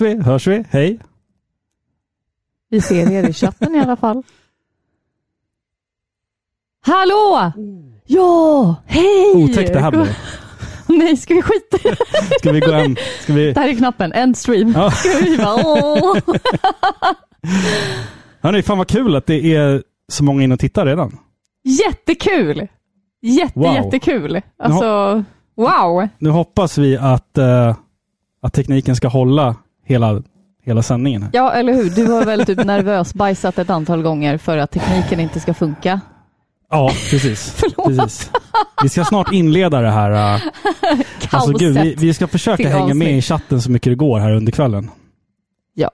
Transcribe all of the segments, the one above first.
Syns vi? Hörs vi? Hej! Vi ser er i chatten i alla fall. Hallå! Ja, hej! Otäckt det här blev. Nej, ska vi skita i det? Ska vi gå hem? Ska vi... Där är knappen, end stream. Ja. Ska vi bara, åh. Hörni, fan vad kul att det är så många in och tittar redan. Jättekul! Jätte, Wow. jättekul. Alltså, wow. Nu hoppas vi att, eh, att tekniken ska hålla hela, hela sändningen. Här. Ja, eller hur? Du har väl typ nervös bajsat ett antal gånger för att tekniken inte ska funka. Ja, precis. Precis. Vi ska snart inleda det här. Kaoset. alltså, gud, vi, vi ska försöka hänga med i chatten så mycket det går här under kvällen. Ja,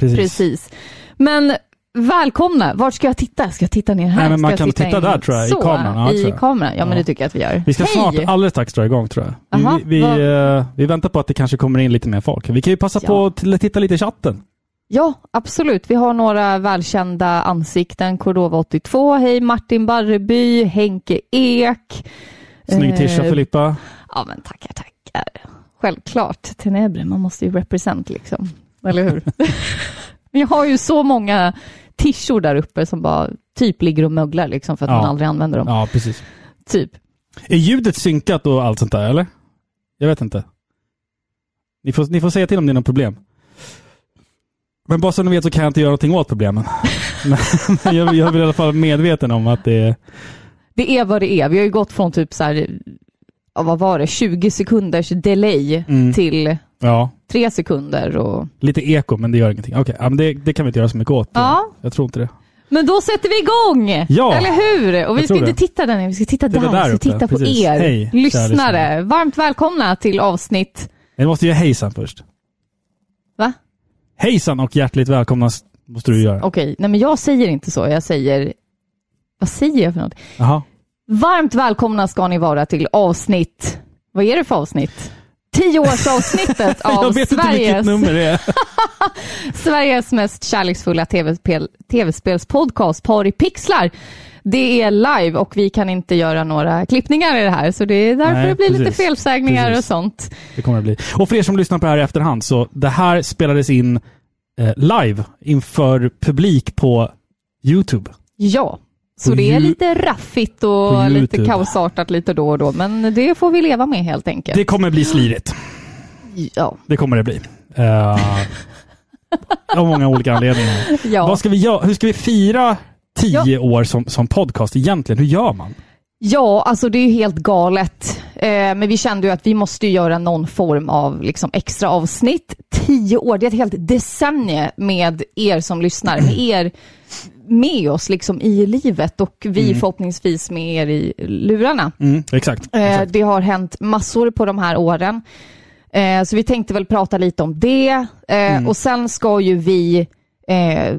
Precis. precis. Men välkomna. Vart ska jag titta? Ska jag titta ner här? Nej, men man kan titta in? där, tror jag, i kameran. Ja, I kameran? Ja, men det tycker jag att vi gör. Vi ska Hej! snart alldeles strax dra igång tror jag. Aha, vi, vi, eh, vi väntar på att det kanske kommer in lite mer folk. Vi kan ju passa Ja. på att titta lite i chatten. Ja, absolut. Vi har några välkända ansikten. Cordova 82, hej Martin Barreby, Henke Ek. Snygg tisha Eh, Filippa. Ja, men tackar, tackar. Självklart. Tenebre, man måste ju represent liksom. Eller hur? Vi har ju så många tishor där uppe som bara typ ligger och möglar liksom för att Ja. man aldrig använder dem. Ja, precis. Typ. Är ljudet synkat och allt sånt där, eller? Jag vet inte. Ni får, ni får säga till om det är något problem. Men bara så ni vet så kan jag inte göra någonting åt problemen. men jag, jag är i alla fall medveten om att det är... Det är vad det är. Vi har ju gått från typ så här, vad var det, 20 sekunders delay Mm, till ja, 3 sekunder och... lite eko, men det gör ingenting. Okej, ja, men det, det kan vi inte göra så mycket åt. Ja, Jag tror inte det. men då sätter vi igång! Ja, Eller hur? Och vi ska inte titta där nere, vi ska titta Det där. där vi ska titta på precis. er Hej, lyssnare. Varmt välkomna till avsnitt... Jag måste göra hejsan först. Va? Hejsan och hjärtligt välkomna måste du göra. Okej, nej men jag säger inte så. Jag säger... Vad säger jag för något? Jaha. Varmt välkomna ska ni vara till avsnitt... Vad är det för avsnitt? Tioårsavsnittet av Sveriges. Sveriges mest kärleksfulla tv-spel, tv-spelspodcast, Par i pixlar. Det är live och vi kan inte göra några klippningar i det här, så det är därför Nej, det blir lite precis. felsägningar Precis. och sånt. Det kommer det bli. Och för er som lyssnar på det här i efterhand, så det här spelades in eh, live inför publik på YouTube. Ja, så det är lite raffigt och lite kaosartat lite då och då, men det får vi leva med helt enkelt. Det kommer bli slirigt. Ja, Det kommer det bli. Uh, av många olika anledningar. ja. Vad ska vi göra? Hur ska vi fira tio år som, som podcast egentligen? Hur gör man? Ja, alltså det är ju helt galet. Eh, men vi kände ju att vi måste göra någon form av liksom, extra avsnitt. Tio år, det är ett helt decennium med er som lyssnar, med er med oss liksom i livet och vi Mm. förhoppningsvis med er i lurarna. Mm, exakt. Eh, exakt. det har hänt massor på de här åren. Eh, så vi tänkte väl prata lite om det. Eh, Mm. Och sen ska ju vi eh,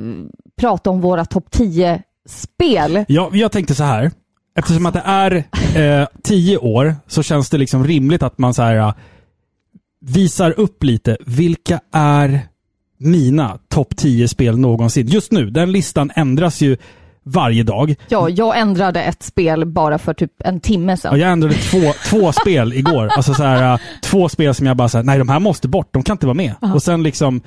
prata om våra topp 10-spel. Ja, jag tänkte så här. Eftersom att det är eh, tio år så känns det liksom rimligt att man så här eh, visar upp lite. Vilka är mina topp 10 spel någonsin? Just nu, den listan ändras ju varje dag. Ja, jag ändrade ett spel bara för typ en timme Ja, sedan. jag ändrade två, två spel igår. Alltså så här, eh, två spel som jag bara säger nej de här måste bort, de kan inte vara med. Och sen liksom...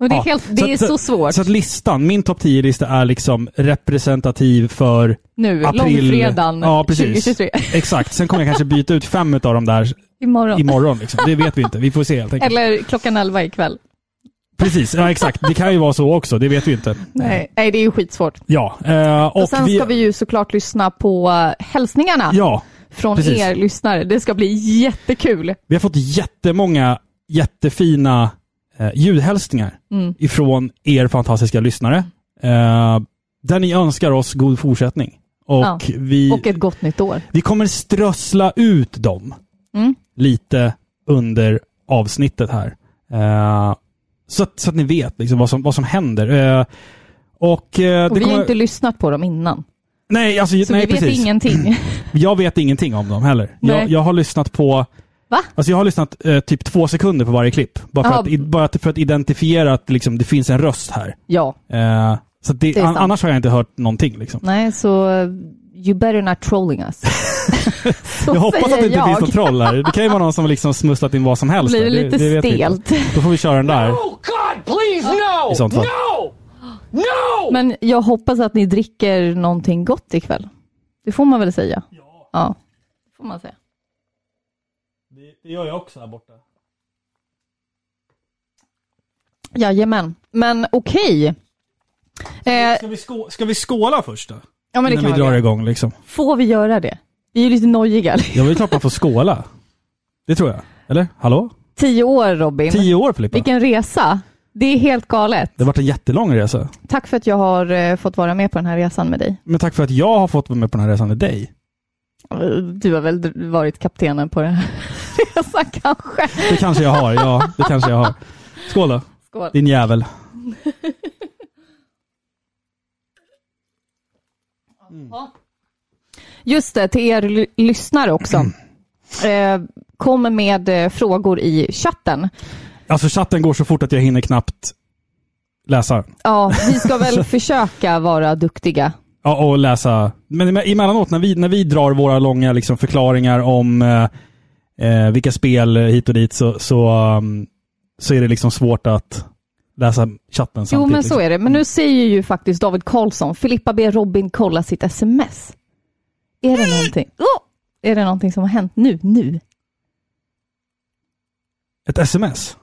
Och det är, ja. helt, det är så, svårt. Så att listan, min topp 10-lista är liksom representativ för nu, april. långfredagen Ja, precis. 2023. Exakt. Sen kommer jag kanske byta ut fem av dem där Imorgon. imorgon. Liksom. Det vet vi inte. Vi får se helt enkelt. Eller klockan 11 ikväll. Precis, ja exakt. Det kan ju vara så också. Det vet vi inte. Nej, nej det är ju skitsvårt. Ja. eh, och Och, sen ska vi ju såklart lyssna på hälsningarna Ja, från precis. er lyssnare. Det ska bli jättekul. vi har fått jättemånga jättefina eh, ljudhälsningar Mm. ifrån er fantastiska lyssare. Eh, där ni önskar oss god fortsättning. Och, Ja. vi, Och ett gott nytt år. vi kommer strössla ut dem Mm. lite under avsnittet här. Eh, så, att, så att ni vet liksom vad, som, vad som händer. Eh, och, eh, Och vi har kommer, inte lyssnat på dem innan. nej, alltså, Så nej, vi vet precis. ingenting. Jag vet ingenting om dem heller. Jag, jag har lyssnat på Va? Alltså jag har lyssnat eh, typ två sekunder på varje klipp. Bara för, att, i- bara att- för att identifiera att liksom, det finns en röst här. Ja, Eh, så det, Det är an, sant. annars har jag inte hört någonting. Liksom. nej så eh, You better not trolling us. Så Jag hoppas att det inte jag. finns någon troll här. Det kan ju vara någon som liksom smusslat in vad som helst. Blir det lite det vet vi inte. stelt. Då får vi köra den där. Oh, God, please, no! I sånt fall. No! No! Men jag hoppas att ni dricker någonting gott ikväll. Det får man väl säga? Ja. Ja, det får man säga. Det gör jag också här borta. Jajamän. Men okej. Eh, Ska vi, skå- ska vi skåla först då? ja, men det Innan kan vi man drar göra. igång liksom. Får vi göra det? Vi är ju lite nojiga. Ja, det är klart man får skåla. Det tror jag. Eller? Hallå? Tio år Robin. Tio år Filippa. Vilken resa. Det är helt galet. Det har varit en jättelång resa. Tack för att jag har eh, fått vara med på den här resan med dig. Men tack för att jag har fått vara med på den här resan med dig. Eh, Du har väl varit kaptenen på den här resan kanske? Det kanske jag har, ja. Det kanske jag har. Skål då, Skål. din jävel. Just det, till er ly- lyssnare också. Eh, kom med eh, frågor i chatten. Alltså chatten går så fort att jag hinner knappt läsa. Ja, vi ska väl försöka vara duktiga. Ja, och läsa. Men emellanåt när vi, när vi drar våra långa liksom, förklaringar om eh, eh, vilka spel hit och dit så, så, um, så är det liksom svårt att läsa chatten samtidigt. Jo, men så liksom. är det. Men nu säger ju faktiskt David Karlsson, Filippa ber Robin kolla sitt sms. Är det någonting? Oh! Är det någonting som har hänt nu? Nu? Ett sms?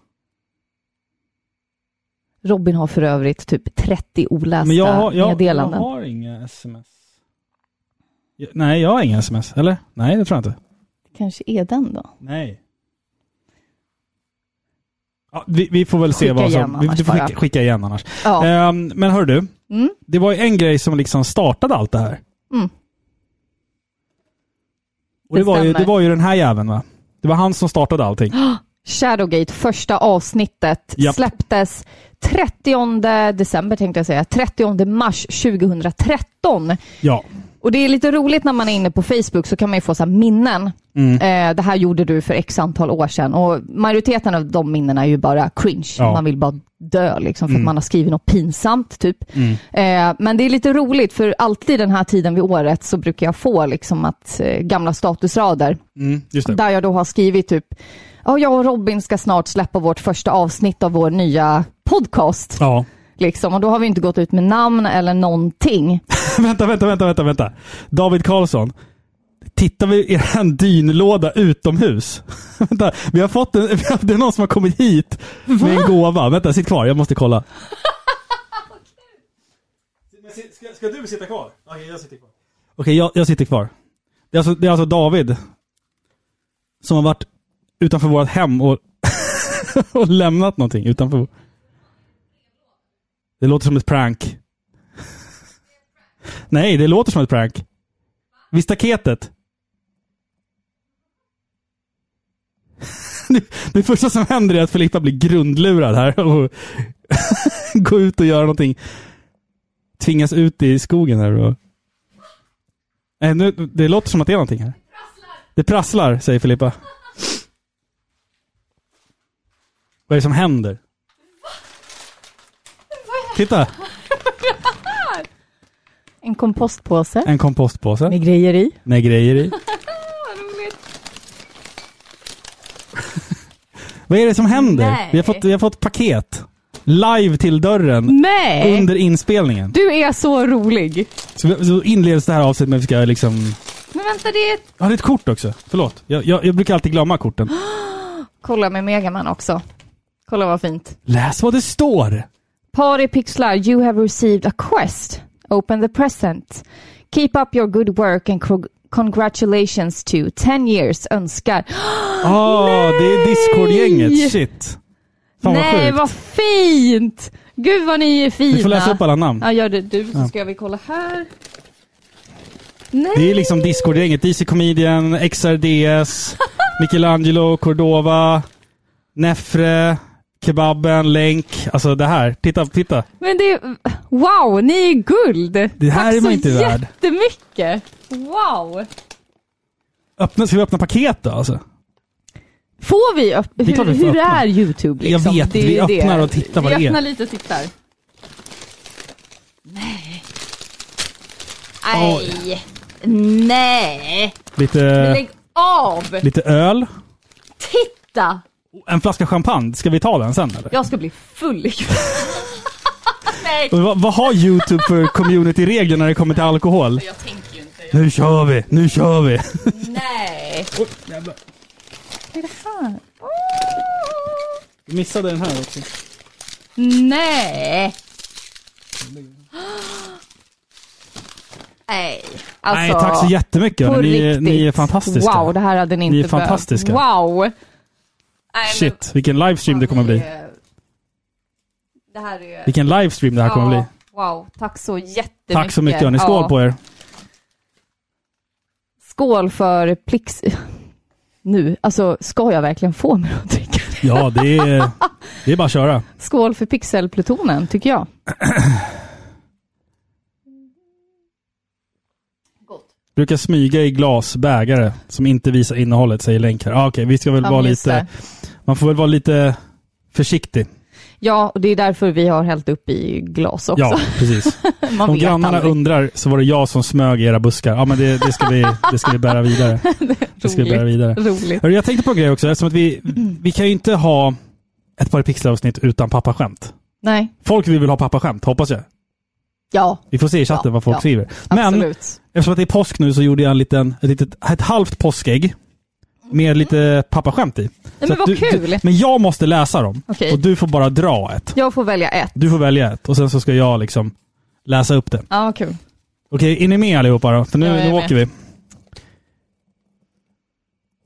Robin har för övrigt typ 30 olästa Men jag, har- jag, jag meddelanden. har inga sms. Jag, nej, jag har inga sms. Eller? Nej, det tror jag inte. Kanske är den då? Nej. Ja, vi, vi får väl se Skicka vad som... Vi, du får skicka, skicka igen annars. Ja. Ehm, men hör du, Mm. det var ju en grej som liksom startade allt det här. Mm. Och det, Det var ju, det var ju den här jäveln va? Det var han som startade allting. Shadowgate, första avsnittet, Japp. släpptes 30 december tänkte jag säga, 30 mars 2013. Ja. Och det är lite roligt när man är inne på Facebook så kan man ju få så minnen. Mm. Eh, det här gjorde du för x antal år sedan och majoriteten av de minnena är ju bara cringe. Ja. Man vill bara dö liksom för Mm. att man har skrivit något pinsamt typ. Mm. Eh, men det är lite roligt för alltid den här tiden vid året så brukar jag få liksom att eh, gamla statusrader Mm, där jag då har skrivit typ Ja, jag och Robin ska snart släppa vårt första avsnitt av vår nya podcast. Ja. Liksom. Och då har vi inte gått ut med namn eller någonting. vänta, vänta, vänta, vänta, vänta. David Karlsson. Tittar vi i er dynlåda utomhus? vänta, vi har fått en, det är någon som har kommit hit med en gåva. Vänta, sitt kvar. Jag måste kolla. ska, ska du sitta kvar? Okej, jag sitter kvar. Okej, jag, jag sitter kvar. Det är, alltså, det är alltså David som har varit utanför vårt hem och, och lämnat någonting utanför. Det låter som ett prank. Nej, det låter som ett prank. Vid staketet. Det, första som händer är att Filippa blir grundlurad här och går ut och gör någonting. Tvingas ut i skogen här och... Nej, nu, det låter som att det är någonting här. Det prasslar, säger Filippa. Vad är det som händer? Titta! En kompostpåse En kompostpåse med grejer i. med grejer i. Vad är det som händer? Nej. Vi har, fått, vi har fått paket. Live till dörren. Nej! Under inspelningen. Du är så rolig. Så, vi- så inleds det här avsnittet med att vi ska liksom... Men vänta, det är ett... Ja, det är ett kort också. Förlåt. Jag, jag, jag brukar alltid glömma korten. Kolla med Megaman också. Kolla vad fint. Läs vad det står! Party Pixlar, you have received a quest. Open the present. Keep up your good work and congratulations to 10 years önskar. Ah, det är Discord-gänget. Shit. Fan vad Nej, sjukt. vad fint! Gud vad ni är fina. Du får läsa upp alla namn. Ja, gör det du så Ja. ska vi kolla här. Nej! Det är liksom Discord-gänget. DC Comedian, XRDS, Michelangelo, Cordova, Nefre, Kebaben, Länk. Alltså det här. Titta, titta. Men det är... Wow, ni är guld! Det här Tack är man så inte värd. jättemycket! Wow! Öppna, ska vi öppna paket då alltså? Får vi öpp- är klart hur, vi får hur öppna. är YouTube Jag liksom? vet, Det är vi ju öppnar och tittar vad vi det är. öppnar lite och tittar. Nej. Nej! lite, Lägg av! lite öl. Titta! En flaska champagne. Ska vi ta den sen eller? Jag ska bli full ikväll. Nej! Vad, vad har YouTube för community-regler när det kommer till alkohol? Jag tänker ju inte. Nu kör vi! Nu kör vi! Nej! Vad är det här? Du missade den här också. Nej! Nej, alltså. Nej, tack så jättemycket. Ni, ni är fantastiska. Wow, det här hade ni inte Ni är behövt. fantastiska. Wow! Nej, men- Shit, vilken livestream det kommer bli. Det här är... Vilken livestream det här kommer bli. Wow, tack så jättemycket. Tack så mycket hörni. Skål Ja. på er. Skål för Plix... Nu, alltså ska jag verkligen få mig att dricka? Ja, det är, det är bara att köra. Skål för pixelplutonen, tycker jag. Brukar smyga i glas, bägare, som inte visar innehållet, säger Länk här. Ah, Okej, vi ska väl Ja, vara lite... det. Man får väl vara lite försiktig. Ja, och det är därför vi har hällt upp i glas också. Ja, precis. Man Om grannarna aldrig. undrar så var det jag som smög i era buskar. Ja, men det, det, ska, vi, det ska vi bära vidare. Det ska vi bära vidare. Roligt. Hörru, Jag tänkte på en grej också, eftersom att vi, vi kan ju inte ha ett par pixelavsnitt utan pappaskämt. Nej. Folk vill väl ha pappaskämt, hoppas jag. Ja, Vi får se i chatten Ja, vad folk ja. skriver. Men absolut. eftersom att det är påsk nu så gjorde jag en liten, ett, litet, ett halvt påskägg med lite pappaskämt i. Nej, men vad du, kul! Du, men jag måste läsa dem. Okej. Och du får bara dra ett. Jag får välja ett. Du får välja ett och sen så ska jag liksom läsa upp det. Ja, kul. Okej, är ni med allihopa då? För nu, nu åker vi.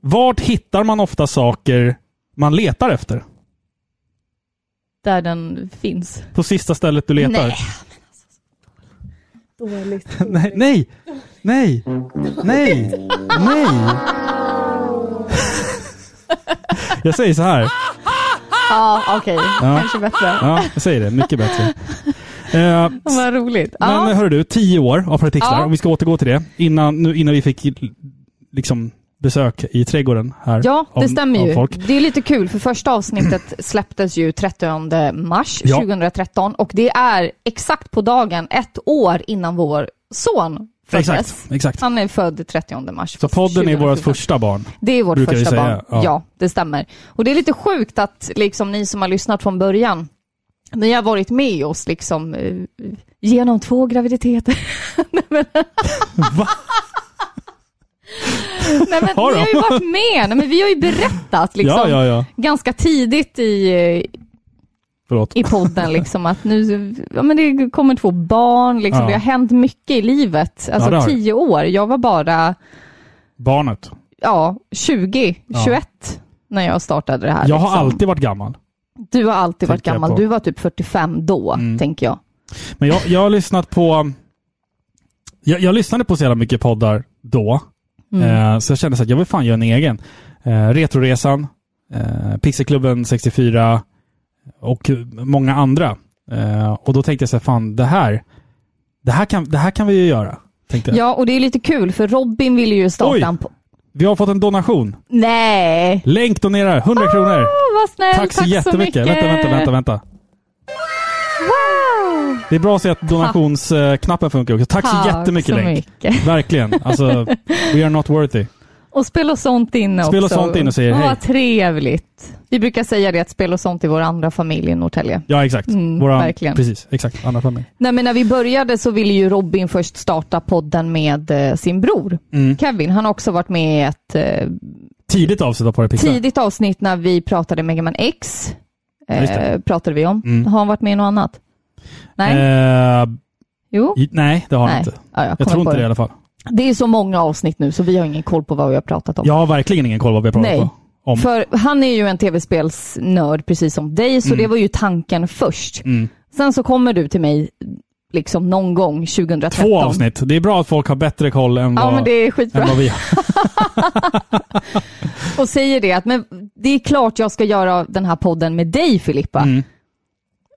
Vart hittar man ofta saker man letar efter? Där den finns. På sista stället du letar? Nej. Dåligt. nej, nej, nej, nej, nej. jag säger så här. Ja, okej. Ja. Kanske bättre. Ja, jag säger det. Mycket bättre. Eh, Vad roligt. Men Ja. hör du, tio år av Parapixlar, Ja. om vi ska återgå till det, innan, nu, innan vi fick liksom besök i trädgården här. Ja, det av- stämmer ju. Det är lite kul, för första avsnittet släpptes ju 30 mars Ja. 2013 och det är exakt på dagen ett år innan vår son föddes. Exakt, exakt. Han är född 30 mars. Så podden är vårt 2014. första barn. Det är vårt första säga, barn. ja. Ja. det stämmer. Och det är lite sjukt att liksom ni som har lyssnat från början, ni har varit med oss liksom eh, genom två graviditeter. Va? Nej, men Har ni har ju varit med. Nej, men vi har ju berättat liksom, Ja, ja, ja. ganska tidigt i, Förlåt. i podden liksom, att nu ja, men det kommer två barn. Liksom. Det har hänt mycket i livet. Alltså tio år. Jag var bara Barnet. ja, 20, Ja. 21 när jag startade det här. Jag har liksom. alltid varit gammal. Du har alltid varit gammal. Du var typ 45 då, Mm. tänker jag. Men jag, jag har lyssnat på... Jag, jag lyssnade på så jävla mycket poddar då. Mm. Eh, så jag kände så att jag vill fan göra en egen. Eh, Retroresan, eh, Pixelklubben 64 och många andra. Och då tänkte jag så här, fan det här, det här kan, det här kan vi ju göra. Ja, och det är lite kul för Robin ville ju starta Oj. en Vi har fått en donation. Nej! Länk donerar 100 kronor. Åh, vad snällt! Tack så jättemycket. Vänta, vänta, vänta, vänta. Wow! Det är bra att se att donationsknappen funkar också. Tack så jättemycket så Länk. mycket. Verkligen. Alltså, we are not worthy. Och Spel och sånt inne Spel och också. sånt inne och säger hej. Vad trevligt. Vi brukar säga det att Spel och sånt är vår andra familj i Norrtälje. Ja, exakt. Mm, Våra, verkligen. Precis, exakt. Andra familj. Nej, men när vi började så ville ju Robin först starta podden med eh, sin bror Mm. Kevin. Han har också varit med i ett eh, Tidigt det Pixlar. tidigt avsnitt när vi pratade Mega Man X. Eh, pratade vi om. Mm. Har han varit med i något annat? Nej? Eh, jo? i- nej, det har han Nej. inte. Ja, jag Jag tror på inte det i alla fall. Det är så många avsnitt nu så vi har ingen koll på vad vi har pratat om. Jag har verkligen ingen koll vad vi har pratat Nej. om. om. För han är ju en tv-spelsnörd precis som dig, så Mm. det var ju tanken först. Mm. Sen så kommer du till mig liksom någon gång 2013. Två avsnitt. Det är bra att folk har bättre koll än Ja, vad, men det är än skitbra. vad vi har. Och säger det att men det är klart jag ska göra den här podden med dig Filippa. Mm.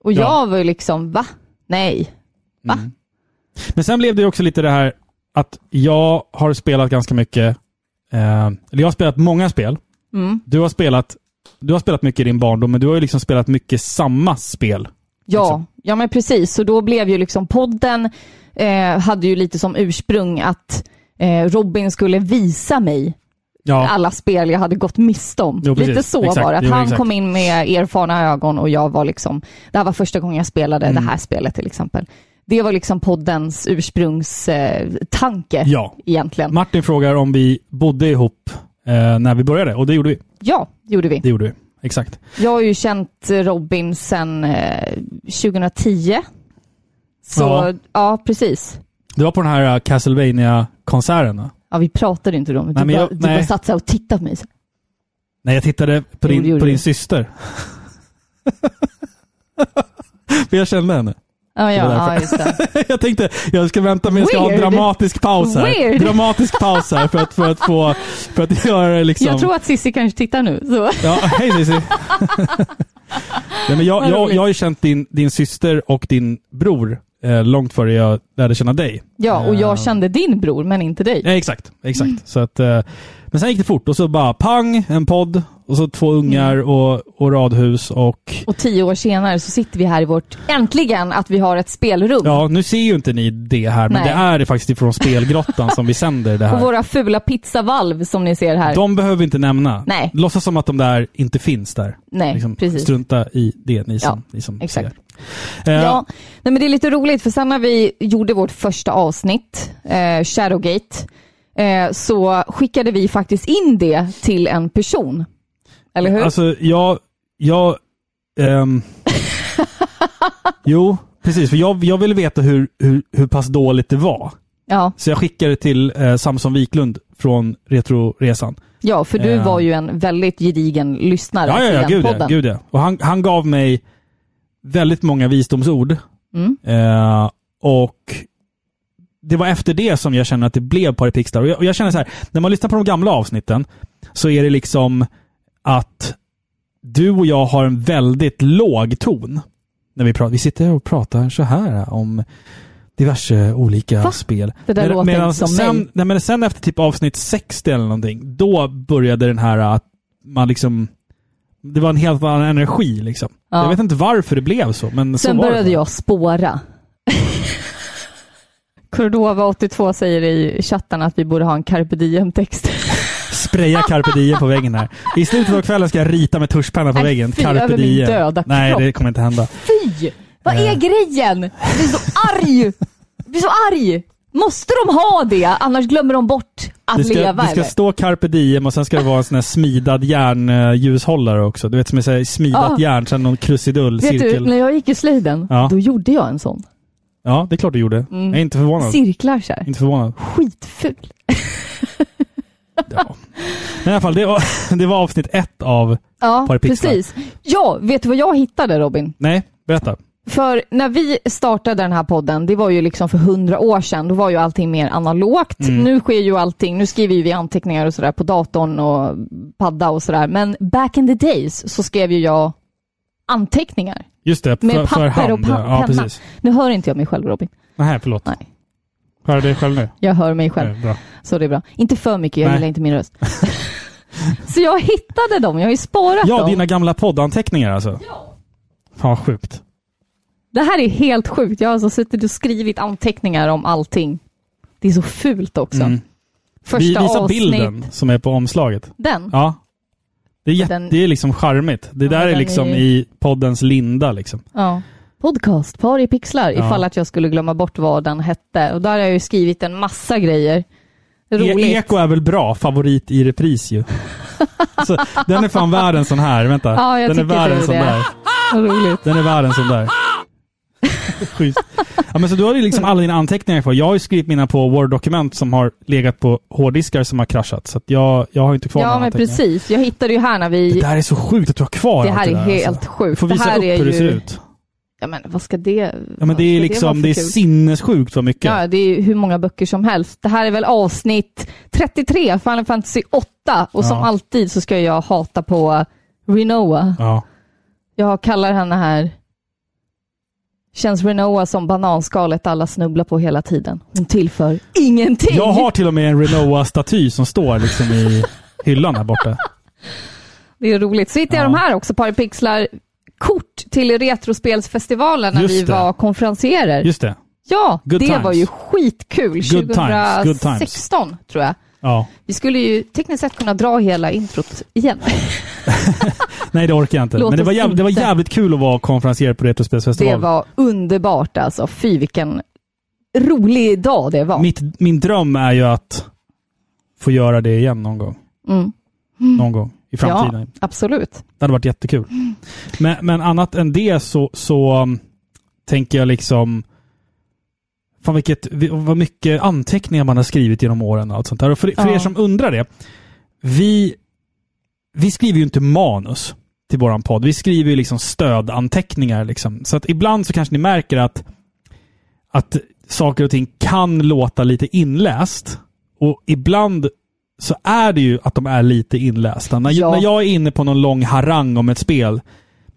Och Ja. jag var ju liksom, va? Nej. Va? Mm. Men sen blev det också lite det här att jag har spelat ganska mycket, eh, eller jag har spelat många spel. Mm. Du har spelat du har spelat mycket i din barndom, men du har ju liksom spelat mycket samma spel. Ja, Liksom. ja men precis. Så då blev ju liksom podden, eh, hade ju lite som ursprung att eh, Robin skulle visa mig Ja, alla spel jag hade gått miste om. Jo. Lite så Exakt. var det. Att Jo, han exakt. kom in med erfarna ögon och jag var liksom, det här var första gången jag spelade Mm. det här spelet till exempel. Det var liksom poddens ursprungstanke eh, ja. egentligen. Martin frågar om vi bodde ihop eh, när vi började och det gjorde vi. Ja, det gjorde vi. Det gjorde vi. Exakt. Jag har ju känt Robin sedan eh, 2010. Så, Ja. ja. precis. Det var på den här uh, Castlevania-konserten. Ja, vi pratade inte då. Du, Nej, men bara, jag- du bara satt så här och tittade på mig. Nej, jag tittade på din, på din du. syster. För jag kände henne. Ja, ja, ja just det. jag tänkte, jag ska vänta med jag ska ha en Weird. dramatisk paus här. Weird. Dramatisk paus här för att, för att få, för att göra liksom... Jag tror att Sissi kanske tittar nu. Så. Ja, hej Cissi. Nej, men jag, jag, jag har ju känt din, din syster och din bror eh, långt före jag lärde känna dig. Ja, och Eh, jag kände din bror, men inte dig. Ja, exakt, exakt. Mm. Så att, eh, men sen gick det fort och så bara pang, en podd och så två ungar Mm. och, och radhus och Och tio år senare så sitter vi här i vårt, äntligen, att vi har ett spelrum. ja, nu ser ju inte ni det här, men Nej. det är faktiskt ifrån spelgrottan som vi sänder det Och här. våra fula pizzavalv som ni ser här. De behöver vi inte nämna. Nej. Låtsas som att de där inte finns där. Nej, Liksom, precis. Strunta i det, ni som, Ja, ni som exakt. ser. Eh, Ja, nej men det är lite roligt för sen när vi gjorde vårt första avsnitt, eh, Shadowgate, eh, så skickade vi faktiskt in det till en person. Eller hur? Alltså, jag... jag ehm, jo, precis. För jag, jag ville veta hur, hur, hur pass dåligt det var. ja, Så jag skickade till eh, Samson Wiklund från Retroresan. ja, för du Ja. var ju en väldigt gedigen lyssnare Ja, ja, till ja, den gud ja, podden. gud ja. Och han, han gav mig väldigt många visdomsord. Mm. Eh, och det var efter det som jag kände att det blev Paripixlar. Och jag, och jag känner så här, när man lyssnar på de gamla avsnitten så är det liksom att du och jag har en väldigt låg ton. När vi, pratar. vi sitter och pratar så här om diverse olika Va? spel. Det där Med- låter inte som sen, mig. nej, men sen efter typ avsnitt 60 eller någonting, då började den här att man liksom det var en helt annan energi liksom. Ja. Jag vet inte varför det blev så, men så Sen var det började bara. jag spåra. Cordova82 säger i chatten att vi borde ha en carpe diem-text. Spraya carpe diem på väggen här. I slutet av kvällen ska jag rita med tuschpenna på Nej, väggen. fy, Carpe över min diem. döda Nej, kropp. det kommer inte hända. Fy! Vad är Eh. grejen? Jag blir så arg! Jag blir så arg! Måste de ha det? Annars glömmer de bort att Det ska, leva det ska eller? stå carpe diem och sen ska det vara en sån här smidad järnljushållare också. Du vet som är smidat Ja. järn, sen någon krusidull, Vet du, cirkel. när jag gick i slöjden, Ja. då gjorde jag en sån. Ja, det är klart du gjorde. Mm. Jag är inte förvånad. Cirklar så här. Inte förvånad. Skitful. Ja. Men i alla fall, det var, det var avsnitt ett av... Ja, precis. Ja, vet du vad jag hittade Robin? Nej, berätta. För när vi startade den här podden, det var ju liksom för hundra år sedan, då var ju allting mer analogt. Mm. Nu sker ju allting, nu skriver ju vi anteckningar och sådär på datorn och padda och sådär. Men back in the days så skrev ju jag anteckningar. Just det, Med för, för papper hand. och pa- ja, penna. precis. Nu hör inte jag mig själv Robin. Nej, förlåt. Nej. Hör du dig själv nu? Jag hör mig själv, Nej, bra. så det är bra. Inte för mycket, jag Nej. gillar inte min röst. så jag hittade dem, jag har ju sparat Ja, dem. dina gamla poddanteckningar alltså? Ja. Fan, sjukt. Det här är helt sjukt. Jag har alltså suttit och skrivit anteckningar om allting. Det är så fult också. Mm. Första Vi visar avsnitt. bilden som är på omslaget. Den? Ja. Det är, jätte, Den- det är liksom charmigt. Det Ja, där är liksom är- i poddens linda liksom. Ja. Podcast, Par i pixlar, Ja. ifall att jag skulle glömma bort vad den hette. Och där har jag ju skrivit en massa grejer. E Roligt. Eko är väl bra, favorit i repris ju. så, den är fan värd en sån här, vänta. Ja, jag den är värd en sån där. Roligt. Den är värd en sån där. Schysst. Ja, men så du har ju liksom alla dina anteckningar kvar. Jag har ju skrivit mina på Word-dokument som har legat på hårddiskar som har kraschat. Så att jag, jag har inte kvar Ja, men precis. Jag hittade ju här när vi... Det där är så sjukt att du har kvar Det allt här är där, helt alltså. sjukt. Du får Det visa här upp är hur det ju- ser ut. Ja, men vad ska det... Ja, men det är liksom, det är sinnessjukt vad mycket. Ja, det är hur många böcker som helst. Det här är väl avsnitt 33, Final Fantasy 8. Och som Ja. alltid så ska jag hata på Rinoa. Ja. Jag kallar henne här... Känns Rinoa som bananskalet alla snubblar på hela tiden. Hon tillför ingenting. Jag har till och med en Renoa-staty som står liksom i hyllan här borta. Det är roligt. Så hittade jag Ja. de här också, Paripixlar. Kort till Retrospelsfestivalen när Just vi det. var konferenserer. Just det. Ja, Good det times. var ju skitkul. Good times, good times. 2016 tror jag. Ja. Vi skulle ju tekniskt sett kunna dra hela introt igen. Nej, det orkar jag inte. Låt Men det var, jävligt, det var jävligt kul att vara konferencier på Det Retrospelsfestivalen. var underbart alltså. Fy vilken rolig dag det var. Mitt, min dröm är ju att få göra det igen någon gång. Mm. Någon gång i framtiden. Ja, absolut. Det hade varit jättekul. Men, men annat än det så, så um, tänker jag liksom... Fan vilket, vi- vad mycket anteckningar man har skrivit genom åren och allt sånt där. Och för, för Ja. er som undrar det. Vi, vi skriver ju inte manus till våran podd. Vi skriver ju liksom stödanteckningar. Liksom. Så att ibland så kanske ni märker att, att saker och ting kan låta lite inläst. Och ibland så är det ju att de är lite inlästa. När, Ja. när jag är inne på någon lång harang om ett spel,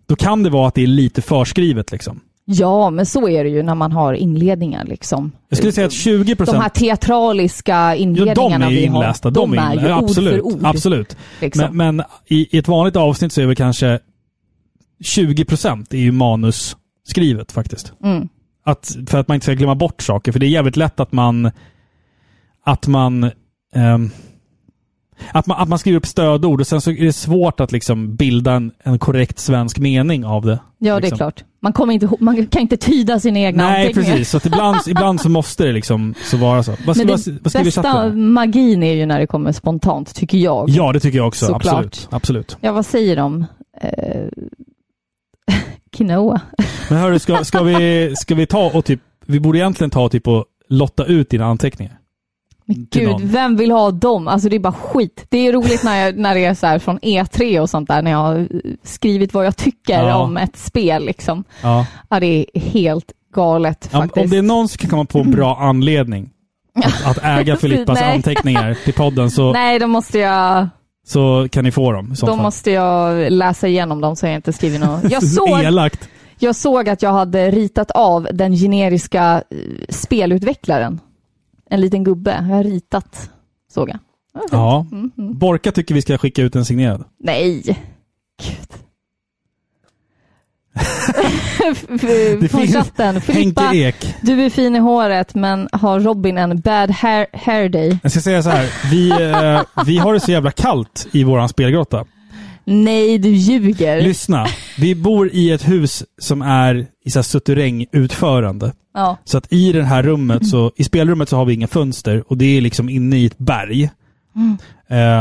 då kan det vara att det är lite förskrivet. Liksom. Ja, men så är det ju när man har inledningar liksom. Jag skulle säga att 20 De procent... här teatraliska Ja, inledningarna de är ju vi har, inlästa. De, är ju inlästa. ord absolut, för ord. Absolut. Liksom. Men, men i, i ett vanligt avsnitt så är väl kanske 20 procent är ju manusskrivet faktiskt. Mm. Att, för att man inte ska glömma bort saker. För det är jävligt lätt att man... Att man... ehm, att man, att man skriver upp stödord och sen så är det svårt att liksom bilda en, en korrekt svensk mening av det. Ja, det är liksom. klart. Man, kommer inte, man kan inte tyda sina egna Nej, anteckningar. precis. Så att ibland, ibland så måste det liksom så vara så. Vad, Men vad, vad skriver bästa chatten? magin är ju när det kommer spontant, tycker jag. Ja, det tycker jag också. Såklart. Absolut. Absolut. Ja, vad säger de? Eh, quinoa. Men hörru, ska, ska, vi, ska vi ta och typ... Vi borde egentligen ta och typ och lotta ut dina anteckningar. Men gud, någon. vem vill ha dem? Alltså det är bara skit. Det är roligt när, jag, när det är så här från E3 och sånt där, när jag har skrivit vad jag tycker Ja. om ett spel. Liksom. Ja. Ja, det är helt galet Om, faktiskt. om det är någon som kan komma på en bra anledning att, att äga Filippas anteckningar till podden så, Nej, då måste jag, så kan ni få dem. Då fall. måste jag läsa igenom dem så jag inte skriver något. Jag såg, Elakt. jag såg att jag hade ritat av den generiska eh, spelutvecklaren. En liten gubbe. Jag har ritat, såg jag. Ja. Mm, mm. Borka tycker vi ska skicka ut en signerad. Nej. Gud. Från chatten. Filippa, Ek. du är fin i håret men har Robin en bad hair, hair day? Jag ska säga så här. Vi, eh, vi har det så jävla kallt i våran spelgrotta. Nej, du ljuger. Lyssna. Vi bor i ett hus som är i så suterrängutförande. Ja. Så att i det här rummet, så, i spelrummet så har vi inga fönster och det är liksom inne i ett berg. Mm.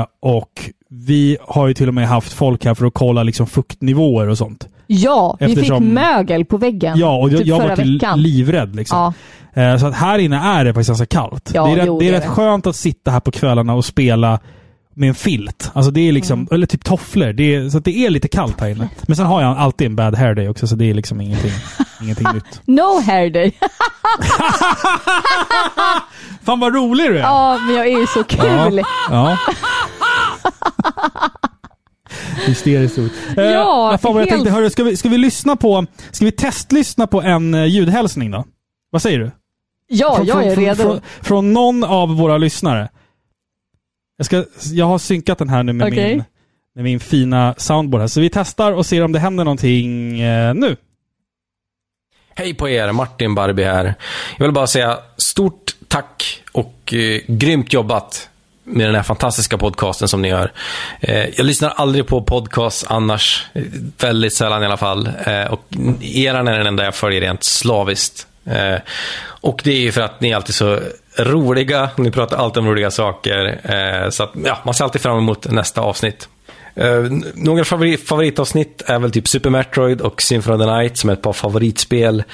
Eh, och vi har ju till och med haft folk här för att kolla liksom fuktnivåer och sånt. ja, vi Eftersom- fick mögel på väggen Ja, och jag, typ jag var till veckan. livrädd liksom. Ja, Eh, så att här inne är det faktiskt ganska kallt. Ja, det är, rätt, jo, det är det rätt det. skönt att sitta här på kvällarna och spela med en filt. Alltså det är liksom, Mm. eller typ tofflor. Det är, så det är lite kallt här inne. Men sen har jag alltid en bad hair day också, så det är liksom ingenting, ingenting nytt. no hair day. Fan vad rolig du är! Ja, men jag är ju så kul. Ja. Hysteriskt roligt. Eh, Ja, vad fan var jag helt- tänkte, hörru, ska vi, ska vi lyssna på, ska vi testlyssna på en uh, ljudhälsning då? Vad säger du? Ja, Från- jag är från, redo. Från, från någon av våra lyssnare. Jag, ska, jag har synkat den här nu med, Okej. min, med min fina soundboard här. Så vi testar och ser om det händer någonting eh, nu. Hej på er, Martin Barbie här. Jag vill bara säga stort tack och eh, grymt jobbat med den här fantastiska podcasten som ni gör. Eh, jag lyssnar aldrig på podcast annars, eh, väldigt sällan i alla fall. Eh, och eran är den enda jag följer rent slaviskt. Eh, och det är ju för att ni är alltid så roliga, ni pratar alltid om roliga saker. Eh, så att, ja, man ser alltid fram emot nästa avsnitt. Eh, några favorit, favoritavsnitt är väl typ Super Metroid och Symphony of the Night som är ett par favoritspel.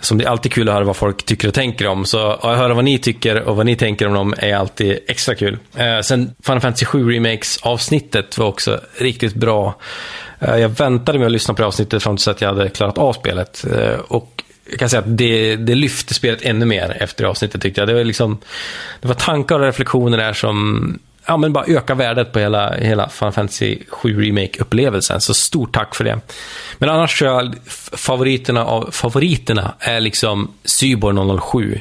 Som det är alltid kul att höra vad folk tycker och tänker om. Så att höra vad ni tycker och vad ni tänker om dem är alltid extra kul. Eh, sen Final Fantasy 7 Remakes avsnittet var också riktigt bra. Eh, jag väntade med att lyssna på det avsnittet fram tills att jag hade klarat av spelet. Eh, och jag kan säga att det, det lyfte spelet ännu mer efter avsnittet tyckte jag. Det var, liksom, det var tankar och reflektioner där som ja, men bara öka värdet på hela, hela Final Fantasy 7 Remake-upplevelsen. Så stort tack för det. Men annars tror jag favoriterna av favoriterna är liksom Cyborg 007.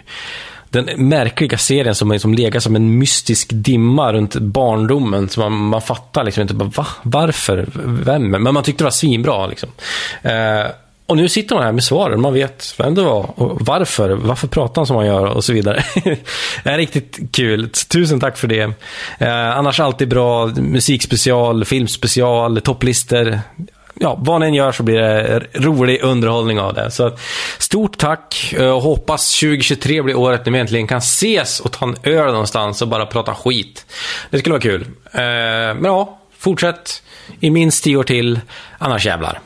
Den märkliga serien som, liksom legat som en mystisk dimma runt barndomen. Så man, man fattar liksom inte, bara, va? Varför? Vem? Men man tyckte det var svinbra. Liksom. Eh, och nu sitter man här med svaren. Man vet vem det var och varför. Varför pratar han som han gör och så vidare. det är riktigt kul. Tusen tack för det. Eh, annars alltid bra musikspecial, filmspecial, topplistor. Ja, vad ni än gör så blir det rolig underhållning av det. Så stort tack eh, och hoppas 2023 blir året när vi äntligen kan ses och ta en öl någonstans och bara prata skit. Det skulle vara kul. Eh, men ja, fortsätt i minst tio år till, annars jävlar.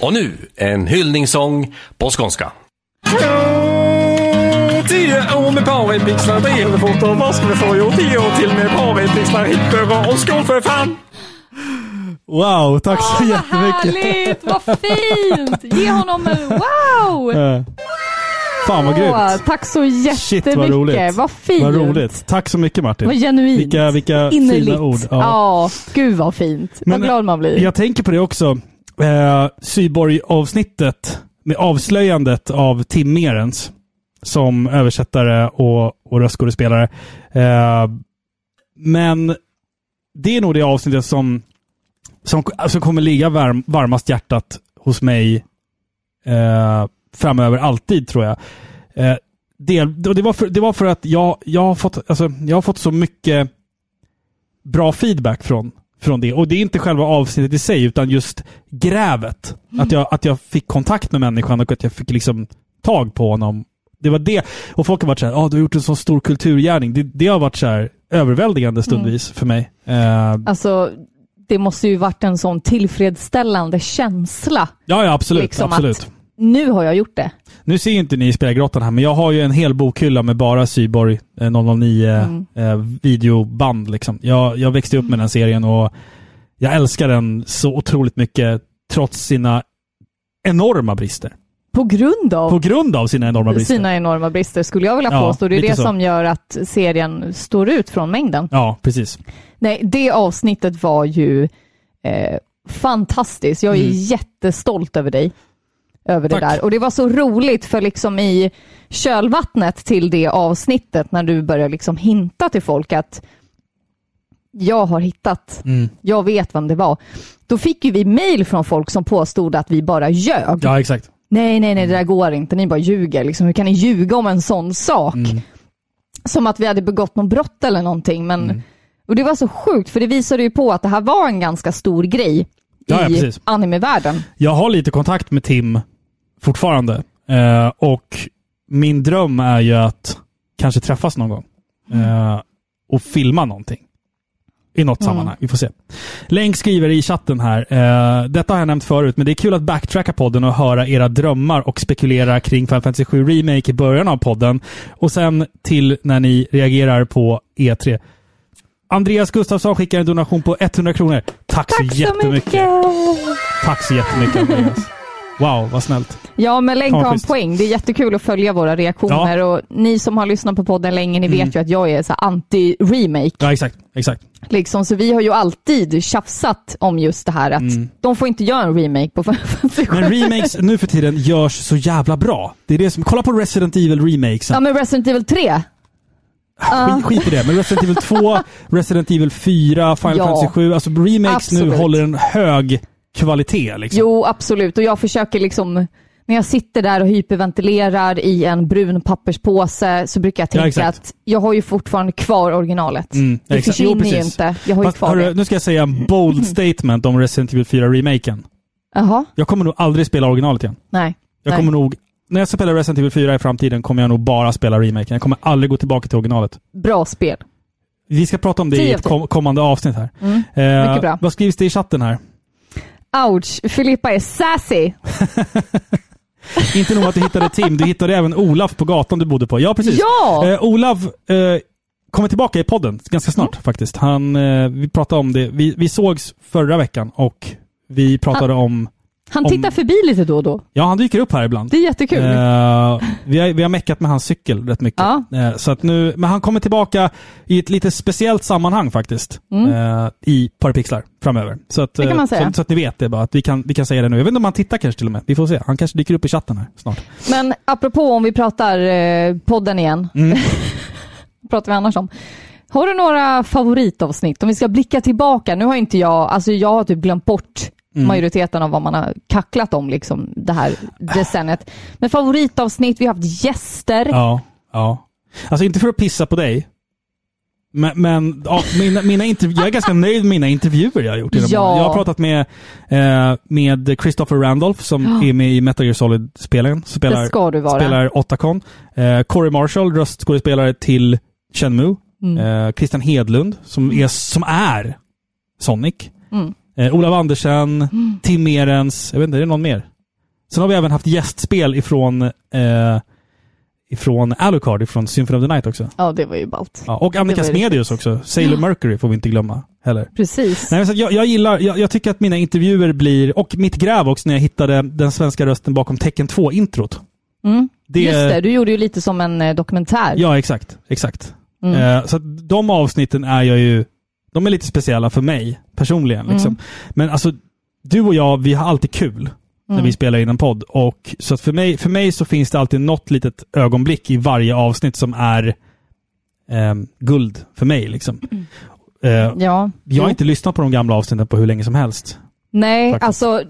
Och nu en hyllningssång på skånska. Tio år med parimpixlar, det är fort och vad ska vi få? Jo, tio år till med parimpixlar, hit hurra och skål för fan! Wow, tack så vad jättemycket. härligt! Vad fint! Ge honom en wow! Eh, Fan vad Åh, grymt. tack så Shit jättemycket. vad roligt. Vad fint. Vad roligt. Tack så mycket Martin. Vad genuint. Vilka, vilka Innerligt. fina ord. Ja. gud vad fint. Men, vad glad man blir. Jag tänker på det också. Eh, Syborg-avsnittet med avslöjandet av Tim Merens som översättare och, och röstskådespelare. Eh, men det är nog det avsnittet som, som alltså kommer ligga varm, varmast hjärtat hos mig eh, framöver, alltid tror jag. Eh, det, och det, var för, det var för att jag, jag, har fått, alltså, jag har fått så mycket bra feedback från, från det. Och det är inte själva avsnittet i sig, utan just grävet. Att, jag, att jag fick kontakt med människan och att jag fick liksom tag på honom. Det var det. Och folk har varit så här, ah, du har gjort en så stor kulturgärning. Det, det har varit så här överväldigande stundvis för mig. Eh, Alltså, det måste ju varit en sån tillfredsställande känsla. ja, ja, absolut. Liksom absolut. att nu har jag gjort det. Nu ser ju inte ni Spelgrottan här, men jag har ju en hel bokhylla med bara Syborg eh, 009 Mm. eh, videoband. Liksom. Jag, jag växte upp med den serien och jag älskar den så otroligt mycket, trots sina enorma brister. På grund av På grund av sina enorma brister. sina enorma brister skulle jag vilja Ja, påstå. Det är det så. som gör att serien står ut från mängden. Ja, precis. Nej, det avsnittet var ju eh, fantastiskt. Jag är Mm. jättestolt över dig. Över det Tack. där. Och det var så roligt för liksom i kölvattnet till det avsnittet när du började liksom hinta till folk att jag har hittat, Mm. jag vet vem det var. Då fick ju vi mail från folk som påstod att vi bara ljög. Ja, exakt. Nej, nej, nej, det där går inte. Ni bara ljuger. Liksom, hur kan ni ljuga om en sån sak? Mm. Som att vi hade begått något brott eller någonting. Men, Mm. Och det var så sjukt, för det visade ju på att det här var en ganska stor grej Ja, ja, i precis. animevärlden. Jag har lite kontakt med Tim fortfarande. Eh, och min dröm är ju att kanske träffas någon gång. Eh, och filma någonting. I något Mm. sammanhang. Vi får se. Länk skriver i chatten här. Eh, detta har jag nämnt förut, men det är kul att backtracka podden och höra era drömmar och spekulera kring Final Fantasy 7 Remake i början av podden. Och sen till när ni reagerar på E3. Andreas Gustafsson skickar en donation på 100 kronor. Tack, så jättemycket. Tack så jättemycket Andreas. Wow, vad snällt. Ja, men Länk har en poäng. Det är jättekul att följa våra reaktioner. Och ni som har lyssnat på podden länge, ni Mm. vet ju att jag är så anti-remake. Ja, exakt. exakt. Liksom, så vi har ju alltid tjafsat om just det här att Mm. de får inte göra en remake på Final Fantasy 7. Men remakes nu för tiden görs så jävla bra. Det är det som, kolla på Resident Evil remakesen. Ja, men Resident Evil 3. Skit, skit i det. Men Resident Evil 2, Resident Evil 4, Final Ja. Fantasy 7. Alltså remakes nu Absolut. håller en hög kvalitet. Liksom. Jo, absolut. Och jag försöker liksom, när jag sitter där och hyperventilerar i en brun papperspåse så brukar jag Ja, tänka exakt. att jag har ju fortfarande kvar originalet. Mm, det exakt. Jo, försvinner ju inte. Jag har ju Fast, kvar hörru, det. nu ska jag säga en bold statement om Resident Evil 4-remaken. Jaha, Jag kommer nog aldrig spela originalet igen. nej. Jag Nej. kommer nog, när jag spelar Resident Evil 4 i framtiden kommer jag nog bara spela remaken. Jag kommer aldrig gå tillbaka till originalet. Bra spel. Vi ska prata om det i ett kommande avsnitt här. Mm. Eh, Mycket bra. Vad skrivs det i chatten här? Ouch, Filippa är sassy. Inte nog att du hittade Tim, du hittade även Olaf på gatan du bodde på. Ja, precis. Ja! Eh, Olaf eh, kommer tillbaka i podden ganska snart Mm. faktiskt. Han, eh, vi pratade om det. Vi, vi sågs förra veckan och vi pratade om... Han om- tittar förbi lite då och då. Ja, han dyker upp här ibland. Det är jättekul. Eh, vi, har, vi har meckat med hans cykel rätt mycket. Ja. Eh, så att nu, men han kommer tillbaka i ett lite speciellt sammanhang faktiskt. Mm. Eh, I Parapixlar framöver. Så att, Det kan eh, man säga. Så, så att ni vet det bara. Att vi, kan, vi kan säga det nu. Jag vet inte om han tittar kanske till och med. Vi får se. Han kanske dyker upp i chatten här snart. Men apropå om vi pratar eh, podden igen. Mm. Pratar vi annars om? Har du några favoritavsnitt? Om vi ska blicka tillbaka. Nu har inte jag, alltså jag har typ glömt bort Majoriteten av vad man har kacklat om liksom det här decenniet. Men favoritavsnitt, vi har haft gäster. Ja, ja. Alltså inte för att pissa på dig. Men, men ja, mina, mina jag är ganska nöjd med mina intervjuer jag har gjort. Ja. Jag har pratat med, eh, med Christopher Randolph som är med i Metal Gear Solid-spelen. Spelar, Det ska du vara. spelar Otacon. Eh, Corey Marshall, röstskådespelare till Shenmue. Mm. Eh, Christian Hedlund, som är, som är Sonic. Mm. Eh, Olav Andersen, Tim Merens, jag vet inte, är det någon mer? Sen har vi även haft gästspel ifrån, eh, ifrån Alucard, ifrån Symphony of the Night också. Ja, det var ju ballt. Ja, och Annika Smedius också. Sailor Mercury får vi inte glömma heller. Precis. Nej, men så jag, jag gillar, jag, jag tycker att mina intervjuer blir, och mitt gräv också när jag hittade den svenska rösten bakom Tecken 2-introt. Mm. Det- Just det, du gjorde ju lite som en eh, dokumentär. Ja, exakt. Exakt. Mm. Eh, så de avsnitten är jag ju, de är lite speciella för mig personligen. Liksom. Mm. Men alltså, du och jag, vi har alltid kul när Mm. vi spelar in en podd. Och, så för, mig, för mig så finns det alltid något litet ögonblick i varje avsnitt som är ehm, guld för mig. Liksom. Eh, Ja. jag har Jo. inte lyssnat på de gamla avsnitten på hur länge som helst. Nej, faktiskt. alltså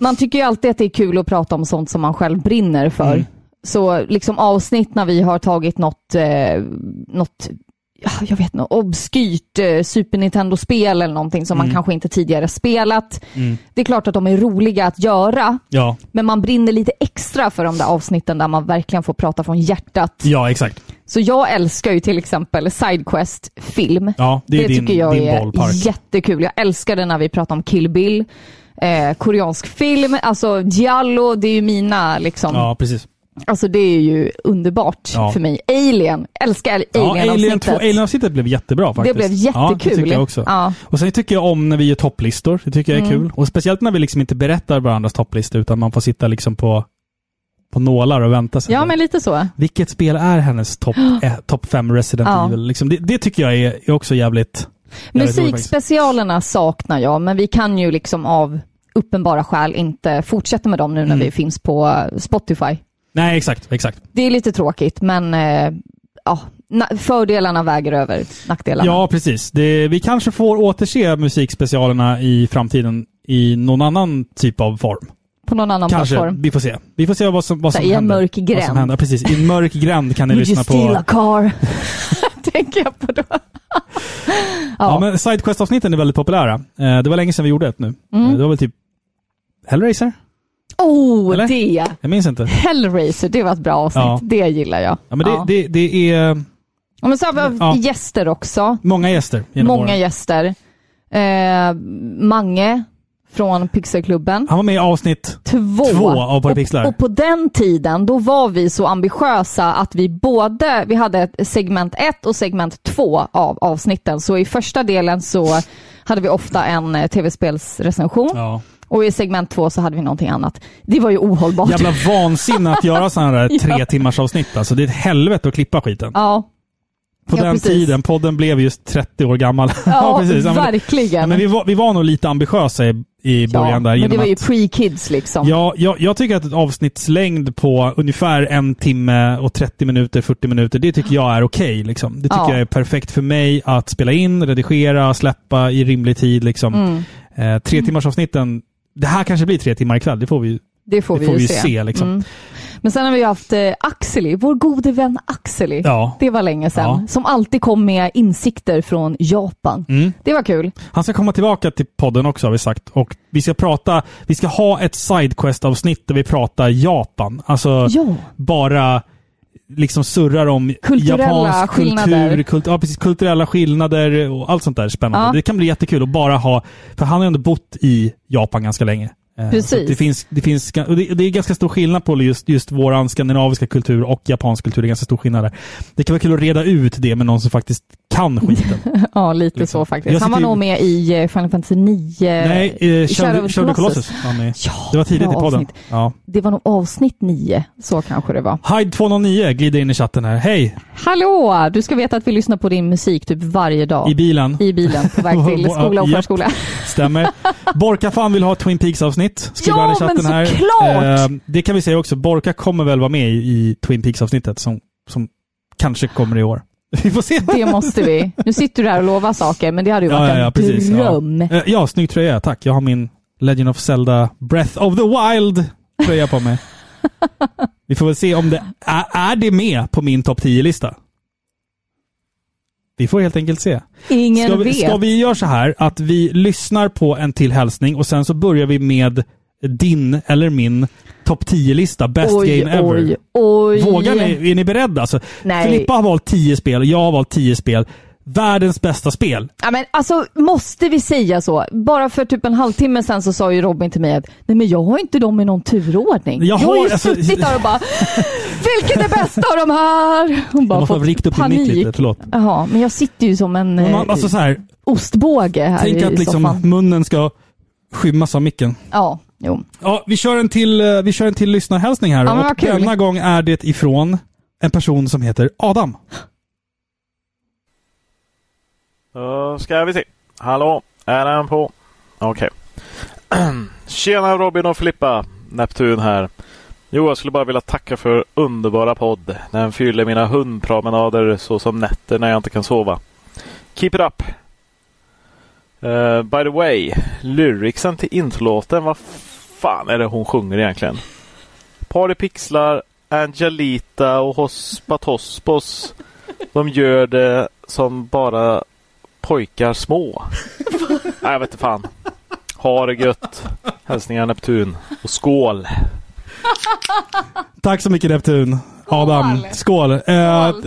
man tycker ju alltid att det är kul att prata om sånt som man själv brinner för. Mm. Så liksom avsnitt när vi har tagit något, eh, något jag vet inte, obskyrt eh, Super Nintendo-spel eller någonting som man Mm. kanske inte tidigare spelat. Mm. Det är klart att de är roliga att göra, Ja, men man brinner lite extra för de där avsnitten där man verkligen får prata från hjärtat. ja exakt. Så jag älskar ju till exempel Sidequest-film. Ja, det är din, tycker jag är ballpark. jättekul. Jag älskar det när vi pratar om Kill Bill, eh, koreansk film, alltså Giallo, det är ju mina liksom. Ja, precis. Alltså det är ju underbart Ja. för mig. Alien, älskar Ja, Alien Alien-avsnittet. 2, Alien-avsnittet blev jättebra faktiskt. det blev Ja, jättekul. tycker jag också. Ja. Och sen tycker jag om när vi gör topplistor. Det tycker jag är Mm. kul. Och speciellt när vi liksom inte berättar varandras topplistor, utan man får sitta liksom på, på nålar och vänta sig. ja, men lite så. Vilket spel är hennes topp eh, top 5 Resident Ja. Evil? Liksom, det, det tycker jag är, är också jävligt... jävligt. Musikspecialerna saknar jag, men vi kan ju liksom av uppenbara skäl inte fortsätta med dem nu när Mm. vi finns på Spotify. Nej, exakt. exakt. Det är lite tråkigt, men eh, ja, na- fördelarna väger över nackdelarna. Ja, precis. Det, vi kanske får återse musikspecialerna i framtiden i någon annan typ av form. På någon annan Kanske. plattform. Vi får se. Vi får se vad som, vad som I en händer. mörk Vad som gränd. händer. Precis. I en mörk gränd kan ni Would you lyssna steal på... a car? Tänker jag på då. Ja, ja. men Sidequest-avsnitten är väldigt populära. Eh, det var länge sedan vi gjorde ett nu. Mm. Eh, det var väl typ Hellraiser? Oh, Eller? det! Jag minns inte. Hellraiser, det var ett bra avsnitt. Ja. Det gillar jag. Ja, men det, Ja. det, det är Ja, men så har vi Ja. gäster också. många gäster genom Många åren. gäster. Eh, Mange från Pixelklubben. Han var med i avsnitt Två. två av Parapixlar. Och, och på den tiden, då var vi så ambitiösa att vi både, vi hade ett segment 1 och segment 2 av avsnitten. Så i första delen så hade vi ofta en eh, tv-spelsrecension Ja. Och i segment 2 så hade vi någonting annat. Det var ju ohållbart. Jävla vansinne att göra sådana Ja. tre timmars avsnitt. Alltså, det är ett helvete att klippa skiten. Ja, På ja, den precis. tiden, podden blev just 30 år gammal. ja, precis. Ja, men, ja, verkligen. men vi, var, vi var nog lite ambitiösa i, i början där. men det var ju pre-kids liksom. Ja, jag, jag tycker att ett avsnittslängd på ungefär en timme och 30 minuter, 40 minuter, det tycker jag är okej. liksom. Det tycker Ja. jag är perfekt för mig att spela in, redigera, släppa i rimlig tid. Liksom. Mm, Eh, tre timmars avsnitten, det här kanske blir tre timmar ikväll, det får vi, det får det vi får ju vi se. se. liksom. Mm. Men sen har vi haft eh, Axeli, vår gode vän Axeli. Ja. Det var länge sedan. Ja. Som alltid kom med insikter från Japan. Mm. Det var kul. Han ska komma tillbaka till podden också har vi sagt. Och vi ska prata, vi ska ha ett Sidequest-avsnitt där vi pratar Japan. Alltså Ja. bara liksom surrar om Kulturella japansk skillnader. kultur, kult, ja, precis, kulturella skillnader och allt sånt där spännande. Ja. Det kan bli jättekul att bara ha, för han har ju ändå bott i Japan ganska länge. Eh, Precis. Det, finns, det, finns, det, är ganska stor skillnad på just, just våran skandinaviska kultur och japansk kultur. Det är ganska stor skillnad där. Det kan vara kul att reda ut det med någon som faktiskt kan skiten. Ja, lite Liksom. så faktiskt. Jag Han var ju- nog med i eh, Final Fantasy 9. Nej, eh, Shadow Shadow Colossus. Colossus. Ja, Det var tidigt i podden. Ja. Det var nog avsnitt 9. Så kanske det var. Hyde 209 glider in i chatten här. Hej! Hallå! Du ska veta att vi lyssnar på din musik typ varje dag. I bilen. I bilen på väg till skola och förskola. Stämmer. Borka fan vill ha Twin Peaks-avsnitt. Skriver Ja, i chatten men här. såklart! Eh, det kan vi säga också. Borka kommer väl vara med i, i Twin Peaks-avsnittet som, som kanske kommer i år. Vi får se. Det måste vi. Nu sitter du här och lovar saker, men det hade ju Ja, varit ja, ja, en precis. dröm. Ja. Ja, snygg tröja. Tack. Jag har min Legend of Zelda Breath of the Wild tröja på mig. Vi får väl se om det är, är det med på min topp 10-lista. Vi får helt enkelt se. Ingen Ska vi, vet. ska vi göra så här att vi lyssnar på en till hälsning och sen så börjar vi med din eller min topp 10-lista. Best oj, game ever. oj, oj. Vågar ni? Är ni beredda? Alltså, Nej. Filippa har valt 10 spel, jag har valt 10 spel. Världens bästa spel. Ja, men alltså, måste vi säga så? Bara för typ en halvtimme sedan så sa ju Robin till mig att nej men jag har inte dem i någon turordning. Jag Jag, har har- ju alltså- suttit där och bara, vilken är bäst av de här? Hon bara Jag måste fått upp panik. lite, förlåt. Jaha, men jag sitter ju som en Men eh, Man, alltså så här, ostbåge här tänk i att liksom soffan. munnen ska skymmas av micken. Ja, jo. Ja, vi kör en till, eh, vi kör en till lyssnarhälsning här. Ja, och kul. denna gång är det ifrån en person som heter Adam. Då ska vi se. Hallå, är den på? Okej. Tjena Robin och Filippa. Neptun här. Jo, jag skulle bara vilja tacka för underbara podd. Den fyller mina hundpromenader så som nätter när jag inte kan sova. Keep it up! Eh, by the way, lyricsen till introlåten, vad fan är det hon sjunger egentligen? Partypixlar, Angelita och Hospa Tospos. De gör det som bara pojkar små. Nej, jag vet inte fan. Ha det gött. Hälsningar Neptun. Och skål! Tack så mycket Neptun. Adam, skål. Eh,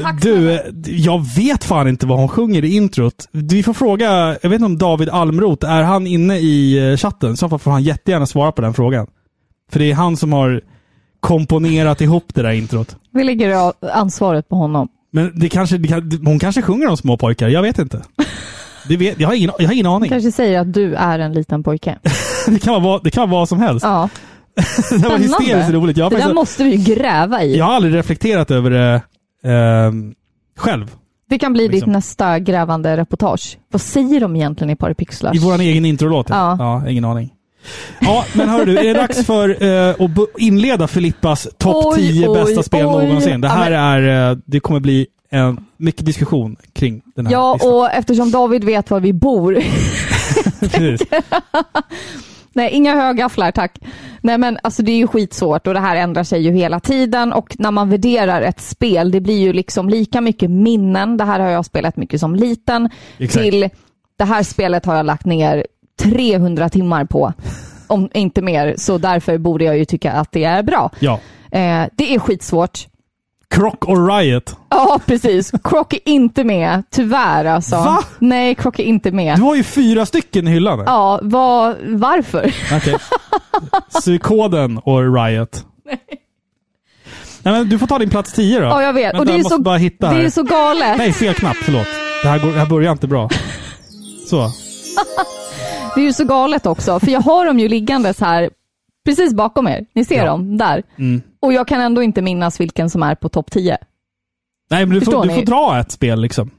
tack du, jag vet fan inte vad hon sjunger i introt. Vi får fråga, jag vet inte om David Almroth, är han inne i eh, chatten? Så får han jättegärna svara på den frågan. För det är han som har komponerat ihop det där introt. Vi lägger ansvaret på honom. Men det kanske, det kan, hon kanske sjunger om små pojkar, jag vet inte. Det vet, jag, har ingen, jag har ingen aning. Kanske säger att du är en liten pojke. Det kan vara, det kan vara vad som helst. Ja, det var hysteriskt roligt. Jag Det där måste vi ju gräva i. jag har aldrig reflekterat över det ehm, själv. Det kan bli Liksom. ditt nästa grävande reportage. Vad säger de egentligen i Parapixlars? I vår egen introlåt? Ja. ja. Ingen aning. Ja, men hör du, är det dags för eh, att inleda Filippas topp Oj, 10 oj, bästa spel oj. någonsin? Det här är, eh, det kommer bli en, mycket diskussion kring den här Ja, listan. och eftersom David vet var vi bor. Precis. Nej, inga högafflar tack. Nej men alltså det är ju skitsvårt och det här ändrar sig ju hela tiden och när man värderar ett spel, det blir ju liksom lika mycket minnen, det här har jag spelat mycket som liten, Exakt. till det här spelet har jag lagt ner 300 timmar på, om inte mer, så därför borde jag ju tycka att det är bra. Ja. Eh, det är skitsvårt. Croc och Riot. Ja, precis. Croc är inte med, tyvärr alltså. Va? Nej, Croc är inte med. Du har ju fyra stycken i hyllan. Ja, vad, varför? Okej. Psykoden och Riot. Nej, men du får ta din plats 10 då. Ja, jag vet. Vänta, och det är, så, bara hitta det här. är så galet. Nej, fel knapp. Förlåt. Det här, går, det här börjar inte bra. Så. Det är ju så galet också, för jag har dem ju liggandes här precis bakom er. Ni ser Ja. dem där. Mm. Och jag kan ändå inte minnas vilken som är på topp 10. Nej, men du får, du får dra ett spel liksom.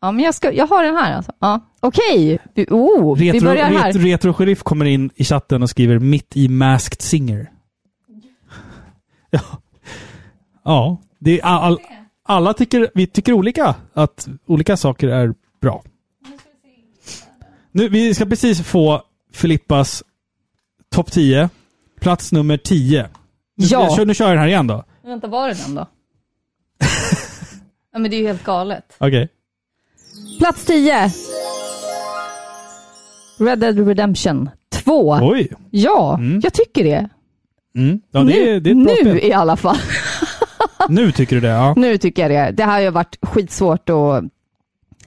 Ja, men jag, ska, jag har den här alltså. Ja. Okej, vi, oh, vi Retro, börjar här. retro, retro Sheriff kommer in i chatten och skriver mitt i Masked Singer. Ja. Ja. Det är all, all, alla tycker, vi tycker olika. Att olika saker är bra. Nu, vi ska precis få Filippas topp 10. Plats nummer 10. Nu, Ja. jag kör, nu kör jag den här igen då. Vänta, var är den då? ja, men det är ju helt galet. Okej. Plats 10. Red Dead Redemption 2. Oj. Ja, Mm. jag tycker det. Mm. Ja, det, nu är, det är nu spel. i alla fall. Nu tycker du det, ja. Nu tycker jag det. Det här har ju varit skitsvårt att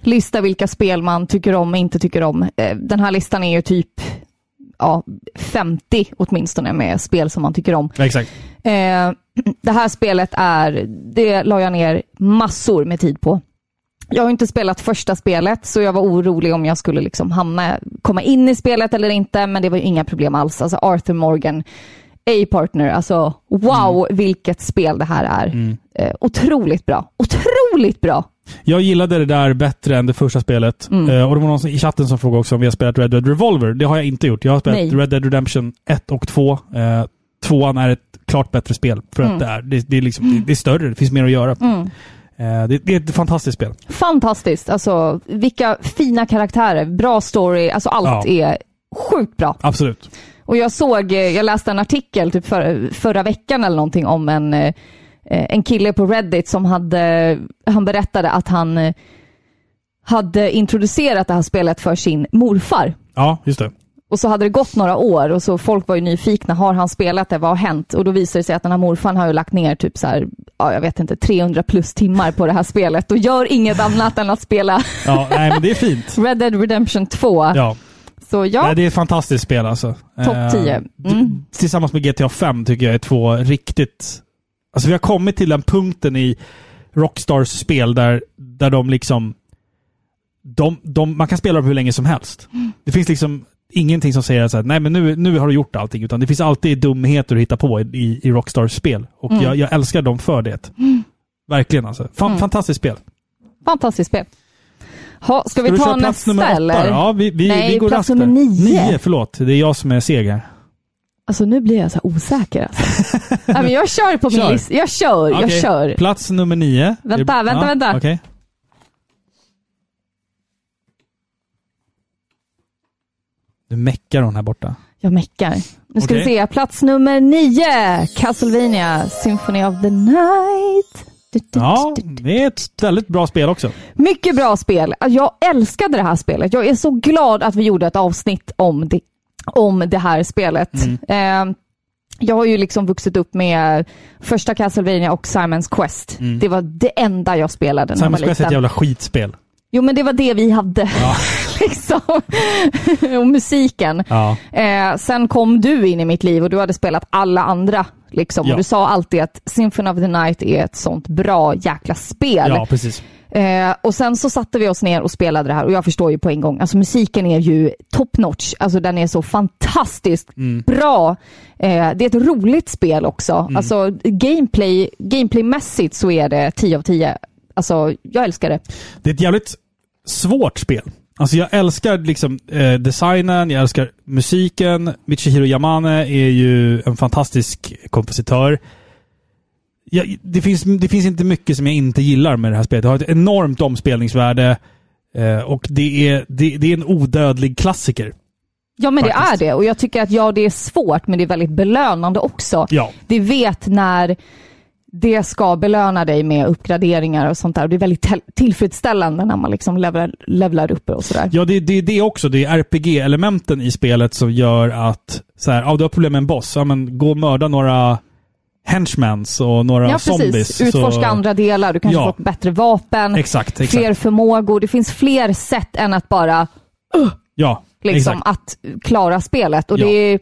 lista vilka spel man tycker om och inte tycker om. Eh, Den här listan är ju typ ja, 50 åtminstone med spel som man tycker om. Exakt. Eh, det här spelet är, det la jag ner massor med tid på. Jag har inte spelat första spelet, så jag var orolig om jag skulle liksom hamna, komma in i spelet eller inte, men det var ju inga problem alls. Alltså Arthur Morgan, A-partner, alltså wow vilket spel det här är. Mm. Eh, otroligt bra. Otroligt bra! Jag gillade det där bättre än det första spelet. Mm. Eh, och det var någon i chatten som frågade också om vi har spelat Red Dead Revolver. Det har jag inte gjort. Jag har spelat Nej. Red Dead Redemption 1 och 2. Eh, tvåan är ett klart bättre spel. För Mm. att det är, det, det, är liksom, det, det är större, det finns mer att göra. Mm. Eh, det, det är ett fantastiskt spel. Fantastiskt. Alltså, vilka fina karaktärer, bra story, alltså allt Ja. är sjukt bra. Absolut. Och jag såg, jag läste en artikel typ för, förra veckan eller någonting om en, en kille på Reddit som hade, han berättade att han eh, hade introducerat det här spelet för sin morfar. Ja, just det. Och så hade det gått några år och så folk var ju nyfikna. Har han spelat det? Vad har hänt? Och då visade det sig att den här morfaren har ju lagt ner typ så här, ja, jag vet inte, 300 plus timmar på det här spelet och gör inget annat än att spela Ja, nej, men det är fint. Red Dead Redemption 2. Ja. Så ja, Nej, det är ett fantastiskt spel alltså. Topp Eh, 10. d- Mm. Tillsammans med GTA 5 tycker jag är två riktigt... Alltså vi har kommit till den punkten i Rockstars spel där, där de liksom... De, de, man kan spela dem hur länge som helst. Mm. Det finns liksom ingenting som säger att nej men nu, nu har du gjort allting. Utan det finns alltid dumheter att hitta på i, i, i Rockstars spel. Och Mm. jag, jag älskar dem för det. Verkligen alltså. Fan, Mm. Fantastiskt spel. fantastiskt spel. Ha, ska vi du ta köra plats nästa nummer åtta eller? Ja, vi, vi, Nej, vi går plats nummer nio. Nio, förlåt. Det är jag som är seg här. Alltså nu blir jag så här osäker alltså. Nej, men jag kör på min Kör. lista. Jag kör, jag Okej. kör. Plats nummer nio. Vänta, det- vänta, vänta. Okej. Nu meckar hon här borta. Jag meckar. Nu ska Okej. vi se. Plats nummer nio. Castlevania Symphony of the Night. Du, du, Ja, du, du. det är ett väldigt bra spel också. Mycket bra spel. Jag älskade det här spelet. Jag är så glad att vi gjorde ett avsnitt om det, om det här spelet. Mm. Eh, jag har ju liksom vuxit upp med första Castlevania och Simons Quest. Det var det enda jag spelade när jag var Quest är ett jävla skitspel. Jo, men det var det vi hade. Ja. liksom. och musiken. Ja. Eh, sen kom du in i mitt liv och du hade spelat alla andra. Liksom. Ja. Och du sa alltid att Symphony of the Night är ett sånt bra jäkla spel. ja, precis. Eh, och sen så satte vi oss ner och spelade det här och jag förstår ju på en gång, alltså musiken är ju top notch, alltså den är så fantastiskt Mm. bra. Eh, det är ett roligt spel också, alltså gameplay, gameplaymässigt så är det 10 av 10. Alltså, jag älskar det. Det är ett jävligt svårt spel. Alltså jag älskar liksom eh, designen, jag älskar musiken. Michihiro Yamane är ju en fantastisk kompositör. Ja, det, finns, det finns inte mycket som jag inte gillar med det här spelet. Det har ett enormt omspelningsvärde. Eh, och det är, det, det är en odödlig klassiker. Ja men Faktiskt. det är det och jag tycker att ja det är svårt men det är väldigt belönande också. Ja. Det vet när det ska belöna dig med uppgraderingar och sånt där. Det är väldigt till- tillfredsställande när man liksom levlar, levlar upp och sådär. Ja, det är det, det också. Det är RPG-elementen i spelet som gör att så här, ja, du har problem med en boss. Ja, men gå och mörda några henchmans och några Ja, zombies. precis. Utforska så... andra delar. Du kanske Ja. får bättre vapen, Exakt, exakt. fler förmågor. Det finns fler sätt än att bara Ja, liksom, exakt. att klara spelet. Och Ja. det, är,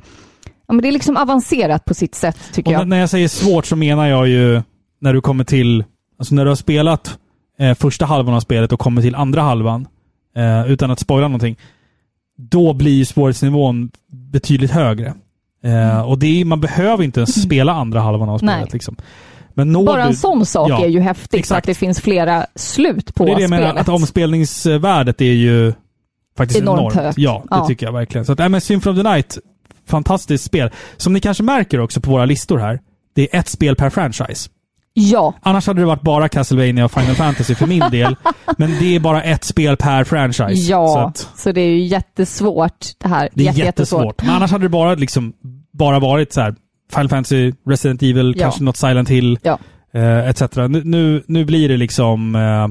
ja, men det är liksom avancerat på sitt sätt, tycker Och jag. när jag säger svårt så menar jag ju när du kommer till... Alltså när du har spelat eh, första halvan av spelet och kommer till andra halvan, eh, utan att spoila någonting, då blir svårighetsnivån betydligt högre. Eh, och det är, man behöver inte ens spela andra halvan av spelet. Liksom. Bara du, en sån sak Ja, är ju häftigt, exakt. att det finns flera slut på det är det jag spelet. menar, att omspelningsvärdet är ju faktiskt Enormt enormt. högt. Ja, det Ja. tycker jag verkligen. Så att, äh, men Symphony of the Night, fantastiskt spel. Som ni kanske märker också på våra listor här, det är ett spel per franchise. Ja, Annars hade det varit bara Castlevania och Final Fantasy för min del. Men det är bara ett spel per franchise. Så ja. att Så, det är ju jättesvårt det här. det är Jätte- jättesvårt. Men annars hade det bara, liksom, bara varit så här Final Fantasy, Resident Evil, Ja. kanske något Silent Hill, Ja. eh, etc. Nu, nu, nu blir det liksom... Eh,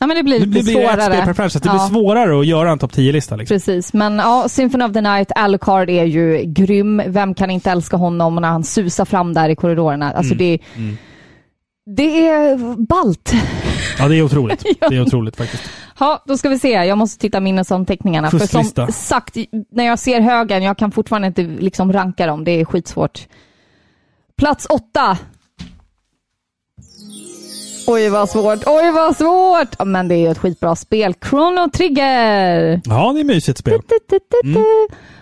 Ja, men det blir nu blir det ett spel per svårare. franchise. Det Ja. blir svårare att göra en topp 10-lista. Liksom. Precis, men ja, Symphony of the Night, Alucard är ju grym. Vem kan inte älska honom när han susar fram där i korridorerna? Alltså Mm. det, Mm. Det är balt. Ja, det är otroligt. Det är otroligt faktiskt. Ja, då ska vi se. Jag måste titta minnesanteckningarna. För som sagt, när jag ser högen, jag kan fortfarande inte liksom ranka dem. Det är skitsvårt. Plats åtta. Oj, vad svårt. Oj, vad svårt. Ja, Men det är ju ett skitbra spel. Chrono Trigger. Ja, det är mysigt spel. Mm.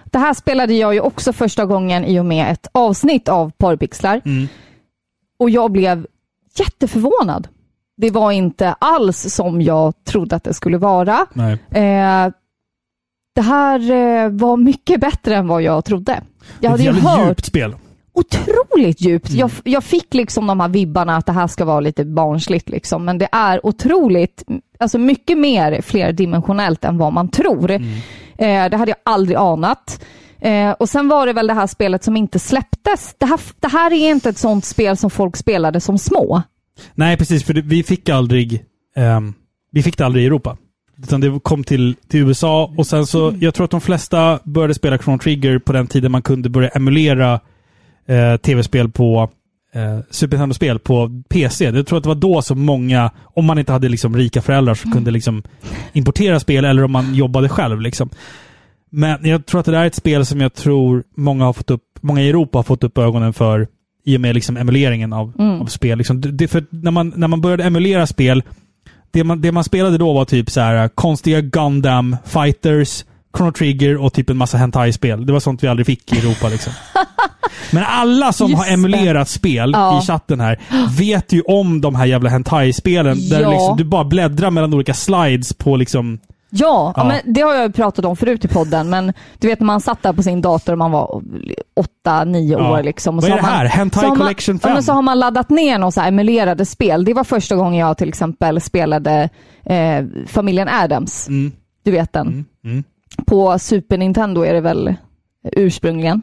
Det här spelade jag ju också första gången i och med ett avsnitt av Porrpixlar. Mm. Och jag blev jätteförvånad. Det var inte alls som jag trodde att det skulle vara. Nej. Eh, det här eh, var mycket bättre än vad jag trodde. Jag hade ju hört djupt spel. otroligt djupt. Jag, jag fick liksom de här vibbarna att det här ska vara lite barnsligt liksom, men det är otroligt, alltså mycket mer flerdimensionellt än vad man tror. Eh, det hade jag aldrig anat. Eh, och sen var det väl det här spelet som inte släpptes. Det här, det här är inte ett sånt spel som folk spelade som små. Nej, precis. För vi fick aldrig... ehm, vi fick det aldrig i Europa. Utan det kom till, till USA och sen så, jag tror att de flesta började spela Chrono Trigger på den tiden man kunde börja emulera eh, tv-spel på eh, Super Nintendo-spel på PC. Jag tror att det var då som många, om man inte hade liksom rika föräldrar som kunde liksom importera spel eller om man jobbade själv. Liksom. Men jag tror att det där är ett spel som jag tror många, har fått upp, många i Europa har fått upp ögonen för i och med liksom emuleringen av, av spel. Liksom, det, det, för när, man, när man började emulera spel, det man, det man spelade då var typ så här konstiga Gundam Fighters, Chrono Trigger och typ en massa hentai-spel. Det var sånt vi aldrig fick i Europa. Liksom. Men alla som Just har emulerat spel Ja. i chatten här vet ju om de här jävla hentai-spelen. Där Ja. liksom, du bara bläddrar mellan olika slides på liksom... Ja, ja. Men det har jag pratat om förut i podden, men du vet när man satt där på sin dator och man var åtta, nio Ja. år. Liksom, och Vad så är det här? Man, Hentai man- Collection Ja, 5? men så har man laddat ner några så emulerade spel. Det var första gången jag till exempel spelade eh, familjen Adams. Mm, Du vet den. mm, mm. På Super Nintendo är det väl ursprungligen.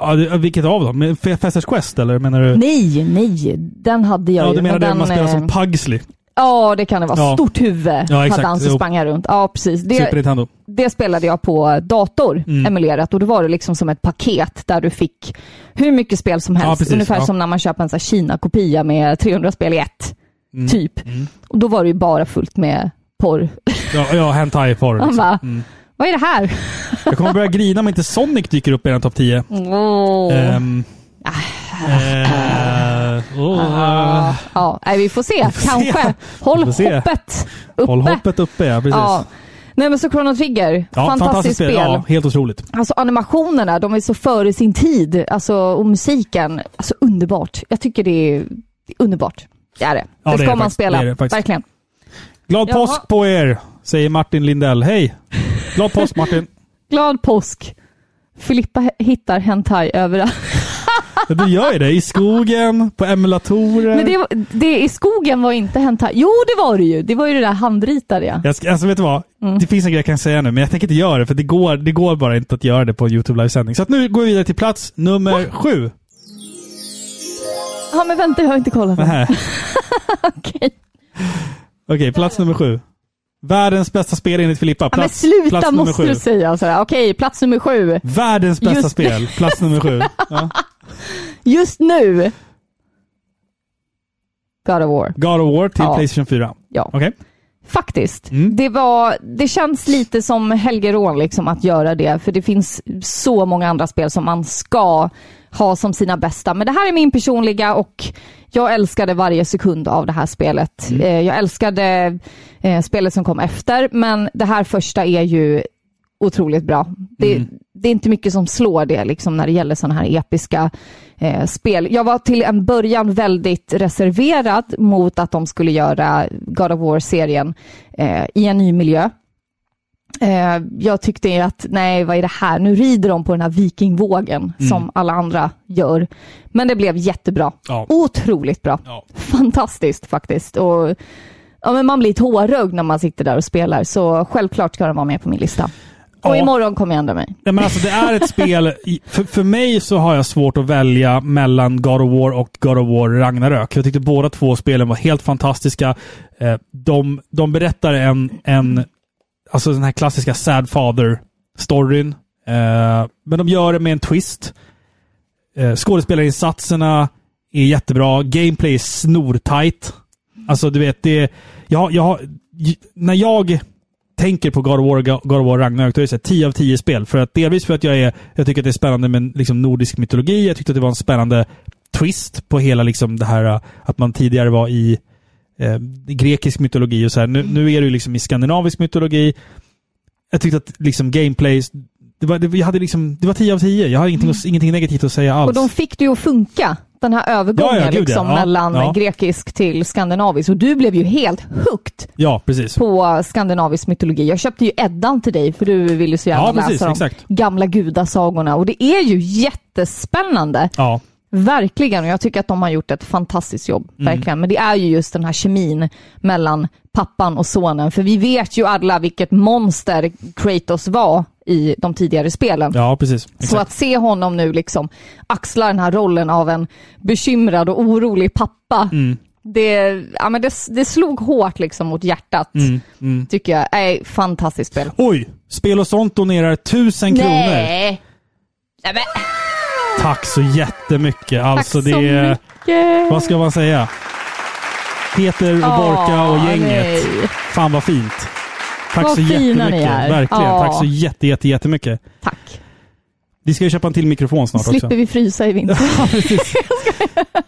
Ja, det, vilket av dem? Med F- Fasters Quest eller menar du? Nej, nej, den hade jag Ja, ju. du menar men den man spelar eh, som Pugsley? Ja, det kan det vara. Ja. Stort huvud Ja, hade han som sprang här runt. Ja, precis. Det, det spelade jag på dator, Mm. emulerat. Och då var det liksom som ett paket där du fick hur mycket spel som Ja, helst. precis, Ungefär ja. som när man köper en Kina-kopia med 300 spel i ett. Mm. Typ. Mm. Och då var det ju bara fullt med porr. Ja, ja hentai-porr. Liksom. bara, Mm. vad är det här? Jag kommer börja grina om inte Sonic dyker upp i den topp 10. Åh. Ehm, eh, åh. Ah, ja, nej, vi får se. får se. Kanske. Håll Vi får se. hoppet uppe. Håll hoppet uppe, ja. Precis. Ja. Nej men så Chrono Trigger, Ja, fantastiskt spel. Ja, helt otroligt. Alltså animationerna, de är så före sin tid. Alltså, och musiken, alltså underbart. Jag tycker det är, underbart. Det är det. Ja, det det ska man faktiskt. spela. Det det. Verkligen. Glad Jaha. påsk på er, säger Martin Lindell. Hej! Glad påsk Martin. Glad påsk. Filippa hittar hentai överallt. Du gör ju det. I skogen, på emulatorer. Men det, det i skogen var inte hentai. Jo, det var det ju. Det var ju det där handritade ja. Jag ska, alltså vet du vad? Mm. Det finns en grej jag kan säga nu, men jag tänker inte göra det, för det går, det går bara inte att göra det på YouTube livesändning. Så att nu går vi vidare till plats nummer sju. Ja, men vänta, jag har inte kollat. Okej. Okej, plats nummer sju. Världens bästa spel enligt Filippa. Ja, men Plats, sluta plats nummer måste sju. du säga sådär. Okej, plats nummer sju. Världens bästa Just- spel. Plats nummer sju. Ja. Just nu. God of War. God of War till Ja. Playstation 4. Ja. Okej. Faktiskt. Mm. Det, var, det känns lite som helgerån liksom att göra det, för det finns så många andra spel som man ska ha som sina bästa. Men det här är min personliga och jag älskade varje sekund av det här spelet. Mm. Eh, Jag älskade eh, spelet som kom efter, men det här första är ju otroligt bra. Det, Mm. Det är inte mycket som slår det liksom, när det gäller sådana här episka eh, spel. Jag var till en början väldigt reserverad mot att de skulle göra God of War-serien eh, i en ny miljö. Eh, jag tyckte att, nej vad är det här? Nu rider de på den här vikingvågen som alla andra gör. Men det blev jättebra. Ja. Otroligt bra. Ja. Fantastiskt faktiskt. Och, ja, men man blir tårögd när man sitter där och spelar, så självklart ska den vara med på min lista. Och Ja. imorgon kommer jag ändra mig. Nej, men alltså, det är ett spel... För, för mig så har jag svårt att välja mellan God of War och God of War Ragnarök. Jag tyckte båda två spelen var helt fantastiska. Eh, De, de berättar en, en... Alltså den här klassiska Sad Father-storyn. Eh, Men de gör det med en twist. Eh, Skådespelarinsatserna är jättebra. Gameplay är snortajt. Alltså du vet, det... Jag, jag, när jag tänker på God of War, God of War Ragnarök, då är det så här 10 av 10 spel. För att delvis för att jag är, jag tycker att det är spännande med liksom nordisk mytologi. Jag tyckte att det var en spännande twist på hela liksom det här att man tidigare var i eh, grekisk mytologi och så här. Nu, nu är det ju liksom i skandinavisk mytologi. Jag tyckte att liksom gameplay, det var, det, jag hade liksom, det var 10 av 10. Jag har ingenting, att- ingenting negativt att säga alls. Och de fick det ju att funka Den här övergången Ja, ja, gud, liksom ja. Mellan grekisk till skandinavisk. Och du blev ju helt hooked Ja, precis. på skandinavisk mytologi. Jag köpte ju Eddan till dig för du ville så gärna Ja, precis, läsa de exakt. gamla gudasagorna. Och det är ju jättespännande. Ja, Verkligen, och jag tycker att de har gjort ett fantastiskt jobb. Mm. Verkligen. Men det är ju just den här kemin mellan pappan och sonen. För vi vet ju alla vilket monster Kratos var i de tidigare spelen. ja precis. Så Exakt. att se honom nu liksom axla den här rollen av en bekymrad och orolig pappa. Mm. Det, ja, men det, det slog hårt liksom mot hjärtat, Mm, mm. tycker jag. Är fantastiskt spel. Oj! Spel och sånt donerar tusen kronor. Nej! Nej men, Tack så jättemycket. Alltså tack det så är... mycket! Vad ska man säga? Peter och Borka och Åh, gänget. nej. Fan vad fint. Tack Vad så jättemycket. ni är. Verkligen. Ja. Tack så jätte, jätte, jättemycket. Tack. Vi ska ju köpa en till mikrofon snart Slipper också. vi frysa i vinter. Ja.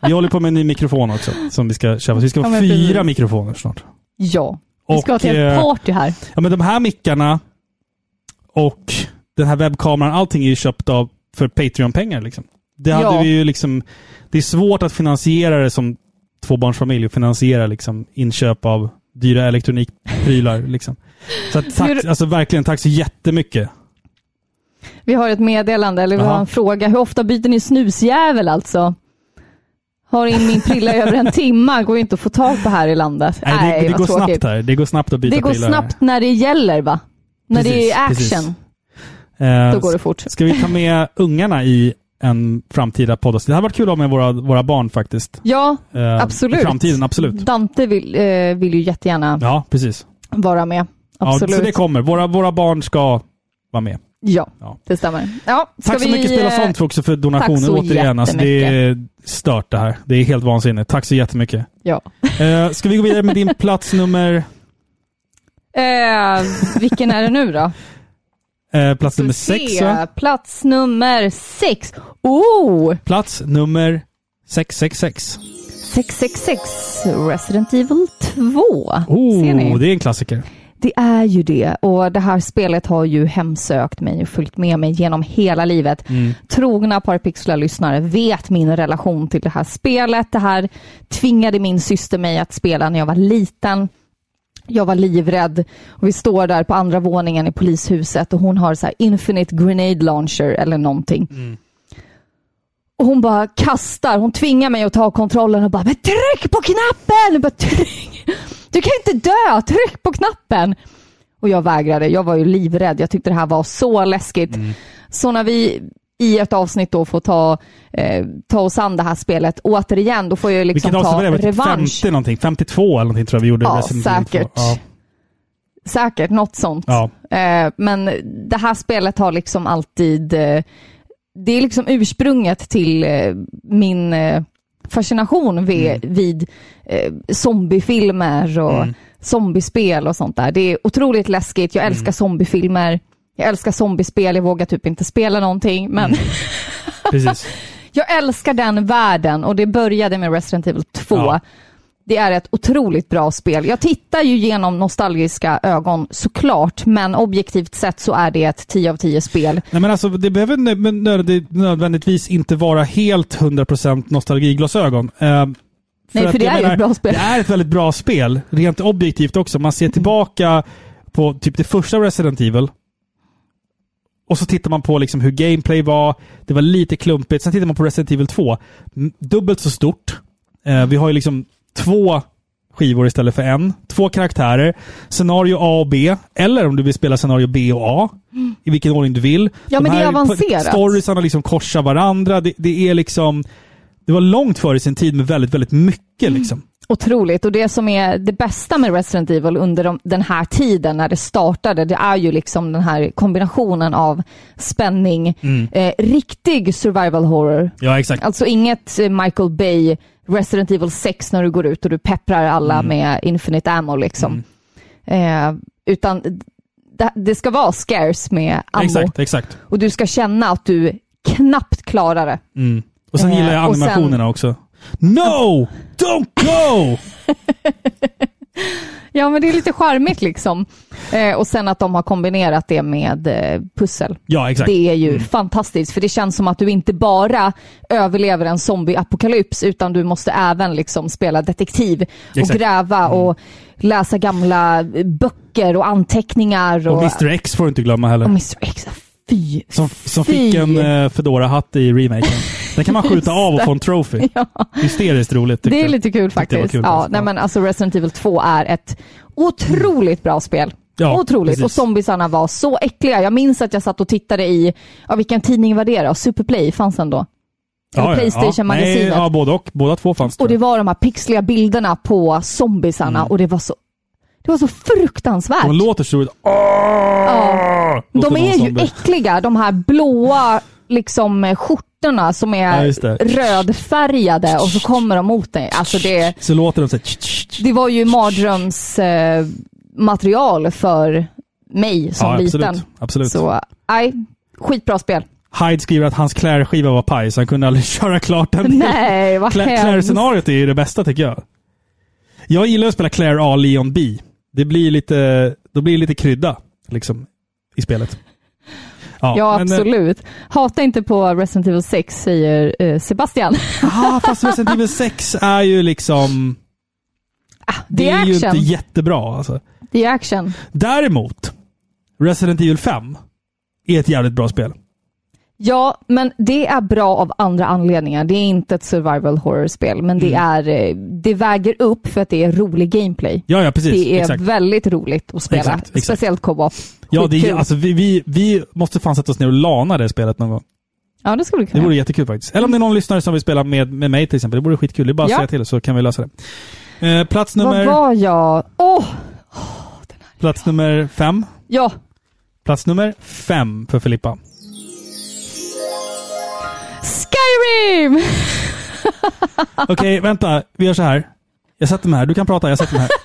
Vi håller på med en ny mikrofon också som vi ska köpa. Så vi ska ha Ja, fyra mikrofoner snart. ja, vi ska ha Och, ett helt eh, party här. Ja, men de här mickarna och den här webbkameran, allting är ju köpt av för Patreon-pengar. Liksom. Det hade Ja. vi ju liksom... Det är svårt att finansiera det som tvåbarnsfamilj och finansiera liksom inköp av dyra elektronikprylar. liksom. Så att, tack, alltså verkligen tack så jättemycket. Vi har ett meddelande, eller vi har Jaha. en fråga. Hur ofta byter ni snusjävel alltså? Har in min prilla över en timma, går ju inte att få tag på här i landet. Nej, det, det vad går tråkigt. snabbt här. Det går snabbt att byta Det går prylar. snabbt när det gäller va? När det Precis, är precis. Eh, då går det fort. Ska vi ta med ungarna i en framtida poddavsnitt? Det hade varit kul att ha med våra, våra barn faktiskt. Ja, Eh, absolut. I framtiden, absolut. Dante vill, eh, vill ju jättegärna Ja, precis. vara med. Ja, Absolut. så det kommer. Våra, våra barn ska vara med. Ja, Ja. det stämmer. Ja, Tack så vi, mycket Spela eh, sånt också för donationen tack så återigen. Alltså, det är stört det här. Det är helt vansinnigt. Tack så jättemycket. Ja. Eh, ska vi gå vidare med din plats nummer, Eh, vilken är det nu då? Eh, plats nummer se. sex va? Plats nummer sex. Oh! Plats nummer 666. 666 Resident Evil 2. Ser ni? Oh, det är en klassiker. Det är ju det och det här spelet har ju hemsökt mig och följt med mig genom hela livet. Mm. Trogna Parapixlar-lyssnare vet min relation till det här spelet. Det här tvingade min syster mig att spela när jag var liten. Jag var livrädd och vi står där på andra våningen i polishuset och hon har så här infinite grenade launcher eller någonting. Och hon bara kastar, hon tvingar mig att ta kontrollen och bara men tryck på knappen! Jag bara, tryck. Du kan inte dö, tryck på knappen! Och jag vägrade, jag var ju livrädd. Jag tyckte det här var så läskigt. Så när vi i ett avsnitt då får ta, eh, ta oss an det här spelet återigen, då får jag liksom Vilket ta det? revansch. 50 någonting? 52 eller någonting tror jag vi gjorde. Ja, Resident Evil 2. säkert. Ja. Säkert, något sånt. Ja. Eh, men det här spelet har liksom alltid... Eh, det är liksom ursprunget till eh, min eh, fascination vid, vid eh, zombiefilmer och Mm. zombiespel och sånt där. Det är otroligt läskigt. Jag Mm. älskar zombiefilmer. Jag älskar zombiespel. Jag vågar typ inte spela någonting, men Precis. jag älskar den världen och det började med Resident Evil 2. Ja. Det är ett otroligt bra spel. Jag tittar ju genom nostalgiska ögon såklart, men objektivt sett så är det ett 10 av 10 spel. Nej, men alltså, det behöver nödvändigtvis inte vara helt 100% nostalgiglasögon. Eh, Nej, för det är ju ett bra spel. Det är ett väldigt bra spel, rent objektivt också. Man ser tillbaka på typ det första Resident Evil. Och så tittar man på liksom hur gameplay var. Det var lite klumpigt. Sen tittar man på Resident Evil 2. M- Dubbelt så stort. Eh, vi har ju liksom två skivor istället för en. Två karaktärer. Scenario A och B. Eller om du vill spela scenario B och A. I vilken ordning du vill. Ja, men det är avancerat. Storiesarna liksom korsar varandra. Det, det är liksom... Det var långt före sin tid med väldigt, väldigt mycket liksom. Otroligt. Och det som är det bästa med Resident Evil under de, den här tiden när det startade, det är ju liksom den här kombinationen av spänning, Mm. eh, riktig survival horror. Ja, exakt. Alltså inget eh, Michael Bay, Resident Evil 6 när du går ut och du pepprar alla Mm. med infinite ammo liksom. Eh, utan det, det ska vara scarce med ammo. Exakt, exakt. Och du ska känna att du knappt klarar det. Mm. Och sen Eh, gillar jag och sen- animationerna också. No! Don't go! Ja, men det är lite charmigt liksom. Eh, och sen att de har kombinerat det med eh, pussel. Ja, exakt. Det är ju Mm. fantastiskt, för det känns som att du inte bara överlever en zombieapokalyps, utan du måste även liksom spela detektiv och Exakt. Mm. gräva och läsa gamla böcker och anteckningar. Och, Och Mr X får du inte glömma heller. och Mr X. Fy! Som, som Fy. fick en uh, Fedora-hatt i remaken. Den kan man skjuta av och få en trophy. Ja. Hysteriskt roligt. Det är jag. lite kul det faktiskt. kul, ja, alltså. nej, men alltså Resident Evil 2 är ett otroligt bra spel. Ja, Otroligt. precis. Och zombiesarna var så äckliga. Jag minns att jag satt och tittade i, ja vilken tidning var det då? Superplay fanns den då? Eller Ja, ja, ja. Playstation-magasinet. Nej, Ja, både och. Båda två fanns Och tror det var de här pixliga bilderna på zombiesarna Mm. och det var så, det var så fruktansvärt. De låter så. Ja. De är ju äckliga, de här blåa liksom eh, skjortorna som Ja, är det. rödfärgade och så kommer de mot dig. Alltså det, Så låter de så här... det var ju mardrömsmaterial eh, material för mig som Ja, liten. absolut. absolut. Så, nej, skitbra spel. Hyde skriver att hans Claire-skiva var paj, så han kunde aldrig köra klart den. Nej, vad. Claire-scenariot är ju det bästa tycker jag. Jag gillar att spela Claire A, Leon B. Det blir lite, då blir det lite krydda liksom, i spelet. Ja, men, eh, absolut. Hata inte på Resident Evil 6, säger eh, Sebastian. Ah, fast Resident Evil 6 är ju liksom... Det, Det är ju inte jättebra. Alltså. Det är action. Däremot, Resident Evil 5 är ett jävligt bra spel. Ja, men det är bra av andra anledningar. Det är inte ett survival horror-spel, men det, är, eh, det väger upp för att det är rolig gameplay. Ja, ja precis. det är exakt. väldigt roligt att spela. Exakt, exakt. Speciellt co-op. Ja, det är, alltså, vi, vi, vi måste fan sätta oss ner och lana det spelet någon gång. ja, det skulle vi Det kunna vore göra. jättekul faktiskt. Eller om det är någon lyssnare som vill spela med, med mig till exempel. Det vore skitkul. Det är bara att Ja. säga till så kan vi lösa det. Eh, plats nummer, Vad var jag? Åh! plats nummer fem. Ja, Plats nummer fem för Filippa. Skyrim! Okej, vänta. Vi gör så här. Jag sätter mig här. Du kan prata, jag sätter mig här.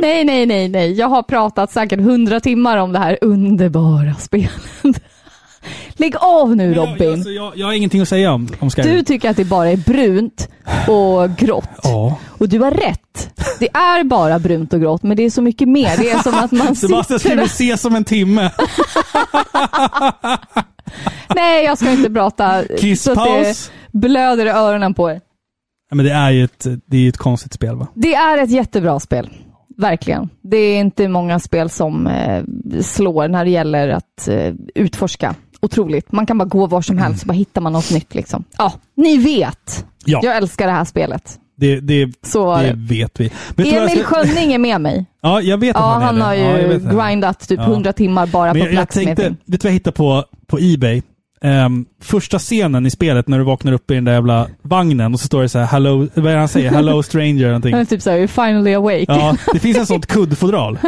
Nej, nej, nej, nej. Jag har pratat säkert hundra timmar om det här underbara spelet. Lägg av nu Jag, Robin. alltså, jag, jag har ingenting att säga om, om Skyrim. Du tycker att det bara är brunt och grått. Ja. Och du har rätt. Det är bara brunt och grått, men det är så mycket mer. Det är som att man Sebastian sitter... skriver ses om en timme. Nej, jag ska inte prata så att det blöder i öronen på er. Men det är ju ett, det är ett konstigt spel va? Det är ett jättebra spel. Verkligen. Det är inte många spel som eh, slår när det gäller att eh, utforska. Otroligt. Man kan bara gå var som helst så bara hittar man något nytt. Liksom. Ja, ni vet. Ja, Jag älskar det här spelet. det, det, Så det vet vi. Jag Emil ska- Skönning är med mig. Ja, jag vet att Ja, han är han det. har ju grindat typ Ja. 100 timmar bara Men på blacksmithing. vet du vad jag hittade på, på Ebay? Ehm, första scenen i spelet när du vaknar upp i den där jävla vagnen och så står det så här, hello, vad är det han säger? Hello stranger någonting. Han är typ såhär, you're finally awake. Ja, det finns en sånt kuddfodral.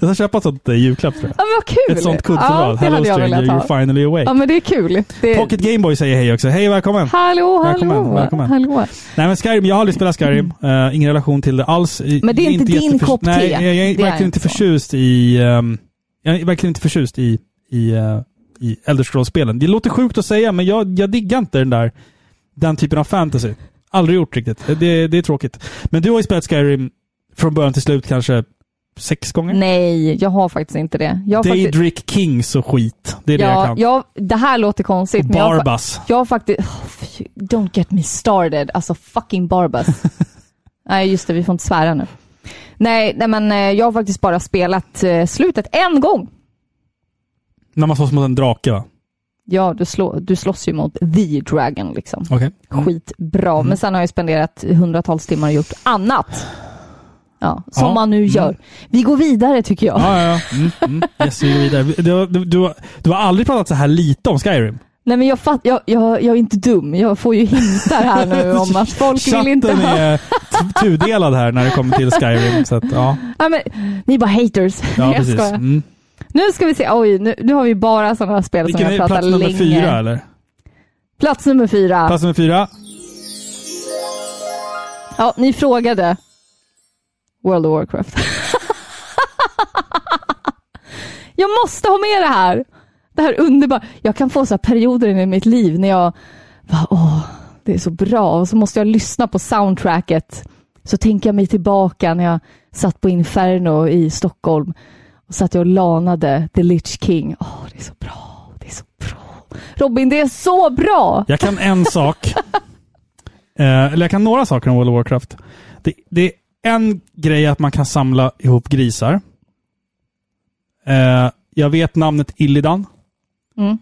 Jag ska köpa ett sånt julklapp tror jag. Ja, men vad kul! Ett sånt Ja, kuddfodral. det hello stranger, you're finally awake. Ja, men det är kul. Det... Pocket Gameboy säger hej också. Hej och välkommen! Hallå, Välkommen, hallå. välkommen. hallå. Nej men Skyrim, jag har aldrig spelat Skyrim. Uh, ingen relation till det alls. Men det är Jag inte din kopp te. Nej, jag, jag är Det verkligen inte inte så. förtjust i... ehm, jag är verkligen inte förtjust i, i, uh, i Elder Scrolls-spelen. Det låter sjukt att säga, men jag, jag diggar inte den där den typen av fantasy. Aldrig gjort riktigt. Det, det är tråkigt. Men du har ju spelat Skyrim från början till slut kanske sex gånger? Nej, jag har faktiskt inte det. Jag har faktiskt... Daydrick Kings och skit. Det är det jag Ja, kan. jag, det här låter konstigt, och men jag Barbas. jag har faktiskt... Oh, don't get me started. Alltså fucking Barbas. nej, just det, vi får inte svära nu. Nej, nej men eh, jag har faktiskt bara spelat eh, slutet en gång. När man slåss mot en drake va? Ja, du, slå, du slåss ju mot the dragon liksom. Okej. Skitbra. Mm. Men sen har jag spenderat hundratals timmar och gjort annat. Ja, som Ja. man nu Mm. gör. Vi går vidare tycker jag. Ja, ja, ja. Mm, mm. Yes, vi går vidare. Du, du, du, du har aldrig pratat så här lite om Skyrim? Nej men jag, fatt, jag, jag, jag är inte dum. Jag får ju hintar här nu om att folk vill inte ha... är tudelad här när det kommer till Skyrim. Så att, ja, Ja, men, ni är bara haters. ja jag skojar. Mm. Nu ska vi se. Oj, nu, nu har vi bara sådana spel Vilken som jag pratar plats nummer länge. fyra eller? Plats nummer fyra. Plats nummer fyra? Ja, ni frågade. World of Warcraft. jag måste ha med det här. Det här underbara. Jag kan få så här perioder i mitt liv när jag bara, åh, Det är så bra. Och så måste jag lyssna på soundtracket. Så tänker jag mig tillbaka när jag satt på Inferno i Stockholm och satt jag och lanade The Lich King. Åh, det är så bra. Det är så bra. Robin, det är så bra! Jag kan en sak. Eh, eller jag kan några saker om World of Warcraft. Det, det en grej att man kan samla ihop grisar. Eh, jag vet namnet Illidan. Mm.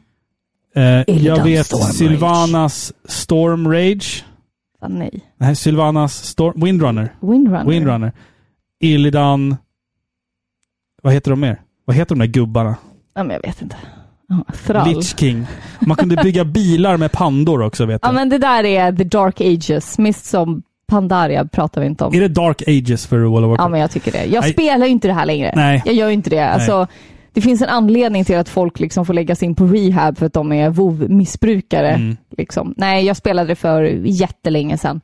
Eh, jag Illidan vet Storm Rage. Sylvanas Storm Rage. Ah, nej. Nej, Sylvanas Storm... Windrunner. Windrunner. Windrunner. Illidan... Vad heter de mer? Vad heter de där gubbarna? Ja, men jag vet inte. Ja, Thrall. Lich King. Man kunde bygga bilar med pandor också vet Ja, jag. men det där är the dark ages. Mist som Pandaria pratar vi inte om. Är det Dark Ages för World of Warcraft? Ja, men jag tycker det. Jag Nej. spelar ju inte det här längre. Nej. Jag gör ju inte det. Alltså, det finns en anledning till att folk liksom får läggas in på rehab för att de är WoW-missbrukare. Mm. Liksom. Nej, jag spelade det för jättelänge sedan.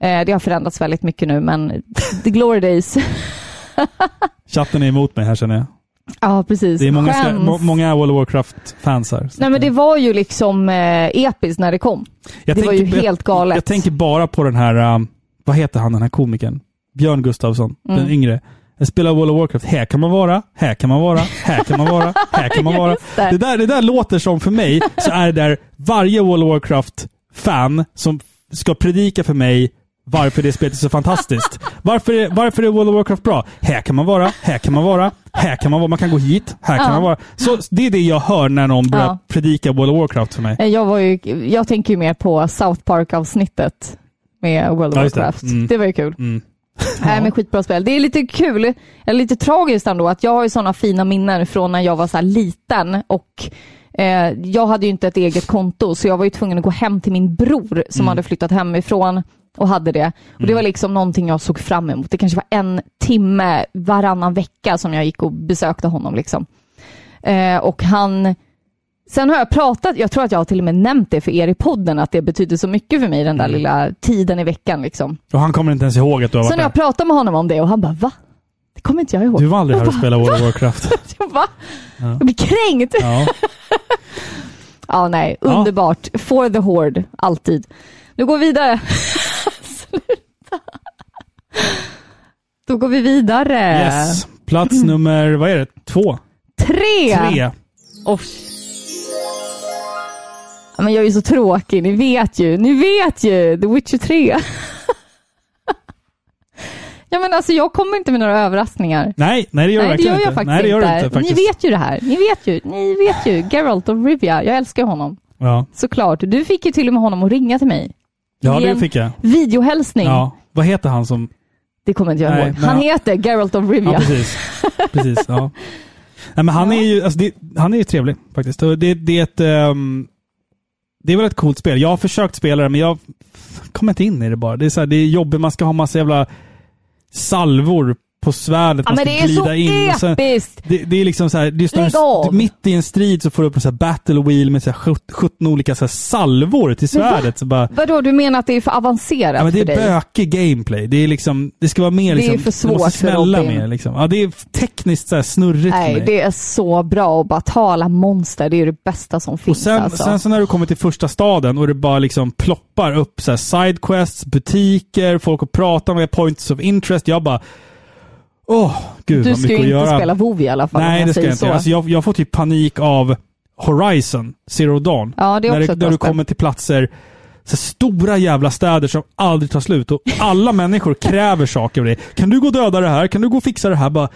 Eh, det har förändrats väldigt mycket nu, men the glory days. Chatten är emot mig här känner jag. ja, precis. Det är många, ska, Skäms. må, många World of Warcraft-fans här. Nej, men det var ju liksom eh, episkt när det kom. jag det var tänker- ju helt galet. Jag, jag tänker bara på den här, um, vad heter han den här komikern? Björn Gustafsson, Mm. den yngre. Jag spelar World of Warcraft. Här kan man vara, här kan man vara, här kan man vara, här kan man vara. Det där, det där låter som för mig, så är det där varje World of Warcraft-fan som ska predika för mig varför det spelet är så fantastiskt. Varför är, varför är World of Warcraft bra? Här kan man vara, här kan man vara, här kan man vara, man kan gå hit, här kan Ja. man vara. Så det är det jag hör när någon börjar Ja. predika World of Warcraft för mig. Eh, Jag, var ju, jag tänker ju mer på South Park-avsnittet med World of Ja, just det. Warcraft. Mm. Det var ju kul. Mm. Nej, men skitbra spel. Det är lite kul, eller lite tragiskt ändå, att jag har ju sådana fina minnen från när jag var så här liten och eh, jag hade ju inte ett eget konto, så jag var ju tvungen att gå hem till min bror som Mm. hade flyttat hemifrån och hade det. Och Det var liksom någonting jag såg fram emot. Det kanske var en timme varannan vecka som jag gick och besökte honom. Liksom. Eh, och han... Sen har jag pratat, jag tror att jag har till och med nämnt det för er i podden, att det betyder så mycket för mig, den där lilla tiden i veckan. Liksom. Och han kommer inte ens ihåg att du har Sen varit har jag pratat med honom om det och han bara va? Det kommer inte jag ihåg. Du var aldrig här och spelade World of Warcraft. Jag bara, Jag blir kränkt. Ja, Ja. nej, Ja. underbart. For the Horde, alltid. Nu går vi vidare. Sluta. Då går vi vidare. Yes. Plats nummer, vad är det? Två? Tre. Tre. Och... Ja, men jag är ju så tråkig, ni vet ju. Ni vet ju! The Witcher 3. ja men alltså jag kommer inte med några överraskningar. Nej, nej det gör Nej, det gör jag inte. faktiskt nej, det gör inte. inte faktiskt. Ni vet ju det här. Ni vet ju. Ni vet ju. Geralt of Rivia. Jag älskar honom. Ja, Såklart. Du fick ju till och med honom att ringa till mig. ja det fick jag. Videohälsning. Ja. Vad heter han som... Det kommer inte jag Nej, ihåg. Han heter Geralt of Rivia. Ja, precis. precis, ja. Nej, men han är ju alltså, det, han är ju trevlig faktiskt. Det, det, är ett, ehm, det är väl ett coolt spel. Jag har försökt spela det, men jag kommer inte in i det bara. Det är, så här, det är jobbigt, man ska ha massa jävla salvor på svärdet. Ja, man ska det är så glida in. och sen-! Det, det är liksom så här, det står, mitt i en strid så får du upp en så battle wheel med så här 17 17 olika så här salvor till Men va? svärdet. Så bara, Vadå, du menar att det är för avancerat ja, men det för är bökig gameplay. Det är liksom, det ska vara mer Det är liksom, för svårt det måste för smälla Robin. mer liksom. Ja, det är tekniskt så här snurrigt för Nej, det är så bra att bara ta alla monster. Det är det bästa som Och finns sen, alltså. sen så när du kommer till första staden och det bara liksom ploppar upp så här sidequests, butiker, folk att prata med, points of interest. Jag bara... Åh, gud du ska ju inte göra. spela WoW i alla fall Nej, det ska jag inte. så. Alltså, jag, jag får typ panik av Horizon, Zero Dawn. Ja, det är när också det, när du kommer till platser, så stora jävla städer som aldrig tar slut och alla människor kräver saker av dig. Kan du gå och döda det här? Kan du gå och fixa det här? Bara,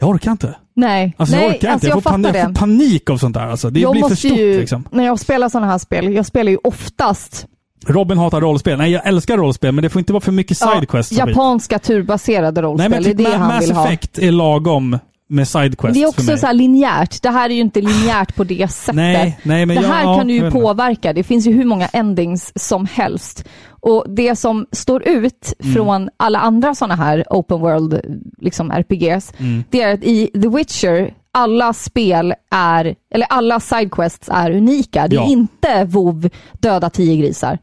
jag orkar inte. Nej, Alltså Nej jag orkar alltså inte. Jag, jag får, panik, jag får panik av sånt där. Alltså. Det jag blir för stort ju, liksom. När jag spelar sådana här spel, jag spelar ju oftast Robin hatar rollspel. Nej, jag älskar rollspel, men det får inte vara för mycket sidequests. skit. japanska turbaserade rollspel. Nej, men typ det är det Ma- han Mass vill ha. Effect är lagom med sidequests Det är också så här linjärt. Det här är ju inte linjärt på det sättet. Nej, nej, men det här ja, kan du ju påverka. Det finns ju hur många endings som helst. Och det som står ut Mm. från alla andra sådana här open world liksom RPGs, Mm. det är att i The Witcher, alla spel är, eller alla sidequests är unika. Det är Ja. inte WoW döda tio grisar.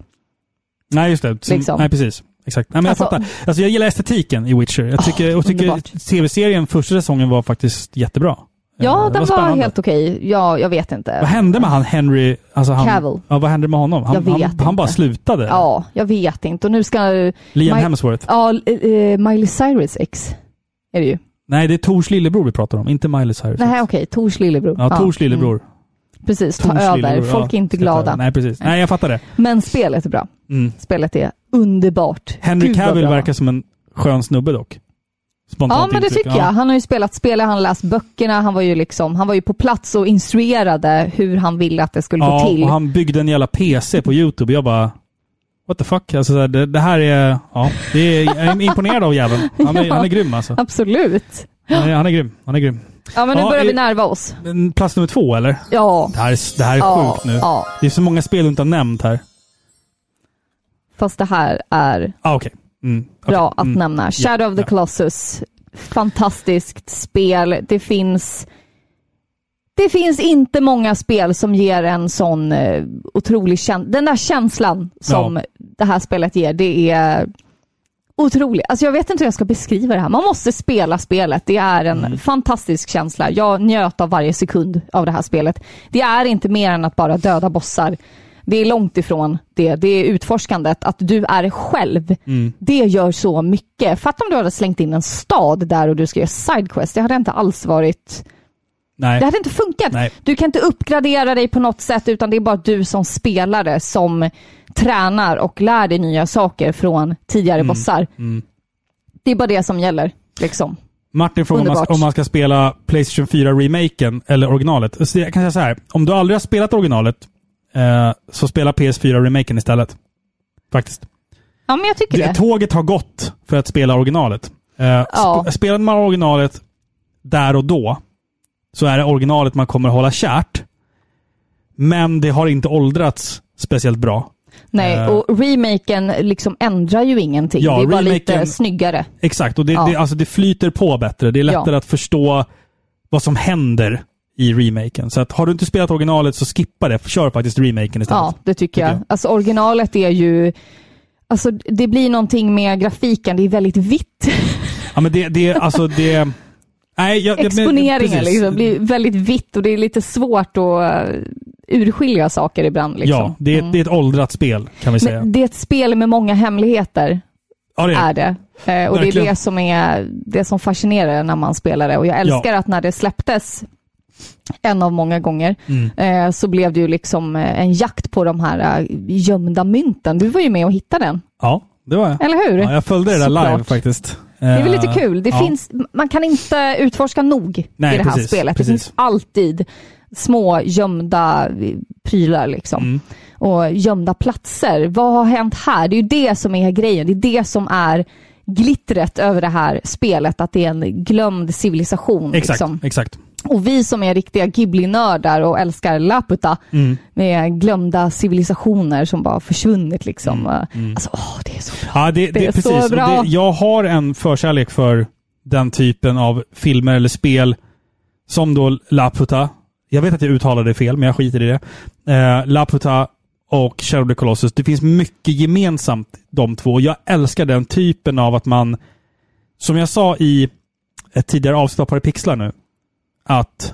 Nej, just det. Som, Liksom. Nej, precis. Exakt. Nej, men Alltså- jag fattar. Alltså, jag gillar estetiken i Witcher. Jag tycker, och tycker tv-serien första säsongen var faktiskt jättebra. Ja, Eh, den var spännande. helt okej. Ja, jag vet inte. Vad hände med han Henry? Alltså han, Cavill. Ja, vad hände med honom? Han, Jag vet han, han bara slutade? Ja, jag vet inte. Och nu ska... Liam My- Hemsworth? Ja, eh, Miley Cyrus ex. Är det ju. Nej, det är Tors lillebror vi pratar om, inte Miley Cyrus. Nej, okej. Tors lillebror. Ja, Tors lillebror. Mm, precis, ta över. Folk ja, är inte glada. Nej, precis. Nej, jag fattar det. Men spelet är bra. Mm. Spelet är underbart. Henry Cavill verkar som en skön snubbe dock. Spontant Ja, men det tycker jag. Han har ju spelat spelet, han har läst böckerna, han var ju liksom, han var ju på plats och instruerade hur han ville att det skulle gå Ja, till. och han byggde en jävla PC på YouTube. Jag bara... What the fuck? Alltså, det, det här är... Ja, det är, jag är imponerad av jäveln. Han är, Ja. han är grym alltså. Absolut. Han är, han är grym. Han är grym. Ja, men nu Ja, börjar vi är- närva oss. Men Plats nummer två, eller? Ja. Det här är, det här är ja, sjukt nu. Ja, Det är så många spel du inte har nämnt här. fast det här är Ah, okej. Mm, okej. bra att Mm. nämna. Shadow of the ja. Colossus. Fantastiskt spel. Det finns det finns inte många spel som ger en sån eh, otrolig känsla. Den där känslan som det här spelet ger, det är otroligt. Alltså jag vet inte hur jag ska beskriva det här. Man måste spela spelet. Det är en Mm. fantastisk känsla. Jag njöt av varje sekund av det här spelet. Det är inte mer än att bara döda bossar. Det är långt ifrån det. Det är utforskandet, att du är själv. Mm. Det gör så mycket. Fatta om du hade slängt in en stad där och du ska göra sidequest. Det hade inte alls varit... Nej. Det hade inte funkat. Nej. Du kan inte uppgradera dig på något sätt utan det är bara du som spelare som tränar och lär dig nya saker från tidigare bossar. Mm. Det är bara det som gäller. Liksom. Martin frågar om om man ska spela Playstation 4-remaken eller originalet. Så jag kan säga så här. Om du aldrig har spelat originalet, eh, så spela PS4-remaken istället. Faktiskt. Ja, men jag tycker Det, det. tåget har gått för att spela originalet. Eh, Ja. sp- Spelade man originalet där och då, så är det originalet man kommer hålla kärt. Men det har inte åldrats speciellt bra. Nej, Eh. och remaken liksom ändrar ju ingenting. Ja, det är bara lite snyggare. Exakt, och det, Ja. det, alltså det flyter på bättre. Det är lättare Ja. att förstå vad som händer i remaken. Så att har du inte spelat originalet så skippa det. Kör faktiskt remaken istället. Ja, det tycker jag. Jag. Alltså originalet är ju... Alltså det blir någonting med grafiken. Det är väldigt vitt. Ja, men det, det, alltså det... Nej, jag, Exponeringen liksom blir väldigt vitt och det är lite svårt att uh, urskilja saker ibland. Liksom. Ja, det är, det är ett åldrat spel kan vi säga. Men det är ett spel med många hemligheter, ja, det är, är det. Eh, och det är Verkligen. det som är det som fascinerar när man spelar det. Och jag älskar att när det släpptes, en av många gånger, Mm. eh, så blev det ju liksom eh, en jakt på de här eh, gömda mynten. Du var ju med och hittade den, Ja, det var jag. eller hur? Ja, jag följde det där Såklart. live faktiskt. Det är väl lite kul. Det ja. finns, man kan inte utforska nog Nej, i det här precis, spelet. precis. Det finns alltid små gömda eh, prylar liksom. Mm. Och gömda platser. Vad har hänt här? Det är ju det som är grejen. Det är det som är glittret över det här spelet. Att det är en glömd civilisation. Exakt, Liksom. exakt. Och vi som är riktiga Ghibli-nördar och älskar Laputa Mm. med glömda civilisationer som bara försvunnit liksom. Alltså, åh, det är så bra. Ja, det, det, Det är precis. så bra. Det, jag har en förkärlek för den typen av filmer eller spel som då Laputa. Jag vet att jag uttalade det fel, men jag skiter i det. Eh, Laputa och Shadow of the Colossus. Det finns mycket gemensamt de två. Jag älskar den typen av att man, som jag sa i ett tidigare avsnitt av Parapixlar nu, att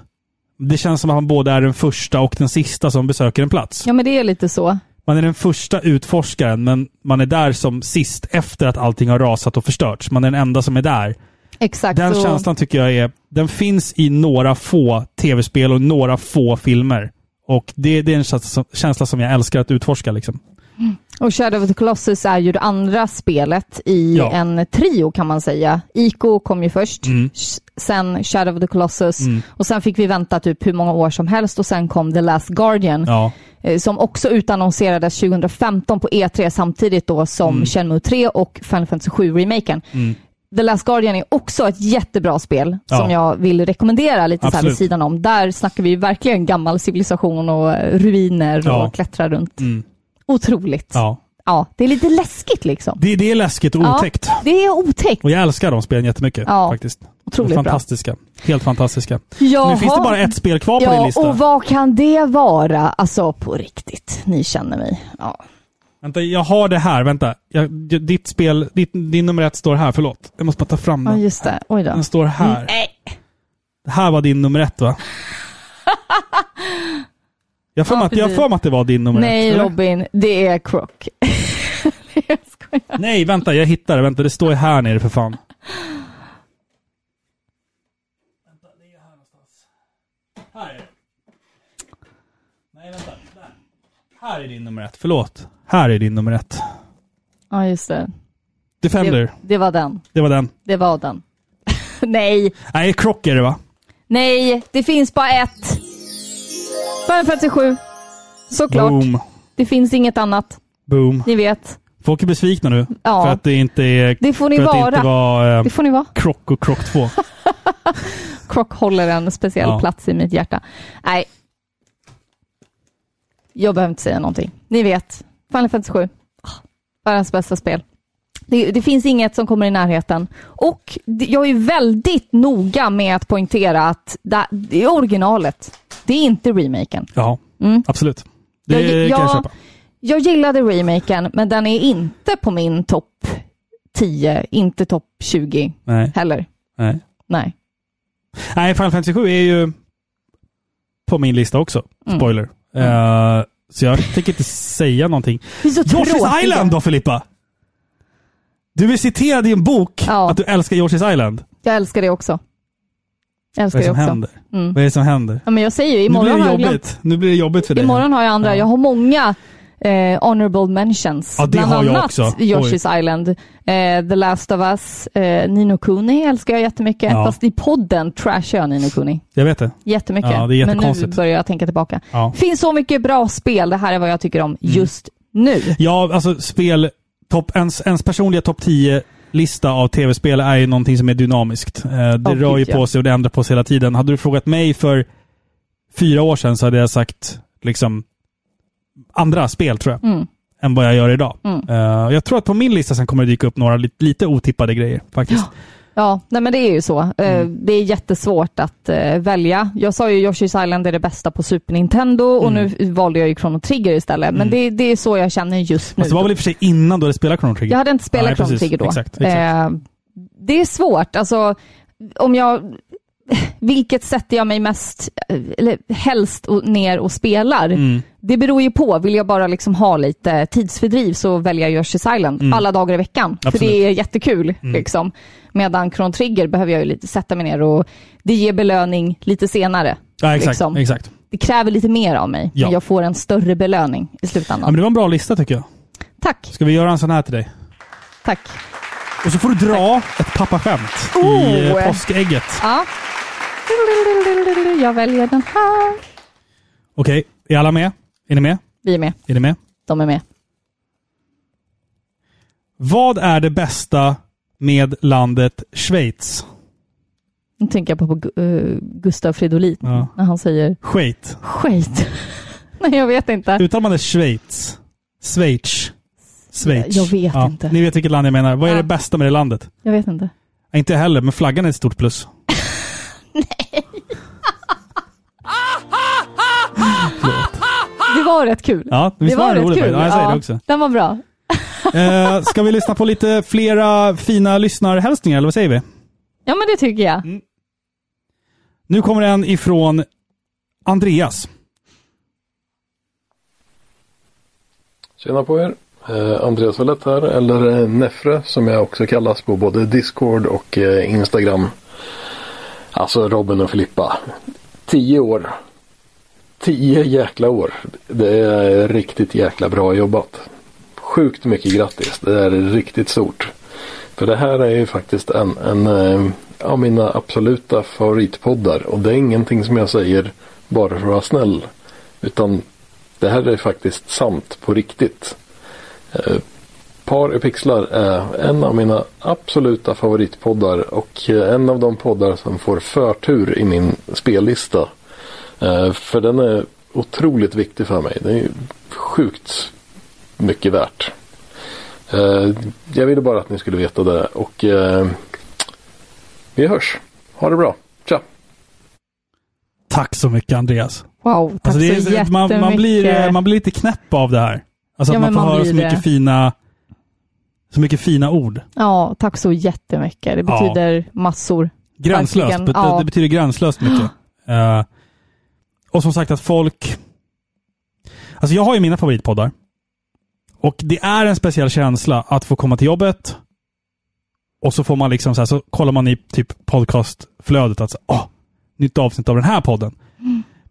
det känns som att man både är den första och den sista som besöker en plats. Ja, men det är lite så. Man är den första utforskaren, men man är där som sist efter att allting har rasat och förstörts. Man är den enda som är där. Exakt. Den så. känslan tycker jag är... Den finns i några få tv-spel och några få filmer. Och det, det är en känsla som, känsla som jag älskar att utforska. Liksom. Och Shadow of the Colossus är ju det andra spelet i Ja. en trio kan man säga. Ico kom ju först, Mm. sen Shadow of the Colossus Mm. och sen fick vi vänta typ hur många år som helst och sen kom The Last Guardian Ja, eh, som också utannonserades 2015 på E3 samtidigt då som Mm. Shenmue 3 och Final Fantasy 7-remaken. Mm. The Last Guardian är också ett jättebra spel Ja. som jag vill rekommendera lite så här vid Absolut. sidan om. Där snackar vi verkligen gammal civilisation och ruiner Ja. och klättra runt. mm, Otroligt. ja. Ja, det är lite läskigt liksom. Det, det är läskigt och Ja. otäckt. Det är otäckt. Och jag älskar de spelen jättemycket. Ja, faktiskt. Otroligt bra. fantastiska. Helt fantastiska. Jaha. Nu finns det bara ett spel kvar på din Ja, lista. och vad kan det vara? Alltså på riktigt. Ni känner mig. Ja. Vänta, jag har det här. Vänta. Jag, ditt spel, ditt, din nummer ett står här. Förlåt. Jag måste bara ta fram ja, den. just det. Oj då. Den står här. Nej. Det här var din nummer ett va? Jag får Ja, att, jag får att det var din nummer Nej ett. Robin, det är Croc. jag skojar. Nej, vänta. Jag hittar det. Vänta, det står ju här nere för fan. Här är det. Nej, vänta. Där. Här är din nummer ett. Förlåt. Här är din nummer ett. Ja, just det. Defender. det. Det var den. Det var den. Det var den. Nej, Nej, Croc är det va? nej, det finns bara ett. Final Fantasy 7. Såklart. Boom. Det finns inget annat. Boom. Ni vet. Folk är besvikna nu. Ja. För att det inte är... Det får ni för att det vara. inte var eh, Det får ni vara. Croc och Croc 2. Croc håller en speciell Ja. plats i mitt hjärta. Nej. Jag behöver inte säga någonting. Ni vet. Final Fantasy 7. Ah, Världens bästa spel. Det, det finns inget som kommer i närheten. Och det- jag är väldigt noga med att poängtera att det, det är originalet. Det är inte remaken. Ja, Mm. absolut. Det Jag- kan jag köpa. Jag gillade remaken, men den är inte på min topp 10, inte topp 20 Nej. heller. Nej. Nej. Nej, Final Fantasy 7 är ju på min lista också. Mm. Spoiler. Eh, så jag tänker inte säga någonting. Yoshi's. Island då Filippa? Du är citerad i en bok Ja. att du älskar Yoshi's Island. Jag älskar det också. Jag Vad älskar är det som också. händer? Mm. Vad är det som händer? Ja, men jag säger ju, Nu imorgon blir har det jag glömt. jobbigt. Nu blir det jobbigt för dig. Imorgon har jag andra. Ja. Jag har många eh, honorable mentions. Ja, det Bland har jag annat också. Yoshi's Island, eh, The Last of Us, eh, Nino Kuni älskar jag jättemycket. Ja. Fast i podden trashar jag Nino Kuni. Jag vet det. Jättemycket. Ja, det är Men nu börjar jag tänka tillbaka. Ja. finns så mycket bra spel. Det här är vad jag tycker om Mm. just nu. Ja, alltså spel... Top, ens, ens personliga topp 10-lista av tv-spel är ju någonting som är dynamiskt. Eh, det Åh, rör ju på sig och det ändrar på sig hela tiden. Hade du frågat mig för fyra år sedan så hade jag sagt liksom andra spel tror jag. Mm. Än vad jag gör idag. Mm. Eh, jag tror att på min lista sen kommer det dyka upp några lite, lite otippade grejer faktiskt. Ja, nej men det är ju så. Eh, Mm. Det är jättesvårt att eh, välja. Jag sa ju Yoshi's Island är det bästa på Super Nintendo och Mm. nu valde jag ju Chrono Trigger istället. Men det, det är så jag känner just nu. Fast det var väl i och för sig innan du hade spelat Chrono Trigger? Jag hade inte spelat Nej, Chrono. Trigger då. Exakt, exakt. Eh, det är svårt. Alltså, om jag... Vilket sätter jag mig mest, eller helst ner och spelar? Mm. Det beror ju på. Vill jag bara liksom ha lite tidsfördriv så väljer jag Yoshi's Island Mm. alla dagar i veckan. För Absolut. det är jättekul. Mm. Liksom. Medan Chrono Trigger behöver jag ju lite sätta mig ner och det ger belöning lite senare. Ja, exakt. liksom. exakt. Det kräver lite mer av mig. Ja. Men jag får en större belöning i Ja, slutändan. men det var en bra lista tycker jag. Tack, Ska vi göra en sån här till dig? tack. Och så får du dra ett pappaskämt i Oh! eh, påskägget. Ja. Jag väljer den här. Okej, är alla med? Är ni med? Vi är med. Är ni med? De är med. Vad är det bästa med landet Schweiz? Nu tänker jag på, på uh, Gustav Fridolin Ja. när han säger Schweiz. skit. Nej, jag vet inte. Uttalar man det Schweiz? Schweiz? Schweiz. Jag vet inte. Ni vet vilket land jag menar. Vad är Ja. det bästa med det landet? Jag vet inte. Ja, Inte jag heller, men flaggan är ett stort plus. Det var rätt kul. Ja, det var, det rätt kul. Ja, jag säger det också. Den var bra. Eh, ska vi lyssna på lite flera fina lyssnarhälsningar, eller vad säger vi? Ja, men det tycker jag. Mm. Nu kommer en ifrån Andreas. Tjena på er! Eh, Andreas Valett här, eller eh, Nefre som jag också kallas på både Discord och eh, Instagram. Alltså Robin och Filippa. Tio år. Tio jäkla år. Det är riktigt jäkla bra jobbat. Sjukt mycket grattis. Det är riktigt stort. För det här är ju faktiskt en, en eh, av mina absoluta favoritpoddar. Och det är ingenting som jag säger bara för att vara snäll. Utan det här är faktiskt sant på riktigt. Eh, Par i pixlar är en av mina absoluta favoritpoddar och eh, en av de poddar som får förtur i min spellista. Eh, För den är otroligt viktig för mig. Den är ju sjukt mycket värt. Eh, Jag ville bara att ni skulle veta det och vi hörs. Ha det bra. Tja! Tack så mycket Andreas. Wow, tack Alltså, det är, så jättemycket. man, man, blir, man blir lite knäpp av det här. Alltså Ja, att man får man höra så mycket det. fina så mycket fina ord. Ja, tack så jättemycket. Det Ja. betyder massor. Gränslöst. Ja. det betyder gränslöst mycket. Eh, och som sagt att folk... Alltså jag har ju mina favoritpoddar. Och det är en speciell känsla att få komma till jobbet och så får man liksom så här, så kollar man i typ podcastflödet att så, åh, nytt avsnitt av den här podden.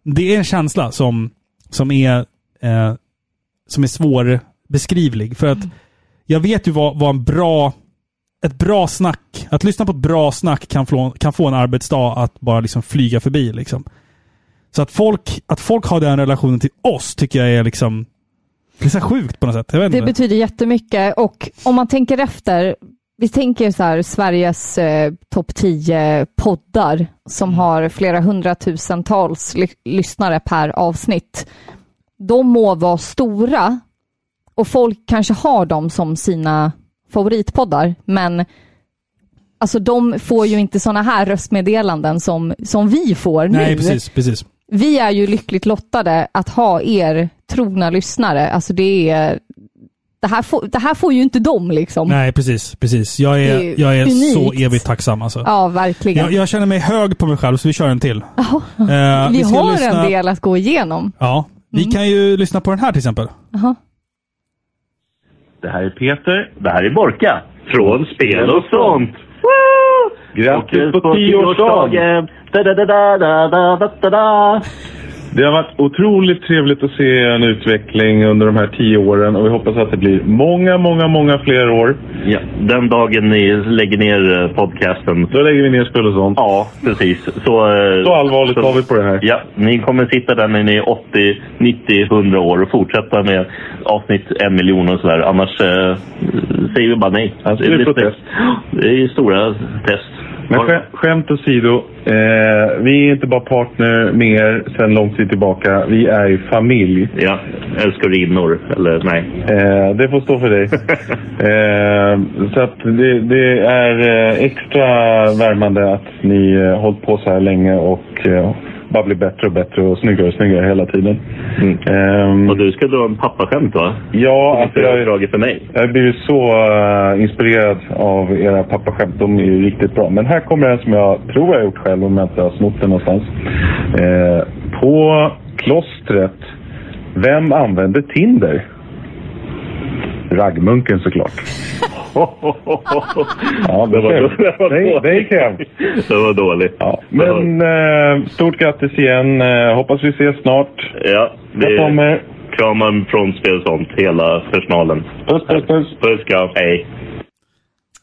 Det är en känsla som, som är eh, som är svårbeskrivlig. För att jag vet ju vad, vad en bra ett bra snack, att lyssna på ett bra snack kan få, kan få en arbetsdag att bara liksom flyga förbi. Liksom. Så att folk, att folk har den relationen till oss tycker jag är liksom det är så sjukt på något sätt. Det betyder jättemycket och om man tänker efter, vi tänker så här Sveriges eh, topp 10 poddar som Mm. har flera hundratusentals ly- lyssnare per avsnitt. De må vara stora och folk kanske har dem som sina favoritpoddar, men alltså de får ju inte sådana här röstmeddelanden som, som vi får nu. Nej, precis. precis. Vi är ju lyckligt lottade att ha er trogna lyssnare. Alltså det är... Det här får, det här får ju inte de liksom. Nej, precis. precis. Jag är, är jag är unikt. så evigt tacksam alltså. Ja, verkligen. Jag, jag känner mig hög på mig själv, så vi kör en till. Eh, vi ska har lyssna- en del att gå igenom. Ja. Vi kan ju lyssna på den här till exempel. Jaha. Det här är Peter. Det här är Borka. Från Spel och sånt. Grattis på tioårsdagen! Det har varit otroligt trevligt att se en utveckling under de här tio åren och vi hoppas att det blir många, många, många fler år. Ja, den dagen ni lägger ner eh, podcasten. Då lägger vi ner spel och sånt. Ja, precis. Så, eh, Så allvarligt tar vi på det här. Ja, ni kommer sitta där när ni är 80, 90, 100 år och fortsätta med avsnitt en miljon och sådär. Annars eh, säger vi bara nej. Alltså, det är protest. Det är stora test. Men skä- skämt åsido, eh, vi är inte bara partner med er sedan lång tid tillbaka. Vi är ju familj. Ja, älskarinnor. Eller nej. Eh, det får stå för dig. eh, så att det, det är eh, extra värmande att ni eh, hållit på så här länge och eh, bara blir bättre och bättre och snyggare och snyggare hela tiden. Mm. Ehm, Och du ska dra en pappaskämt va? ja, Alltså, jag jag, dragit för mig. jag blivit så eh, inspirerad av era pappaskämt. De är ju riktigt bra. Men här kommer en som jag tror jag har gjort själv om jag inte har snott den någonstans. Eh, på klostret, vem använder Tinder? Raggmunken såklart. Ja, det var, det var Det- det var dåligt. Ja. Men eh, stort grattis igen. Eh, hoppas vi ses snart. Ja, det kommer. kramar från Spel och sånt, hela personalen. Puss, puss, puss. Puss, kram. Hej.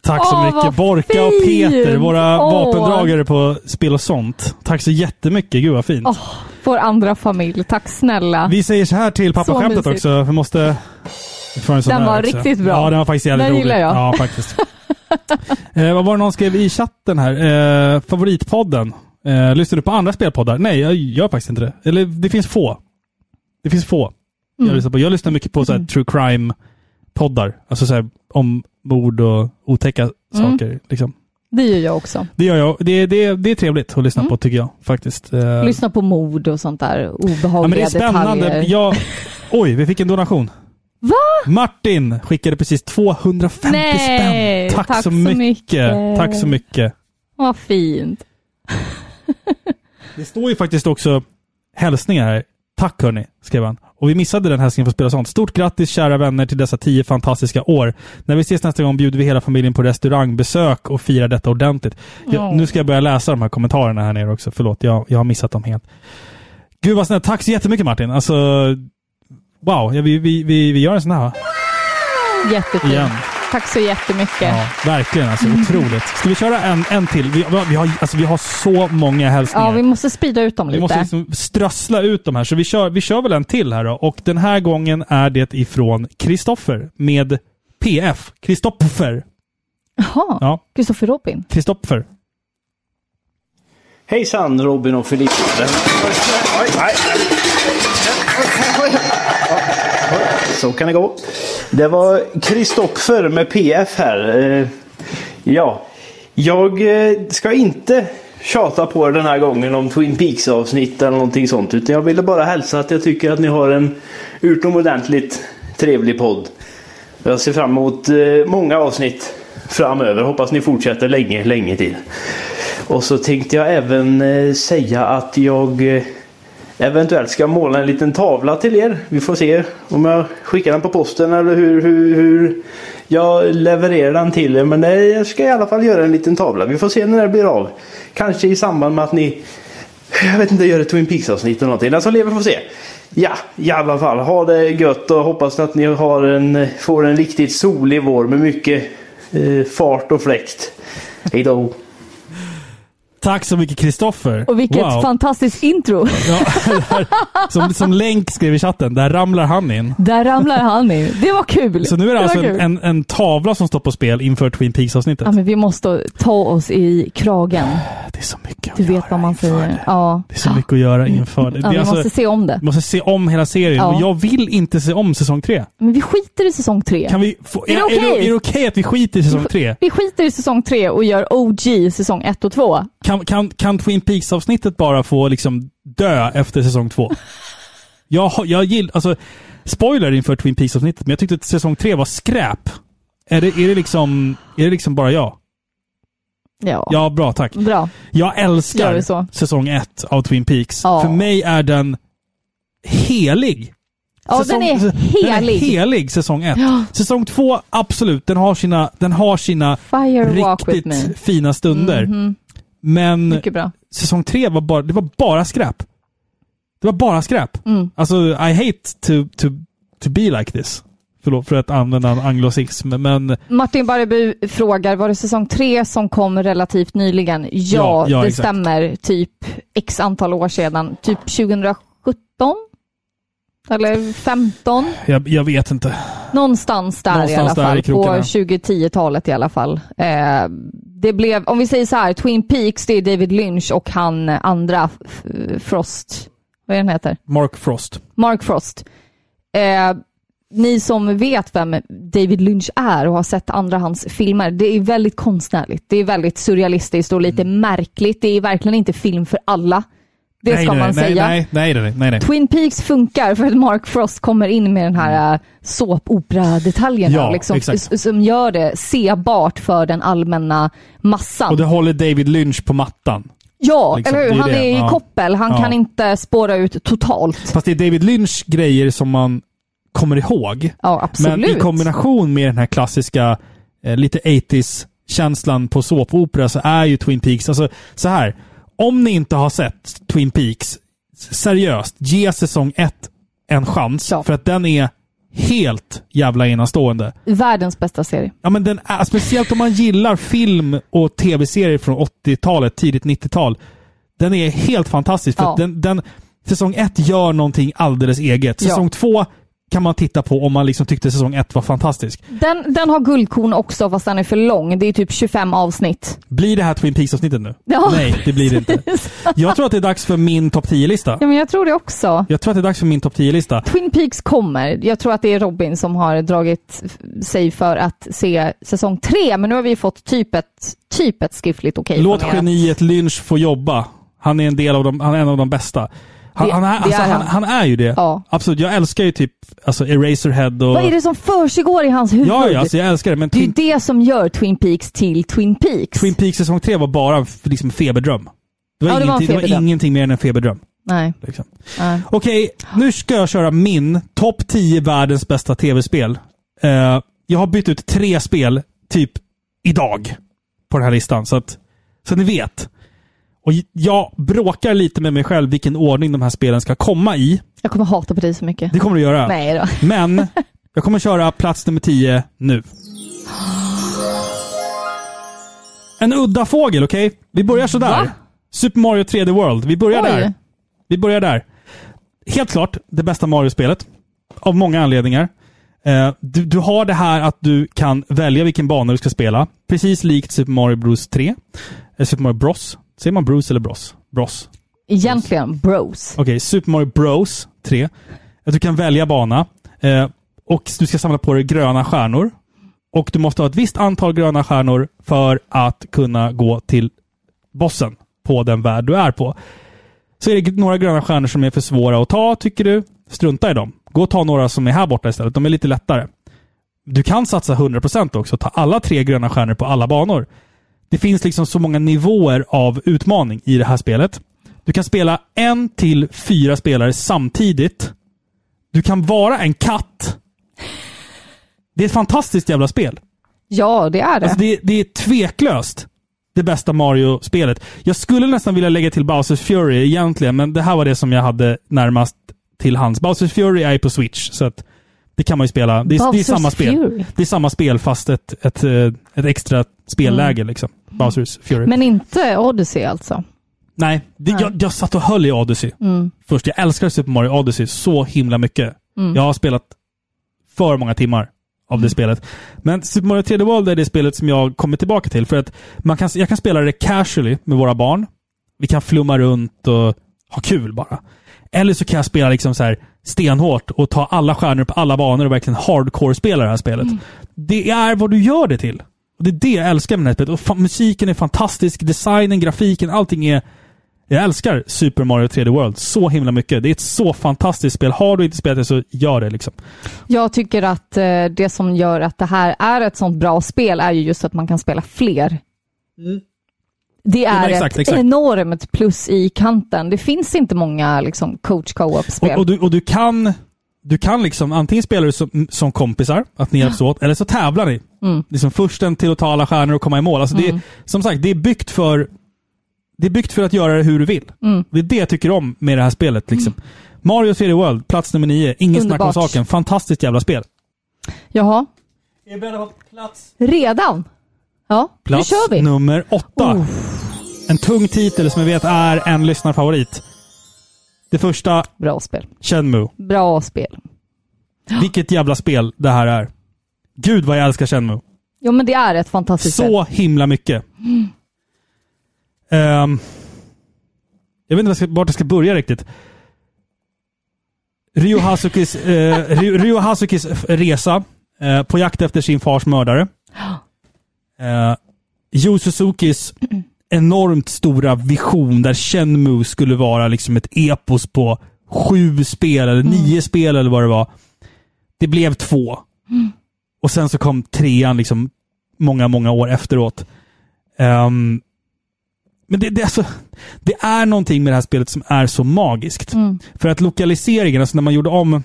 Tack så Åh, mycket. Borka och! Peter, våra Åh. vapendragare på spel och sånt. Tack så jättemycket. Gud vad fint. Åh, vår andra familj. Tack snälla. Vi säger så här till pappaskämtet mysigt. också. Vi måste... Den var också. riktigt bra. Ja, den var faktiskt jävligt Den rolig. gillar jag. Ja, faktiskt. eh, vad var det någon skrev i chatten här? Eh, favoritpodden. Eh, lyssnar du på andra spelpoddar? Nej, jag gör faktiskt inte det. Eller det finns få. Det finns få. Mm. Jag, lyssnar på. jag lyssnar mycket på så här, true crime-poddar. Alltså så här, om mord och otäcka Mm. saker. Liksom. Det gör jag också. Det gör jag. Det, det, det är trevligt att lyssna på tycker jag faktiskt. Eh, Lyssna på mord och sånt där. Ja, men Obehagliga det är spännande. detaljer. Jag, oj, vi fick en donation. Va? Martin skickade precis 250 Nej, spänn. Tack, tack så, så mycket. mycket. Tack så mycket. Vad fint. Det står ju faktiskt också hälsningar här. Tack hörni, skrev han. Och vi missade den hälsningen på Spela sånt. Stort grattis kära vänner till dessa tio fantastiska år. När vi ses nästa gång bjuder vi hela familjen på restaurangbesök och firar detta ordentligt. Jag, Ja. nu ska jag börja läsa de här kommentarerna här nere också. Förlåt, jag, jag har missat dem helt. Gud vad snällt. Tack så jättemycket Martin. Alltså, wow. Ja, vi, vi, vi, vi gör en sån här va? Jättefint. Igen. Tack så jättemycket. Ja, verkligen alltså. Otroligt. Ska vi köra en, en till? Vi, vi, har, alltså, vi har så många hälsningar. Ja, vi måste sprida ut dem Vi lite. måste liksom strössla ut de här, så vi kör, vi kör väl en till här då. Och den här gången är det ifrån Kristoffer med PF. Kristoffer. Jaha, Ja, Kristoffer Robin. Kristoffer. Hejsan Robin och Filippa. Så kan det gå. Det var Kristoffer med PF här. Eh, ja, jag eh, ska inte tjata på er den här gången om Twin Peaks avsnitt eller någonting sånt. Utan jag ville bara hälsa att jag tycker att ni har en utomordentligt trevlig podd. Jag ser fram emot eh, många avsnitt framöver. Hoppas ni fortsätter länge, länge till. Och så tänkte jag även säga att jag eventuellt ska jag måla en liten tavla till er. Vi får se om jag skickar den på posten eller hur, hur, hur jag levererar den till er. Men nej, jag ska i alla fall göra en liten tavla. Vi får se när det blir av. Kanske i samband med att ni jag vet inte, gör ett Twin Peaks-avsnitt eller någonting. Den som lever får se. Ja, i alla fall. Ha det gött och hoppas att ni har en, får en riktigt solig vår med mycket eh, fart och fläkt. Hej då! Tack så mycket Kristoffer. Och vilket Wow. fantastiskt intro. Ja, där, som, som Länk skrev i chatten, där ramlar han in. Där ramlar han in. Det var kul. Så nu är det, var alltså kul. en, en tavla som står på spel inför Twin Peaks-avsnittet. Ja, men vi måste ta oss i kragen. Det är så mycket Du vet vad man säger. Ja. Det är så mycket att göra inför det. Ja, det vi är alltså, måste se om det. vi måste se om hela serien Ja. och jag vill inte se om säsong tre. Men vi skiter i säsong tre. Kan vi få, Är det är, okej? är, det, är det okej att vi skiter i säsong tre? Vi skiter i säsong tre och gör OG säsong ett och två. Kan, kan, kan Twin Peaks-avsnittet bara få liksom dö efter säsong två? Jag, jag gillar, alltså, spoiler inför Twin Peaks-avsnittet, men jag tyckte att säsong tre var skräp. Är det, är det, liksom, är det liksom bara jag? Ja. Ja, bra tack. Bra. Jag älskar säsong ett av Twin Peaks. Ja. För mig är den helig. Ja, den är helig. Den är helig, säsong ett. Ja. Säsong två, absolut, den har sina, den har sina riktigt fina stunder. Mhm. Men Mycket bra. säsong tre var bara, det var bara skräp. Det var bara skräp. Mm. Alltså, I hate to, to, to be like this. Förlåt för att använda en anglosism, men Martin Barreby frågar, var det säsong tre som kom relativt nyligen? Ja, Ja, ja, det exakt. stämmer. Typ x antal år sedan. Typ 2017? Eller 15? jag, jag vet inte. Någonstans där i alla Någonstans där fall. i på krokarna. 2010-talet i alla fall. Eh, det blev, om vi säger så här, Twin Peaks, det är David Lynch och han andra, Frost. Vad är den heter? Mark Frost. Mark Frost. Eh, ni som vet vem David Lynch är och har sett andra hans filmer, det är väldigt konstnärligt. Det är väldigt surrealistiskt och lite märkligt. Det är verkligen inte film för alla. Det Mm. nej, ska nej, man nej, säga. Nej, nej, nej, nej, nej. Twin Peaks funkar för att Mark Frost kommer in med den här äh, såpopera-detaljerna Ja, liksom, som gör det sebart för den allmänna massan. Och det håller David Lynch på mattan. ja, liksom, eller hur? är Han det. är i Ja. koppel. Han Ja. kan inte spåra ut totalt. Fast det är David Lynch grejer som man kommer ihåg. Ja. Men i kombination med den här klassiska, eh, lite 80s-känslan på såpopera så är ju Twin Peaks, alltså så här. Om ni inte har sett Twin Peaks, seriöst, ge säsong ett en chans. För att den är helt jävla enastående. Världens bästa serie. Ja, men den är, speciellt om man gillar film och tv-serier från 80-talet, tidigt 90-tal. Den är helt fantastisk. För Ja. den, den, säsong ett gör någonting alldeles eget. Ja. Säsong två kan man titta på om man liksom tyckte säsong ett var fantastisk. Den, den har guldkorn också fast den är för lång. Det är typ 25 avsnitt. Blir det här Twin Peaks-avsnittet nu? Ja. Nej, det blir det inte. Jag tror att det är dags för min topp 10-lista. Ja, men jag tror det också. Jag tror att det är dags för min topp 10-lista. Twin Peaks kommer. Jag tror att det är Robin som har dragit sig för att se säsong tre, men nu har vi fått typ ett, typ ett skriftligt okej Låt från er. geniet Lynch få jobba. Han är en del av de, han är en av de bästa. Han, Det- han, är, alltså, är han. han. Är ju det. Ja. Absolut. Jag älskar ju typ alltså Eraserhead och... Vad är det som försiggår i hans huvud? Ja, ja alltså, jag älskar det. Men Det är ju Twin, det som gör Twin Peaks till Twin Peaks. Twin Peaks säsong 3 var bara liksom, feberdröm. Det var, Ja, det var ingenting, det var feberdröm. ingenting mer än en feberdröm. Nej. Liksom. Nej. Okej, nu ska jag köra min topp 10 världens bästa tv-spel. Eh, jag har bytt ut tre spel, typ idag, på den här listan. Så att, så att ni vet. Och jag bråkar lite med mig själv vilken ordning de här spelen ska komma i. Jag kommer hata på dig så mycket. Det kommer du göra. Nej då. Men jag kommer köra plats nummer 10 nu. En udda fågel, okej? Vi börjar sådär. Va? Super Mario 3D World. Vi börjar Oj. där. Vi börjar där. Helt klart det bästa Mario-spelet. Av många anledningar. Eh, du, du har det här att du kan välja vilken bana du ska spela. Precis likt Super Mario Bros 3. Eh, Super Mario Bros. Säger man Bruce eller Bros? Bros. Egentligen bros. Okej, Super Mario Bros 3. Att du kan välja bana. Eh, och du ska samla på dig gröna stjärnor. Och du måste ha ett visst antal gröna stjärnor för att kunna gå till bossen på den värld du är på. Så är det några gröna stjärnor som är för svåra att ta, tycker du. Strunta i dem. Gå och ta några som är här borta istället. De är lite lättare. Du kan satsa 100% också ta alla tre gröna stjärnor på alla banor. Det finns liksom så många nivåer av utmaning i det här spelet. Du kan spela en till fyra spelare samtidigt. Du kan vara en katt. Det är ett fantastiskt jävla spel. Ja, det är det. Alltså det, det är tveklöst det bästa Mario-spelet. Jag skulle nästan vilja lägga till Bowsers Fury egentligen, men det här var det som jag hade närmast till hands. Bowsers Fury är på Switch, så att det kan man ju spela. Det är, det är samma spel. Fury? Det är samma spel fast ett, ett, eh, ett extra spelläge liksom. Bowsers Fury. Men inte Odyssey alltså? Nej, det, Jag, jag satt och höll i Odyssey Mm. först. Jag älskar Super Mario Odyssey så himla mycket. Mm. Jag har spelat för många timmar av det spelet. Men Super Mario 3D World är det spelet som jag kommer tillbaka till. För att man kan, jag kan spela det casually med våra barn. Vi kan flumma runt och ha kul bara. Eller så kan jag spela liksom så här stenhårt och ta alla stjärnor på alla banor och verkligen hardcore-spela det här spelet. Det är vad du gör det till. Och Det är det jag älskar med det här spelet. Och musiken är fantastisk, designen, grafiken, allting är... Jag älskar Super Mario 3D World så himla mycket. Det är ett så fantastiskt spel. Har du inte spelat det så gör det liksom. Jag tycker att eh, det som gör att det här är ett sånt bra spel är ju just att man kan spela fler. Det Ja, är men exakt, ett exakt. enormt plus i kanten. Det finns inte många liksom, coach co-op-spel. Och, och, du, och du kan du kan liksom antingen spela det som, som kompisar, att ni hjälps åt, eller så tävlar ni. Mm. Liksom försten till att ta alla stjärnor och komma i mål. Alltså det, Mm. som sagt, det är byggt för det är byggt för att göra det hur du vill. Mm. Det är det jag tycker om med det här spelet. Liksom. Mario 3D World, plats nummer nio. Ingen snack om saken. Fantastiskt jävla spel. Jaha, Är du beredd på plats? redan? Ja, Plats nu kör vi. nummer åtta. Oh. En tung titel som jag vet är en lyssnarfavorit. Det första, Bra spel. Shenmue. Bra spel. Vilket jävla spel det här är. Gud vad jag älskar Shenmue. Jo, men det är ett fantastiskt spel. Så himla mycket. Mm. Ehm, jag vet inte vart jag ska- vart jag ska börja riktigt. Ryo Hasukis, eh, Ryo, Ryo Hasukis resa eh, på jakt efter sin fars mördare. Eh, Yu Suzukis enormt stora vision där Shenmue skulle vara liksom ett epos på sju spel eller nio spel eller vad det var. Det blev två. Och sen så kom trean liksom många, många år efteråt. Ehm, men det, det, är alltså, det är någonting med det här spelet som är så magiskt. Mm. För att lokaliseringen, alltså när man gjorde om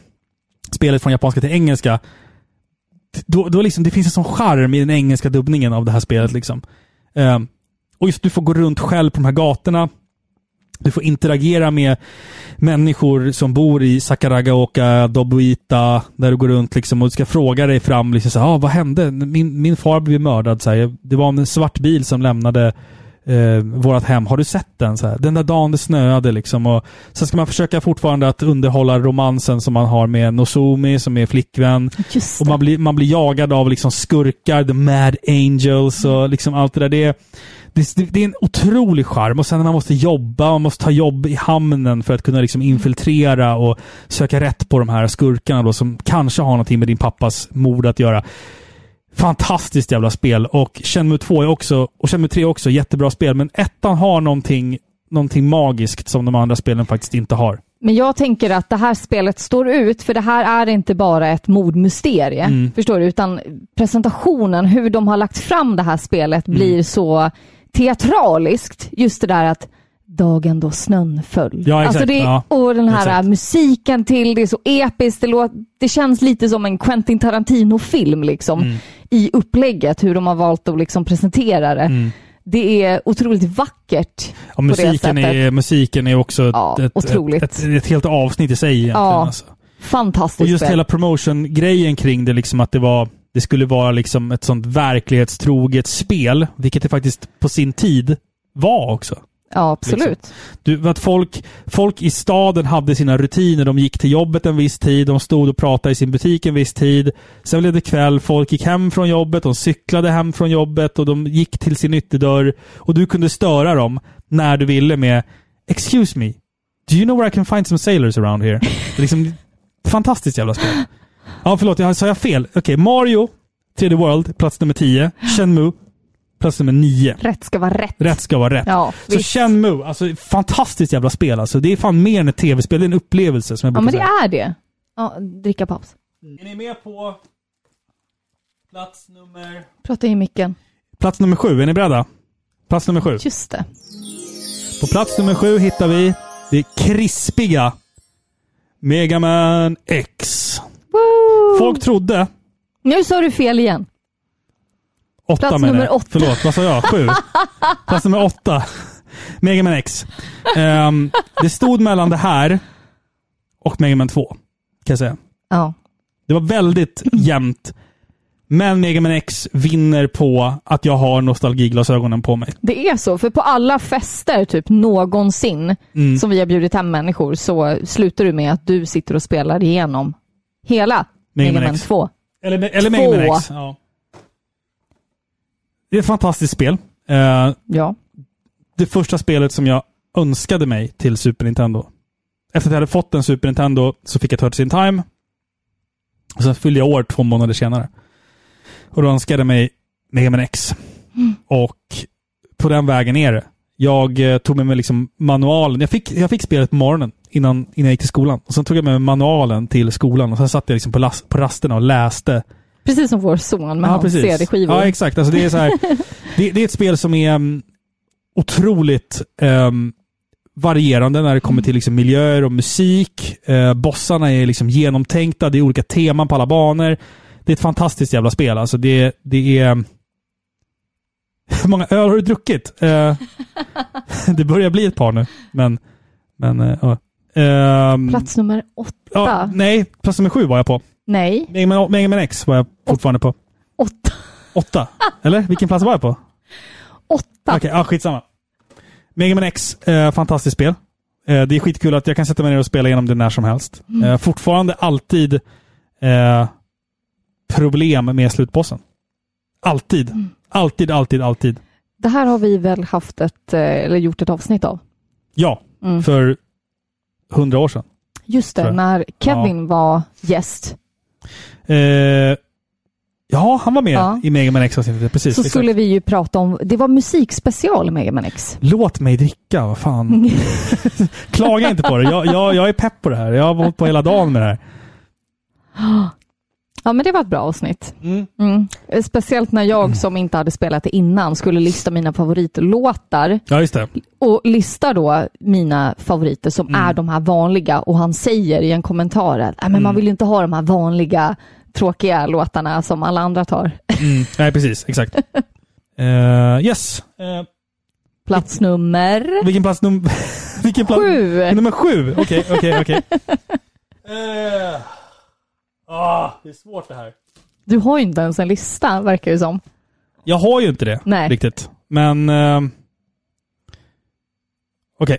spelet från japanska till engelska, då, då liksom, det finns en sån charm i den engelska dubbningen av det här spelet. Liksom. Ehm, och just du får gå runt själv på de här gatorna. Du får interagera med människor som bor i Sakaragaoka, Dobuita, där du går runt liksom och du ska fråga dig fram, liksom så ah, vad hände? Min, min far blev mördad. Så här, det var en svart bil som lämnade eh, vårt hem. Har du sett den? Så här, den där dagen det snöade liksom. Och sen ska man försöka fortfarande att underhålla romansen som man har med Nozomi, som är flickvän. Och man blir, man blir jagad av liksom skurkar, the mad angels och liksom allt det där. Det, det, det är en otrolig charm. Och sen när man måste jobba, man måste ta jobb i hamnen för att kunna liksom infiltrera och söka rätt på de här skurkarna då, som kanske har någonting med din pappas mord att göra. Fantastiskt jävla spel. Och Shenmue 2 är också, och Shenmue 3 är också jättebra spel, men ettan har någonting, någonting magiskt som de andra spelen faktiskt inte har. Men jag tänker att det här spelet står ut, för det här är inte bara ett mordmysterie. Mm. Förstår du? Utan presentationen, hur de har lagt fram det här spelet Mm. blir så teatraliskt. Just det där att dagen då snön föll. Ja, exakt. Alltså det, Ja, och den här exakt. musiken till, det är så episkt. Det, låter, det känns lite som en Quentin Tarantino-film liksom. Mm. I upplägget, hur de har valt att liksom presentera det. Mm. Det är otroligt vackert. Det musiken är, musiken är också Ja, ett, ett, ett, ett helt avsnitt i sig egentligen. Ja, Alltså. fantastiskt Och just spel. hela promotion-grejen kring det, liksom att det var det skulle vara liksom ett sånt verklighetstroget spel, vilket det faktiskt på sin tid var också. Ja, absolut. Liksom. Du, att folk, folk i staden hade sina rutiner. De gick till jobbet en viss tid, de stod och pratade i sin butik en viss tid. Sen blev det kväll, folk gick hem från jobbet, de cyklade hem från jobbet och de gick till sin ytterdörr. Och du kunde störa dem när du ville med “Excuse me, do you know where I can find some sailors around here?” Liksom, Fantastiskt jävla spel. Ja, förlåt, jag sa jag fel? Okej, Mario, 3D World, plats nummer 10. Shenmue, plats nummer 9. Rätt ska vara rätt. Rätt ska vara rätt. Ja, Så visst. Shenmue, alltså fantastiskt jävla spel alltså. Det är fan mer än ett tv-spel, det är en upplevelse som jag Ja, brukar men det säga. är det. Ja, dricka paus. Är ni med på plats nummer... Prata i micken. Plats nummer sju, är ni beredda? Plats nummer sju. Just det. På plats nummer sju hittar vi det krispiga Mega Man X. Woo! Folk trodde... Nu sa du fel igen. Åtta Plats menar nummer jag. åtta. Förlåt, vad sa jag? Sju? Plats nummer åtta. Mega Man X. Ehm, det stod mellan det här och Mega Man 2. Kan jag säga. Ja. Det var väldigt jämnt. Men Mega Man X vinner på att jag har nostalgiglasögonen på mig. Det är så, för på alla fester typ någonsin Mm. som vi har bjudit hem människor så slutar du med att du sitter och spelar igenom hela Mega Man Man X. 2. Eller, eller Mega Man Två. X. Ja. Det är ett fantastiskt spel. Eh, Ja. det första spelet som jag önskade mig till Super Nintendo. Efter att jag hade fått en Super Nintendo så fick jag Touch in Time. Och sen fyllde jag år två månader senare. Och då önskade jag mig Mega Man X. Och på den vägen är det. Jag eh, tog med mig liksom manualen. Jag fick, jag fick spelet på morgonen innan, innan jag gick till skolan. Och sen tog jag med mig manualen till skolan och sen satt jag liksom på, las, på rasterna och läste Precis som vår son med Ja, hans. CD-skivor. Ja, exakt. Alltså, det, är så här, det, det är ett spel som är um, otroligt um, varierande när det kommer till liksom, miljöer och musik. Uh, bossarna är liksom genomtänkta. Det är olika teman på alla banor. Det är ett fantastiskt jävla spel. Alltså, det, det är... Hur många öl har du druckit? Uh, det börjar bli ett par nu, men... men ja. Ehm, Plats nummer åtta. ja, nej, plats nummer sju var jag på. Nej, Mega Man, Mega Man X var jag fortfarande på. åtta. Åtta? Eller? Vilken plats var jag på? Åtta. Okej, ja, skitsamma. Mega Man X, eh, fantastiskt spel. Eh, det är skitkul att jag kan sätta mig ner och spela igenom det när som helst. Mm. Eh, fortfarande alltid eh, problem med slutbossen. Alltid. Mm. Alltid, alltid, alltid. Det här har vi väl haft ett, eh, eller gjort ett avsnitt av. Ja, Mm. för hundra år sedan. Just det, när Kevin var gäst Eh, ja, han var med Ja. i Mega Man X-avsnittet. Precis. så exakt. skulle vi ju prata om, det var musikspecial i Mega Man X. Låt mig dricka, vad fan. Klaga inte på det. Jag, jag, jag är pepp på det här. Jag har hållit på hela dagen med det här. Ja, men det var ett bra avsnitt. Mm. Mm. Speciellt när jag som inte hade spelat det innan skulle lista mina favoritlåtar Ja, just det. och listar då mina favoriter som Mm. är de här vanliga och han säger i en kommentar att "Nej, men man Mm. vill ju inte ha de här vanliga tråkiga låtarna som alla andra tar. Mm. Nej, precis. Exakt. Eh, yes. Eh, Plats nummer vilken plats num... vilken plats? sju. Nummer sju. Okej, okej, okej. Eh, ah, det är svårt det här. Du har ju inte ens en lista verkar det som. Jag har ju inte det Nej. riktigt. Men... Eh, okej.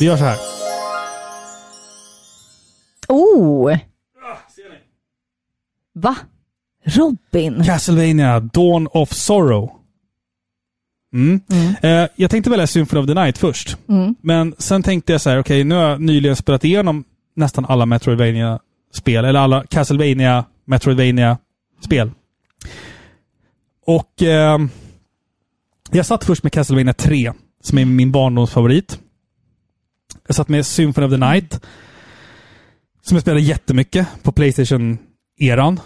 Vi gör så här. Oh! Va? Robin? Castlevania Dawn of Sorrow. Mm. Eh, jag tänkte välja Symphony of the Night först. Mm. Men sen tänkte jag så här, okej, nu har jag nyligen spelat igenom nästan alla Metroidvania-spel, eller alla Castlevania, Metroidvania-spel. Och eh, jag satt först med Castlevania 3, som är min barndomsfavorit. Jag satt med Symphony of the Night, som jag spelade jättemycket på Playstation-eran.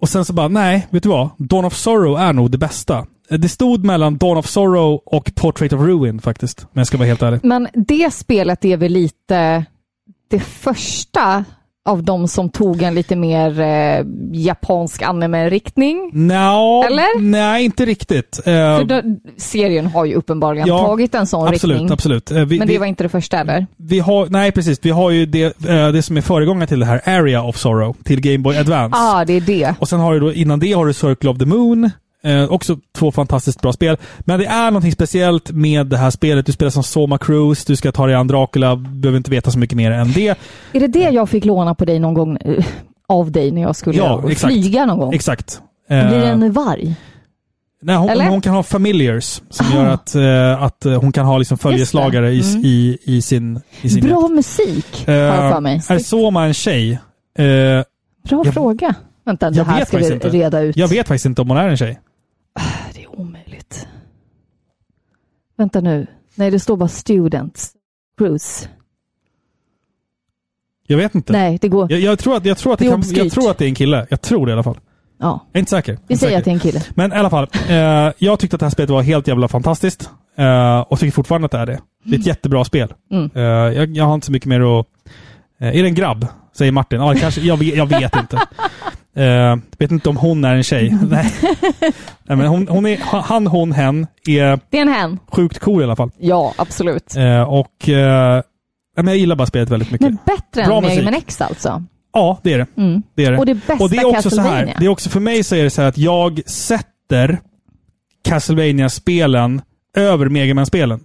Och sen så bara, nej, vet du vad? Dawn of Sorrow är nog det bästa. Det stod mellan Dawn of Sorrow och Portrait of Ruin faktiskt, om jag ska vara helt ärlig. Men det spelet är väl lite det första av de som tog en lite mer eh, japansk anime-riktning. Nå, Eller? Nej, inte riktigt. För då, serien har ju uppenbarligen Ja, tagit en sån absolut, riktning. absolut. Eh, vi, Men det vi, var inte det första eller? vi har, nej, precis. Vi har ju det, eh, det som är föregångaren till det här, Area of Sorrow, till Game Boy Advance. ah, det är det. Och sen har du då, innan det har du Circle of the Moon. Eh, också två fantastiskt bra spel. Men det är någonting speciellt med det här spelet. Du spelar som Soma Cruise, du ska ta dig an Dracula, behöver inte veta så mycket mer än det. Är det det jag fick låna på dig någon gång eh, av dig när jag skulle Ja, flyga någon gång? Exakt. Blir det Eh, en varg? Nej, hon, hon kan ha familiars som Ah. gör att, eh, att eh, hon kan ha liksom följeslagare i, Mm. i, i sin... I sin Bra musik har jag för mig. Eh, är Soma en tjej? Eh, Bra jag- fråga. Vänta, det jag här ska vi inte. reda ut. jag vet faktiskt inte om hon är en tjej. Det är omöjligt. Vänta nu. Nej, det står bara students. Cruise. Jag vet inte. Nej, det går. Jag, jag, tror att, jag, tror att det kan, jag tror att det är en kille. Jag tror det i alla fall. Ja. Jag är inte säker. Vi säger att det är en kille. Men i alla fall. Eh, jag tyckte att det här spelet var helt jävla fantastiskt. Eh, och tycker fortfarande att det är det. Det är ett jättebra spel. Mm. Eh, jag, jag har inte så mycket mer att... Eh, är det en grabb? Säger Martin. Ja, kanske, jag, vet, jag vet inte. Eh, vet inte om hon är en tjej. Nej. Nej, men hon, hon är, han, hon, hen är Det är en hen. sjukt cool i alla fall. Ja, absolut. Eh, och men jag gillar bara spelet väldigt mycket. Men bättre Bra än Mega. Man X alltså. Ja, det är det. Mm. det, är det. Och det bästa och det är också så här. Castlevania. Det är också för mig så är det så att jag sätter Castlevania-spelen över Mega Man-spelen.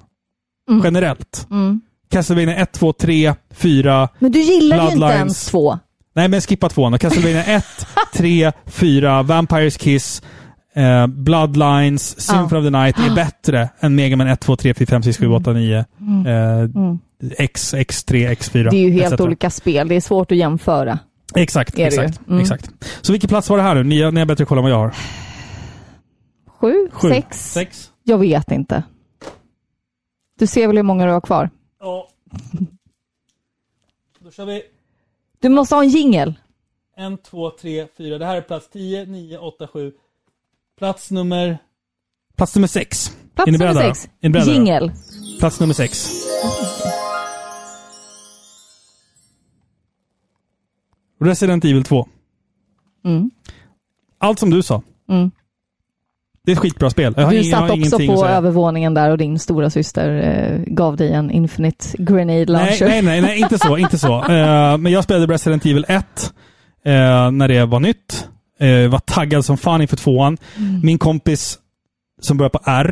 Mm. Generellt. Mm. Castlevania 1, 2, 3, 4. Men du gillar ju inte ens två. Nej, men skippa tvåan då. Castlevania 1, 3, 4, Vampires Kiss, eh, Bloodlines, Symphony of the Night är bättre än Mega Man 1, 2, 3, 4, 5, 6, 7, 8, 9. Mm. Eh. X, X3, X4. Det är ju helt etc. olika spel. Det är svårt att jämföra. Exakt, exakt, Mm. exakt. Så vilken plats var det här nu? Ni, ni har bättre koll än vad jag har. Sju? Sju. Sex? Sex. Jag vet inte. Du ser väl hur många du har kvar? Ja. Då kör vi Du måste ha en jingel. en, två, tre, fyra. Det här är plats 10, 9, 8, 7. Plats nummer... Plats nummer 6. Plats nummer sex. Jingel. Plats nummer 6. Resident Evil 2. Mm. Allt som du sa. Mm. Det är ett skitbra spel. Jag Du satt också på övervåningen där och din stora syster eh, gav dig en Infinite Grenade Nej, Launcher. nej, nej, nej, inte så. Inte så. Eh, men jag spelade Resident Evil 1 eh, när det var nytt. Var taggad som fan inför tvåan. Mm. Min kompis som börjar på R,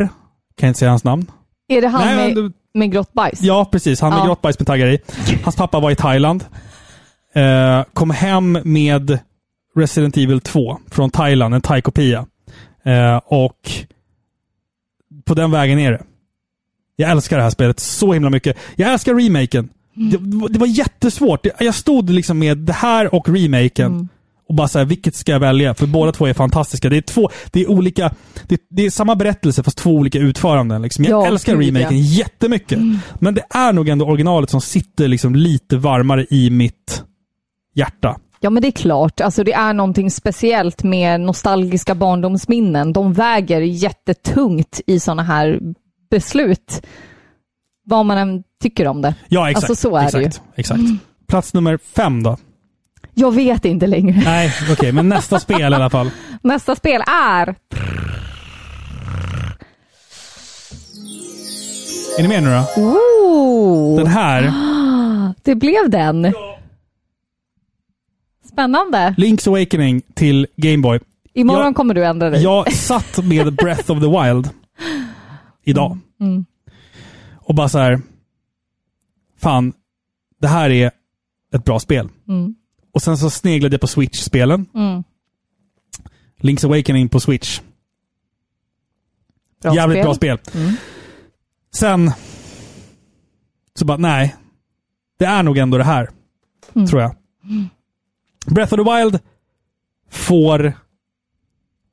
kan jag inte säga hans namn. Är det han Nej, med, med grått bajs? Ja, precis. Han med Ja. grått bajs med taggar i. Hans pappa var i Thailand. Kom hem med Resident Evil 2 från Thailand, en thai-kopia. Eh, och på den vägen är det. Jag älskar det här spelet så himla mycket. Jag älskar remaken. Det, det var jättesvårt. Jag stod liksom med det här och remaken och bara så här, vilket ska jag välja? För båda två är fantastiska. Det är två, det är olika, det, det är samma berättelse fast två olika utföranden. Liksom. Jag Ja, älskar remaken ja. jättemycket. Men det är nog ändå originalet som sitter liksom lite varmare i mitt hjärta. Ja, men det är klart. Alltså, det är någonting speciellt med nostalgiska barndomsminnen. De väger jättetungt i sådana här beslut. Vad man än tycker om det. Ja, exakt. Alltså så är exakt, det ju. Exakt. Plats nummer fem då? Jag vet inte längre. Nej, okej, men nästa spel i alla fall. Nästa spel är... Är ni med nu då? Ooh. Den här, Det blev den. Spännande. Link's Awakening till Game Boy. Imorgon Jag- kommer du ändra dig. Jag satt med Breath of the Wild idag. Mm. Och bara så här. Fan, det här är ett bra spel. Mm. Och sen så sneglade jag på Switch-spelen. Mm. Link's Awakening på Switch. Bra Jävligt spel. bra spel. Mm. Sen så bara, nej. Det är nog ändå det här. Mm. Tror jag. Breath of the Wild får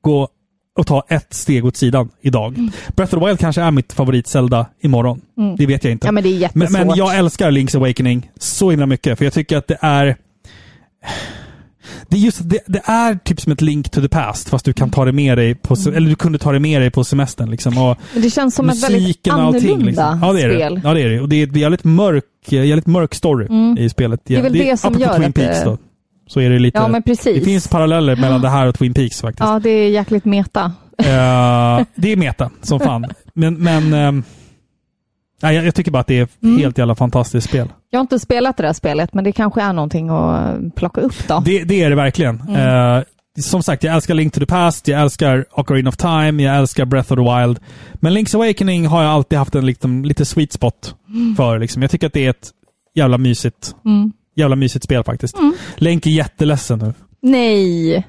gå och ta ett steg åt sidan idag. Breath of the Wild kanske är mitt favorit Zelda imorgon. Mm. Det vet jag inte. Ja, men det är Men, jättesvårt. men jag älskar Link's Awakening så himla mycket, för jag tycker att det är... Det är just det, det är typ som ett link to the past, fast du kan ta det med dig på, se- eller du kunde ta det med dig på semestern. Liksom. Och det känns som ett väldigt och allting. annorlunda Liksom. Ja, det är spel. det. Ja, det är det. Och det är ett jävligt mörk, jävligt mörk story Mm. i spelet. Det är väl det som apropå gör Twin att det- Peaks då. Så är det lite... Ja, men precis. Det finns paralleller mellan det här och Twin Peaks faktiskt. Ja, det är jäkligt meta. Eh, det är meta, som fan. Men, men ehm, nej, jag, jag tycker bara att det är Mm. helt jävla fantastiskt spel. Jag har inte spelat det där spelet, men det kanske är någonting att plocka upp då. Det, det är det verkligen. Mm. Eh, som sagt, jag älskar Link to the Past, jag älskar Ocarina of Time, jag älskar Breath of the Wild. Men Link's Awakening har jag alltid haft en liksom, lite sweet spot Mm. för. Liksom. Jag tycker att det är ett jävla mysigt, Mm. Jävla mysigt spel faktiskt. Mm. Link är jätteledsen nu. Nej.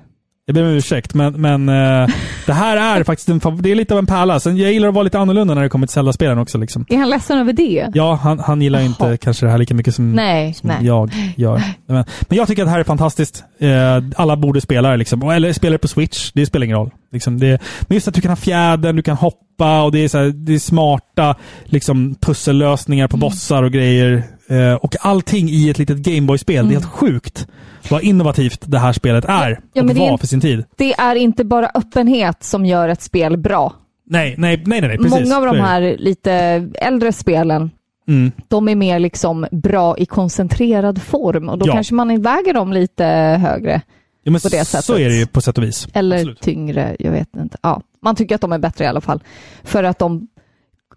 Jag ber om ursäkt, men, men eh, det här är faktiskt en, det är lite av en pärla. Sen jag gillar att vara lite annorlunda när det kommer till Zelda-spelen också. Liksom. Är han ledsen över det? Ja, han, han gillar ju inte kanske det här lika mycket som, Nej, som nej. jag gör. Men, men jag tycker att det här är fantastiskt. Eh, alla borde spela det, liksom. Eller spela det på Switch. Det spelar ingen roll. Liksom det, men just att du kan ha fjädern, du kan hoppa och det är, så här, det är smarta liksom, pussellösningar Mm. på bossar och grejer. Eh, och allting i ett litet Gameboy-spel. Det är helt sjukt vad innovativt det här spelet är. Mm. Ja, och är var en- för sin tid. Det är inte bara öppenhet som gör ett spel bra. Nej, nej, nej, nej, precis. Många av Så de är här lite äldre spelen, Mm. de är mer liksom bra i koncentrerad form och då Ja. kanske man väger dem lite högre. Ja, på det så sättet. är det ju på sätt och vis. Eller Absolut. tyngre, jag vet inte. Ja, man tycker att de är bättre i alla fall. För att de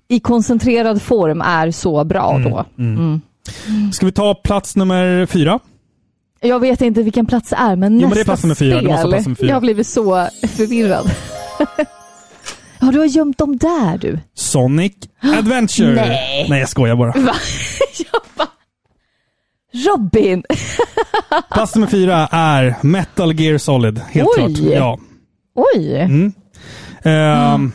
i koncentrerad form är så bra då. Mm. Ska vi ta plats nummer fyra? Jag vet inte vilken plats det är, men Jo, men nästa det är plats nummer fyra. Det spel. måste plats nummer fyra. Jag har blivit så förvirrad. ja, du har gömt dem där du. Sonic Adventure. Nej. Nej, jag skojar bara. Va? jag bara... Robin! Plats nummer fyra är Metal Gear Solid. Helt Oj. klart. Ja. Oj! Mm. Ehm,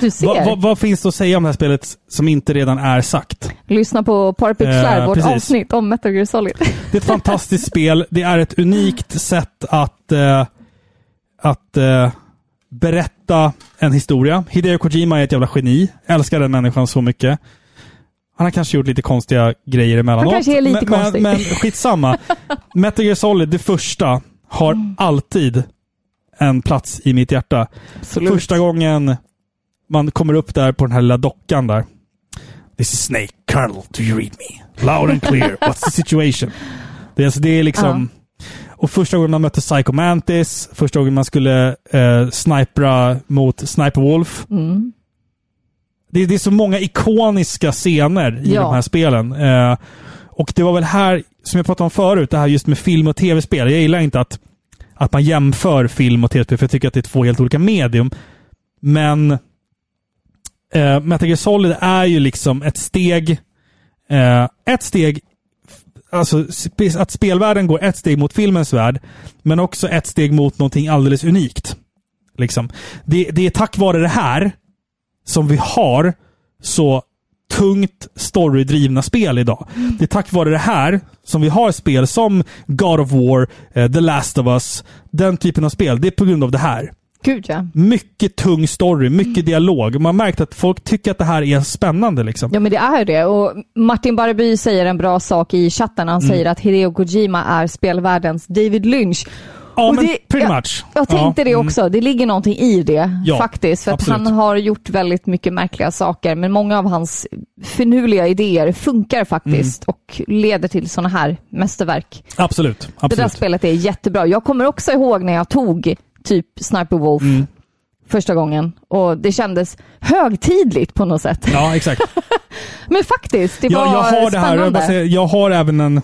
du ser. vad, vad, vad finns det att säga om det här spelet som inte redan är sagt? Lyssna på Parpixlar, Eh, vårt precis. avsnitt om Metal Gear Solid. Det är ett fantastiskt spel. Det är ett unikt sätt att, eh, att eh, berätta en historia. Hideo Kojima är ett jävla geni. Älskar den människan så mycket. Han har kanske gjort lite konstiga grejer emellanåt. Han kanske är lite men, konstig. Men, men skitsamma. Metal Gear Solid, det första, har Mm. alltid en plats i mitt hjärta. Absolut. Första gången man kommer upp där på den här lilla dockan där. This is Snake. Colonel, do you read me? Loud and clear. What's the situation? Det är, alltså, det är liksom... Och första gången man mötte Psycho Mantis, första gången man skulle eh, snipra mot Sniper Wolf. Mm. Det, det är så många ikoniska scener i Ja. de här spelen. Eh, och det var väl här, som jag pratade om förut, det här just med film och tv-spel. Jag gillar inte att, att man jämför film och tv-spel, för jag tycker att det är två helt olika medium. Men eh, Metal Gear Solid är ju liksom ett steg, eh, ett steg, alltså att spelvärlden går ett steg mot filmens värld, men också ett steg mot någonting alldeles unikt. Liksom. Det, det är tack vare det här som vi har så tungt storydrivna spel idag. Det är tack vare det här som vi har spel som God of War, eh, The Last of Us, den typen av spel. Det är på grund av det här. Gud ja. Mycket tung story, mycket dialog. Man märkt att folk tycker att det här är spännande. Liksom. Ja men det är det och Martin Barby säger en bra sak i chatten. Han Mm. säger att Hideo Kojima är spelvärldens David Lynch. Ja, Och men det- pretty jag- much. Jag tänkte Ja, det mm. också. Det ligger någonting i det Ja, faktiskt. För att absolut. han har gjort väldigt mycket märkliga saker. Men många av hans finurliga idéer funkar faktiskt Mm. och leder till sådana här mästerverk. Absolut. Det där absolut. spelet är jättebra. Jag kommer också ihåg när jag tog typ Sniper Wolf Mm. första gången och det kändes högtidligt på något sätt. Ja, exakt. Men faktiskt, det var jag, jag har det här, jag, spännande. säga, jag har även en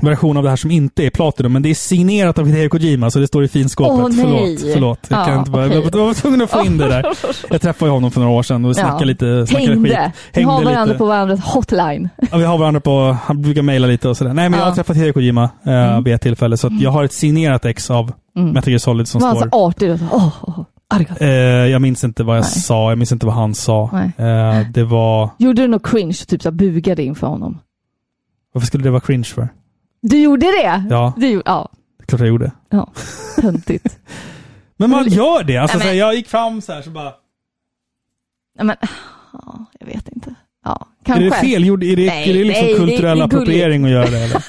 version av det här som inte är Platinum, men det är signerat av Hideo Kojima, så det står i finskåpet. Nej. förlåt. förlåt. Jag, Ja, kan inte bara, okej. jag var tvungen att få in det där. Jag träffade honom för några år sedan och vi snackade lite snackade skit. Hängde. Vi har varandra lite. på varandras hotline. Ja, vi har varandra på... Han brukar mejla lite och sådär. Nej, men jag har Ja. träffat Hideo Kojima eh, Mm. vid ett tillfälle, så att jag har ett signerat ex av Mm. Metal Gear Solid som står... så artig arigato. Eh, jag minns inte vad jag Nej. sa, jag minns inte vad han sa. Eh, det var... Gjorde du något cringe, typ så bugade inför honom? Varför skulle det vara cringe för? Du gjorde det? Ja. Du, ja, Det är klart jag gjorde. ja. Töntigt. Men man gör det. Alltså, Nej, men- jag gick fram så här så bara... Nej, men, ja, jag vet inte. Ja, kanske. Är det fel? Är det, Nej, är det liksom nej, kulturell det appropriering att göra det? Eller?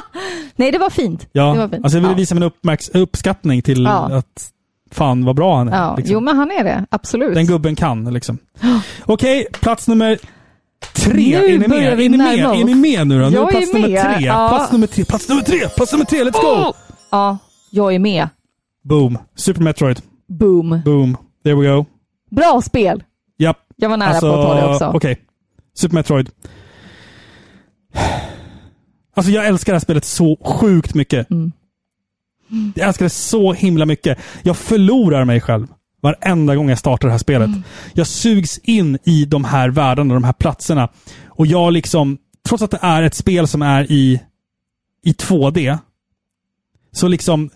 Nej, det var fint. Ja, det var fint. alltså jag ville visa min uppmärks- uppskattning till Ja. att fan vad bra han är. Ja, liksom. jo men han är det. Absolut. Den gubben kan liksom. Okej, plats nummer tre. Nu är ni börjar med? vi Är ni med? Är ni med nu då? Nu är Jag plats är nummer med, tre. ja. Plats nummer tre. Plats nummer tre. Plats nummer tre. Let's go! Ja, jag är med. Boom. Super Metroid. Boom. Boom. There we go. Bra spel. Japp. Jag var nära på att ta det också. Okej. Super Metroid. Alltså jag älskar det här spelet så sjukt mycket. Mm. Jag älskar det så himla mycket. Jag förlorar mig själv varenda gång jag startar det här spelet. Mm. Jag sugs in i de här världarna, de här platserna. Och jag liksom, trots att det är ett spel som är i, i 2D, så liksom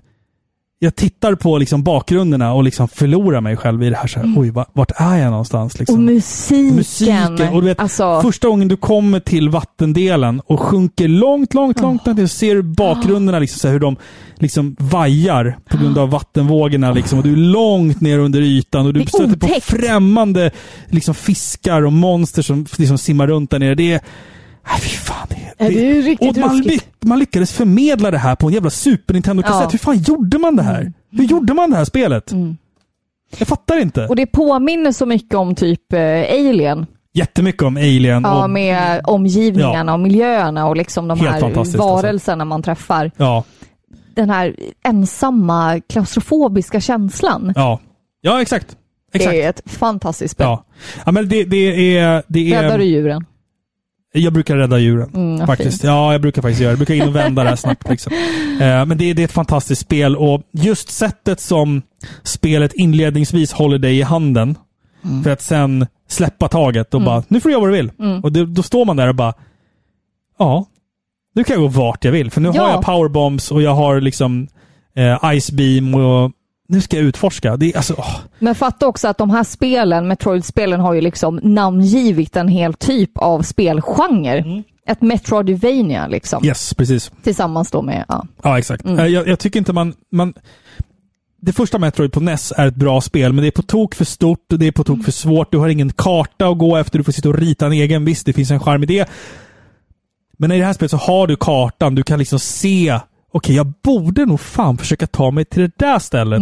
jag tittar på liksom bakgrunderna och liksom förlorar mig själv i det här. Så här Oj, va- vart är jag någonstans? Liksom. Mm. Och musiken. Musiken. Och du vet, alltså, Första gången du kommer till vattendelen och sjunker långt, långt, långt ner så ser du bakgrunderna, liksom, så här, hur de liksom vajar på grund av vattenvågorna. Liksom, och du är långt ner under ytan och du stöter på främmande liksom, fiskar och monster som liksom, simmar runt där nere. Det är, Nej, fy fan. Det, Ja, det är riktigt och man, man lyckades förmedla det här på en jävla Super Nintendo-kassett. Ja. Mm. Hur fan gjorde man det här? Hur gjorde man det här spelet? Jag fattar inte. Och det påminner så mycket om typ eh, Alien. Jättemycket om Alien. Ja, och, med omgivningarna och miljöerna och liksom de Helt här alltså. varelserna man träffar. ja, Den här ensamma klaustrofobiska känslan. ja. Ja, exakt. Exakt. Det är ett fantastiskt spel. Ja. ja, men det, det är... Det är Räddar du djuren? Jag brukar rädda djuren. Mm, faktiskt. fint. Ja, jag brukar faktiskt göra det. Jag brukar in och vända det här snabbt. Liksom. Eh, men det, det är ett fantastiskt spel och just sättet som spelet inledningsvis håller dig i handen Mm. för att sen släppa taget och bara, nu får du göra vad du vill. Mm. Och det, då står man där och bara, ja, nu kan jag gå vart jag vill. För nu Ja. har jag powerbombs och jag har liksom eh, Ice Beam och nu ska jag utforska. Det är alltså, åh. Men fatta också att de här spelen, Metroid-spelen, har ju liksom namngivit en hel typ av spelgenre. Ett Metroidvania liksom. yes, precis. Tillsammans då med, ja. Ja, exakt. Mm. Eh, Jag, jag tycker inte man, man... Det första Metroid på NES är ett bra spel, men det är på tok för stort, det är på tok för svårt, du har ingen karta att gå efter, du får sitta och rita en egen. Visst, det finns en charm i det. Men i det här spelet så har du kartan, du kan liksom se, okej, jag borde nog fan försöka ta mig till det där stället.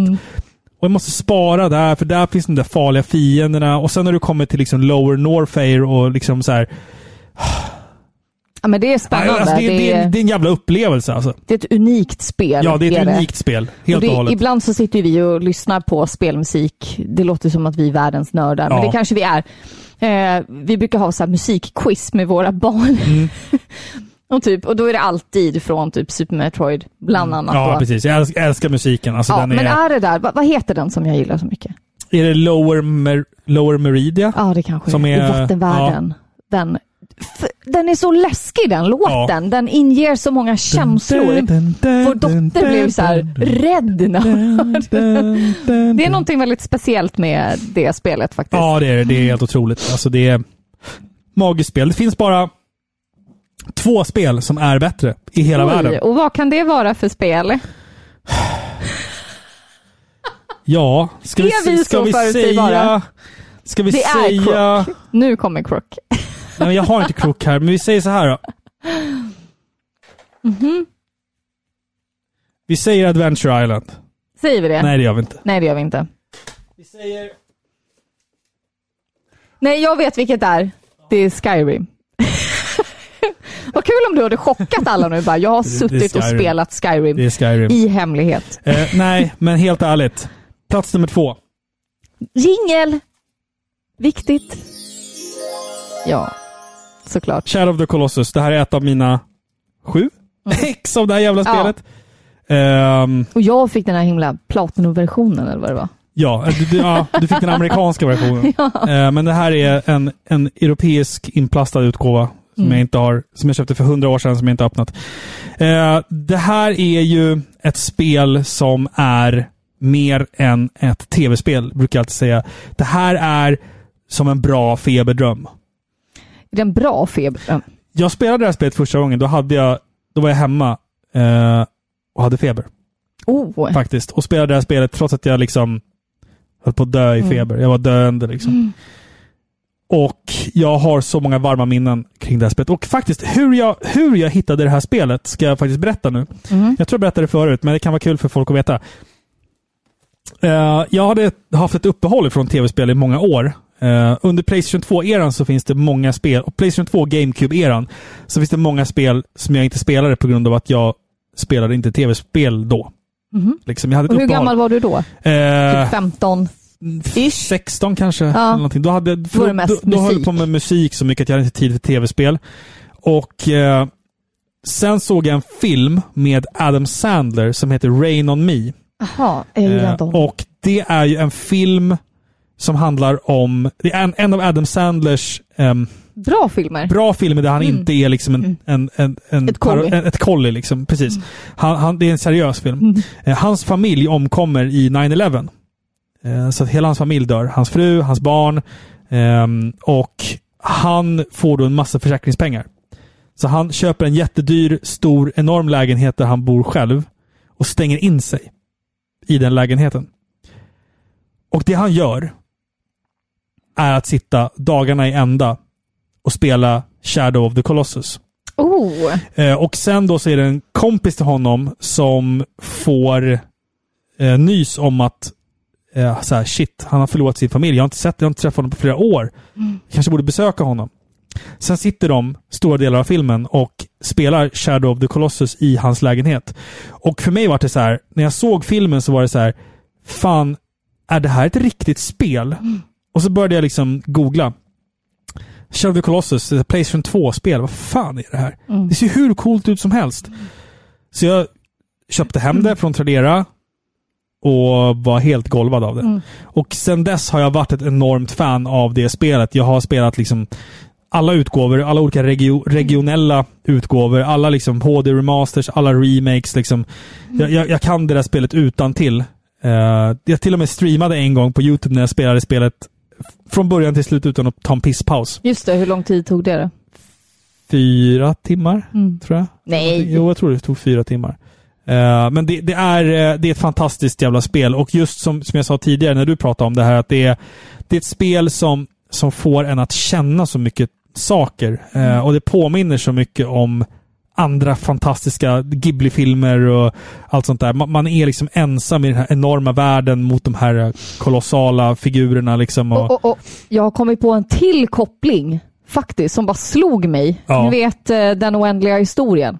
Och jag måste spara där, för där finns de där farliga fienderna. Och sen när du kommer till liksom Lower Norfair och liksom så här... ja men det är spännande. Alltså, det, det, det, är, är, det är en jävla upplevelse alltså. det är ett unikt spel. Ja, det är ett unikt spel. Helt och och det, hållet. Ibland så sitter vi och lyssnar på spelmusik. Det låter som att vi är världens nördar, men Ja. det kanske vi är. Eh, vi brukar ha så här musikquiz med våra barn. Mm. och, typ, och då är det alltid från typ Super Metroid, bland annat. Mm. Ja, då. precis. Jag älskar, älskar musiken. Alltså, Ja, den men är, är det där, vad, vad heter den som jag gillar så mycket? är det Lower, Mer, Lower Meridia? Ja, det kanske Som är. I är- vattenvärlden. Den, f- den är så läskig den låten. Den inger så många känslor. Vår dotter blev så här rädd när den. Det är någonting väldigt speciellt med det spelet faktiskt. Ja, det är. Det är helt otroligt. Alltså, det är magiskt spel. Det finns bara två spel som är bättre i hela Oj, världen. Och vad kan det vara för spel? Ja, ska vi, Är vi ska vi säga... Ska vi Det är säga... Crook. Nu kommer Crook. Nej, jag har inte Crook här, men vi säger så här då. Mhm. Vi säger Adventure Island. Säger vi det? Nej, det gör vi inte. Nej, det gör vi inte. Vi säger... Nej, jag vet vilket det är. Det är Skyrim. Vad kul om du hade chockat alla nu bara. Jag har suttit och spelat Skyrim Skyrim. i hemlighet. Eh, nej, men helt ärligt. Plats nummer två. Jingel! Viktigt. Ja, såklart. Shadow of the Colossus. Det här är ett av mina sju ex av det här jävla Mm. Ja. spelet. Ehm, Och jag fick den här himla Platinum-versionen eller vad det var. ja, du, du, ja, du fick den amerikanska versionen. Eh, men det här är en, en europeisk inplastad utgåva som Mm. jag inte har, som jag köpte för hundra år sedan som jag inte har öppnat. Eh, det här är ju ett spel som är mer än ett tv-spel, brukar jag alltid säga. Det här är som en bra feberdröm. Är det en bra feber? Ja. Jag spelade det här spelet första gången, då, hade jag, då var jag hemma eh, och hade feber. Oh. Faktiskt. Och spelade det här spelet trots att jag liksom höll på att dö i Mm. feber. Jag var döende liksom. Och jag har så många varma minnen kring det här spelet. Och faktiskt, hur jag, hur jag hittade det här spelet ska jag faktiskt berätta nu. Mm. Jag tror jag berättade det förut, men det kan vara kul för folk att veta. Eh, jag hade haft ett uppehåll från tv-spel i många år. Eh, under Playstation 2-eran så finns det många spel, och Playstation 2 GameCube-eran, så finns det många spel som jag inte spelade på grund av att jag spelade inte tv-spel då. Mhm. Liksom, jag hade Och hur uppehåll. gammal var du då? Eh, Typ 15? 16 kanske. Ja. Eller någonting. Då, hade, Då då, då höll jag på med musik så mycket att jag hade inte tid för tv-spel. Och eh, sen såg jag en film med Adam Sandler som heter Rain on Me. Gillar Eh, och det är ju en film som handlar om... Det är en, en av Adam Sandlers ehm, Bra filmer. bra filmer där han Mm. inte är liksom en, en, en, en, Ett kolli. ett kolli. Liksom. Precis. Han, han, det är en seriös film. Mm. Eh, hans familj omkommer i 9-11. Eh, så att hela hans familj dör. Hans fru, hans barn. ehm, och han får då en massa försäkringspengar. Så han köper en jättedyr, stor, enorm lägenhet där han bor själv och stänger in sig i den lägenheten. Och det han gör är att sitta dagarna i ända och spela Shadow of the Colossus. Oh, Eh, och sen då så är det en kompis till honom som får eh, nys om att eh, så här, shit, han har förlorat sin familj. Jag har inte sett, jag har inte träffat honom på flera år. Kanske borde besöka honom. Sen sitter de, stora delar av filmen, och spelar Shadow of the Colossus i hans lägenhet. Och för mig var det så här, när jag såg filmen så var det så här, fan, är det här ett riktigt spel? Och så började jag liksom googla. Shadow of the Colossus, Playstation 2-spel. Vad fan är det här? Det ser hur coolt ut som helst. Så jag köpte hem det från Tradera och var helt golvad av det. Och sen dess har jag varit ett enormt fan av det spelet. Jag har spelat liksom alla utgåvor, alla olika regio regionella utgåvor, alla liksom HD remasters, alla remakes. Liksom. Jag, jag, jag kan det där spelet utan till. jag till och med streamade en gång på YouTube när jag spelade spelet från början till slut utan att ta en pisspaus. just det. Hur lång tid tog det då? Fyra timmar, tror jag. Nej. Jo, jag tror det tog fyra timmar. Eh, men det, det, är, eh, det är ett fantastiskt jävla spel och just som, som jag sa tidigare när du pratade om det här att det är, det är ett spel som, som får en att känna så mycket saker. Eh, och det påminner så mycket om andra fantastiska Ghibli-filmer och allt sånt där. Man, man är liksom ensam i den här enorma världen mot de här kolossala figurerna. Liksom och, Och, och, och, jag har kommit på en till koppling faktiskt som bara slog mig. Ja. Ni vet den oändliga historien.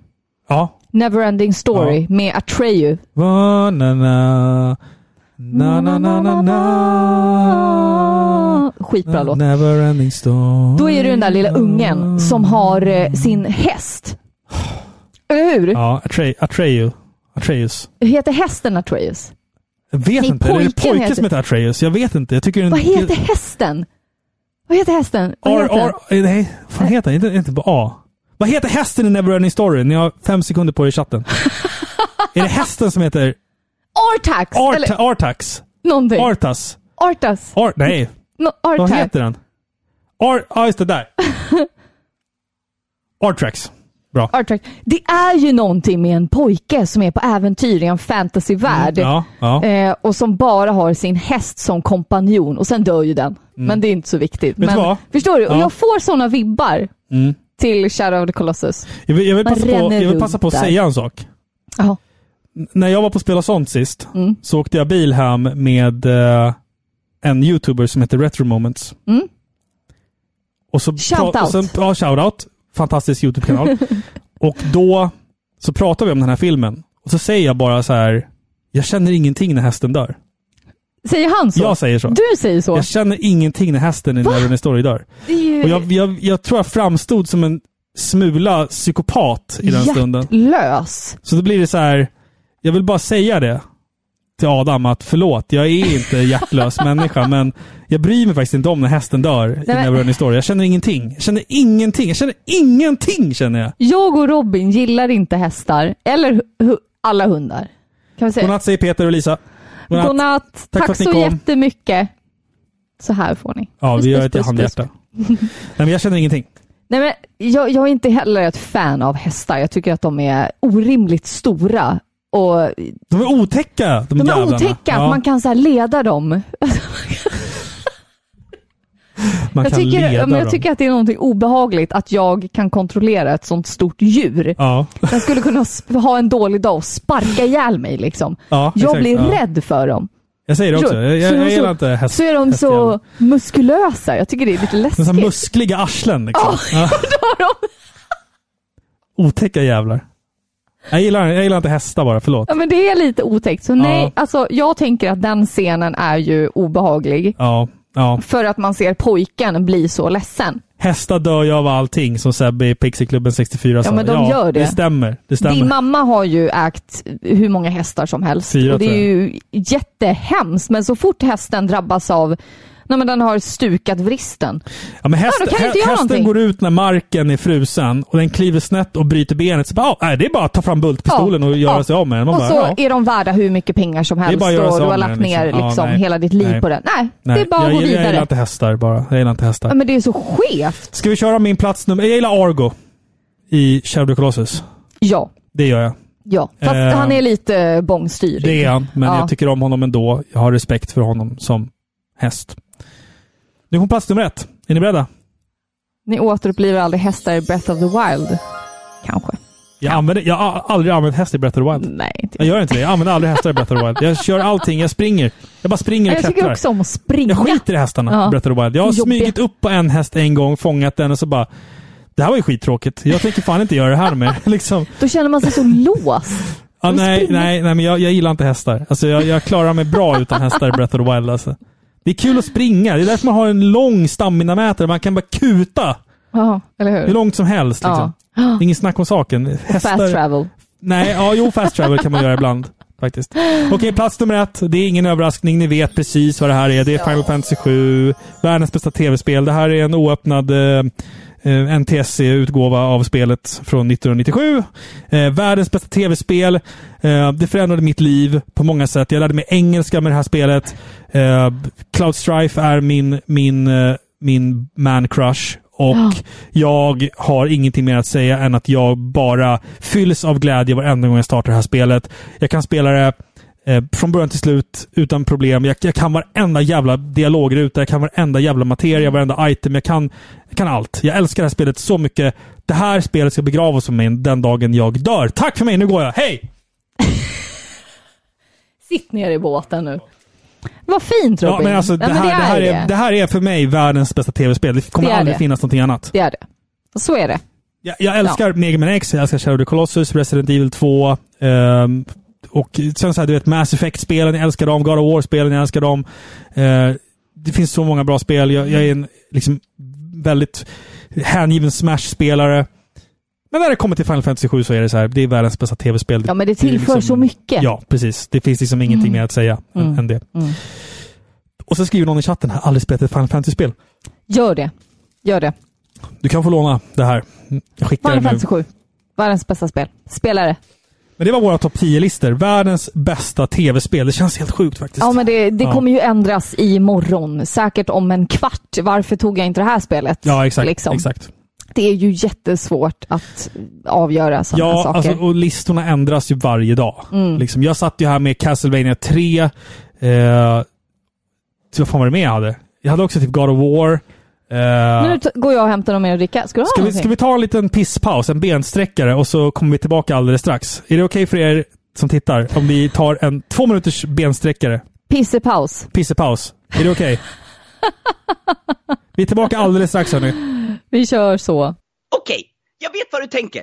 ja. Neverending Story med Atreyu. Va, na, na. Na, na, na, na, na. Skitbra låt. Never ending story. Då är det den där lilla ungen som har eh, sin häst. Eller hur? Ja, Atre, Atreyu. Atreus. Heter hästen Atreus? Jag vet Nej, inte. Är det pojken pojke heter- som heter Atreus? Jag vet inte. Jag tycker den... Vad heter hästen? Vad heter hästen? Vad heter ar, nej, vad heter den? Inte, inte på A. Vad heter hästen i Neverending Story? Ni har fem sekunder på er i chatten. är det hästen som heter Artax! Art, eller Artax? någonting. Artas? Artas. Ar, nej, No, vad heter den? Ar, ja, just det där. Artrax. Bra. Artax. Det är ju någonting med en pojke som är på äventyr i en fantasyvärld. Ja, ja. Eh, och som bara har sin häst som kompanjon och sen dör ju den. Men det är inte så viktigt. Mm. Men? Förstår du? Och Ja. jag får sådana vibbar Mm. Till Shadow of the Colossus. Jag vill, jag vill, passa, på, jag vill passa på att säga en sak. Jaha. N- När jag var på Spela sånt sist Mm. så åkte jag bil hem med eh, en YouTuber som heter Retro Moments. Mm. Och så Shout pra- och sen, out. Ja, shoutout. Fantastisk YouTube-kanal. och då så pratar vi om den här filmen. Och så säger jag bara så här. Jag känner ingenting när hästen dör. Säger han så? Jag säger så. Du säger så? Jag känner ingenting när hästen i Neverending Story dör. Det är ju Och jag, jag, jag tror jag framstod som en smula psykopat i den stunden. hjärtlös. Så då blir det så här. Jag vill bara säga det till Adam att förlåt, jag är inte hjärtlös människa, men jag bryr mig faktiskt inte om när hästen dör i men- Neverending Story. Jag känner ingenting. Jag känner ingenting. Jag känner ingenting, känner jag. Jag och Robin gillar inte hästar, eller alla hundar. Kan vi säga. Godnatt säger Peter och Lisa. Godnatt. Godnatt. Tack Tack, ni så kom. jättemycket. Så här får ni. Ja, Puss, vi gör puss, ett puss, handhjärta. Nej, men jag känner ingenting. Nej, men jag, jag är inte heller ett fan av hästar. Jag tycker att de är orimligt stora. Och De är otäcka, de, de är jävlarna. otäcka, Ja, att man kan så leda dem. man Jag kan tycker, leda men jag dem. tycker att det är någonting obehagligt att jag kan kontrollera ett sånt stort djur. Ja, Jag skulle kunna ha en dålig dag och sparka ihjäl mig. Liksom. ja Jag exakt, blir ja. rädd för dem. Jag säger det också. Så- Jag, jag, jag gillar inte häst, Så är de så hästjävlar. muskulösa. Jag tycker det är lite De har läskigt. muskliga arslen liksom. Ja. Då har de- Otäcka jävlar. Jag gillar, jag gillar inte hästar bara, förlåt. Ja, men det är lite otäckt. Så nej, Ja. alltså jag tänker att den scenen är ju obehaglig. Ja, ja. För att man ser pojken bli så ledsen. Hästar dör ju av allting, som Sebbe i Pixieklubben 64 sa. men de gör det. Det stämmer. Det stämmer. Din mamma har ju ägt hur många hästar som helst. Fyra, och det är ju jättehemskt. Men så fort hästen drabbas av, nej men den har stukat vristen. Ja, men häst, Ja, hästen någonting. går ut när marken är frusen och den kliver snett och bryter benet. Så bara, ja, nej, det är bara att ta fram bultpistolen och göra ja. sig av med den. Man och bara, så ja. är de värda hur mycket pengar som helst och du har lagt den, ner liksom. Ja, liksom nej. hela ditt liv Nej. på det. Nej, Nej, det är bara jag, att gå jag, jag gillar vidare. inte hästar bara. Jag gillar inte hästar. Ja, men det är så skevt. Ska vi köra min plats nummer... Jag gillar Argo i Shadow Colossus. Ja, Det gör jag. ja. Fast Ehm, han är lite bångstyrig. Det är han, men Ja. jag tycker om honom ändå. Jag har respekt för honom som häst. Nu på plats nummer ett. Är ni beredda? Ni återupplivar aldrig hästar i Breath of the Wild? Kanske. Jag, använder, jag har aldrig använt häst i Breath of the Wild. Nej, inte Jag gör inte det. Jag använder aldrig hästar i Breath of the Wild. Jag kör allting. Jag springer. Jag bara springer och Jag tycker klättrar. också om att springa. Jag skiter i hästarna Ja. i Breath of the Wild. Jag har smugit upp på en häst en gång, fångat den och så bara... Det här var ju skittråkigt. Jag tänker fan inte göra det här mer. liksom. Då känner man sig så låst. Ja, nej, nej, nej, men jag, jag gillar inte hästar. Alltså, jag, jag klarar mig bra utan hästar i Breath of the Wild. Alltså. Det är kul att springa. Det är därför man har en lång stamina-mätare. Man kan bara kuta Ja, eller hur? hur långt som helst. Liksom. Det är Ingen snack om saken. Hästar... Fast travel. Nej, ja, jo, fast travel kan man göra ibland. Faktiskt. Okej, plats nummer ett. Det är ingen överraskning. Ni vet precis vad det här är. Det är Final Fantasy 7. Världens bästa tv-spel. Det här är en oöppnad eh, eh, NTSC-utgåva av spelet från 1997. Eh, världens bästa tv-spel. Eh, det förändrade mitt liv på många sätt. Jag lärde mig engelska med det här spelet. Eh, Cloud Strife är min, min, eh, min man crush. Och Ja. jag har ingenting mer att säga än att jag bara fylls av glädje varenda gång jag startar det här spelet. Jag kan spela det eh, från början till slut utan problem. Jag, jag kan varenda jävla dialogruta, jag kan varenda jävla materia, varenda item. Jag kan, jag kan allt. Jag älskar det här spelet så mycket. Det här spelet ska begravas för mig den dagen jag dör. Tack för mig, nu går jag. Hej! Sitt ner i båten nu. Vad fint Ja, Robin. men alltså, det, Ja, men här, det, här det. är, det här är för mig världens bästa tv-spel. Det kommer Det aldrig det. finnas någonting annat. Det är det. Så är det. Jag, jag älskar Mega Man X, jag älskar Shadow of the Colossus, Resident Evil 2. ehm, och sen så här, du vet, Mass Effect-spelen, jag älskar dem. God of War-spelen, jag älskar dem. Eh, det finns så många bra spel. Jag, jag är en liksom, väldigt hängiven Smash-spelare. Men när det kommer till Final Fantasy 7 så är det så här, det är världens bästa tv-spel. Ja, men det tillför så mycket. Ja, precis. Det finns liksom ingenting Mm. mer att säga än, Mm. än det. Mm. Och så skriver någon i chatten här, aldrig spelat ett Final Fantasy-spel. Gör det. Gör det. Du kan få låna det här. Jag skickar Final det. Fantasy 7. Världens bästa spel. Spelare. Men det var våra topp 10-listor. Världens bästa tv-spel. Det känns helt sjukt faktiskt. Ja, men det, det Ja. kommer ju ändras imorgon. Säkert om en kvart. Varför tog jag inte det här spelet? Ja, exakt. Liksom. exakt. Det är ju jättesvårt att avgöra sådana Ja, saker. alltså, och listorna ändras ju varje dag. Mm. Liksom, jag satt ju här med Castlevania 3. Eh, vad fan var det mer jag hade? Jag hade också typ God of War. Eh, Nu går jag och hämtar något mer att dricka. Ska du ha ska, vi, ska vi ta en liten pisspaus, en bensträckare och så kommer vi tillbaka alldeles strax. Är det okej för er som tittar om vi tar en två minuters bensträckare? Pissepaus. Pissepaus. Är det okej? vi är tillbaka alldeles strax hörni. Vi kör så. Okej, jag vet vad du tänker.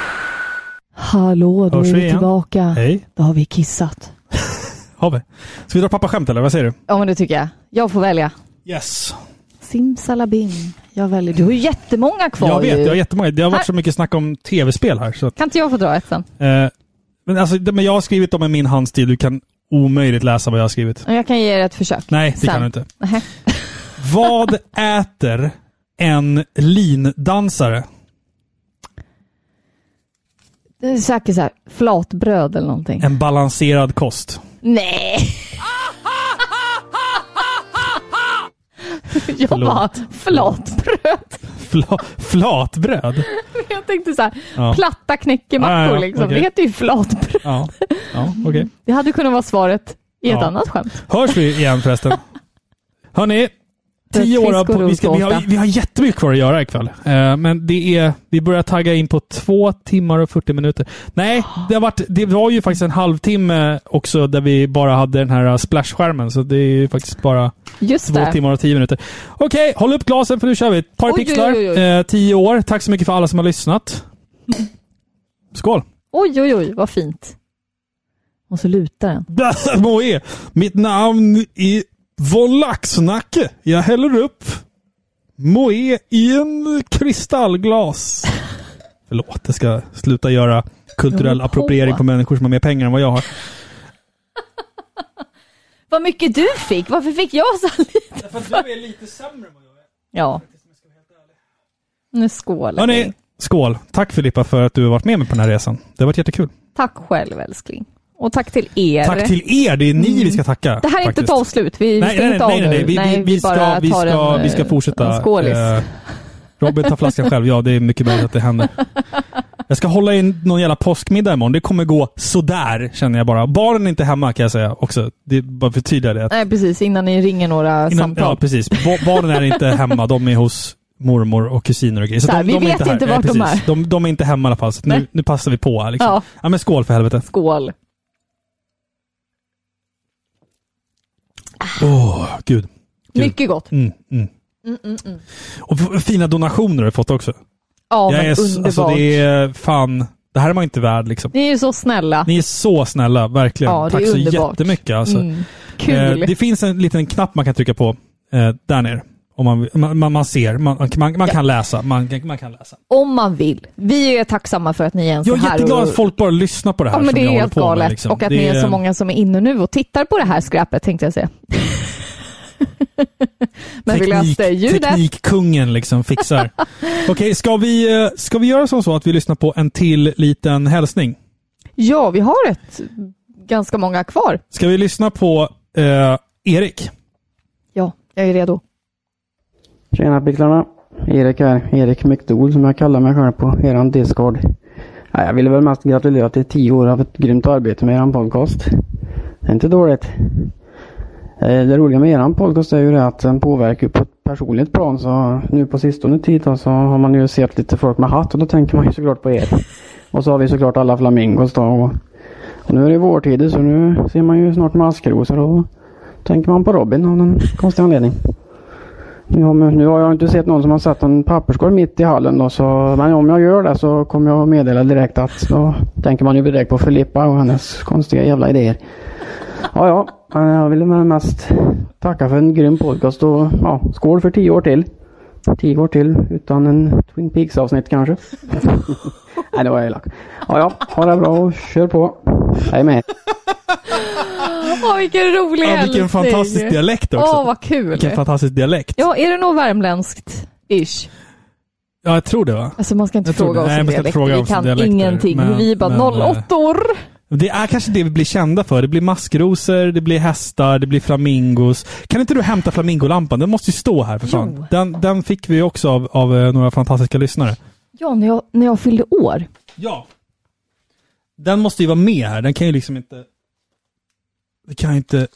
Hallå, då Hörs är vi igen? tillbaka. Hej. Då har vi kissat. Har vi? Ska vi dra pappaskämt eller vad säger du? Ja, men det tycker jag. Jag får välja. Yes. Simsalabim. Jag väljer. Du har ju jättemånga kvar Jag vet, ju. jag har jättemånga. Det har varit Här- så mycket snack om tv-spel här. Så att, Kan inte jag få dra ett sen? eh, men, alltså, det- men jag har skrivit dem i min handstil. Du kan omöjligt läsa vad jag har skrivit. Jag kan ge er ett försök. Nej, det sen. kan du inte. Nähä. Vad äter en lindansare? Säkert så här, flatbröd eller någonting. En balanserad kost. Nej! jag Förlåt. bara, flatbröd. Fla, flatbröd? Jag tänkte så här, Ja. platta knäckemackor Ja, ja, ja, liksom. okej. Det heter ju flatbröd. Ja, ja okej. Det hade kunnat vara svaret i ett annat skämt. Hörs vi igen förresten? Hörni, tio år av, vi, ska, vi, har, vi har jättemycket kvar att göra ikväll. Eh, men det är, vi börjar tagga in på två timmar och 40 minuter. Nej, det, har varit, det var ju faktiskt en halvtimme också där vi bara hade den här uh, splash-skärmen. Så det är ju faktiskt bara Just två det. timmar och tio minuter. Okej, håll upp glasen för nu kör vi. Ett par Oj, oj, pixlar, oj, oj. Eh, tio år. Tack så mycket för alla som har lyssnat. Skål! Oj, oj, oj, vad fint. Och så lutar den. Moe, mitt namn är Von Laxnacke. Jag häller upp Moe i en kristallglas. Förlåt, jag ska sluta göra kulturell på. appropriering på människor som har mer pengar än vad jag har. Vad mycket du fick! Varför fick jag så lite? För att du är lite sämre än vad jag är. Ja. Nu skålar Hörni, vi. skål. Tack Filippa för att du har varit med mig på den här resan. Det har varit jättekul. Tack själv älskling. Och tack till er. Tack till er! Det är ni Mm. vi ska tacka. Det här är inte ett avslut. Vi, vi Nej, stänger nej, inte nej, nej, nej. Vi, Nej, vi, vi, ska, vi, ska, en, vi ska eh, fortsätta. En skålis. Eh, Robin tar flaskan själv. Ja, det är mycket möjligt att det händer. Jag ska hålla in någon jävla påskmiddag imorgon. Det kommer gå sådär, känner jag bara. Barnen är inte hemma kan jag säga också. Det är bara för tydliga det. Nej, precis. Innan ni ringer några Innan, samtal. ja, precis. Ba- Barnen är inte hemma. De är hos mormor och kusiner och grejer. Så här, vi är vet inte Nej, vart de precis. är. De, de är inte hemma i alla fall. Så nu, Nej. nu passar vi på här liksom. Ja. Ja. men skål för helvete. Skål. Åh, gud. gud. Mycket gott. Mm, mm. Mm, mm, mm. Och fina donationer har jag fått också. Ja, jag men är, underbart. Alltså det är fan... Det här är man inte värd liksom. Ni är så snälla. Ni är så snälla, verkligen. Ja, Tack så underbart. jättemycket. Alltså. Mm. Kul. Eh, det finns en liten knapp man kan trycka på eh, där nere. Om man, man, man, ser, man, man, man kan läsa. Man, man kan läsa. Om man vill. Vi är tacksamma för att ni ens är Jag är här. jätteglad och- att folk bara lyssnar på det här Ja, men det är helt på med. galet. Liksom. Och att det ni är så många som är inne nu och tittar på det här skräpet, tänkte jag säga. Men vi löste ljudet. Teknikkungen liksom fixar. Okej, ska, vi, eh, ska vi göra som så att vi lyssnar på en till liten hälsning? Ja, vi har ett ganska många kvar. Ska vi lyssna på eh, Erik? Ja, jag är redo. Tjena picklarna! Erik här. Erik McDool som jag kallar mig själv på eran Discord. Ja, jag ville väl mest gratulera till 10 år av ett grymt arbete med eran podcast. Det är inte dåligt. Eh, det roliga med eran podcast är ju det att den påverkar på ett personligt plan. Så nu på sistone tid då, så har man ju sett lite folk med hatt och då tänker man ju såklart på er. Och så har vi såklart alla flamingos då. Och, och nu är det vårtider så nu ser man ju snart maskrosor och då tänker man på Robin av någon konstig anledning. Nu har, nu har jag inte sett någon som har satt en papperskorg mitt i hallen då, så, men om jag gör det så kommer jag meddela direkt att då tänker man ju direkt på Filippa och hennes konstiga jävla idéer. Ja, ja, men jag vill mest tacka för en grym podcast och ja, skål för tio år till. Tio år till utan en Twin Peaks avsnitt kanske. Nej, det var elak. Ja, ja, ha det bra och kör på. Hej med er. Åh, vilken rolig Ja, vilken fantastisk dialekt också. Åh, vad kul. Vilken fantastisk dialekt. Ja, är det nog värmländskt? Ish. Ja, jag tror det va? Alltså man ska inte Jag fråga oss Nej, om man ska inte dialekter. fråga Vi oss om kan dialekter, ingenting. men- vi är bara men, 08 år. Det är kanske det vi blir kända för. Det blir maskrosor, det blir hästar, det blir flamingos. Kan inte du hämta flamingolampan? Den måste ju stå här för fan. Den, den fick vi också av, av eh, några fantastiska lyssnare. Ja, när jag, när jag fyllde år. Ja. Den måste ju vara med här. Den kan ju liksom inte... Vi kan ju inte...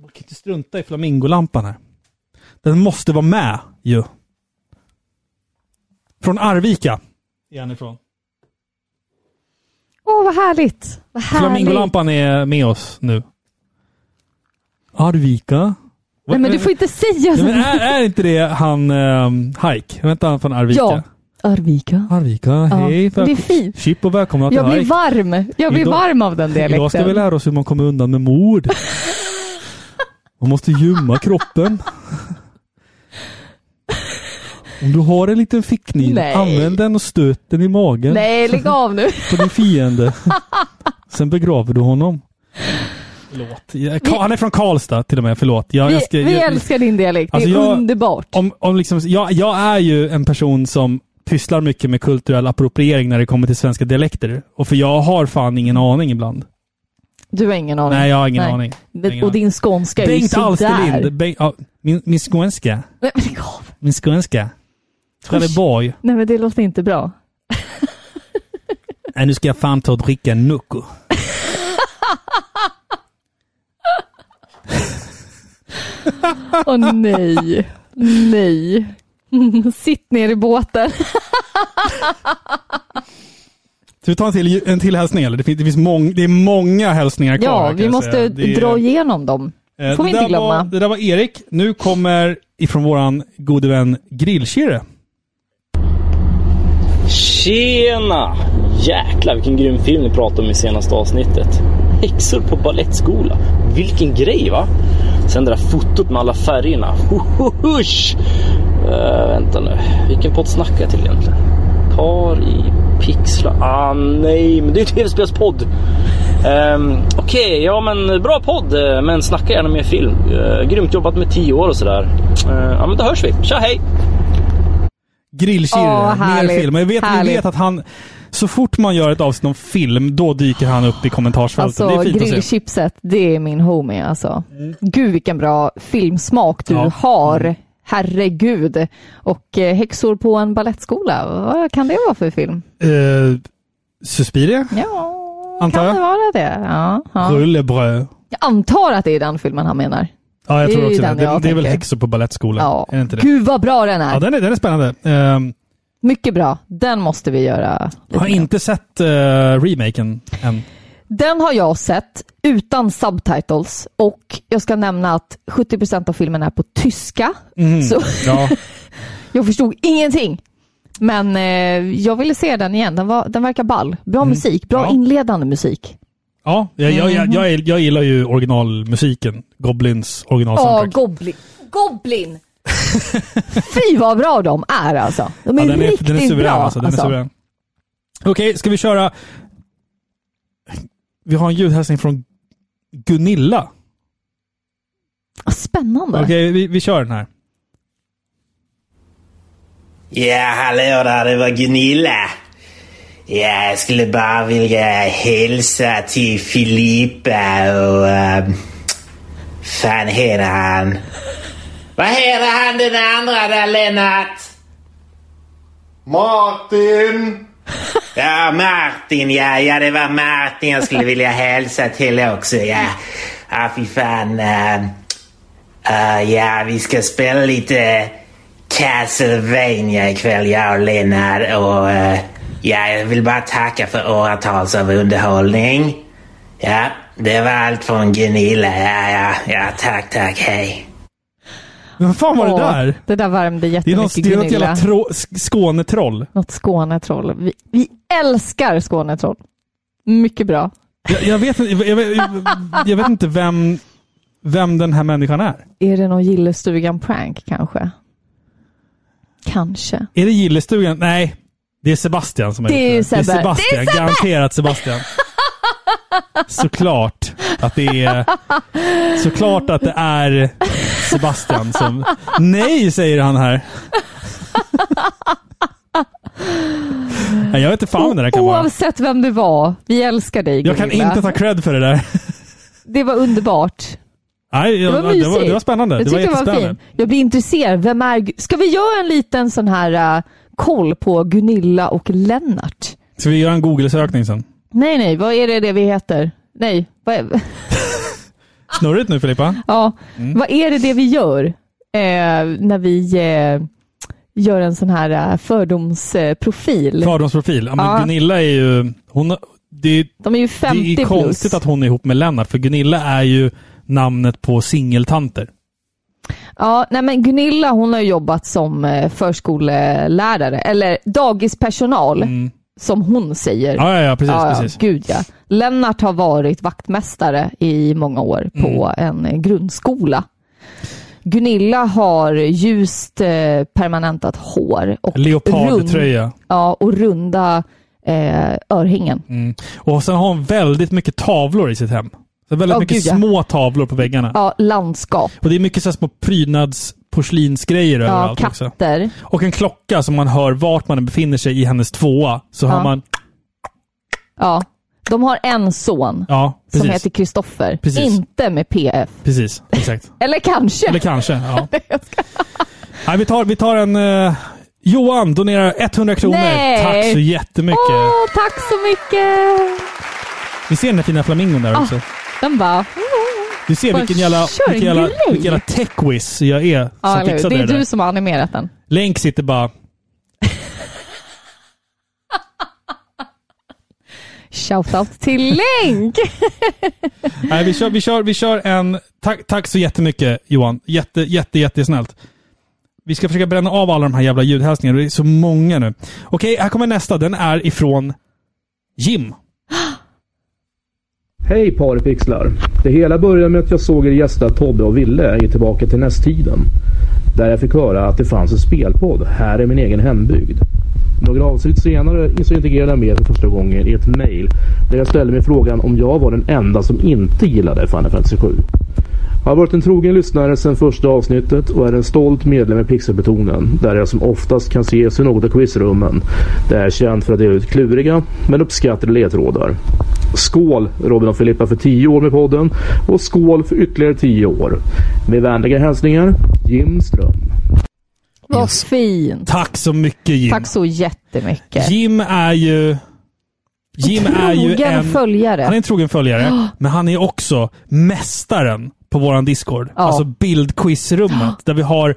Man kan inte strunta i flamingolampan här. Den måste vara med ju. Från Arvika är han ifrån. Åh, vad härligt. Vad härligt. Flamingolampan är med oss nu. Arvika? Nej, men du får inte säga Ja, så. men är, är inte det han um, Hike? Vänta, han från Arvika? Ja. Arvika. Arvika, Ja, hej. det är fint. Chip och välkomna till Jag blir Hike. varm. Jag blir Idag- varm av den Idag ska vi dialekten. lära oss hur man kommer undan med mord. Man måste gömma kroppen. Om du har en liten fickkniv, Nej. använd den och stöt den i magen. Nej, lägg av nu. På din fiende. Sen begraver du honom. Förlåt. Jag- Ka- Han är från Karlstad till och med, förlåt. Jag, Vi, jag ska, vi jag, älskar din dialekt. Alltså, det är jag- underbart. om, om liksom, jag, jag är ju en person som pysslar mycket med kulturell appropriering när det kommer till svenska dialekter. Och för jag har fan ingen aning ibland. Du har ingen aning. Nej, jag har ingen aning. Det- Ingen Och din skånska är ju sådär. Alsterlind. Bengt, ja, min, min skånska. Min skånska. Trelleborg. Nej, men det låter inte bra. Nej, nu ska jag fan ta och dricka en Nocco. Åh nej. Nej. Sitt ner i båten. Ska vi ta en till, en till hälsning eller? Det finns, det finns mång, det är många hälsningar kvar. Ja, här, vi måste. Det är- dra igenom dem. Eh, får vi det inte glömma. Var, det där var Erik. Nu kommer ifrån våran gode vän Grillkirre. Tjena! Jäklar vilken grym film ni pratade om i senaste avsnittet. Häxor på ballettskola. Vilken grej va? Sen det där fotot med alla färgerna. Hohohosh! Uh, eh, vänta nu. Vilken podd snackar jag till egentligen? Par i pixlar. Ah nej, men det är ju tv-spelspodd. Um, Okej, ja men bra podd. Eh, men snacka gärna mer film. Uh, grymt jobbat med tio år och sådär. Uh, ja men då hörs vi. Tja hej! Grillkirre, mer film. Jag vet, vi vet att han... Så fort man gör ett avsnitt om film, då dyker han upp i kommentarsfältet. Alltså det är fint att se. grillchipset, det är min homie alltså. Gud vilken bra filmsmak du Ja. har. Herregud. Och eh, Häxor på en ballettskola, vad kan det vara för film? Uh, Suspiria, Ja, antar kan det jag? vara det? Ja, ja. Rullebröd. Jag antar att det är den filmen han menar. Ja, jag Det tror också det. Det, det är väl häxor på ballettskola? Ja. Är det inte det? Gud vad bra den är! Ja, den är, den är spännande. Ehm, Mycket bra. Den måste vi göra. jag har inte sett uh, remaken än. Den har jag sett utan subtitles och jag ska nämna att 70% av filmen är på tyska. Mhm. Så Ja. jag förstod ingenting. Men eh, jag ville se den igen. Den, var, den verkar ball. Bra musik. Bra Mm. Ja. inledande musik. Ja, jag, jag, Mhm. jag, jag, jag gillar ju originalmusiken. Goblins Ja, originalsoundtrack. Goblin. Goblin! Fy vad bra de är alltså. De är, Ja, den är, riktigt den är suverän bra. alltså. Den är suverän. Okej, ska vi köra... Vi har en ljudhälsning från Gunilla. Spännande. Okej, vi, vi kör den här. Ja, hallå där, det var Gunilla. Ja, jag skulle bara vilja hälsa till Filippa och... Uh, fan heter han? Vad heter han den andra där, Lennart? Martin! Ja, Martin, ja, ja det var Martin jag skulle vilja hälsa till också, ja. Ja, fy fan. eh, eh, ja, vi ska spela lite Castlevania ikväll, jag och Lennart. Och eh, ja, jag vill bara tacka för åratals av underhållning. Ja, det var allt från Gunilla. Ja, ja, ja, tack, tack, hej. Vad fan var det Åh, där? Det där värmde Det är jättemycket något, det är något Gunilla. jävla tro, Skånetroll. Något Skånetroll. Vi, vi älskar Skånetroll. Mycket bra. Jag, jag, vet, inte- jag, jag, jag vet inte vem, vem den här människan är. Är det någon Gillestugan-prank kanske? Kanske. Är det Gillestugan? Nej, det är Sebastian som har Det är gjort det. Det är. Sebastian, Det är garanterat Sebastian. Såklart att det är Såklart att det är Sebastian som... Nej, säger han här. Nej, jag vet inte fan vem det där kan vara. Oavsett vem det var, vi älskar dig Jag kan Gunilla. inte ta cred för det där. Det var underbart. Nej, Det jag, var det, mysigt. var, det var spännande. Jag det var tyckte det var jättespännande. Jag blir intresserad. Vem är... Ska vi göra en liten sån här uh, koll på Gunilla och Lennart? Ska vi göra en Google-sökning sen? Nej, nej, vad är det, det vi heter? Nej, vad är... Snurrigt nu Filippa. ja, Mm. vad är det det vi gör eh, när vi eh, gör en sån här uh, fördomsprofil? Fördomsprofil. Ja, men Ja. Gunilla är ju... Hon, det, De är ju 50 det är plus. konstigt att hon är ihop med Lennart, för Gunilla är ju namnet på singeltanter. Ja, nej men Gunilla hon har jobbat som eh, förskolelärare, eller dagispersonal, som hon säger. Mm. Ja, ja, ja, precis, precis. Gud ja. Lennart har varit vaktmästare i många år på Mm. en grundskola. Gunilla har ljust eh, permanentat hår och, Leopardtröja. rund- ja, och runda eh, örhängen. Mm. Och sen har hon väldigt mycket tavlor i sitt hem. Så väldigt Ja, mycket gud, ja. små tavlor på väggarna. Ja, landskap. Och det är mycket så små prydnads porslinsgrejer Ja, överallt också. katter. Och en klocka som man hör vart man befinner sig i hennes tvåa. Så Ja. har man... Ja. De har en son Ja, som heter Kristoffer. Inte med PF. Precis, exakt. Eller kanske. Eller kanske, ja. Nej, vi, tar, vi tar en... eh, Johan donerar 100 kronor. Nej. Tack så jättemycket. Åh, tack så mycket! Vi ser den där fina flamingon där Ah, också. Den bara... Du ser Bara vilken jävla, vilken jävla, vilken jävla tech-whiz jag är Ja, som fixade det är det du som har animerat den. Länk sitter bara... Shoutout till Länk! Nej, vi kör, vi kör, vi kör en... Tack, tack så jättemycket Johan. Jätte, jätte, jättesnällt. Vi ska försöka bränna av alla de här jävla ljudhälsningarna. Det är så många nu. Okej, här kommer nästa. Den är ifrån Jim. Hej parpixlar! Det hela började med att jag såg er gästa Tobbe och Ville i Tillbaka till nästtiden. Där jag fick höra att det fanns en spelpodd här i min egen hembygd. Några avsnitt senare så integrerade jag med för första gången i ett mail där jag ställde mig frågan om jag var den enda som inte gillade Final Fantasy 7. Har varit en trogen lyssnare sedan första avsnittet och är en stolt medlem i Pixelbetonen där jag som oftast kan ses i något av quizrummen. Det är känt för att dela ut kluriga men uppskattade ledtrådar. Skål Robin och Filippa för 10 år med podden och skål för ytterligare 10 år. Med vänliga hälsningar Jim Ström. Vad fint. Tack så mycket Jim. Tack så jättemycket. Jim är ju... Jim är ju Trogen en... följare. Han är en trogen följare, Ja. men han är också mästaren på våran Discord. Ja. Alltså bildquizrummet, där vi har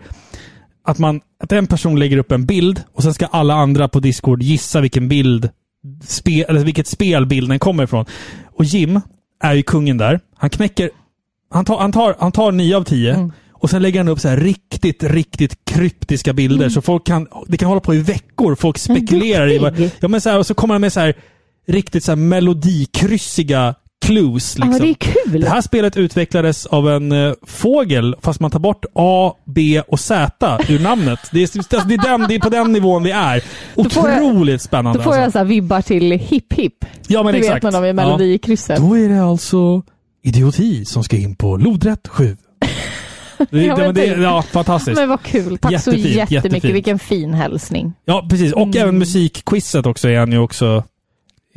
att, man, att en person lägger upp en bild och sen ska alla andra på Discord gissa vilken bild, spe, eller vilket spel bilden kommer ifrån. Och Jim är ju kungen där. Han knäcker... Han tar, han tar, han tar nio av tio Mm. och sen lägger han upp så här riktigt, riktigt kryptiska bilder. Mm. Så folk kan... Det kan hålla på i veckor. Folk spekulerar i vad... Ja, men så här, och så kommer han med så här riktigt så här melodikryssiga clues. Liksom. Ja, det är kul. Det här spelet utvecklades av en eh, fågel, fast man tar bort A, B och Z ur namnet. Det är, alltså, det, är den, det är på den nivån vi är. Jag- Otroligt spännande. Då får alltså. jag så vibbar till Hipp Hipp. Ja, men du exakt. vet när de är melodikrysset. Då är det alltså idioti som ska in på lodrätt 7. Det, Ja, men det, ja, fantastiskt. Men vad kul. Tack så Jättefint, jättemycket. jättefint. Vilken fin hälsning. Ja, precis. Och Mm. även musikquizet också är han ju också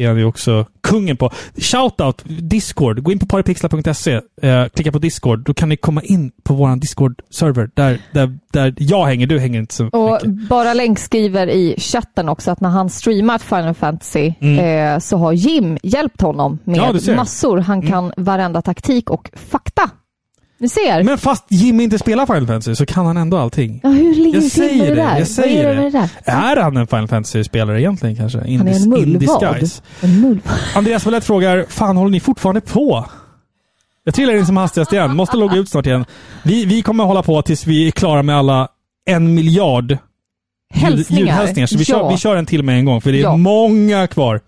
är han ju också kungen på. Shoutout, Discord. Gå in på paripixlar.se. Eh, klicka på Discord. Då kan ni komma in på vår Discord-server. Där, där, där jag hänger. Du hänger inte så Och mycket. bara Länk skriver i chatten också att när han streamat Final Fantasy Mm. eh, så har Jim hjälpt honom Ja, med. Mm. massor. Han kan varenda taktik och fakta. Ni ser. Men fast Jimmy inte spelar Final Fantasy så kan han ändå allting. ja, hur ligger Jag det till med det där? Jag Vad säger är det det. med det där? Är han en Final Fantasy-spelare egentligen kanske? In, Han är en mullvad. En mullvad. Andreas Wallett frågar, fan håller ni fortfarande på? Jag trillar in som hastigast igen. Måste logga ut snart igen. Vi, vi kommer hålla på tills vi är klara med alla en miljard ljud, Hälsningar. ljudhälsningar. Så vi, Ja. kör, vi kör en till med en gång, för det är Ja. många kvar.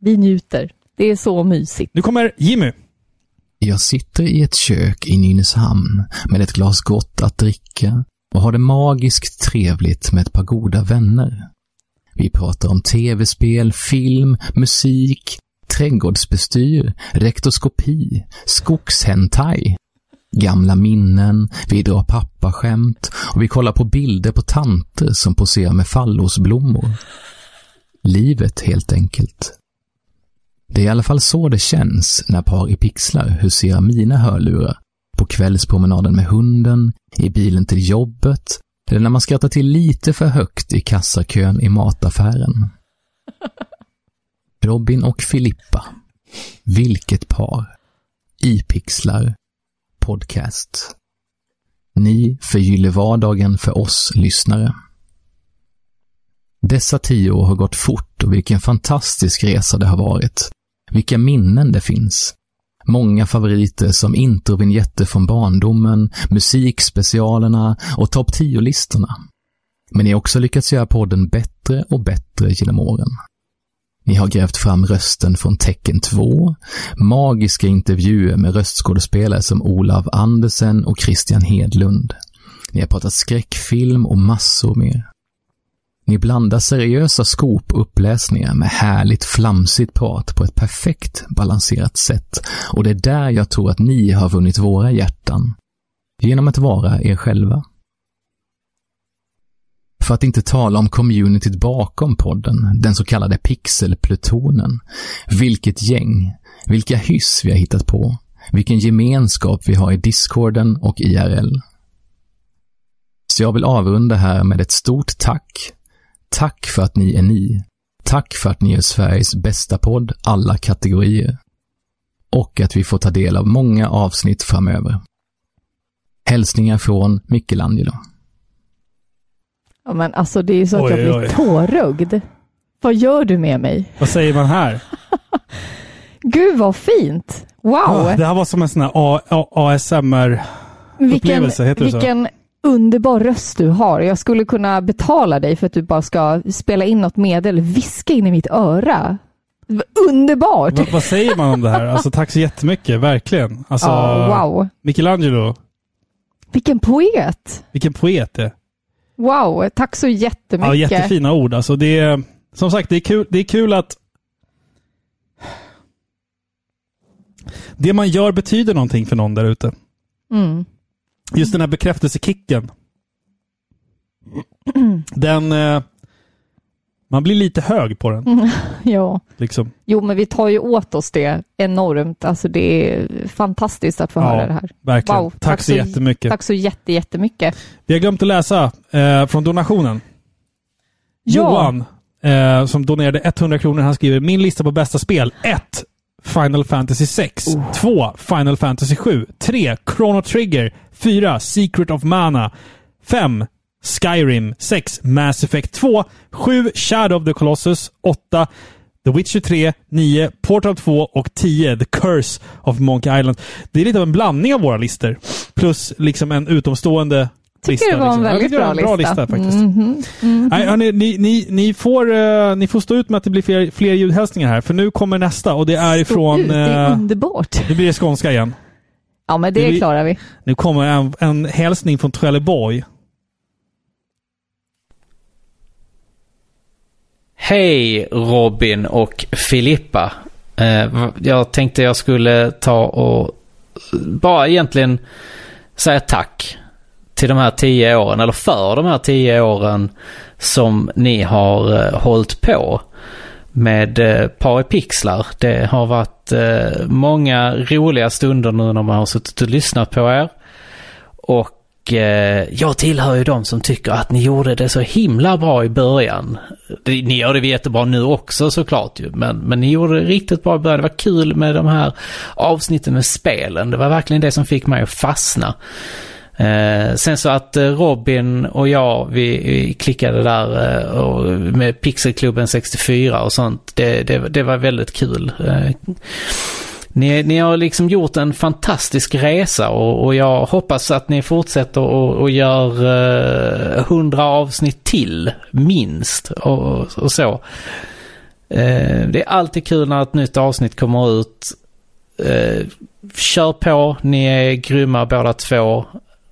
Vi njuter. Det är så mysigt. Nu kommer Jimmy. Jag sitter i ett kök i Nynäshamn med ett glas gott att dricka och har det magiskt trevligt med ett par goda vänner. Vi pratar om tv-spel, film, musik, trädgårdsbestyr, rektoskopi, skogshentai, gamla minnen, vi drar pappaskämt och vi kollar på bilder på tanter som poserar med fallosblommor. Livet helt enkelt. Det är i alla fall så det känns när par i pixlar huserar mina hörlurar på kvällspromenaden med hunden, i bilen till jobbet eller när man skrattar till lite för högt i kassakön i mataffären. Robin och Filippa. Vilket par. I pixlar. Podcast. Ni förgyller vardagen för oss lyssnare. Dessa tio år har gått fort och vilken fantastisk resa det har varit. Vilka minnen det finns. Många favoriter som introvinjetter från barndomen, musikspecialerna och topp 10-listorna. Men ni har också lyckats göra podden bättre och bättre genom åren. Ni har grävt fram rösten från Tecken 2, magiska intervjuer med röstskådespelare som Olav Andersen och Christian Hedlund. Ni har pratat skräckfilm och massor mer. Ni blandar seriösa scoop-uppläsningar med härligt flamsigt prat på ett perfekt balanserat sätt och det är där jag tror att ni har vunnit våra hjärtan. Genom att vara er själva. För att inte tala om communityt bakom podden, den så kallade pixelplutonen. Vilket gäng, vilka hyss vi har hittat på, vilken gemenskap vi har i discorden och IRL. Så jag vill avrunda här med ett stort tack. Tack för att ni är ni. Tack för att ni är Sveriges bästa podd, alla kategorier. Och att vi får ta del av många avsnitt framöver. Hälsningar från Michelangelo. Ja, men alltså det är så att Oj, jag blir oj. tårögd. Vad gör du med mig? Vad säger man här? Gud vad fint! Wow! Ah, det här var som en sån här ASMR-upplevelse, heter det så? vilken underbar röst du har. Jag skulle kunna betala dig för att du bara ska spela in något medel, viska in i mitt öra. Underbart! vad, vad säger man om det här? Alltså tack så jättemycket, verkligen. Alltså, Ja, wow. Michelangelo, Vilken poet! vilken poet det. Wow, tack så jättemycket. Ja, jättefina ord. Alltså det är, som sagt, det är kul, det är kul att det man gör betyder någonting för någon där ute. Mm. Just den här bekräftelsekicken. Den... Eh, man blir lite hög på den. Mm. ja. Liksom. Jo, men vi tar ju åt oss det enormt. Alltså det är fantastiskt att få Ja, höra det här. verkligen. Tack så jättemycket. Tack så jätte, jättemycket. Vi har glömt att läsa eh, från donationen. Ja. Johan, eh, som donerade 100 kronor, han skriver Min lista på bästa spel. 1. Final Fantasy 6. 2. Final Fantasy 7. 3. Chrono Trigger. 4. Secret of Mana. 5. Skyrim. 6. Mass Effect 2. 7. Shadow of the Colossus. 8. The Witcher 3, 9, Portal 2 och 10, The Curse of Monkey Island. Det är lite av en blandning av våra listor. Plus liksom en utomstående Tycker lista. det var en liksom. väldigt bra, en bra lista. faktiskt. Mhm, mhm. Nej, hörni, ni, ni, ni, får, eh, ni får stå ut med att det blir fler, fler ljudhälsningar här, för nu kommer nästa och det är ifrån... ut, det är eh, underbart. Nu blir det skånska igen. Ja, men det, det klarar vi. Nu kommer en, en hälsning från Trelleborg. Hej Robin och Filippa. Eh, jag tänkte jag skulle ta och bara egentligen säga tack till de här tio åren, eller för de här tio åren som ni har eh, hållit på med eh, Par pixlar. Det har varit eh, många roliga stunder nu när man har suttit och lyssnat på er. Och eh, jag tillhör ju de som tycker att ni gjorde det så himla bra i början. Ni gör det jättebra nu också såklart ju, men, men ni gjorde det riktigt bra i början. Det var kul med de här avsnitten med spelen. Det var verkligen det som fick mig att fastna. Eh, sen så att eh, Robin och jag, vi, vi klickade där eh, och, med Pixelklubben 64 och sånt. Det, det, det var väldigt kul. Eh, ni, ni har liksom gjort en fantastisk resa och, och jag hoppas att ni fortsätter och, och gör eh, hundra avsnitt till, minst. Och, och så. Eh, det är alltid kul när ett nytt avsnitt kommer ut. Eh, kör på, ni är grymma båda två.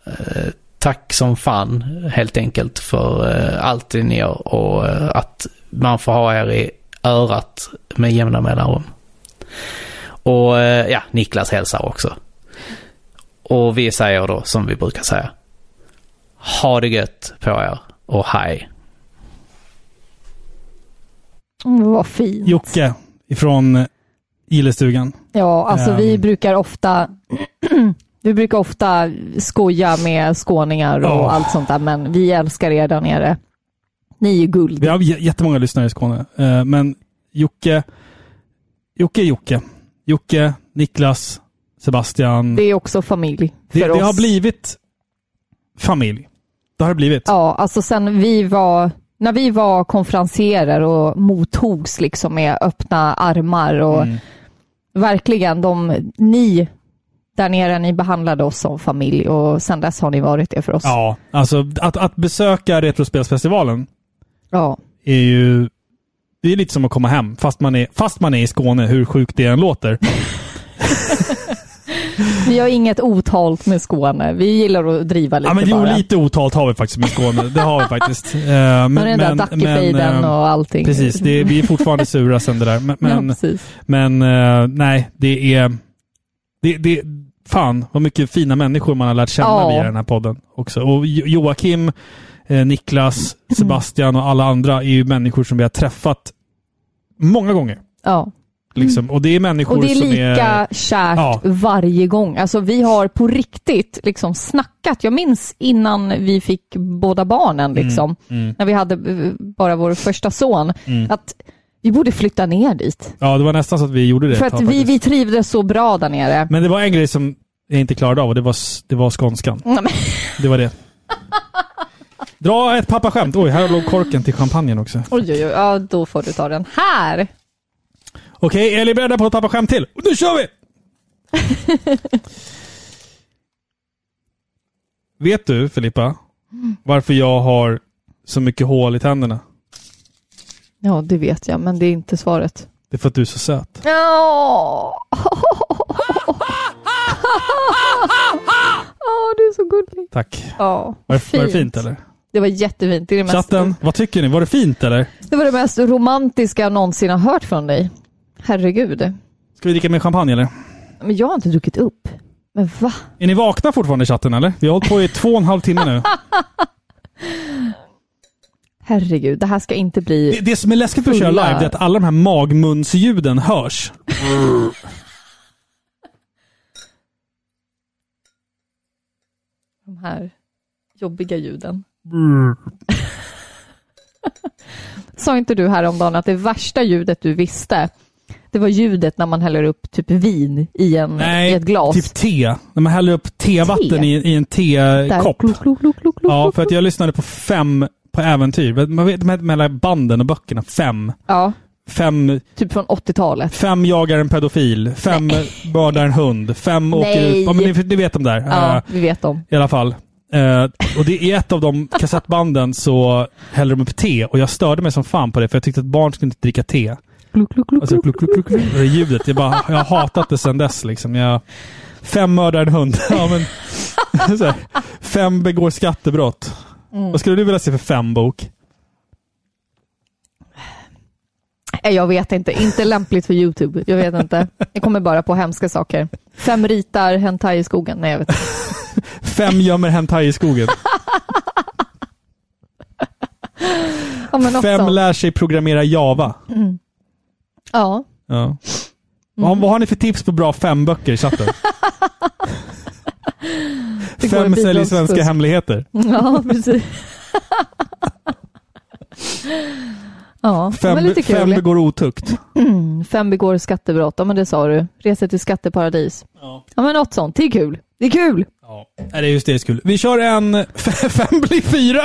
Eh, tack som fan helt enkelt för eh, allt det ni gör och eh, att man får ha er i örat med jämna mellanrum. Och ja, Niklas hälsar också. Och vi säger då som vi brukar säga. Ha det gött på er och hej. Mm, vad fint. Jocke ifrån Gillestugan. Ja, alltså vi brukar ofta vi brukar ofta skoja med skåningar och Ja. allt sånt där, men vi älskar er där nere. Ni är guld. Vi har jättemånga lyssnare i Skåne. Eh, men Jocke, Jocke Jocke. Jocke, Niklas, Sebastian. Det är också familj för det, oss. det har blivit familj. Det har det blivit. Ja, alltså sen vi var, när vi var konferencierer och mottogs liksom med öppna armar och Mm. verkligen de, ni där nere, ni behandlade oss som familj och sen dess har ni varit det för oss. Ja, alltså att, att besöka Retrospelsfestivalen Ja. är ju... Det är lite som att komma hem, fast man är, fast man är i Skåne, hur sjukt det än låter. Vi har inget otalt med Skåne. Vi gillar att driva lite ja, men jo, bara. lite otalt har vi faktiskt med Skåne. Det har vi faktiskt. Eh, men, den där Dackefejden eh, och allting. Precis, det, vi är fortfarande sura sen det där. Men, men, Ja, men eh, nej, det är... Det, det, fan, vad mycket fina människor man har lärt känna Ja. via den här podden också. Och Jo- Joakim, eh, Niklas, Sebastian och alla andra är ju människor som vi har träffat många gånger. Ja. Liksom. Och det är människor Och det är som lika är... kärt Ja. varje gång. Alltså vi har på riktigt liksom snackat. Jag minns innan vi fick båda barnen, liksom, mm. när vi hade eh, bara vår första son, Mm. att vi borde flytta ner dit. Ja, det var nästan så att vi gjorde det För att vi, vi trivdes så bra där nere. Men det var en grej som jag inte klarade av och det var, det var skånskan. Men- Det var det. Dra ett pappaskämt. Oj, här låg korken till champagnen också. Oj, oj, oj, ja då får du ta den här. Okej, är ni beredda på ett pappaskämt till? Nu kör vi! Vet du, Filippa, varför jag har så mycket hål i tänderna? Ja, det vet jag, men det är inte svaret. Det är för att du är så söt. Ja. Åh, du är så gullig. Tack. Ja, Var det, var det fint eller? Det var jättefint. Det, är det, mest, Chatten, vad tycker ni? Var det fint eller? det var det mest romantiska jag någonsin har hört från dig. Herregud. Ska vi dricka mer champagne eller? Men jag har inte druckit upp. Men va? Är ni vakna fortfarande i chatten eller? Vi har hållit på i två och en halv timme nu. Herregud, det här ska inte bli... Det, det som är läskigt med att köra live det är att alla de här magmunsljuden hörs. De här jobbiga ljuden. Sa inte du häromdagen att det värsta ljudet du visste, det var ljudet när man häller upp typ vin i, en, Nej, i ett glas? typ te. När man häller upp tevatten Te? i, i en tekopp. Klok, klok, klok, klok, Ja, för att jag lyssnade på fem på äventyr. Man vet med, mellan banden och böckerna. Fem. Ja, Fem, typ från 80-talet. fem jagar en pedofil. Fem mördar en hund. Fem åker ut. Ja, men ni, ni vet de där. Ja, Eh, vi vet dem. I alla fall. Eh, och det, i ett av de kassettbanden så häller de upp te och jag störde mig som fan på det för jag tyckte att barn skulle inte dricka te. Alltså, kluk, kluk, kluk. Det ljudet. Jag, bara, jag har hatat det sedan dess. Liksom. Jag, fem mördar en hund. Ja, men, här, fem begår skattebrott. Mm. Vad skulle du vilja se för fem bok? Nej, Jag vet inte. Inte lämpligt för YouTube. Jag vet inte. Jag kommer bara på hemska saker. Fem ritar hentai i skogen. Nej, jag vet inte. Fem gömmer hentai i skogen. Ja, Fem sånt. lär sig programmera Java. Mm. Ja. Ja. Vad, vad har ni för tips på bra fem böcker i chatten? Fem säljer svenska hemligheter. Ja, precis. ja, Fem, lite kul. fem begår otukt. Mm, fem begår skattebrott. Ja, men det sa du. Reser till skatteparadis. Ja. ja, men något sånt. Det är kul. Det är kul. Nej, det är just det, det är kul. Vi kör en fem blir fyra.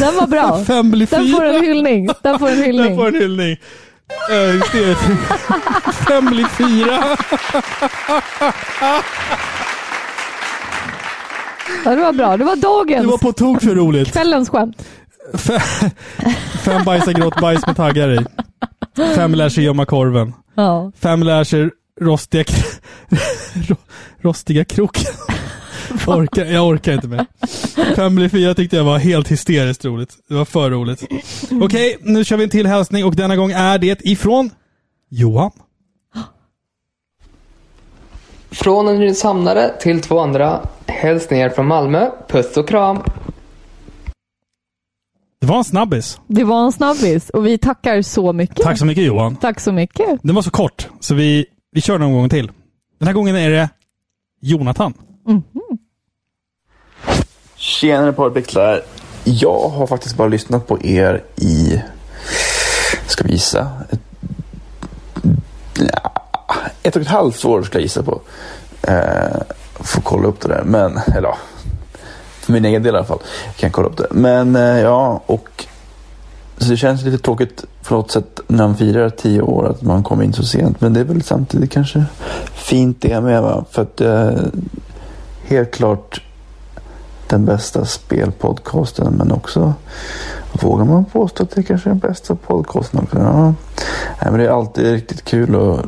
Den var bra. Fem blir Den fyra. får en hyllning. Den får en hyllning. Den får en hyllning. Fem blir fyra. Ja, det var bra. Det var dagens. Det var på tok för roligt. Kvällens skämt. Fem, fem bajsar grått bajs med taggar i. Fem lär sig gömma korven. Ja. Fem lär sig rostiga, rostiga kroken. Jag orkar, jag orkar inte mer. Blir fyra tyckte jag var helt hysteriskt roligt. Det var för roligt. Okej, nu kör vi en till hälsning och denna gång är det ifrån Johan. Från en nynäshamnare till två andra. Hälsningar från Malmö. Puss och kram. Det var en snabbis. Det var en snabbis och vi tackar så mycket. Tack så mycket Johan. Tack så mycket. Den var så kort, så vi, vi kör någon gång till. Den här gången är det Jonathan. Tjenare Parpixlar. Jag har faktiskt bara lyssnat på er i, ska vi gissa, ett, ja, ett och ett halvt år ska jag gissa på. Eh, får kolla upp det där, men, eller ja, för min egen del i alla fall. Kan kolla upp det. Men eh, ja, och så det känns lite tråkigt på något sätt när man firar tio år att man kommer in så sent. Men det är väl samtidigt kanske fint det med va. För att eh, helt klart den bästa spelpodcasten men också vågar man påstå att det kanske är den bästa podcasten också. Ja. Nej, men det är alltid riktigt kul att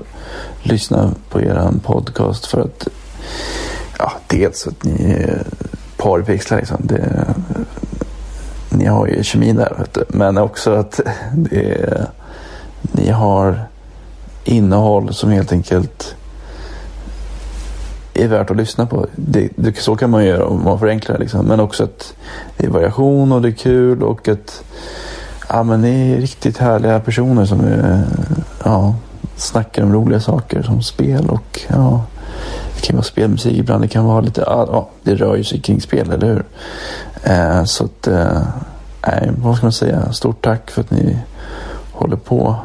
lyssna på er podcast för att ja, dels att ni är parpixlar liksom. Det, ni har ju kemin där vet du. men också att det ni har innehåll som helt enkelt är värt att lyssna på. Det, det, så kan man göra om man förenklar liksom. Men också att det är variation och det är kul och att ja, men ni är riktigt härliga personer som är, ja, snackar om roliga saker som spel och ja, det kan vara spelmusik ibland. Det kan vara lite, ja, det rör ju sig kring spel, eller hur? Eh, så att, eh, vad ska man säga? Stort tack för att ni håller på.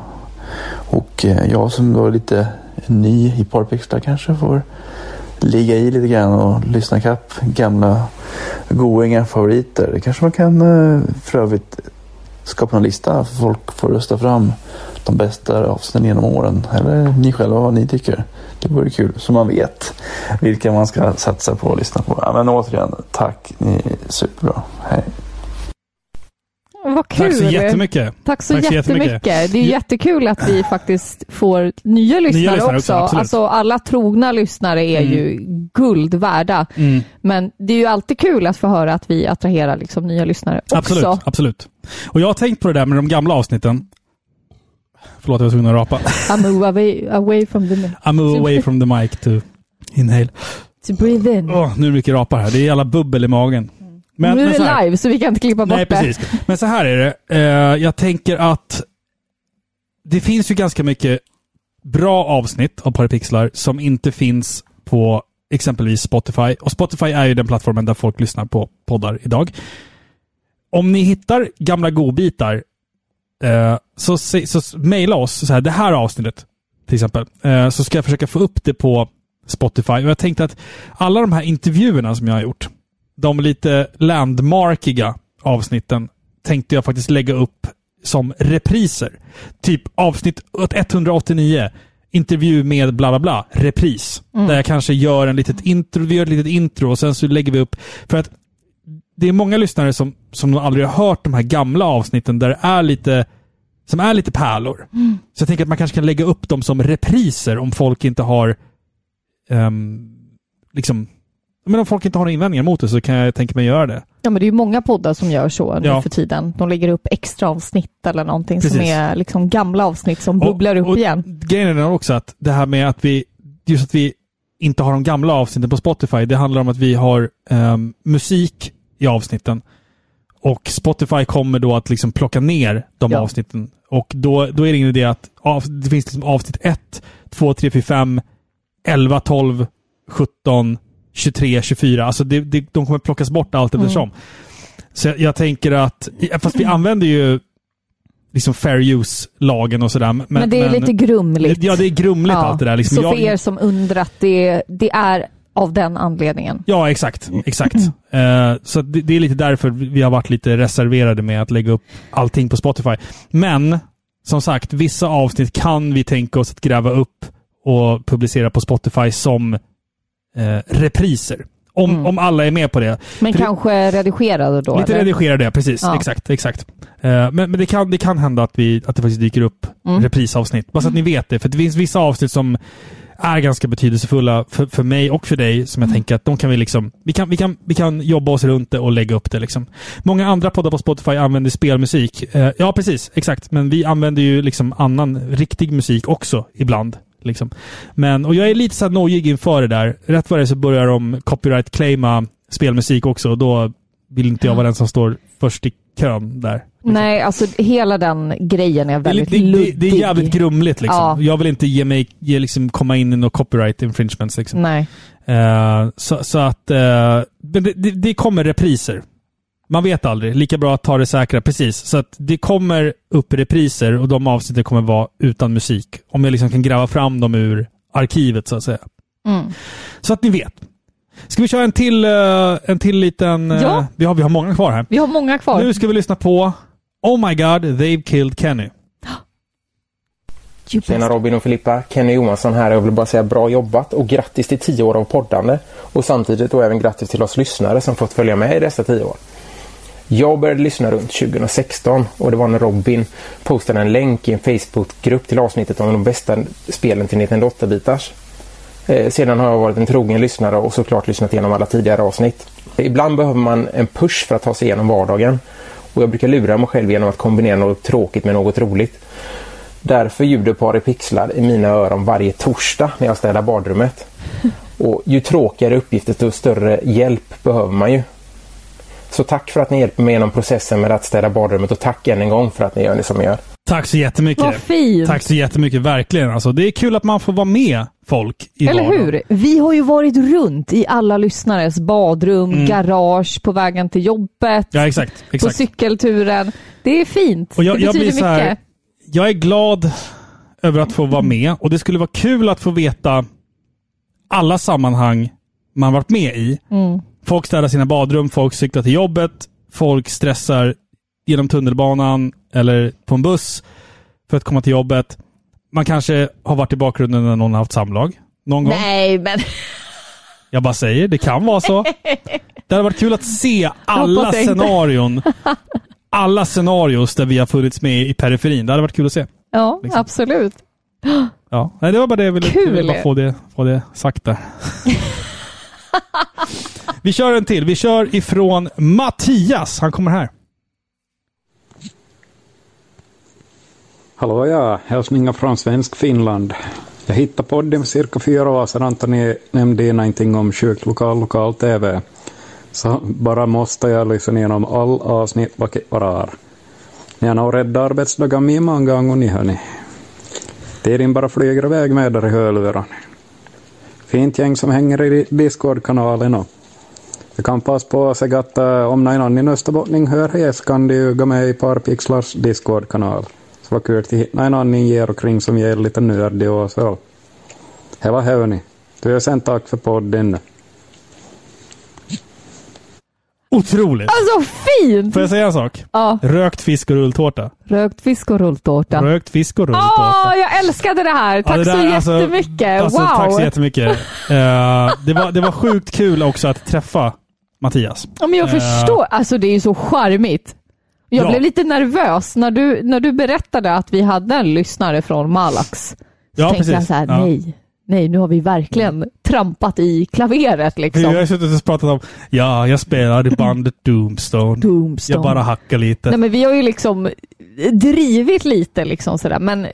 Och eh, jag som då är lite ny i Parpixlar kanske får ligga i lite grann och lyssna kapp gamla goinga favoriter. Det kanske man kan eh, för övrigt skapa en lista för folk får rösta fram de bästa avsnitten genom åren. Eller ni själva vad ni tycker. Det vore kul så man vet vilka man ska satsa på och lyssna på. Ja, men återigen, tack. Ni är superbra. Hej. Vad kul! Tack så jättemycket. Tack så Tack så jättemycket. jättemycket. Det är jättekul att vi faktiskt får nya lyssnare, lyssnare också. också, absolut. alltså alla trogna lyssnare är Mm. ju guld värda. Mm. Men det är ju alltid kul att få höra att vi attraherar liksom nya lyssnare Absolut, också. absolut. Och jag har tänkt på det där med de gamla avsnitten. Förlåt, jag var tvungen att rapa. I move away, away from the mic. I move away from the mic to inhale. To breathe in. Åh, nu är det mycket rapar här. Det är alla bubbel i magen. Men, nu är så det här- live så vi kan inte klippa bort Nej, det. precis. Men så här är det. Eh, jag tänker att det finns ju ganska mycket bra avsnitt av Parapixlar som inte finns på exempelvis Spotify. Och Spotify är ju den plattformen där folk lyssnar på poddar idag. Om ni hittar gamla godbitar eh, så, se- så mejla oss så här, det här avsnittet till exempel. Eh, så ska jag försöka få upp det på Spotify. Och jag tänkte att alla de här intervjuerna som jag har gjort, de lite landmarkiga avsnitten tänkte jag faktiskt lägga upp som repriser. Typ avsnitt 189, intervju med bla bla bla, repris. Mm. Där jag kanske gör en litet intro, vi gör ett litet intro och sen så lägger vi upp. För att det är många lyssnare som, som aldrig har hört de här gamla avsnitten där det är lite som är lite pärlor. Mm. Så jag tänker att man kanske kan lägga upp dem som repriser om folk inte har ehm, liksom men om folk inte har några invändningar mot det så kan jag tänka mig göra det. Ja, men det är ju många poddar som gör så nu Ja. för tiden. De lägger upp extra avsnitt eller någonting som Precis. är liksom gamla avsnitt som bubblar upp och igen. Grejen är också att det här med att vi, just att vi inte har de gamla avsnitten på Spotify, det handlar om att vi har ehm, musik i avsnitten. Och Spotify kommer då att liksom plocka ner de Ja. avsnitten. Och då, då är det ingen idé att av, det finns liksom avsnitt 1, 2, 3, 4, 5, 11, 12, 17, 23, 24. Alltså det, det, de kommer plockas bort allt Mm. eftersom. Så jag, jag tänker att, fast vi använder ju liksom fair use-lagen och sådär. Men, Men, det är lite grumligt. Ja, det är grumligt allt det där. Liksom så jag, för er som undrat, det, det är av den anledningen. Ja, exakt. exakt. Eh, så det, det är lite därför vi har varit lite reserverade med att lägga upp allting på Spotify. Men, som sagt, vissa avsnitt kan vi tänka oss att gräva upp och publicera på Spotify som repriser. Om, om alla är med på det. Men För det- kanske redigerade då? Lite eller? redigerade, precis. Ja. Exakt, exakt. Eh, men men det, kan, det kan hända att, vi, att det faktiskt dyker upp Mm. reprisavsnitt. Bara så att ni vet det. För det finns vissa avsnitt som är ganska betydelsefulla för, för mig och för dig, som jag Mm. tänker att de kan vi liksom... Vi kan, vi, kan, vi kan jobba oss runt det och lägga upp det liksom. Många andra poddar på Spotify använder spelmusik. Eh, ja, precis. Exakt. Men vi använder ju liksom annan riktig musik också ibland. Liksom. Men, och jag är lite så här nojig inför det där. Rätt vad det är så börjar de copyright-claima spelmusik också och då vill inte jag vara den som står först i kön där. Nej, alltså hela den grejen är Det väldigt det, det, luddig. det är jävligt grumligt liksom. Ja. Jag vill inte ge mig, ge, liksom, komma in i några copyright infringements liksom. Nej. Eh, så, så att, men det, det, det kommer repriser. Man vet aldrig. Lika bra att ta det säkra. Precis. Så att det kommer upp repriser och de avsnitten kommer vara utan musik. Om jag liksom kan gräva fram dem ur arkivet så att säga. Mm. Så att ni vet. Ska vi köra en till, eh, en till liten... eh, Ja. vi, har, vi har många kvar här. Vi har många kvar. Nu ska vi lyssna på Oh My God, They've Killed Kenny. Tjena Robin och Filippa, Kenny Johansson här. Jag vill bara säga bra jobbat och grattis till 10 år av poddande. Och samtidigt då även grattis till oss lyssnare som fått följa med i dessa 10 år. Jag började lyssna runt 2016 och det var när Robin postade en länk i en Facebookgrupp till avsnittet om de bästa spelen till Nintendo 8-bitars. Eh, sedan har jag varit en trogen lyssnare och såklart lyssnat igenom alla tidigare avsnitt. Ibland behöver man en push för att ta sig igenom vardagen och jag brukar lura mig själv genom att kombinera något tråkigt med något roligt. Därför ljuder Par i pixlar i mina öron varje torsdag när jag städar badrummet. Och ju tråkigare uppgifter desto större hjälp behöver man ju. Så tack för att ni hjälper mig genom processen med att städa badrummet och tack än en gång för att ni gör det som ni gör. Tack så jättemycket. Vad fint. Tack så jättemycket, verkligen. Alltså, det är kul att man får vara med folk i Eller vardagen. hur? Vi har ju varit runt i alla lyssnares badrum, Mm. garage, på vägen till jobbet, Ja, exakt. på exakt. cykelturen. Det är fint. Och jag, det jag betyder blir så här, mycket. Jag är glad över att få vara med och det skulle vara kul att få veta alla sammanhang man varit med i. Mm. Folk städar sina badrum, folk cyklar till jobbet, folk stressar genom tunnelbanan eller på en buss för att komma till jobbet. Man kanske har varit i bakgrunden när någon har haft samlag. Någon gång. Nej, men Jag bara säger, det kan vara så. Det hade varit kul att se alla scenarion alla scenarios där vi har funnits med i periferin. Det hade varit kul att se. Ja, Liksom. absolut. Ja, nej, det var bara det jag ville, Kul. jag ville bara få det, få det sagt där. vi kör en till. Vi kör ifrån Mattias. Han kommer här. Hallå ja, hälsningar från svensk Finland. Jag hittade podden för cirka fyra år sedan. Antoni nämnde någonting om sjukt lokal lokal TV. Så bara måste jag lyssna igenom all avsnitt varar. Ni har nog räddat arbetsdagar med många gånger ni hörni. Tiden bara flyger iväg med er i hörlurar. Fint gäng som hänger i Discord-kanalen och jag kan passa på att säga att om någon i Österbottning hör här så kan du gå med i Parpixlars Discord-kanal. Så vad kul att hitta någon annan ger omkring som ger lite nördig och så. Det var hörni. Tusen tack för podden. Otroligt! Alltså fint! Får jag säga en sak? Ja. Rökt fisk och rulltårta. Rökt fisk och rulltårta. Rökt fisk och rulltårta. Åh, jag älskade det här! Tack Ja, det så där, alltså- jättemycket! Alltså, wow! Tack så jättemycket. Eh, det, var, det var sjukt kul också att träffa Mattias. Ja, men jag Eh, förstår. Alltså det är ju så charmigt. Jag Ja. blev lite nervös när du, när du berättade att vi hade en lyssnare från Malax. Så Ja, tänkte jag precis. så här, Ja. nej, nej, nu har vi verkligen trampat i klaveret liksom. har suttit och pratat om, ja, jag spelar i bandet Doomstone. Doomstone. Jag bara hackar lite. Nej, men vi har ju liksom drivit lite liksom sådär, men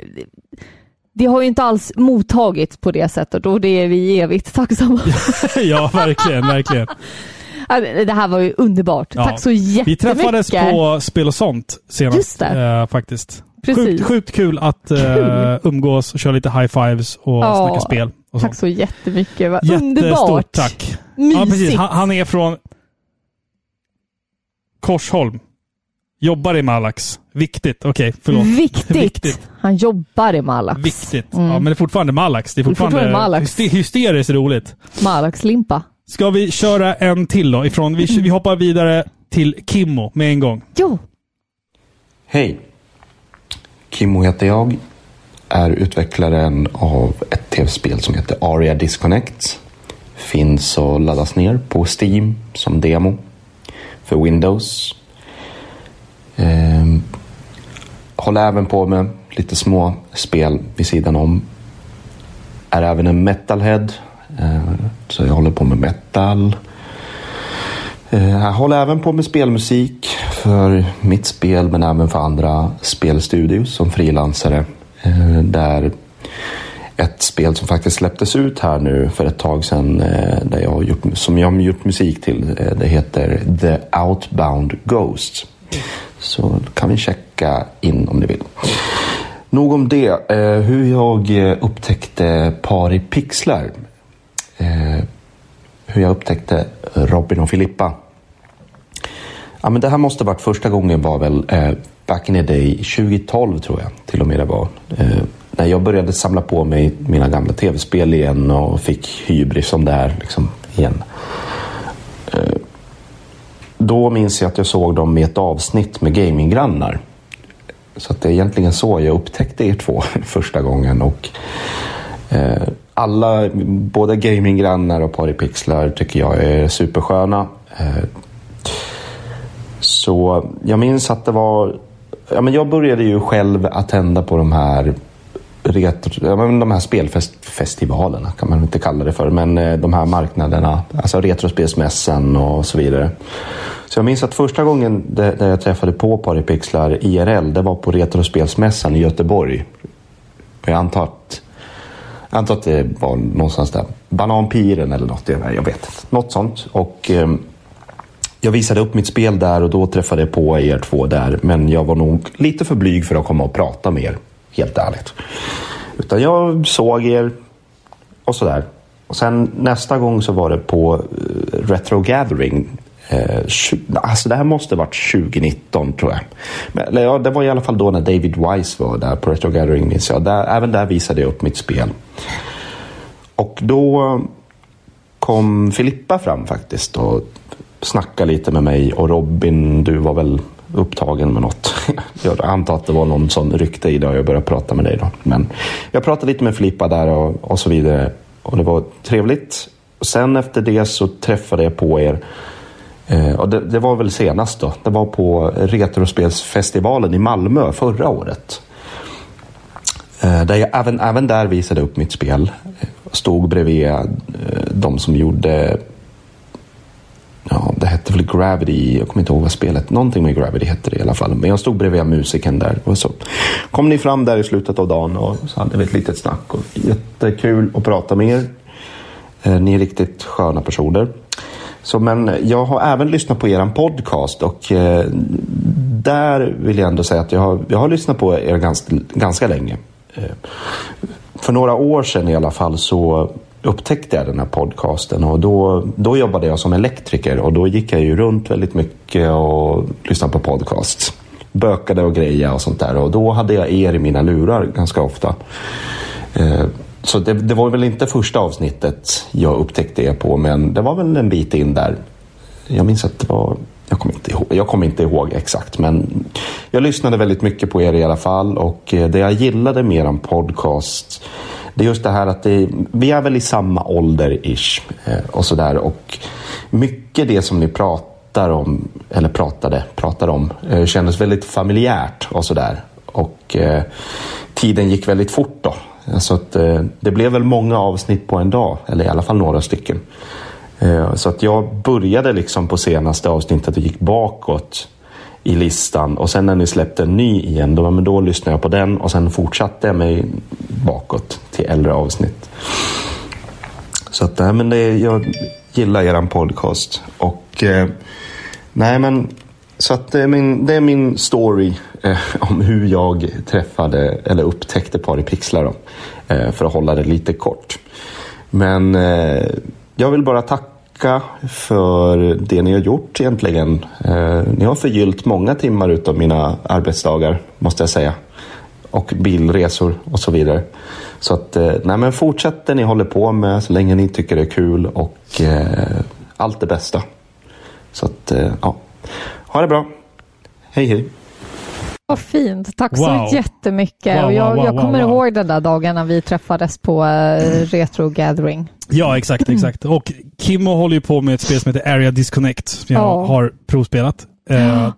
det har ju inte alls mottagits på det sättet och det är vi evigt tacksamma för. ja, verkligen, verkligen. Ja, Det här var ju underbart. Ja. Tack så jättemycket. Vi träffades på Spel och sånt senast Just det. eh, faktiskt. Precis. Sjukt, sjukt kul att eh, umgås och köra lite high-fives och Ja, snacka spel. Och Tack så jättemycket. Vad Jättestort underbart. tack. Mysigt. Ja, precis. Han, han är från Korsholm. Jobbar i Malax. Viktigt. Okej, förlåt. Viktigt. Han jobbar i Malax. Viktigt. Mm. Ja, men det är fortfarande Malax. Det är Det är fortfarande, fortfarande Malax. hyste- hysteriskt roligt. Malax-limpa. Ska vi köra en till då? Ifrån, vi, vi hoppar vidare till Kimmo med en gång. Jo. Hej! Kimmo heter jag. Är utvecklaren av ett tv-spel som heter Aria Disconnect. Finns och laddas ner på Steam som demo för Windows. Ehm, håller även på med lite små spel vid sidan om. Är även en metalhead. Eh, så jag håller på med metal. Eh, jag håller även på med spelmusik för mitt spel men även för andra spelstudios som frilansare. Eh, där ett spel som faktiskt släpptes ut här nu för ett tag sedan där jag har gjort, som jag har gjort musik till. Det heter The Outbound Ghost. Så kan vi checka in om ni vill. Nog om det. Hur jag upptäckte Par i pixlar. Eh, Hur jag upptäckte Robin och Filippa. Ja, men det här måste varit första gången var väl eh, back in the day, 2012 tror jag till och med det var. Eh, när jag började samla på mig mina gamla tv-spel igen och fick hybris som det är liksom, igen. Eh, då minns jag att jag såg dem i ett avsnitt med gaminggrannar. Så att det är egentligen så jag upptäckte er två första gången. Och Eh, alla, både gaminggrannar och paripixlar tycker jag är supersköna. Eh, så jag minns att det var... Ja, men jag började ju själv att tända på de här retro, ja, men de här spelfestivalerna kan man inte kalla det för, men eh, de här marknaderna, alltså Retrospelsmässan och så vidare. Så jag minns att första gången där jag träffade på Paripixlar IRL, det var på Retrospelsmässan i Göteborg. Och jag antar att, antar att det var någonstans där, Bananpiren eller något, jag vet inte. Något sånt. Och eh, jag visade upp mitt spel där och då träffade jag på er två där. Men jag var nog lite för blyg för att komma och prata med er. Helt ärligt. Utan jag såg er och sådär. Och sen nästa gång så var det på eh, Retro Gathering. Eh, alltså det här måste varit 2019 tror jag. Men, eller ja, det var i alla fall då när David Wise var där på Retro Gathering minns jag. Där, även där visade jag upp mitt spel. Och då eh, kom Filippa fram faktiskt och snackade lite med mig och Robin, du var väl upptagen med något. Jag antar att det var någon sån rykte i det och jag började prata med dig då. Men jag pratade lite med Filippa där och, och så vidare och det var trevligt. Sen efter det så träffade jag på er Eh, och det, det var väl senast då. Det var på Retrospelsfestivalen i Malmö förra året. Eh, där jag även, även där visade upp mitt spel. Eh, stod bredvid eh, de som gjorde Ja, det hette väl Gravity. Jag kommer inte ihåg vad spelet... Någonting med Gravity hette det i alla fall. Men jag stod bredvid musikern där. Och så kom ni fram där i slutet av dagen och så hade vi ett litet snack. Och jättekul att prata med er. Eh, ni är riktigt sköna personer. Så, men jag har även lyssnat på er podcast och eh, där vill jag ändå säga att jag har, jag har lyssnat på er ganska, ganska länge. Eh, för några år sedan i alla fall så upptäckte jag den här podcasten och då, då jobbade jag som elektriker och då gick jag ju runt väldigt mycket och lyssnade på podcasts. Bökade och grejade och sånt där och då hade jag er i mina lurar ganska ofta. Eh, så det, det var väl inte första avsnittet jag upptäckte er på men det var väl en bit in där. Jag minns att det var jag kommer, inte ihåg, jag kommer inte ihåg exakt, men jag lyssnade väldigt mycket på er i alla fall och eh, det jag gillade med er podcast det är just det här att det, vi är väl i samma ålder-ish eh, och sådär och mycket det som ni pratar om, eller pratade, pratar om, eh, kändes väldigt familjärt och sådär. Och eh, tiden gick väldigt fort då. Eh, så att, eh, det blev väl många avsnitt på en dag, eller i alla fall några stycken. Eh, Så att jag började liksom på senaste avsnittet och gick bakåt i listan och sen när ni släppte en ny igen, då, men då lyssnade jag på den och sen fortsatte jag mig bakåt till äldre avsnitt. Så att, nej, men det, jag gillar eran podcast och eh, nej men så att det är min, det är min story eh, om hur jag träffade eller upptäckte Paripixlar då, eh, för att hålla det lite kort. Men eh, jag vill bara tacka för det ni har gjort egentligen. Eh, ni har förgyllt många timmar utav mina arbetsdagar, måste jag säga. Och bilresor och så vidare. Så att, eh, nej men fortsätt det ni håller på med så länge ni tycker det är kul och eh, allt det bästa. Så att, eh, ja. Ha det bra. Hej hej. Vad fint. Tack så jättemycket. Wow, jag, wow, wow, jag kommer wow, wow. ihåg den där dagen när vi träffades på uh, Retro Gathering. Ja, exakt, exakt. Och Kimmo håller ju på med ett spel som heter Area Disconnect, som jag Ja. har provspelat. Eh,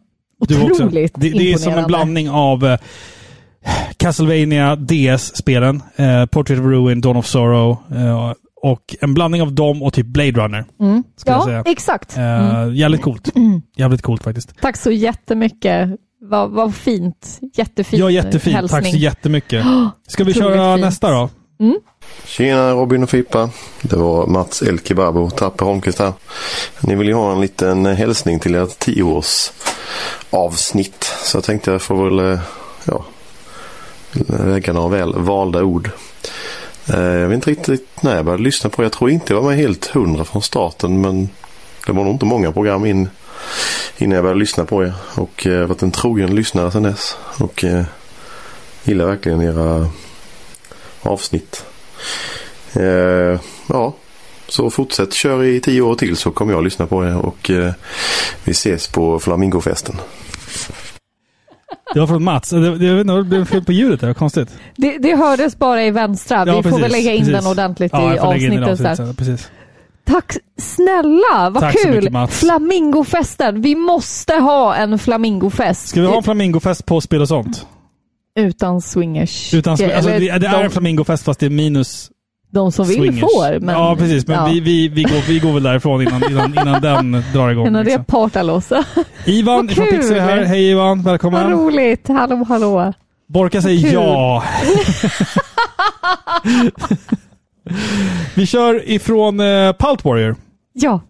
du också. Otroligt Det, det är som en blandning av eh, Castlevania DS-spelen, eh, Portrait of Ruin, Dawn of Sorrow eh, och en blandning av dem och typ Blade Runner. Mm. Skulle jag Ja, säga. exakt. Eh, Mm. Jävligt coolt. Jävligt coolt faktiskt. Tack så jättemycket. Vad, vad fint. Jättefin Ja, jättefint. hälsning. Tack så jättemycket. Ska vi Otroligt köra fint. nästa då? Mm. Tjena Robin och Filippa. Det var Mats El Kebabo, Tapper Holmqvist här. Ni vill ju ha en liten hälsning till ert tioårs avsnitt. Så jag tänkte jag får väl eh, ja, lägga några väl valda ord. Eh, jag vet inte riktigt när jag började lyssna på det. Jag tror inte jag var med helt hundra från starten men det var nog inte många program in, innan jag började lyssna på er. Och jag har varit en trogen lyssnare sedan dess. Och eh, gillar verkligen era avsnitt. Eh, ja, så fortsätt kör i tio år till så kommer jag lyssna på er och eh, vi ses på Flamingofesten. Det var från Mats. Det, det, jag vet inte, det blev fel på ljudet där. Vad konstigt. Det, det hördes bara i vänstra. Ja, vi får precis, väl lägga in precis. den ordentligt Ja, i får avsnittet. sen, Precis. Tack snälla, vad Tack så kul! mycket. Flamingofesten. Vi måste ha en flamingofest. Ska vi ha en flamingofest på spel och sånt? Utan swingers. Utan, alltså, det, det är en flamingofest fast det är minus de som vill swingers. får. Men, ja, precis. Men ja. Vi, vi, vi, går, vi går väl därifrån innan, innan, innan den drar igång. Innan det liksom. är partalåsa. Ivan Vad från! Pixel är här. Hej Ivan, Vad välkommen. roligt. Hallå, hallå. Borka säger ja. vi kör ifrån uh, Pult Warrior. Ja.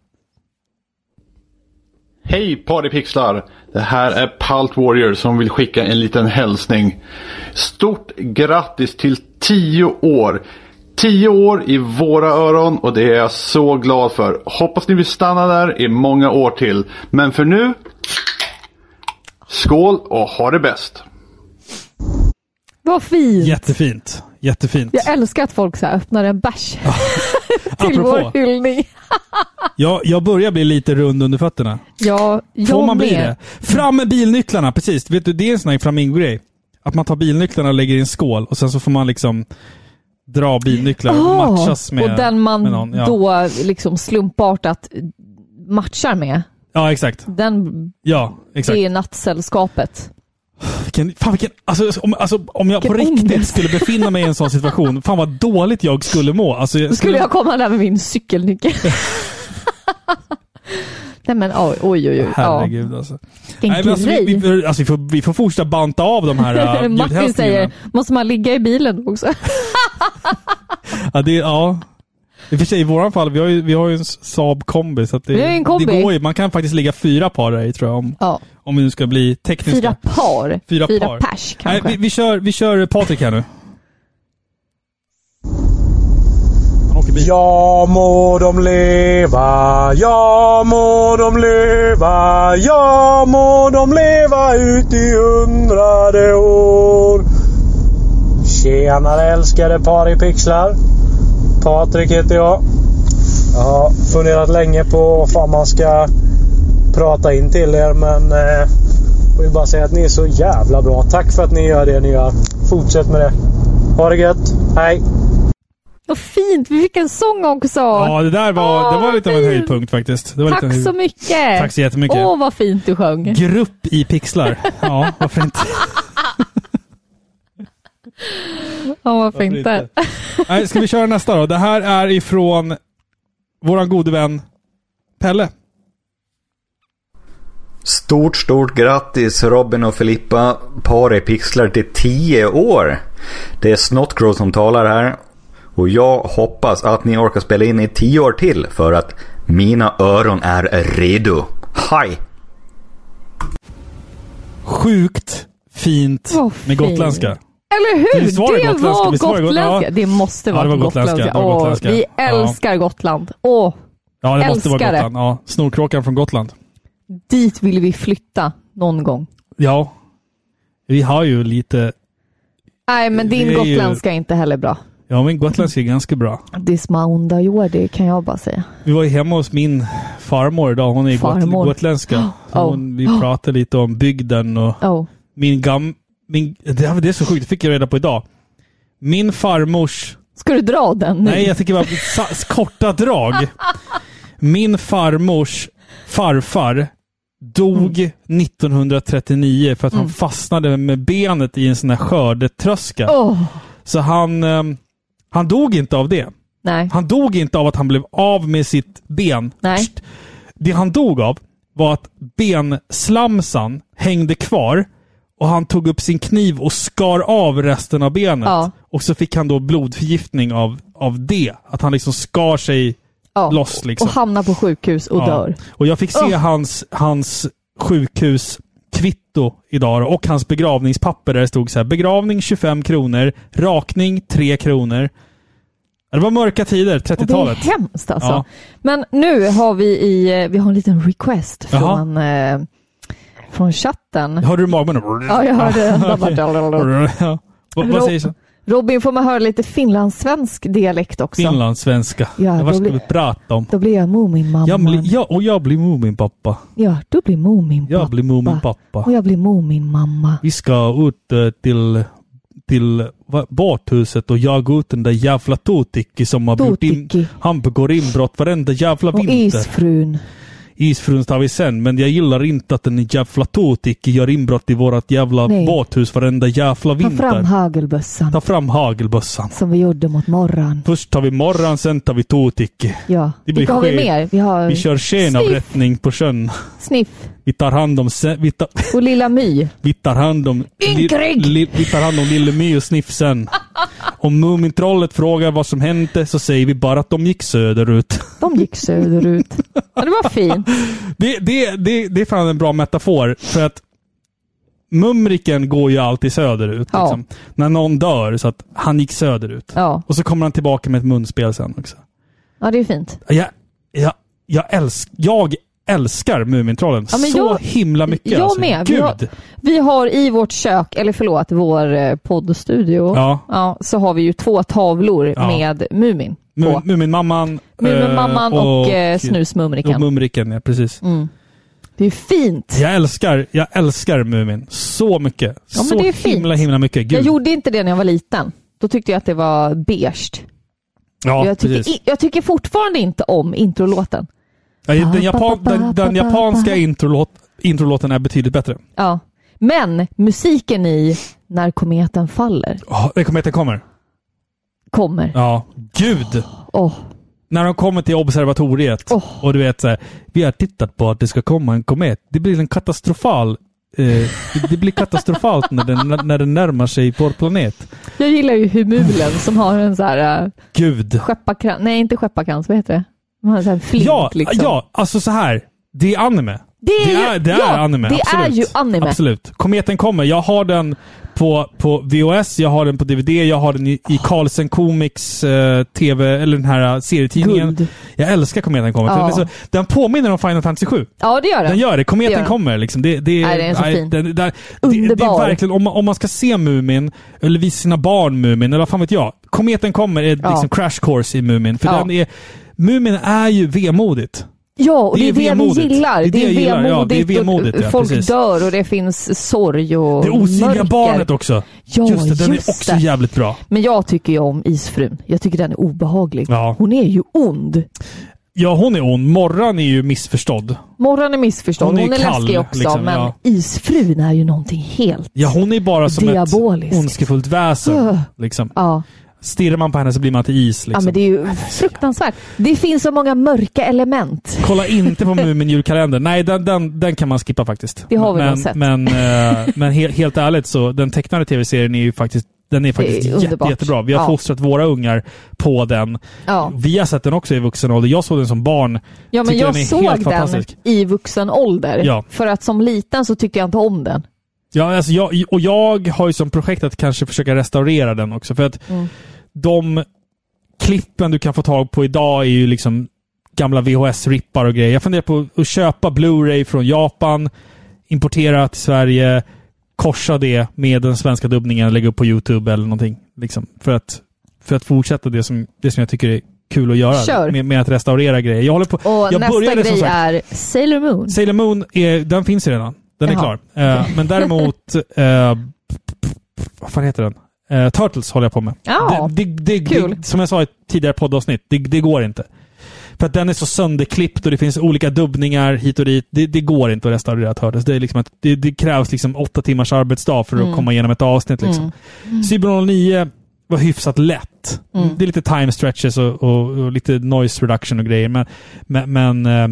Hej Partypixlar! Det här är Palt Warrior som vill skicka en liten hälsning. Stort grattis till 10 år! 10 år i våra öron och det är jag så glad för. Hoppas ni vill stanna där i många år till. Men för nu, skål och ha det bäst! Vad fint. Jättefint. Jättefint. Jag älskar att folk så här öppnar en bärs till Apropå. vår hyllning. Jag, jag börjar bli lite rund under fötterna. Ja, jag Får man bli med. det? Fram med bilnycklarna, precis. Vet du, det är en sån här flamingo-grej. Att man tar bilnycklarna och lägger i en skål och sen så får man liksom dra bilnycklar och Ah, matchas med och den man någon. Ja. då liksom slumpartat matchar med. Ja, exakt. Den, Ja, exakt. det är nattsällskapet. Vilken, fan vilken, alltså, om, alltså, om jag på Vilken riktigt ångest. skulle befinna mig i en sån situation, fan vad dåligt jag skulle må. Alltså, jag Då skulle jag komma där med min cykelnyckel. Nej men oj, oj, oj. oj. Herregud alltså. Vilken Nej, men alltså, vi, vi, alltså, vi, får, vi får fortsätta banta av de här uh, Martin säger, måste man ligga i bilen också? Ja, det, ja. I och för sig, i våran fall, vi har ju, vi har ju en Saab kombi. Så det, en kombi. Det går ju, man kan faktiskt ligga fyra par där i tror jag. Om, Ja. om vi nu ska bli tekniska. Fyra par? Fyra, Fyra par. pers Nej, kanske? vi, vi, kör, vi kör Patrik här nu. Ja må de leva, ja må de leva, ja må de leva ut i hundrade år. Tjenare älskade par i pixlar. Patrik heter jag. Jag har funderat länge på vad fan man ska prata in till er men eh, jag vill bara säga att ni är så jävla bra. Tack för att ni gör det ni gör. Fortsätt med det. Ha det gött. Hej! Vad fint, vi fick en sång också! Ja, det där var, det var lite av en höjdpunkt faktiskt. Det var Tack lite en så höjd- mycket! Tack så jättemycket. Åh, vad fint du sjöng. Grupp i pixlar. Ja, varför inte? Ja, vad fint det är. Nej, ska vi köra nästa då? Det här är ifrån våran gode vän Pelle. Stort, stort grattis Robin och Filippa. Par i pixlar till 10 år. Det är Snotcrow som talar här. Och jag hoppas att ni orkar spela in i 10 år till för att mina öron är redo. Hej! Sjukt fint Vad med gotländska. Eller hur? Var det det gotländska? var Visst var det got- gotländska. ja. Det måste Ja, vara det var gotländska. gotländska. Var Åh, gotländska. vi Ja. älskar Gotland. Åh, Ja, det måste vara. Gotland. Ja, Snorkråkan från Gotland. dit vill vi flytta någon gång. Ja. Vi har ju lite... Nej, men din Det är ju- gotländska är inte heller bra. Ja, men gotländska är ganska bra. Det är små onda jord, det kan jag bara säga. Vi var ju hemma hos min farmor idag. Hon är Farmor. gotländska. Hon, Vi Oh. pratade lite om bygden och Oh. min gam... Min, det, är så sjukt, det fick jag reda på idag. Min farmors... Ska du dra den nu? Nej, jag tänker bara korta drag. Min farmors farfar dog 1939 för att han Mm. fastnade med benet i en sån här skördetröska. Åh. Så han, ehm, han dog inte av det. Nej. Han dog inte av att han blev av med sitt ben. Nej. Det han dog av var att benslamsan hängde kvar och han tog upp sin kniv och skar av resten av benet. Ja. Och så fick han då blodförgiftning av, av det. Att han liksom skar sig Ja. loss liksom. Och hamnar på sjukhus och Ja. dör. Och jag fick se Oh. hans, hans sjukhuskvitto idag och hans begravningspapper där det stod så här begravning 25 kronor, rakning 3 kronor. Det var mörka tider, Och det är 30-talet. hemskt alltså. Ja. Men nu har vi i, vi har en liten request Jaha. från, eh, från chatten. Hörde du magmunnen? Ja, jag hörde den. Ja. Vad, vad säger du? Robin, får man höra lite finlandssvensk dialekt också? Finlandssvenska. Ja, vad ska blir- vi prata om? Då blir jag Muminmamman. Ja, och jag blir Muminpappa. Ja, du blir Muminpappa. Jag blir Muminpappa. Och jag blir Muminmamma. Vi ska ut eh, till, till båthuset och jaga ut den där jävla Totiki som har gjort in, Totiki. han begår inbrott varenda jävla Och vinter. Isfrun. Isfrun tar vi sen, men jag gillar inte att den jävla Totiki gör inbrott i vårat jävla Nej. båthus varenda jävla Ta vinter. fram hagelbössan. Ta fram hagelbössan. Som vi gjorde mot morran. Först tar vi morran, sen tar vi Totiki. Ja. Det blir Vilka har vi mer? Vi har Vi kör skenavrättning på sjön. Sniff Vi tar hand om... Vi tar, och Lilla My. vi tar hand om... Ynkrig! li, vi tar hand om Lille My och Sniff sen. Om Mumintrollet frågar vad som hände så säger vi bara att de gick söderut. De gick söderut. Ja, det var fint. Det, det, det, det är fan en bra metafor. För att Mumriken går ju alltid söderut. Ja. Liksom. När någon dör, så att han gick söderut. Ja. Och så kommer han tillbaka med ett munspel sen också. Ja, det är fint. Jag, jag, jag, älsk, jag älskar Mumintrollen Ja, så jag- himla mycket. Jag alltså. med. Vi Gud. har, vi har i vårt kök, eller förlåt, vår eh, poddstudio, Ja. så har vi ju två tavlor Ja. med Mumin på. Mu- Muminmamman. Muminmamman eh, och, eh, Snusmumriken. Och Mumriken, ja precis. Mm. Det är fint. Jag älskar, jag älskar Mumin så mycket. Ja, så fint. himla, himla mycket. Gud. Jag gjorde inte det när jag var liten. Då tyckte jag att det var beige. ja, jag, tycker, jag tycker fortfarande inte om introlåten. Den, japan, den, den japanska introlåt, introlåten är betydligt bättre. Ja. Men musiken i När kometen faller Oh, när kometen kommer. kommer. Ja, gud! Åh. När de kommer till observatoriet och du vet så här, vi har tittat på att det ska komma en komet. Det blir en katastrofal eh, det, blir katastrofalt när den, när den närmar sig vår planet. Jag gillar ju Humulen som har en så här uh, Gud. skepparkrans. Nej, inte skepparkrans. Vad heter det? En sån här flint Ja, liksom. ja, alltså så här. Det är anime. Det är, det ju, är, det är ja, anime. Det absolut. är ju anime. Absolut. Kometen kommer. Jag har den på, på VHS, jag har den på DVD, jag har den i, i Carlsen Comics eh, TV, eller den här eh, serietidningen. Guld. Jag älskar Kometen kommer. Ja. Den, så, den påminner om Final Fantasy 7. Ja, det gör den. Den gör det. Kometen Det gör kommer. Liksom. Det, det, Nej, den är så fin. Den, den, det, det Underbar. är verkligen, om man, om man ska se Mumin, eller visa sina barn Mumin, eller vad fan vet jag. Kometen kommer är Ja. liksom crash course i Mumin. För Ja. den är, Mumin är ju vemodigt. Ja, och det är det, vemodigt. vi gillar. Det är det jag gillar. Ja, det är vemodigt vemodigt, och ja, folk precis. dör och det finns sorg och Det osynliga barnet också. Ja, just det, den just är också det. jävligt bra. Men jag tycker ju om Isfrun. Jag tycker den är obehaglig. Ja. Hon är ju ond. Ja, hon är ond. Morran är ju missförstådd. Morran är missförstådd. Hon Hon är är, kall, läskig också, liksom, men ja. Isfrun är ju någonting helt... Ja, hon är bara som Diabolisk. ett ondskefullt väsen. Ugh. Liksom. Ja. Stirrar man på henne så blir man till is. ja, Liksom. men det är ju fruktansvärt. Det finns så många mörka element. Kolla inte på Mumin-julkalendern. Nej, den, den, den kan man skippa faktiskt. Det har vi men, sett. Men, eh, men he helt ärligt så, den tecknade tv-serien är ju faktiskt den är faktiskt är jätte, jättebra. Vi har Ja. fostrat våra ungar på den. Ja. Vi har sett den också i vuxen ålder. Jag såg den som barn. Ja, men jag den såg den i vuxen ålder. Ja. För att som liten så tyckte jag inte om den. Ja, alltså jag, och jag har ju som projekt att kanske försöka restaurera den också. För att Mm. De klippen du kan få tag på idag är ju liksom gamla VHS-rippar och grejer. Jag funderar på att köpa Blu-ray från Japan, importera till Sverige, korsa det med den svenska dubbningen, lägga upp på YouTube eller någonting. Liksom, för, att, för att fortsätta det som, det som jag tycker är kul att göra. Kör. Med, med att restaurera grejer. Jag håller på, Och jag nästa började grej är Sailor Moon. Sailor Moon, är, den finns ju redan. Den är Jaha. klar. Eh, men däremot, eh, vad fan heter den? Eh, Turtles håller jag på med. Ja, det, det, det, som jag sa i tidigare poddavsnitt, det, det går inte. För att den är så sönderklippt och det finns olika dubbningar hit och dit. Det, det går inte att restaurera Turtles. Det, är liksom att, det, det krävs liksom åtta timmars arbetsdag för att Mm. komma igenom ett avsnitt. Liksom. Mm. Cyber 09 var hyfsat lätt. Mm. Det är lite time stretches och, och, och lite noise reduction och grejer. Men, men, men eh,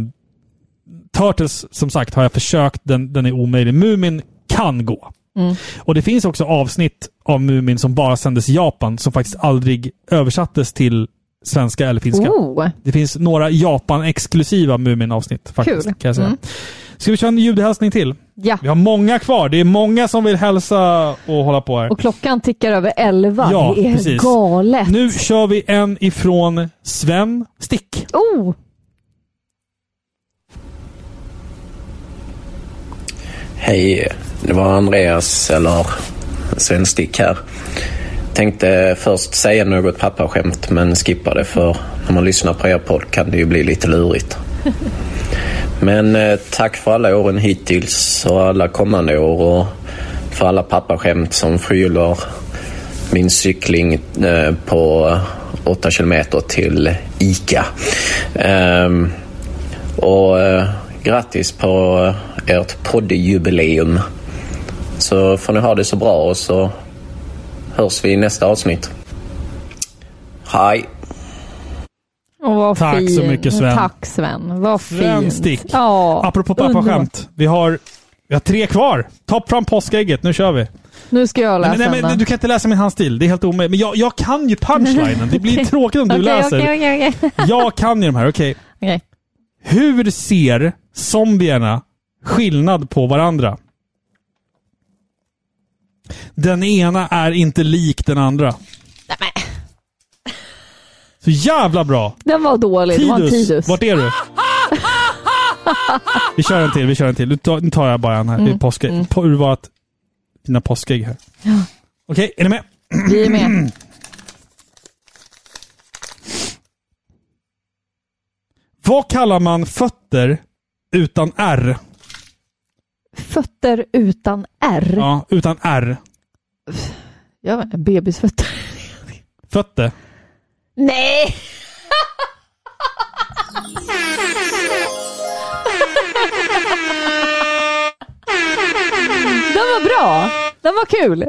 Turtles, som sagt, har jag försökt. Den, den är omöjlig. Mumin kan gå. Mm. Och det finns också avsnitt av Mumin som bara sändes i Japan som faktiskt aldrig översattes till svenska eller finska. Oh. Det finns några Japan-exklusiva Mumin-avsnitt faktiskt. Kul. Kan jag säga. Mm. Ska vi köra en ljudhälsning till? Ja. Vi har många kvar. Det är många som vill hälsa och hålla på här. Och klockan tickar över elva. Ja, det är precis. galet. Nu kör vi en ifrån Sven Stick. Oh! Hej, det var Andreas, eller Sven Stick här. Tänkte först säga något pappaskämt men skippade för när man lyssnar på er podd kan det ju bli lite lurigt. Men eh, tack för alla åren hittills och alla kommande år och för alla pappaskämt som fyller min cykling eh, på 8 kilometer till ICA. Ehm, och eh, grattis på ert poddjubileum. Så får ni ha det så bra och så hörs vi i nästa avsnitt. Hej! Vad Tack fin. så mycket, Sven. Tack Sven. Vad Sven fint. Stick. Ja, Apropå pappaskämt. Vi har, vi har tre kvar. Ta fram påskägget. Nu kör vi. Nu ska jag läsa Nej, nej, men, du kan inte läsa min handstil. Det är helt omöjligt. Men jag, jag kan ju punchlinen. Det blir tråkigt om du Okej, läser. okej, okej, okej. Jag kan ju de här. Okej. Okej. Hur ser zombierna skillnad på varandra? Den ena är inte lik den andra. Så jävla bra! Den var dålig. Det var en Tidus, Tidus. vart är du? Vi kör en till, vi kör en till. Nu tar, nu tar jag bara en här. Mm. Påskägg. mm. På urvalet dina påskägg här. Ja. Okej, är ni med? Vi är med. Vad kallar man fötter utan R? Fötter utan R. Ja, utan R. Ja, men bebisfötter. Fötter. Nej! Den var bra. Den var kul.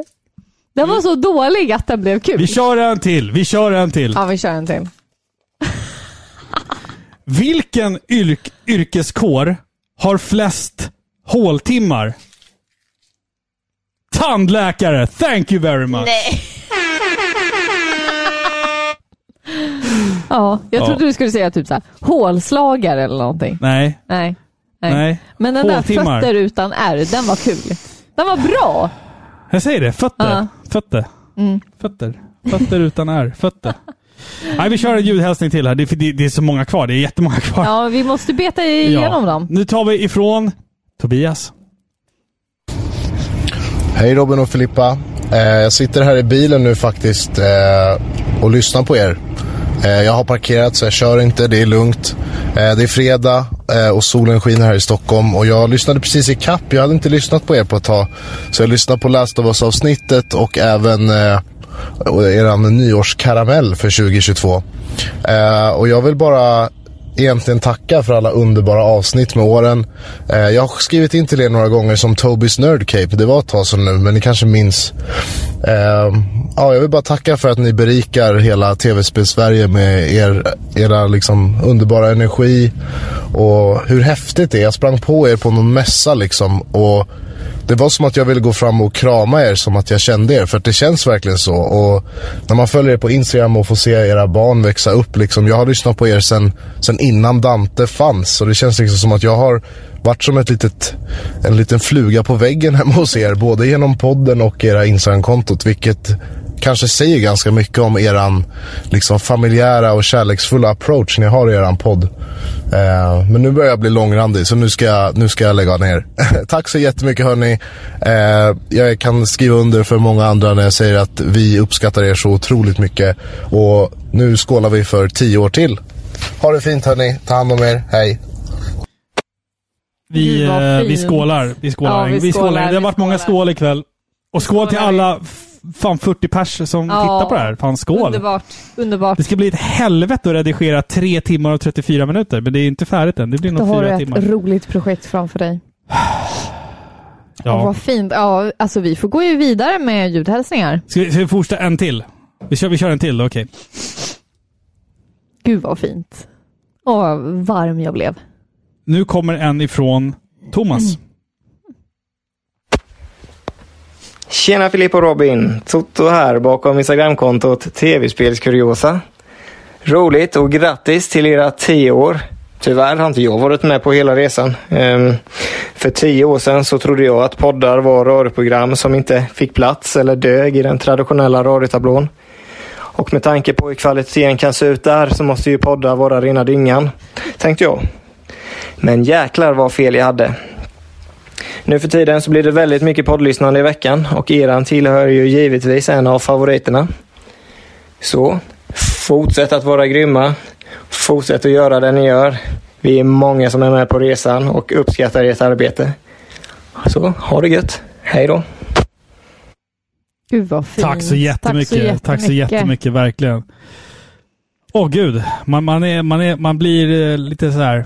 Den var så dålig att den blev kul. Vi kör en till. Vi kör en till. Ja, vi kör en till. Vilken yrk yrkeskår har flest håltimmar? Tandläkare. Thank you very much. Nej. Ja, jag Ja. trodde du skulle säga typ så här, hålslagare eller någonting. Nej. Nej. Nej. Nej. Men den där Håltimmar. fötter utan R, den var kul. Den var bra. Jag säger det. Fötter. Ja. Fötter. Mm. Fötter. Fötter utan R. Fötter. Nej, vi kör en ljudhälsning till här. Det, är- det, är så många kvar. Det är jättemånga kvar. Ja, vi måste beta igenom dem. Nu tar vi ifrån Tobias. Hej Robin och Filippa. Eh, jag sitter här i bilen nu faktiskt eh, och lyssnar på er. Eh, jag har parkerat så jag kör inte, det är lugnt. Det är fredag och solen skiner här i Stockholm och jag lyssnade precis i kapp. Jag hade inte lyssnat på er på ett tag. Så jag lyssnade på Last of Us-avsnittet och även eran er nyårskaramell för 2022. Och jag vill bara egentligen tacka för alla underbara avsnitt med åren. Eh, jag har skrivit in till er några gånger som Tobys Nerdcape. Det var ett tag sedan nu, men ni kanske minns. Eh, ja, jag vill bara tacka för att ni berikar hela tv-spel-Sverige med er, era liksom underbara energi och hur häftigt det är. Jag sprang på er på någon mässa liksom och det var som att jag ville gå fram och krama er som att jag kände er. För att det känns verkligen så. Och när man följer er på Instagram och får se era barn växa upp. Liksom, jag har lyssnat på er sen, sen innan Dante fanns. Och det känns liksom som att jag har varit som ett litet, en liten fluga på väggen hemma hos er. Både genom podden och era Instagram-kontot. Vilket kanske säger ganska mycket om eran liksom, familjära och kärleksfulla approach ni har i eran podd. Eh, men nu börjar jag bli långrandig så nu ska jag, nu ska jag lägga ner. Tack så jättemycket hörni. Eh, jag kan skriva under för många andra när jag säger att vi uppskattar er så otroligt mycket. Och nu skålar vi för tio år till. Ha det fint hörni. Ta hand om er. Hej. Vi, eh, vi skålar. Vi skålar. Ja, vi vi skålar. skålar, Det har varit många skål ikväll. Och skål till alla fan 40 pers som Ja. tittar på det här. Fan skål. Underbart. Underbart. Det ska bli ett helvete att redigera 3 timmar och 34 minuter. Men det är inte färdigt än. Det blir Då nog har du 4 ett timmar. roligt projekt framför dig. Ja. Ja. Vad fint. Ja, alltså vi får gå ju vidare med ljudhälsningar. Ska vi, ska vi fortsätta en till? Vi kör, vi kör en till då, okej. Gud vad fint. Åh, vad varm jag blev. Nu kommer en ifrån Thomas. Tjena Filip och Robin! Toto här bakom Instagramkontot TV-spelskuriosa. Roligt och grattis till era 10 år. Tyvärr har inte jag varit med på hela resan. Ehm, för tio år sedan så trodde jag att poddar var radioprogram som inte fick plats eller dög i den traditionella radiotablån. Och med tanke på hur kvaliteten kan se ut där så måste ju poddar vara rena dyngan, tänkte jag. Men jäklar vad fel jag hade. Nu för tiden så blir det väldigt mycket poddlyssnande i veckan och eran tillhör ju givetvis en av favoriterna. Så, fortsätt att vara grymma. Fortsätt att göra det ni gör. Vi är många som är med på resan och uppskattar ert arbete. Så, ha det gött. Hej då! Gud vad fint. Tack så jättemycket. Tack så jättemycket, verkligen. Åh gud, man, man, är, man, är, man blir eh, lite så här...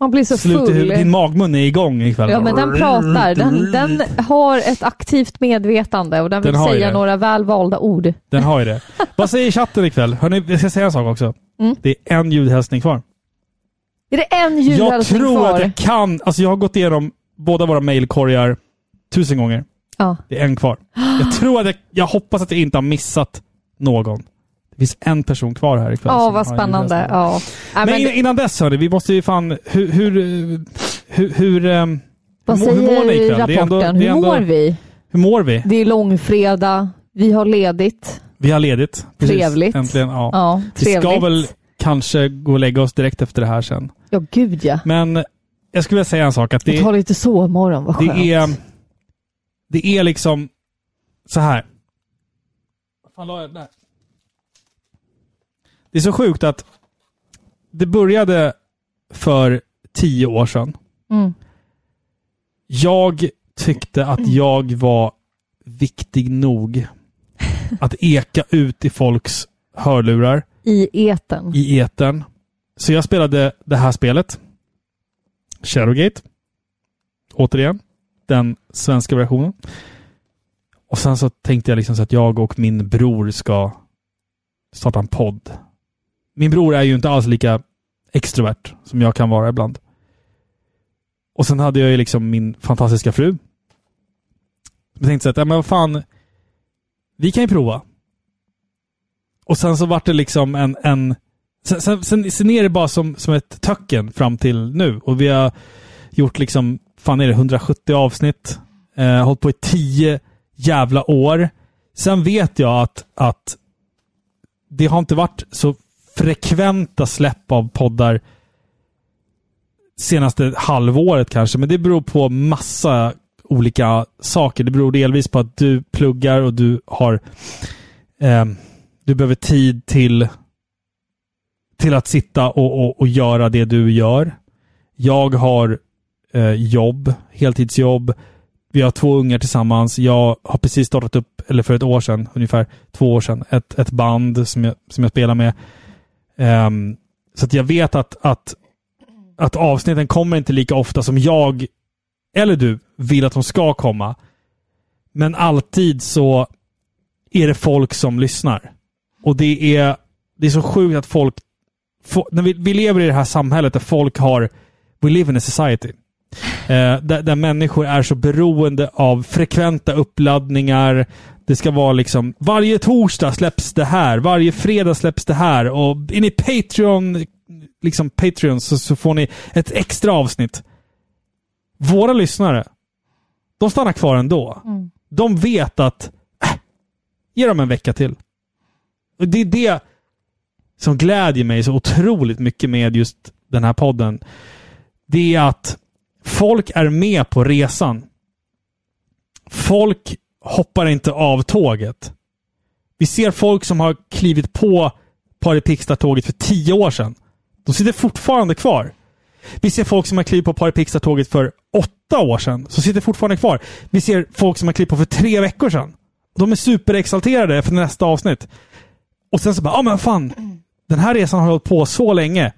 Man blir så Slut full. Din magmun är igång ikväll. Ja, men den pratar. Den, den har ett aktivt medvetande och den vill Den säga några välvalda ord. Den har ju det. Vad säger chatten ikväll? Hörrni, jag ska säga en sak också. Mm. Det är en ljudhälsning kvar. Är det en Jag ljudhälsning tror kvar? att jag kan... Alltså jag har gått igenom båda våra mailkorgar tusen gånger. Ja. Det är en kvar. Jag tror att jag... Jag hoppas att jag inte har missat någon. Det finns en person kvar här ikväll. Ja, vad spännande. Ja. Men, men innan, innan dess hörni, vi måste ju fan... Hur... Hur... Hur... hur, ehm, vad hur, mår- hur mår ni säger ikväll? Ändå- rapporten? är Hur ändå- mår vi? Hur mår vi? Det är långfredag. Vi har ledigt. Vi har ledigt. Trevligt. Äntligen. Ja. Ja, vi ska trevligt. väl kanske gå och lägga oss direkt efter det här sen. Ja, gud ja. Men jag skulle vilja säga en sak. Att det, Och ta lite sovmorgon, vad skönt. det är... Det är liksom så här. Vad fan la jag där? Det är så sjukt att det började för tio år sedan. Mm. Jag tyckte att jag var viktig nog att eka ut i folks hörlurar I eten. i etern. Så jag spelade det här spelet. Shadowgate. Återigen. den svenska versionen. Och sen så tänkte jag liksom så att jag och min bror ska starta en podd. Min bror är ju inte alls lika extrovert som jag kan vara ibland. Och sen hade jag ju liksom min fantastiska fru. Jag tänkte så att, ja, men vad fan, vi kan ju prova. Och sen så vart det liksom en... en sen, sen, sen, sen är det bara som, som ett töcken fram till nu. Och vi har gjort liksom, fan är det 170 avsnitt. Eh, hållit på i tio jävla år. Sen vet jag att, att det har inte varit så frekventa släpp av poddar senaste halvåret kanske, men det beror på massa olika saker. Det beror delvis på att du pluggar och du har eh, du behöver tid till till att sitta och, och, och göra det du gör. Jag har eh, jobb, heltidsjobb. Vi har två ungar tillsammans. Jag har precis startat upp, eller för ett år sedan, ungefär två år sedan, ett, ett band som jag, som jag spelar med. Um, så att jag vet att, att, att avsnitten kommer inte lika ofta som jag eller du vill att de ska komma. Men alltid så är det folk som lyssnar. Och det är, det är så sjukt att folk... När vi, vi lever i det här samhället där folk har... We live in a society. Eh, där, där människor är så beroende av frekventa uppladdningar. Det ska vara liksom varje torsdag släpps det här, varje fredag släpps det här och är ni Patreon, liksom Patreon så, så får ni ett extra avsnitt. Våra lyssnare, de stannar kvar ändå. Mm. De vet att, äh, ge dem en vecka till. Och det är det som glädjer mig så otroligt mycket med just den här podden. Det är att folk är med på resan. Folk hoppar inte av tåget. Vi ser folk som har klivit på Paripixlar-tåget för tio år sedan. De sitter fortfarande kvar. Vi ser folk som har klivit på Paripixlar-tåget för åtta år sedan, som sitter fortfarande kvar. Vi ser folk som har klivit på för tre veckor sedan. De är superexalterade för nästa avsnitt. Och sen så bara, ja ah, men fan, den här resan har hållit på så länge.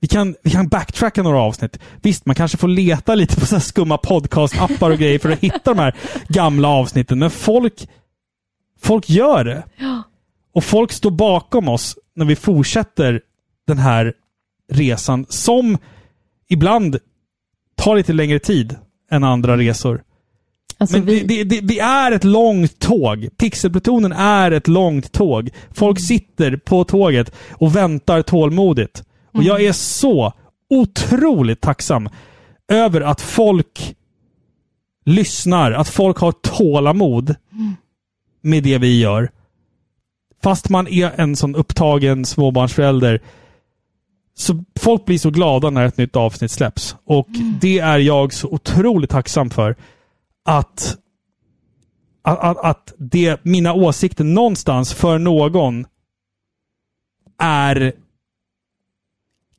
Vi kan, vi kan backtracka några avsnitt. Visst, man kanske får leta lite på så skumma podcast-appar och grejer för att hitta de här gamla avsnitten, men folk, folk gör det. Ja. Och folk står bakom oss när vi fortsätter den här resan som ibland tar lite längre tid än andra resor. Alltså Men vi- det, det, det, är ett långt tåg. Pixelplutonen är ett långt tåg. Folk sitter på tåget och väntar tålmodigt. Och jag är så otroligt tacksam över att folk lyssnar, att folk har tålamod med det vi gör. Fast man är en sån upptagen småbarnsförälder. Så folk blir så glada när ett nytt avsnitt släpps. Och det är jag så otroligt tacksam för. Att, att, att det, mina åsikter någonstans för någon är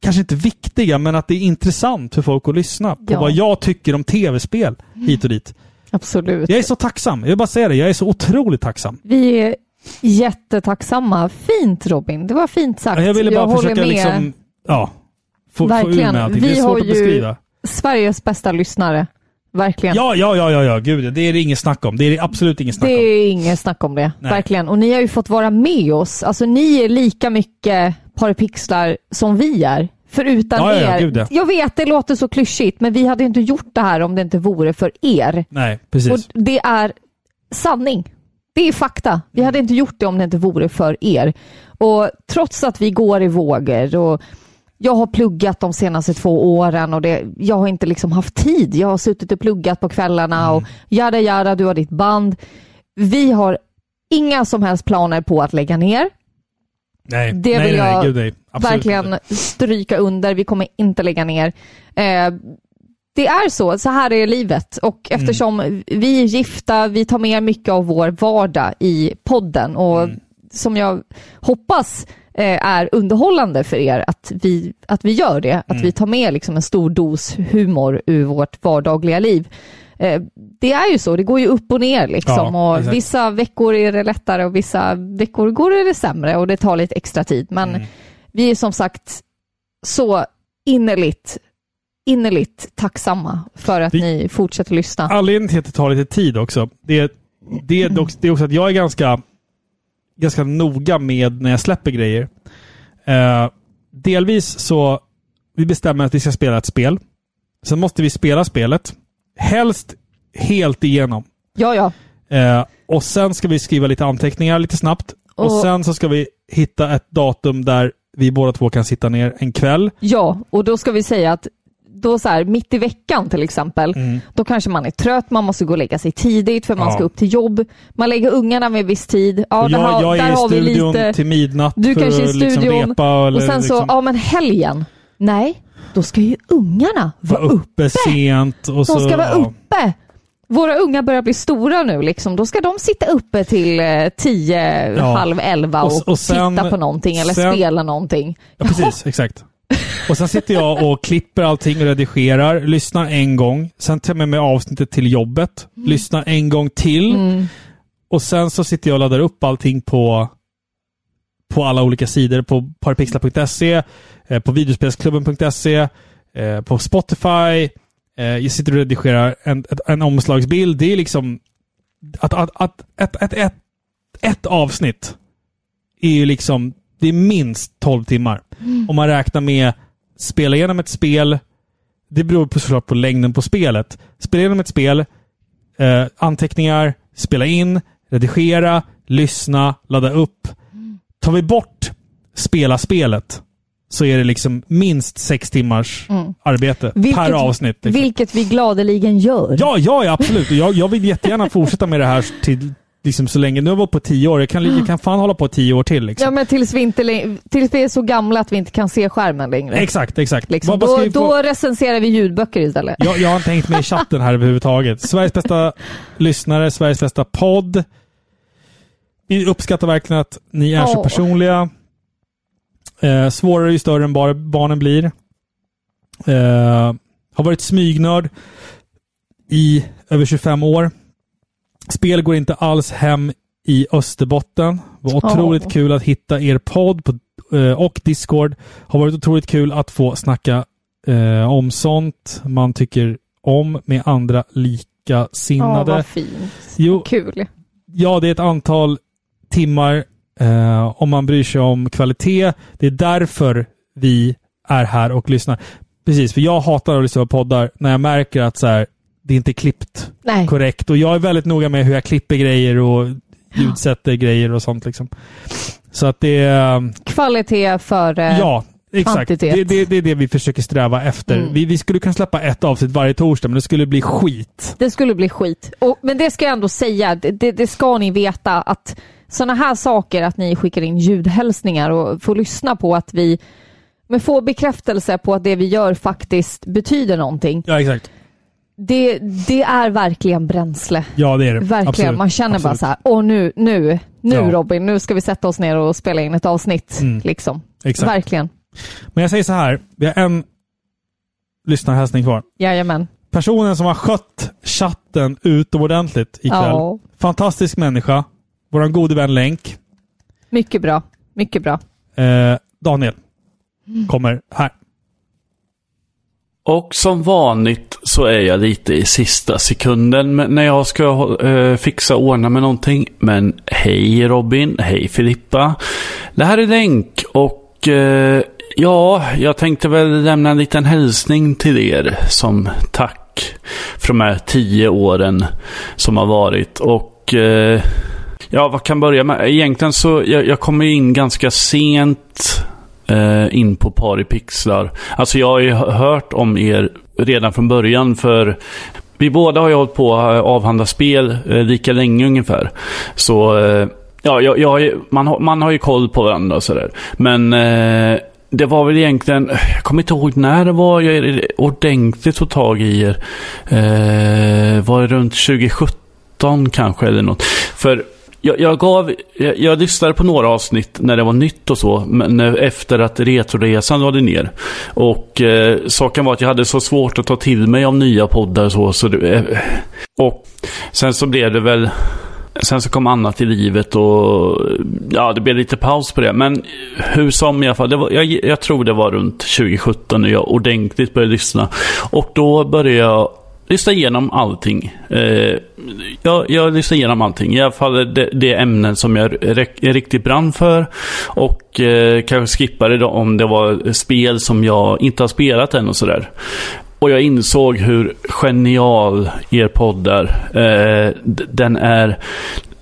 kanske inte viktiga, men att det är intressant för folk att lyssna på Ja. vad jag tycker om tv-spel hit och dit. Absolut. Jag är så tacksam. Jag vill bara säga det. Jag är så otroligt tacksam. Vi är jättetacksamma. Fint Robin, det var fint sagt. Jag ville bara håller försöka med. liksom, ja, få, få ur Verkligen. mig allting. Det är Vi har svårt att beskriva. Sveriges bästa lyssnare. Verkligen. Ja, ja, ja, ja, ja, gud Det är det inget snack om. Det är det absolut inget snack Det om. är inget snack om det. Nej. Verkligen. Och ni har ju fått vara med oss. Alltså ni är lika mycket parapixlar som vi är. För utan Ja, ja, er. gud, ja. Jag vet, det låter så klyschigt, men vi hade inte gjort det här om det inte vore för er. Nej, precis. Och det är sanning. Det är fakta. Vi hade inte gjort det om det inte vore för er. Och trots att vi går i vågor och jag har pluggat de senaste två åren och det, jag har inte liksom haft tid. Jag har suttit och pluggat på kvällarna och jada jada, du har ditt band. Vi har inga som helst planer på att lägga ner. Nej, Det nej, vill nej, jag gud, nej. Verkligen inte. stryka under. Vi kommer inte lägga ner. Eh, det är så, så här är livet. Och Mm. eftersom vi är gifta, vi tar med mycket av vår vardag i podden och Mm. som jag hoppas eh, är underhållande för er att vi, att vi gör det. Att Mm. vi tar med liksom en stor dos humor ur vårt vardagliga liv. Eh, det är ju så, det går ju upp och ner liksom. Ja, och exakt. vissa veckor är det lättare och vissa veckor går det sämre och det tar lite extra tid. Men Mm. vi är som sagt så innerligt innerligt tacksamma för att ni fortsätter lyssna. Anledningen till att det tar lite tid också, det är, det är, dock, det är också att jag är ganska, ganska noga med när jag släpper grejer. Eh, delvis så vi bestämmer att vi ska spela ett spel. Sen måste vi spela spelet. Helst helt igenom. Ja, ja. Eh, och sen ska vi skriva lite anteckningar lite snabbt. Och, Och- sen så ska vi hitta ett datum där vi båda två kan sitta ner en kväll. Ja, och då ska vi säga att då så här, mitt i veckan till exempel, då kanske man är trött, man måste gå och lägga sig tidigt för man Ja. ska upp till jobb. Man lägger ungarna med viss tid. Ja, Och där jag, jag där är i har vi studion lite... till midnatt Du för kanske är i liksom studion repa. Eller och sen så, liksom ja men helgen. Nej, då ska ju ungarna vara vara uppe sent. Och De så, ska vara ja. uppe. Våra unga börjar bli stora nu liksom. Då ska de sitta uppe till eh, tio, Ja. halv elva och, Och- och sen- titta på någonting eller sen- spela någonting. Ja, precis. Exakt. Och sen sitter jag och klipper allting och redigerar, lyssnar en gång, sen tar jag med mig avsnittet till jobbet, lyssnar en gång till Mm. och sen så sitter jag och laddar upp allting på på alla olika sidor, på parapixlar.se, eh, på videospelsklubben.se, eh, på Spotify. Eh, jag sitter och redigerar en, en omslagsbild. Det är liksom att, att, att ett, ett, ett, ett avsnitt är ju liksom, det är minst 12 timmar. Mm. Om man räknar med spela igenom ett spel, det beror på såklart på längden på spelet. Spela igenom ett spel, eh, anteckningar, spela in, redigera, lyssna, ladda upp. Tar vi bort spela spelet så är det liksom minst sex timmars Mm. arbete per avsnitt. Liksom. vilket vi gladeligen gör. Ja, ja, ja absolut. Jag, jag vill jättegärna fortsätta med det här till liksom så länge. Nu har jag varit på tio år. Jag kan, jag kan fan hålla på tio år till. Liksom. Ja, men tills vi, inte, tills vi är så gamla att vi inte kan se skärmen längre. Exakt, exakt. Liksom. Då, vi då recenserar vi ljudböcker istället. Jag, jag har inte hängt med i chatten här överhuvudtaget. Sveriges bästa lyssnare, Sveriges bästa podd. Vi uppskattar verkligen att ni är så Åh. personliga. Eh, svårare ju större än bar barnen blir. Eh, har varit smygnörd i över 25 år. Spel går inte alls hem i Österbotten. Var otroligt Åh. kul att hitta er podd på, eh, och Discord. Har varit otroligt kul att få snacka eh, om sånt man tycker om med andra Ja, likasinnade. vad fint. Jo, Kul. Ja, det är ett antal timmar eh, om man bryr sig om kvalitet. Det är därför vi är här och lyssnar. Precis, för jag hatar att lyssna på poddar när jag märker att så här, det inte är klippt Nej. korrekt. Och jag är väldigt noga med hur jag klipper grejer och ljudsätter grejer och sånt. Liksom. Så att det är... Kvalitet för eh, Ja, exakt. kvantitet. Det, det, det är det vi försöker sträva efter. Mm. Vi, vi skulle kunna släppa ett avsnitt varje torsdag, men det skulle bli skit. Det skulle bli skit. Och, men det ska jag ändå säga, det, det ska ni veta att sådana här saker, att ni skickar in ljudhälsningar och får lyssna på att vi men får bekräftelse på att det vi gör faktiskt betyder någonting. Ja, exakt. Det, det är verkligen bränsle. Ja, det är det. Verkligen. Absolut. Man känner bara Absolut. så här, åh nu, nu, nu Ja. Robin, nu ska vi sätta oss ner och spela in ett avsnitt. Mm. Liksom. Exakt. Verkligen. Men jag säger så här, vi har en lyssnarhälsning kvar. Jajamän. Personen som har skött chatten utomordentligt ikväll. Ja. Fantastisk människa. Vår gode vän Länk. Mycket bra. Mycket bra. Eh, Daniel kommer här. Och som vanligt så är jag lite i sista sekunden när jag ska eh, fixa och ordna med någonting. Men hej Robin, hej Filippa. Det här är Länk och eh, ja, jag tänkte väl lämna en liten hälsning till er som tack för de här tio åren som har varit. Och eh, ja, vad kan börja med? Egentligen så jag, jag kommer in ganska sent eh, in på Paripixlar. Alltså jag har ju hört om er redan från början för vi båda har ju hållit på att avhandla spel eh, lika länge ungefär. Så eh, ja, jag, jag, har ju- man, har, man har ju koll på varandra och sådär. Men eh, det var väl egentligen, jag kommer inte ihåg när det var jag ordentligt tog tag i er. Eh, var det runt 2017 kanske eller något. För jag, jag gav, jag, jag lyssnade på några avsnitt när det var nytt och så, men efter att Retroresan lade ner. Och eh, saken var att jag hade så svårt att ta till mig av nya poddar och så. så det, eh, och sen så blev det väl sen så kom annat i livet och ja, det blev lite paus på det. Men hur som i alla fall, det var, jag, jag tror det var runt 2017 när jag ordentligt började lyssna. Och då började jag lyssna igenom allting. Eh, jag, jag lyssnar igenom allting. I alla fall det, det ämnen som jag är, riktigt brann för. Och eh, kanske skippade då om det var spel som jag inte har spelat än och sådär. Och jag insåg hur genial er podd är. Eh, den är...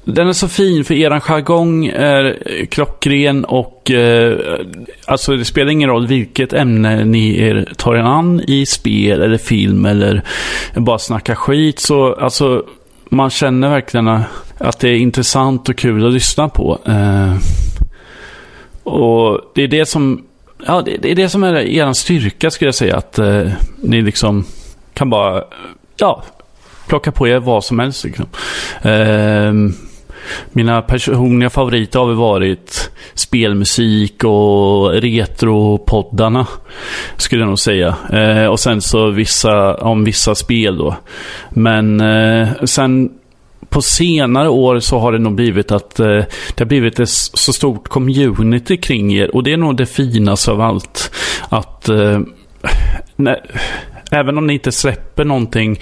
Den är så fin för eran jargong är klockren och eh, alltså det spelar ingen roll vilket ämne ni er tar er an i spel eller film eller bara snacka skit så alltså man känner verkligen att det är intressant och kul att lyssna på. Eh, och det är det som Ja, det, är det som är er styrka skulle jag säga. Att eh, ni liksom kan bara ja, plocka på er vad som helst. Liksom. Eh, mina personliga favoriter har väl varit spelmusik och retropoddarna. Skulle jag nog säga. Eh, och sen så vissa, om vissa spel då. Men eh, sen på senare år så har det nog blivit att eh, det har blivit ett så stort community kring er. Och det är nog det finaste av allt. Att eh, även om ni inte släpper någonting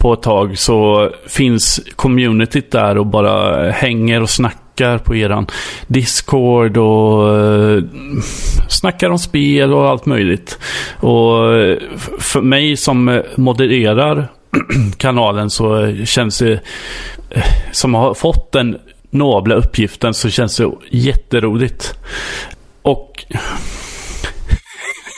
på ett tag så finns communityt där och bara hänger och snackar på eran Discord och eh, snackar om spel och allt möjligt. Och för mig som modererar kanalen så känns det eh, som har fått den nobla uppgiften så känns det jätteroligt. Och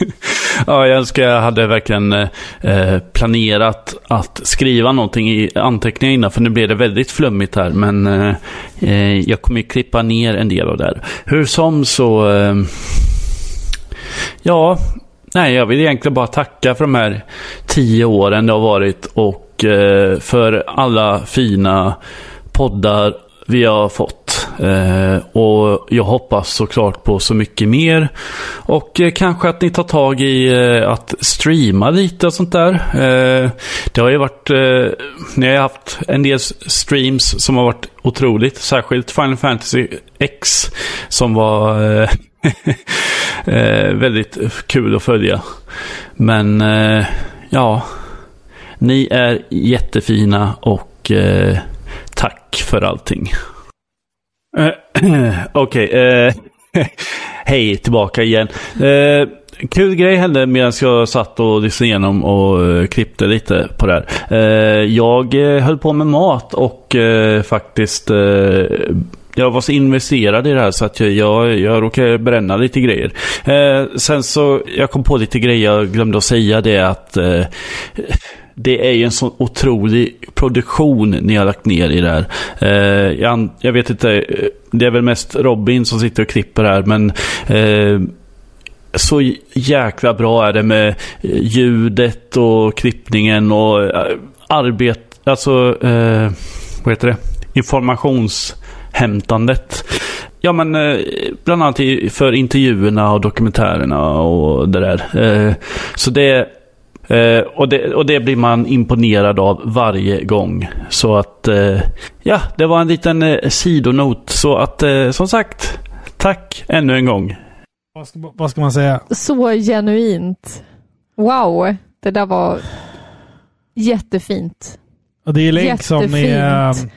ja, jag önskar jag hade verkligen eh, planerat att skriva någonting i anteckningar innan, för nu blev det väldigt flummigt här. Men eh, eh, jag kommer ju klippa ner en del av det här. Hur som så, eh, ja, nej, jag vill egentligen bara tacka för de här tio åren det har varit och eh, för alla fina poddar vi har fått. Eh, och jag hoppas såklart på så mycket mer. Och eh, kanske att ni tar tag i eh, att streama lite och sånt där. Eh, det har ju varit, eh, ni har ju haft en del streams som har varit otroligt. Särskilt Final Fantasy X som var eh, eh, väldigt kul att följa. Men eh, ja, ni är jättefina och eh, tack för allting. Eh, okej, eh, hej tillbaka igen. Eh, kul grej hände medan jag satt och lyssnade igenom och eh, klippte lite på det här. Jag höll på med mat och faktiskt jag var så investerad i det här så att jag, jag, jag råkade bränna lite grejer. Eh, sen så, jag kom på lite grejer, jag glömde att säga det att eh, det är ju en sån otrolig produktion ni har lagt ner i det här. Eh, jag, jag vet inte, eh, det är väl mest Robin som sitter och klipper här, men eh, så jäkla bra är det med eh, ljudet och klippningen och eh, alltså, eh, vad heter det? Informationshämtandet. Ja men eh, bland annat för intervjuerna och dokumentärerna och det där. Eh, så det Eh, och, det, och det blir man imponerad av varje gång. Så att, eh, ja, det var en liten eh, sidonot. Så att, eh, som sagt, tack ännu en gång. Vad ska, vad ska man säga? Så genuint. Wow, det där var jättefint. Och det är länk som är... Jättefint. um,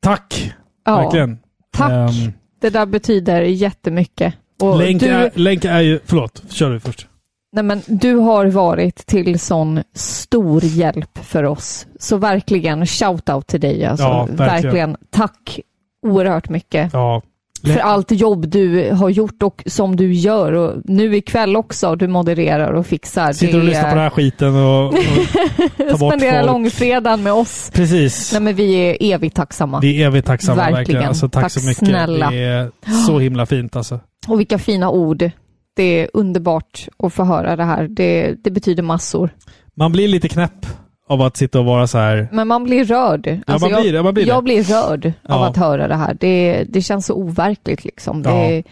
Tack! Ja, Verkligen. Tack. Ehm, Det där betyder jättemycket. Och länk, du, är, länk är ju... Förlåt, kör du först. Nej men, du har varit till sån stor hjälp för oss. Så verkligen shout-out till dig. Alltså. Ja, verkligen. Tack oerhört mycket. Ja. För allt jobb du har gjort och som du gör. Och nu ikväll också, du modererar och fixar. Sitter och lyssnar på den här skiten och, och tar bort Spendera folk. långfredagen med oss. Precis. Nej men vi är evigt tacksamma. Vi är evigt tacksamma verkligen. Verkligen. Alltså, tack, Tack så mycket. snälla. Det är så himla fint alltså. Och vilka fina ord. Det är underbart att få höra det här. Det, det betyder massor. Man blir lite knäpp av att sitta och vara så här. Men man blir rörd. Alltså, man blir jag, man blir jag blir rörd av Ja. att höra det här. Det, det känns så overkligt liksom. Det, Ja.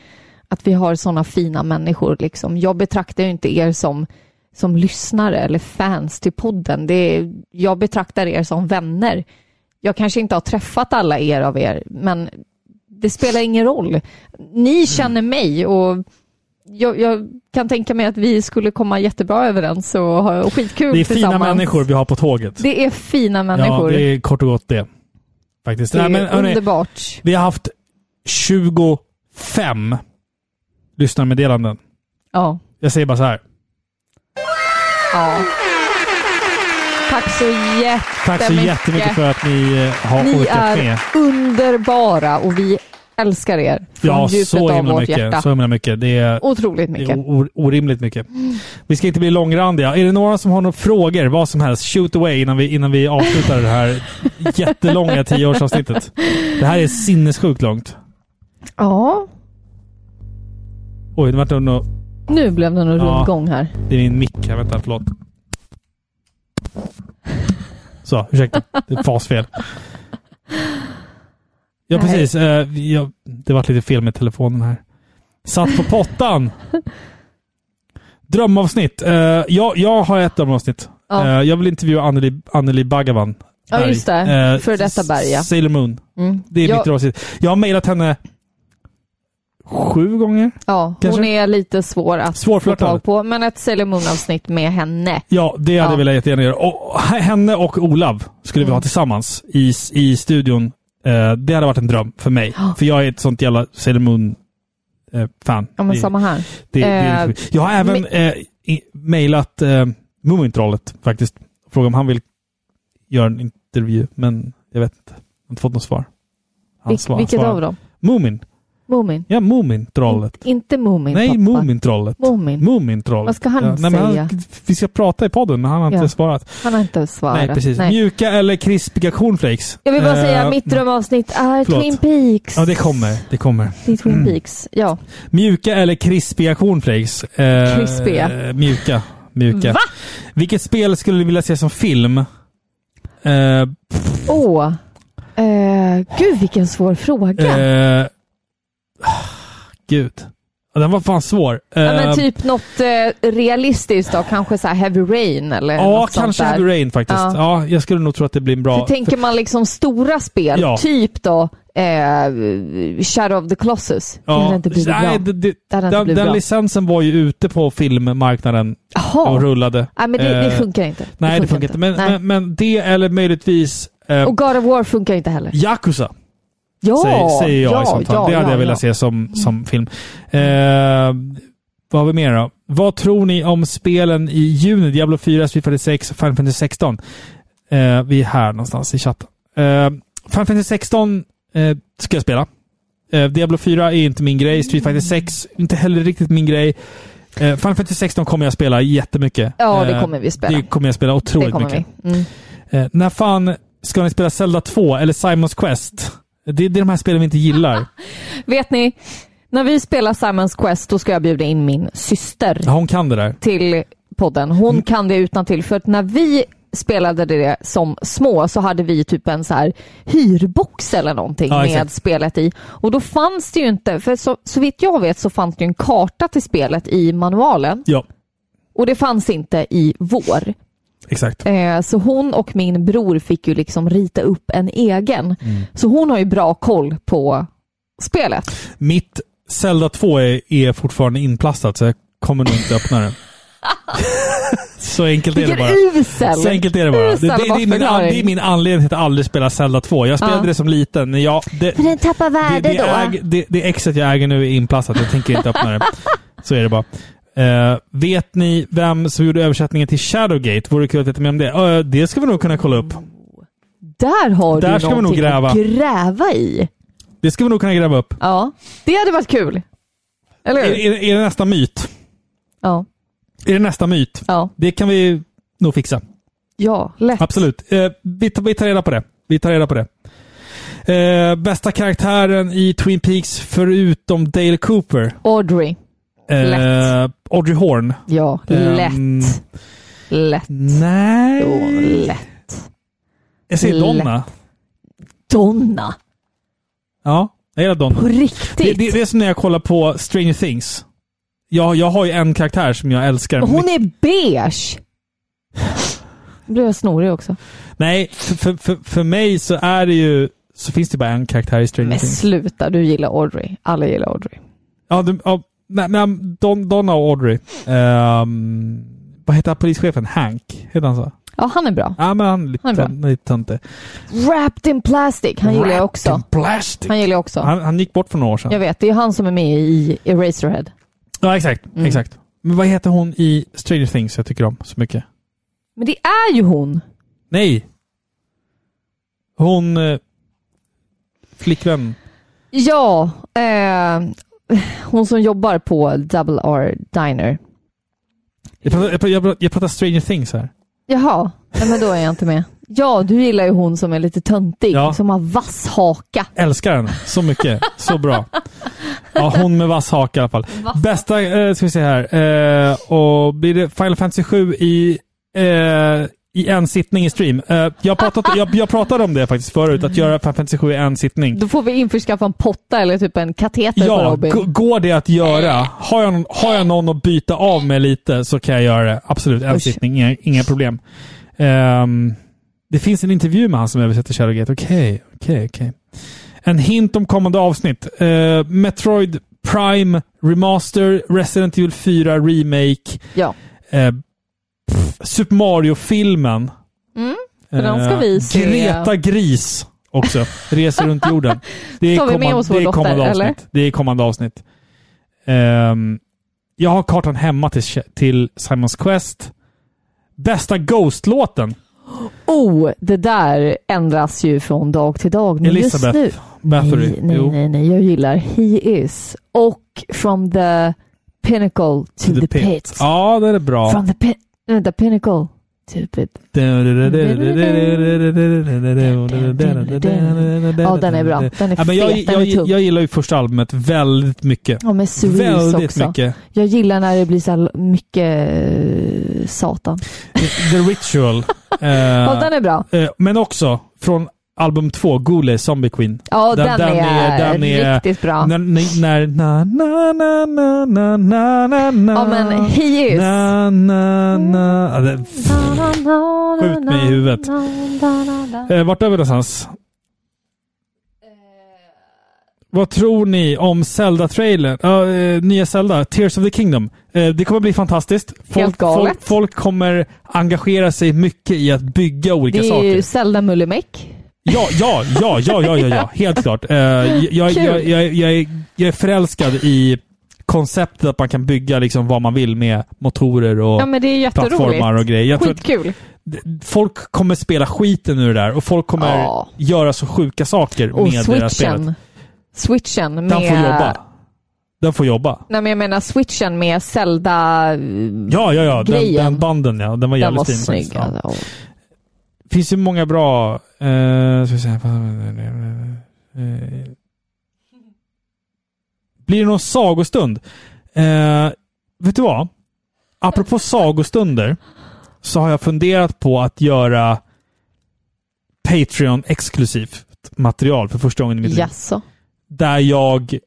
Att vi har sådana fina människor liksom. Jag betraktar inte er som, som lyssnare eller fans till podden. Det, jag betraktar er som vänner. Jag kanske inte har träffat alla er av er, men det spelar ingen roll. Ni känner mig och jag, jag kan tänka mig att vi skulle komma jättebra överens och ha skitkul Det är fina människor vi har på tåget. Det är fina människor. Ja, det är kort och gott det. Faktiskt. Det är Nej, men, hörni, underbart. vi har haft 25 lyssnarmeddelanden. Ja. Jag säger bara så här. ja. Tack så jättemycket. Tack så jättemycket för att ni eh, har Ni orkat är med. underbara och vi älskar er från Ja, djupet så av vårt mycket. hjärta. Så himla mycket. Det är, Otroligt det mycket. är or- orimligt mycket. Vi ska inte bli långrandiga. Är det några som har några frågor, vad som helst, shoot away innan vi, innan vi avslutar det här jättelånga tioårsavsnittet. Det här är sinnessjukt långt. Ja, Oj, det vart nog... nu blev det nog Ja. rundgång här. Det är min mick här. Vänta, förlåt. Så, ursäkta. Det är fasfel. Ja, Nej. precis. Eh, jag, det var lite fel med telefonen här. Satt på pottan. Drömavsnitt. Eh, jag, jag har ett drömavsnitt. Ja. Eh, jag vill intervjua Anneli, Anneli Bhagavan. Ja, just det. Eh, För detta berg, ja. Sailor Moon. Mm. Det är Jag- mitt drömavsnitt. Jag har mejlat henne sju gånger. Ja, Kanske? hon är lite svår att få Svårflörtad. tag på, men ett Sailor Moon-avsnitt med henne. Ja, det hade Ja. jag velat jättegärna göra. Och henne och Olav skulle vi Mm. ha tillsammans i, i studion. Eh, det hade varit en dröm för mig. För jag är ett sånt jävla Sailor Moon-fan. Ja, men samma här. Det, det Eh, sjukt. jag har även eh, mejlat eh, Mumintrollet faktiskt. Frågat om han vill göra en intervju, men jag vet inte. Jag har inte fått något svar. Han Vil- svar- vilket svarar. av dem? Mumin. Mumin? Ja, Mumintrollet. Inte Mumin, Nej, pappa. Mumintrollet. Mumin. Mumintrollet. Vad ska han ja, nej, säga? Han, vi ska prata i podden, men han har Ja. inte svarat. Han har inte svarat. Nej, precis. Nej. Mjuka eller krispiga cornflakes? Jag vill bara Eh, säga, mitt drömavsnitt är förlåt. Twin Peaks. Ja, det kommer. Det kommer. Det är Twin Peaks, ja. Mjuka eller krispiga cornflakes? Eh, Krispiga. eh, Mjuka. Mjuka. Va? Vilket spel skulle du vilja se som film? Eh, Åh. Eh, gud, vilken svår fråga. Gud. Ja, Den var fan svår. ja, men Eh, typ något eh, realistiskt då, kanske så här Heavy Rain eller Ja, något sånt kanske. Heavy Rain faktiskt. Ja. Ja. jag skulle nog tro att det blir en bra... För tänker man liksom stora spel, Ja. typ då eh, Shadow of the Colossus, det hade inte blivit nej, bra. det, det, Det den, den bra. licensen var ju ute på filmmarknaden Jaha. och rullade. Nej, men det, Eh, funkar inte. Nej, det funkar inte. Men, men, men det eller möjligtvis eh, Och God of War funkar inte heller. Yakuza. Ja, säger, säger jag ja, i sånt fall. ja, det hade ja, jag velat ja. se som, som film. Eh, vad har vi mer då? Vad tror ni om spelen i juni? Diablo 4, Street Fighter 6 och Final Fantasy 16? Eh, vi är här någonstans i chatten. Eh, Final Fantasy 16 eh, ska jag spela. Eh, Diablo 4 är inte min grej. Street Fighter 6 inte heller riktigt min grej. Eh, Final Fantasy 16 kommer jag spela jättemycket. Ja, det Eh, kommer vi spela. Det kommer jag spela otroligt mycket. Mm. När fan ska ni spela Zelda 2 eller Simons Quest? Det, är de här spelen vi inte gillar. Vet ni, när vi spelar Simons Quest, då ska jag bjuda in min syster Ja, hon kan det där. till podden. Hon Mm. kan det utan till för att när vi spelade det som små så hade vi typ en så här hyrbox eller någonting Ja, med spelet i. Och då fanns det ju inte, för så, så vitt jag vet så fanns det ju en karta till spelet i manualen. Ja, Och det fanns inte i vår. Exakt. Eh, så hon och min bror fick ju liksom rita upp en egen. Mm. Så hon har ju bra koll på spelet. Mitt Zelda 2 är, är fortfarande inplastat, så jag kommer nog inte öppna det. så enkelt är det bara. usel! Så enkelt är det bara. Det, Usel det, det, är min, det är min anledning till att aldrig spela Zelda 2. Jag spelade Ja. det som liten. men Ja, det, För den tappar det, värde det, då. äg, det, det exet jag äger nu är inplastat. Jag tänker inte öppna det. Så är det bara. Eh, vet ni vem som gjorde översättningen till Shadowgate? Vore kul att veta mer om det. Eh, det ska vi nog kunna kolla upp. Där har Där du ska vi nog någonting gräva. att gräva i. Det ska vi nog kunna gräva upp. Ja, det hade varit kul. Eller Är, hur? är, är det nästa myt? Ja. Är det nästa myt? Ja. Det kan vi nog fixa. Ja, lätt. Absolut. Eh, vi, tar, vi tar reda på det. Vi tar reda på det. Eh, bästa karaktären i Twin Peaks förutom Dale Cooper? Audrey. Eh, Lätt. Audrey Horn. Ja, Ehm, lätt. Lätt. Nej. Jo, lätt. Jag säger. Donna. Donna. Ja, jag gillar Donna. På riktigt? Det, det, det är som när jag kollar på Stranger Things. Jag, jag har ju en karaktär som jag älskar. Hon är beige. blir jag snorig också. Nej, för, för, för, för mig så är det ju... Så finns det bara en karaktär i Stranger Men Things. sluta, du gillar Audrey. Alla gillar Audrey. Ja, du, ja nej, men Don, Donna och Audrey. Ehm, vad heter polischefen? Hank? Heter han så? Ja, han är bra. Ja, men han är lite, Han är bra. lite töntig. Wrapped in plastic, han gillar jag också. in plastic. Han gillar jag också. Han, han gick bort för några år sedan. Jag vet, det är han som är med i Eraserhead. Ja, exakt. Mm. exakt. Men vad heter hon i Stranger Things jag tycker om så mycket? Men det är ju hon! Nej! Hon... Eh, flickvän. Ja, eh, hon som jobbar på Double R Diner. Jag pratar, jag, pratar, jag, pratar, Stranger Things här. Jaha, men då är jag inte med. Ja, du gillar ju hon som är lite töntig, Ja. som har vass haka. Älskar henne så mycket. Så bra. Ja, hon med vass haka i alla fall. Bästa, eh, ska vi se här. Eh, och blir det Final Fantasy 7 i, eh, i en sittning i stream? Eh, jag, pratat, jag, jag pratade om det faktiskt förut, att göra Final Fantasy 7 i en sittning. Då får vi införskaffa en potta eller typ en kateter på Ja, Robin. g- går det att göra? Har jag, någon- har jag någon att byta av med lite så kan jag göra det. Absolut, en Oj. sittning, inga, inga problem. Ehm, det finns en intervju med han som översätter Shadowgate. Okej, okej, okej. En hint om kommande avsnitt. Eh, Metroid Prime Remaster, Resident Evil 4 Remake, Ja. pff, Super Mario-filmen. Mm, för den ska vi se. Greta Gris också. Reser runt jorden. Det är, vår det är kommande eller? avsnitt. Det är kommande avsnitt. Ehm, jag har kartan hemma till, till Simons Quest. Bästa Ghost-låten. Oh, det där ändras ju från dag till dag. Men Elisabeth just nu, Bathory. Nej, nej, nej, nej, jag gillar He is och From the Pinnacle to, the, pit. Ja, det är bra. From the pit, the pinnacle pit. Ja, den är bra. Den är Ja, men jag, fet, jag, tung. jag gillar ju första albumet väldigt mycket. Ja, med Cerise väldigt också. mycket. Jag gillar när det blir så mycket eh, satan. The Ritual. eh, Ja, den är bra. eh, men också från album två, Gule, Zombie Queen. Ja, den är riktigt bra. När, när, na, na, na, na, na, na, na, na, Ja, men He is. Na, na, na. Ja, det, skjut mig i huvudet. Eh, vart är vi någonstans? Vad tror ni om Zelda-trailern? Eh, nya Zelda, Tears of the Kingdom. Eh, det kommer bli fantastiskt. Folk, folk, folk kommer engagera sig mycket i att bygga olika Det är saker. ju Zelda Mullemäck. Ja, ja, ja, ja, ja, ja, ja. helt klart. Eh, jag, jag, jag, jag, är, jag är förälskad i konceptet att man kan bygga liksom vad man vill med motorer och Ja, men det är plattformar och grejer. Jag Skitkul. folk kommer spela skiten ur det där och folk kommer Ja. göra så sjuka saker Och med det där spelet. switchen. Switchen med... Den får jobba. Den får jobba. Nej, men jag menar switchen med Zelda... Ja, ja, ja. Den, den banden, ja. Den var Den jävligt var fin snygg. faktiskt. Ja. Finns ju många bra... Eh, ska säga, eh, blir det någon sagostund? Eh, vet du vad? Apropå sagostunder så har jag funderat på att göra Patreon-exklusivt material för första gången i mitt liv. Jaså? Där jag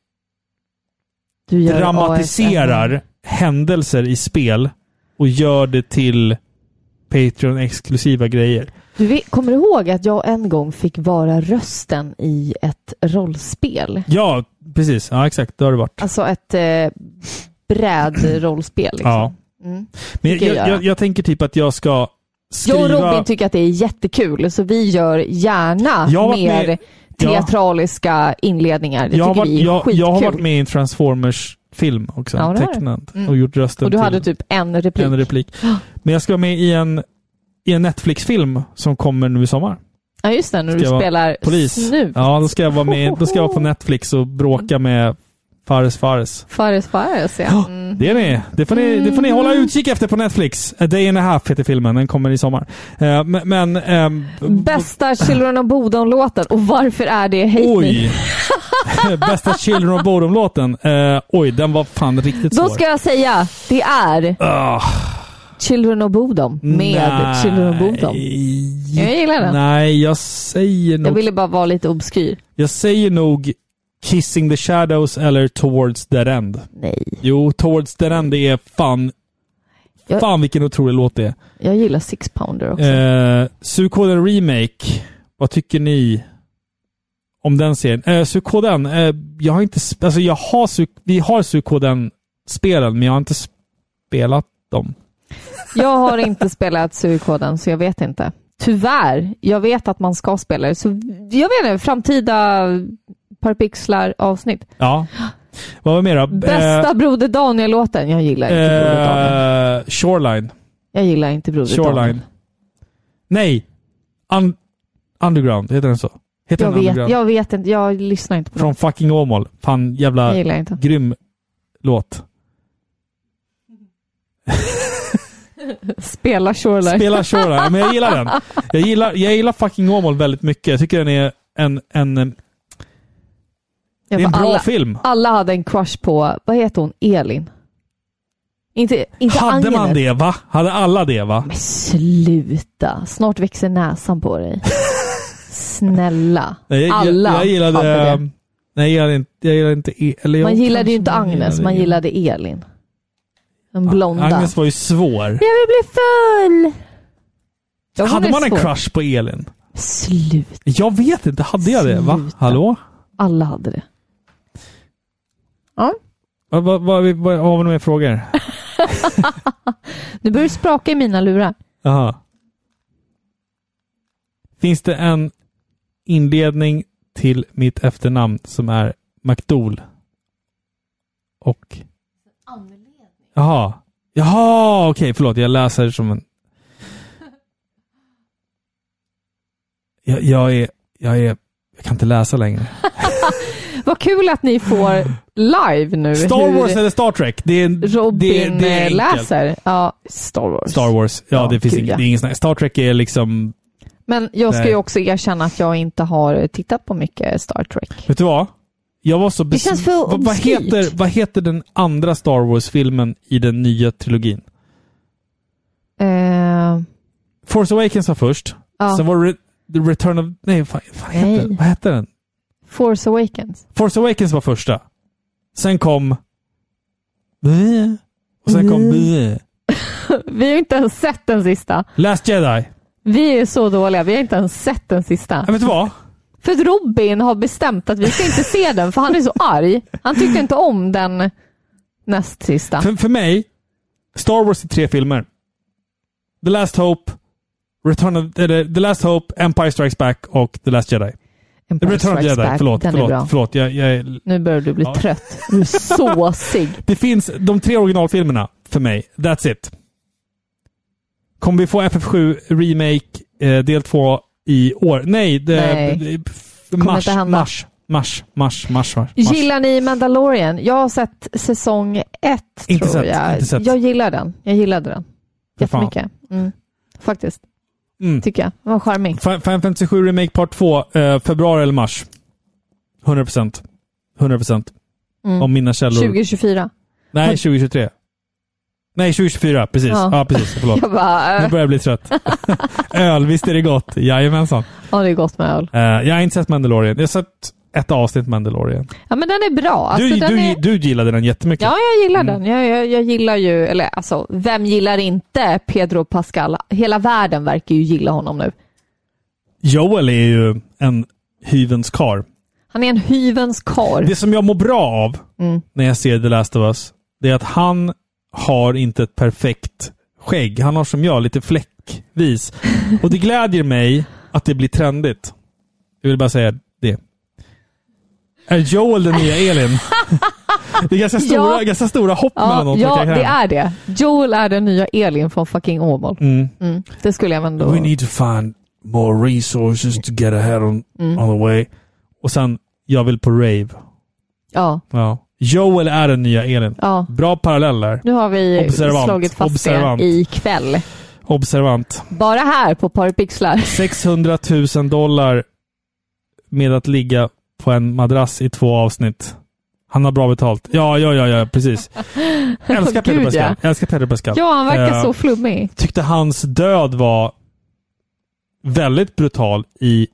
dramatiserar händelser i spel och gör det till Patreon-exklusiva grejer. Du vet, kommer du ihåg att jag en gång fick vara rösten i ett rollspel? Ja, precis. Ja, exakt. Det har det varit. Alltså ett eh, brädrollspel. Liksom. Ja. Mm. Men jag, jag jag, jag, tänker typ att jag ska skriva... Jag och Robin tycker att det är jättekul, så vi gör gärna mer med- teatraliska inledningar. Det jag, tycker varit, vi är jag, skitkul. jag har varit med i en Transformers-film också. Ja, tecknad. Mm. Och gjort rösten Och du till hade typ en replik. en replik. Men jag ska vara med i en, i en Netflix-film som kommer nu i sommar. Ja, just det. När du spelar polis. snuv. Ja, då ska jag vara med. Då ska jag vara på Netflix och bråka med Fares Fares. Fares Fares, ja. Mm. Det är ni. Det får ni, det får ni hålla utkik efter på Netflix. A Day and a Half heter filmen. Den kommer i sommar. Eh, men... ehm, Bästa Children of Bodom-låten. Och varför är det Hate Oj! Bästa Children of Bodom-låten. Eh, oj, den var fan riktigt svår. Då ska jag säga, det är Ah, Children of Bodom med Nej. Children of Bodom. Jag gillar den. nej, jag säger nog... Jag ville bara vara lite obskyr. Jag säger nog Kissing the Shadows eller Towards Dead End. Nej. Jo, Towards Dead End är fan Jag- Fan vilken otrolig låt det är. Jag gillar Six Pounder också. Eh, Suikoden Remake. Vad tycker ni om den serien? Eh, Suikoden. Eh, jag har inte... Alltså jag har vi har Suikoden-spelen, men jag har inte spelat dem. Jag har inte spelat Suikoden, så jag vet inte. Tyvärr. Jag vet att man ska spela det, så jag vet inte, framtida Parpixlar avsnitt. Ja. Vad var mer då? Bästa Broder Daniel-låten. Jag gillar inte Broder Daniel. eh, Shoreline. Jag gillar inte Broder Daniel. Shoreline. Nej! Un underground, heter den så? Heter Jag den vet, Underground? jag vet inte, jag lyssnar inte på Från dem. fucking Åmål. Fan jävla Jag gillar inte. grym låt. Spela Shoreline. Spela Shoreline. Men jag gillar den. Jag gillar, jag gillar fucking Åmål väldigt mycket. Jag tycker den är en... en det är en bra alla, film. Alla hade en crush på, vad heter hon, Elin? Inte, inte Hade Agnes. man det va? Hade alla det va? Men sluta, snart växer näsan på dig. Snälla. Nej, jag, alla jag, jag gillade... hade det. Nej, jag gillade inte... Jag gillade inte e, eller jag Man gillade ju inte Agnes, man gillade Elin. Den blonda. Agnes var ju svår. Jag vill bli full! Ja, hon hade man en svår. crush på Elin? Slut. Jag vet inte. Hade jag det? Va? Sluta. Hallå? Alla hade det. Ja. Vad, har vi några mer frågor? Nu börjar det spraka i mina lurar. Jaha. Finns det en inledning till mitt efternamn som är McDool? Och... Jaha. Jaha, okej. förlåt. Jag läser som en... Jag, jag är... Jag är... Jag kan inte läsa längre. Vad kul att ni får live nu. Star Wars eller Star Trek? Det är, Robin det, det är eh, enkelt. läser. Ja, Star Wars. Star Wars. Ja, Ja, det finns inget, det är ingen snack. Star Trek är liksom... Men jag ska ju också erkänna att jag inte har tittat på mycket Star Trek. Vet du vad? Jag var så Det bes- känns för vad, vad, heter, vad heter den andra Star Wars-filmen i den nya trilogin? Eh, Force Awakens var först. Ja. Sen var Re- The Return of... Nej, vad, vad, heter, Nej. vad hette den? Force Awakens. Force Awakens var första. Sen kom... Bleh. Och sen kom... Bleh. Vi har inte ens sett den sista. Last Jedi. Vi är så dåliga. Vi har inte ens sett den sista. Ja, vet du vad? För att Robin har bestämt att vi ska inte se den, för han är så arg. Han tyckte inte om den näst sista. För, för mig, Star Wars är tre filmer. The Last Hope, Return of, eller, The Last Hope, Empire Strikes Back och The Last Jedi. Empire Return of Strikes Jedi, Back, förlåt. den är förlåt, bra. förlåt jag, jag Nu börjar du bli Ja. trött. Du är såsig. Det finns de tre originalfilmerna för mig. That's it. Kommer vi få FF7 Remake eh, del 2 i år? Nej, det, Nej. mars, mars, mars, mars, mars, mars. Gillar ni Mandalorian? Jag har sett säsong ett, Inte tror sett, jag. inte sett. Jag gillar den. Jag gillade den. Jättemycket. Mm. Faktiskt. Mm. Tycker jag. Den var charmig. Final Fantasy 7 Remake Part 2, eh, februari eller mars. 100%. 100%. Mm. Om mina källor... 2024. Nej, 2023. Nej, 2024. Precis. Ja. Ja, precis. Förlåt. Jag bara, Nu äh. börjar jag bli trött. öl, visst är det gott? Jajamensan. Ja, det är gott med öl. Eh, jag har inte sett Mandalorian. Jag har sett ett avsnitt Mandalorian. Ja, men den är bra. Alltså, du, du, är... du gillade den jättemycket. Ja, jag gillar Mm. den. Jag, jag, jag gillar ju, eller alltså, vem gillar inte Pedro Pascal? Hela världen verkar ju gilla honom nu. Joel är ju en hyvens kar. Han är en hyvens karl. Det som jag mår bra av Mm. när jag ser The Last of Us, det är att han har inte ett perfekt skägg. Han har som jag, lite fläckvis. Och det glädjer mig att det blir trendigt. Jag vill bara säga det. Är Joel den nya Elin? det är ganska stora, Ja. ganska stora hopp mellan Ja, de två ja det är det. Joel är den nya Elin från fucking Åmål. Mm. Mm, det skulle jag ändå... We need to find more resources to get ahead on, Mm. on the way. Och sen, jag vill på rave. Ja, Ja. Joel är den nya Elin. ja. Bra paralleller. Nu har vi Observant. slagit fast Observant. det ikväll. Observant. Bara här på Parpixlar. 600 000 dollar med att ligga på en madrass i två avsnitt. Han har bra betalt. Ja, ja, ja, ja precis. Älskar Pedro Gud, Pascal. ja. Älskar Pedro Pascal. Ja, han verkar Eh, så flummig. Tyckte hans död var väldigt brutal i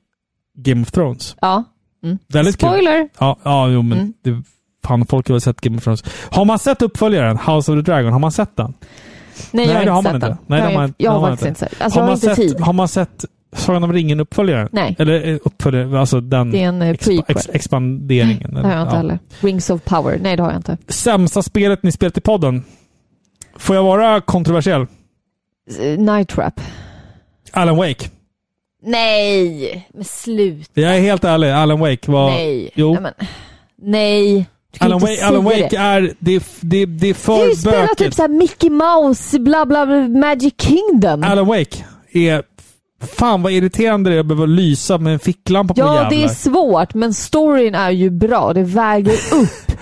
Game of Thrones. Ja. Mm. Väldigt kul. Spoiler! Ja, ja jo, men Mm. det, fan, folk har väl sett Game of Thrones. Har man sett uppföljaren, House of the Dragon? Har man sett den? Nej, jag har det har man inte. den. Nej, jag, man, jag har faktiskt inte sett. Alltså, har, jag har man inte sett tid. har man sett Sagan om ringen-uppföljaren? Nej. Eller eh, uppföljare, alltså den Det är en eh, prequel. ex, expanderingen. Det har jag inte Ja. heller. Rings of power. Nej, det har jag inte. Sämsta spelet ni spelat i podden? Får jag vara kontroversiell? Eh, Night Trap. Alan Wake. Nej, men slut. Jag är helt ärlig, Alan Wake var... Nej. Jo. Nej, men, nej. Du Alan Wake, Alan Wake det. är... Det, är- det, det är Du för har ju spelat bökigt. typ såhär Mickey Mouse, bla bla Magic Kingdom. Alan Wake är... Fan vad irriterande det är att behöva lysa med en ficklampa på Ja, jävlar. det är svårt, men storyn är ju bra. Det väger upp.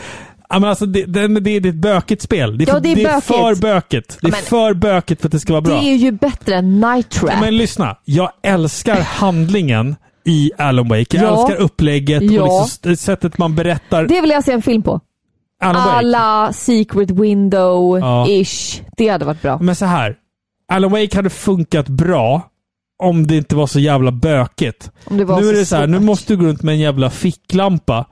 Ja, men alltså, det, det, det är ett bökigt spel. Det är, Ja, för, det är det är bökigt. för bökigt. Det är Men- för bökigt för att det ska vara bra. Det är ju bättre än Night Trap. Men lyssna. Jag älskar handlingen i Alan Wake. Jag Ja. älskar upplägget Ja. och liksom sättet man berättar. Det vill jag se en film på. Alla Secret Window-ish. Det hade varit bra. Men så här. Alan Wake hade funkat bra om det inte var så jävla bökigt. Nu så är det så här, nu måste du gå runt med en jävla ficklampa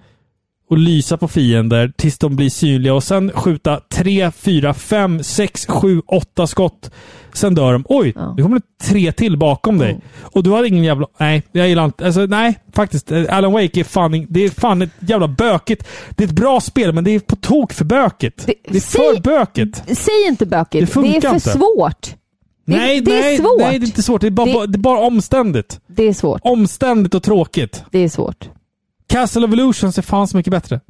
och lysa på fiender tills de blir synliga och sen skjuta 3, 4, 5, 6, 7, 8 skott. Sen dör de. Oj, det kommer tre till bakom dig. Och du har ingen jävla... Nej, jag gillar inte... Alltså, nej, faktiskt. Eh, Alan Wake är fan, det är fan ett jävla bökigt. Det är ett bra spel, men det är på tok för bökigt. Det, är för bökigt. Säg inte bökigt. Det funkar det är för inte. svårt. Det, nej, det nej, är svårt. nej, det är inte svårt. Det är bara, Det- det är bara omständigt. Det är svårt. Omständigt och tråkigt. Det är svårt. Castle of Illusions är fan så mycket bättre.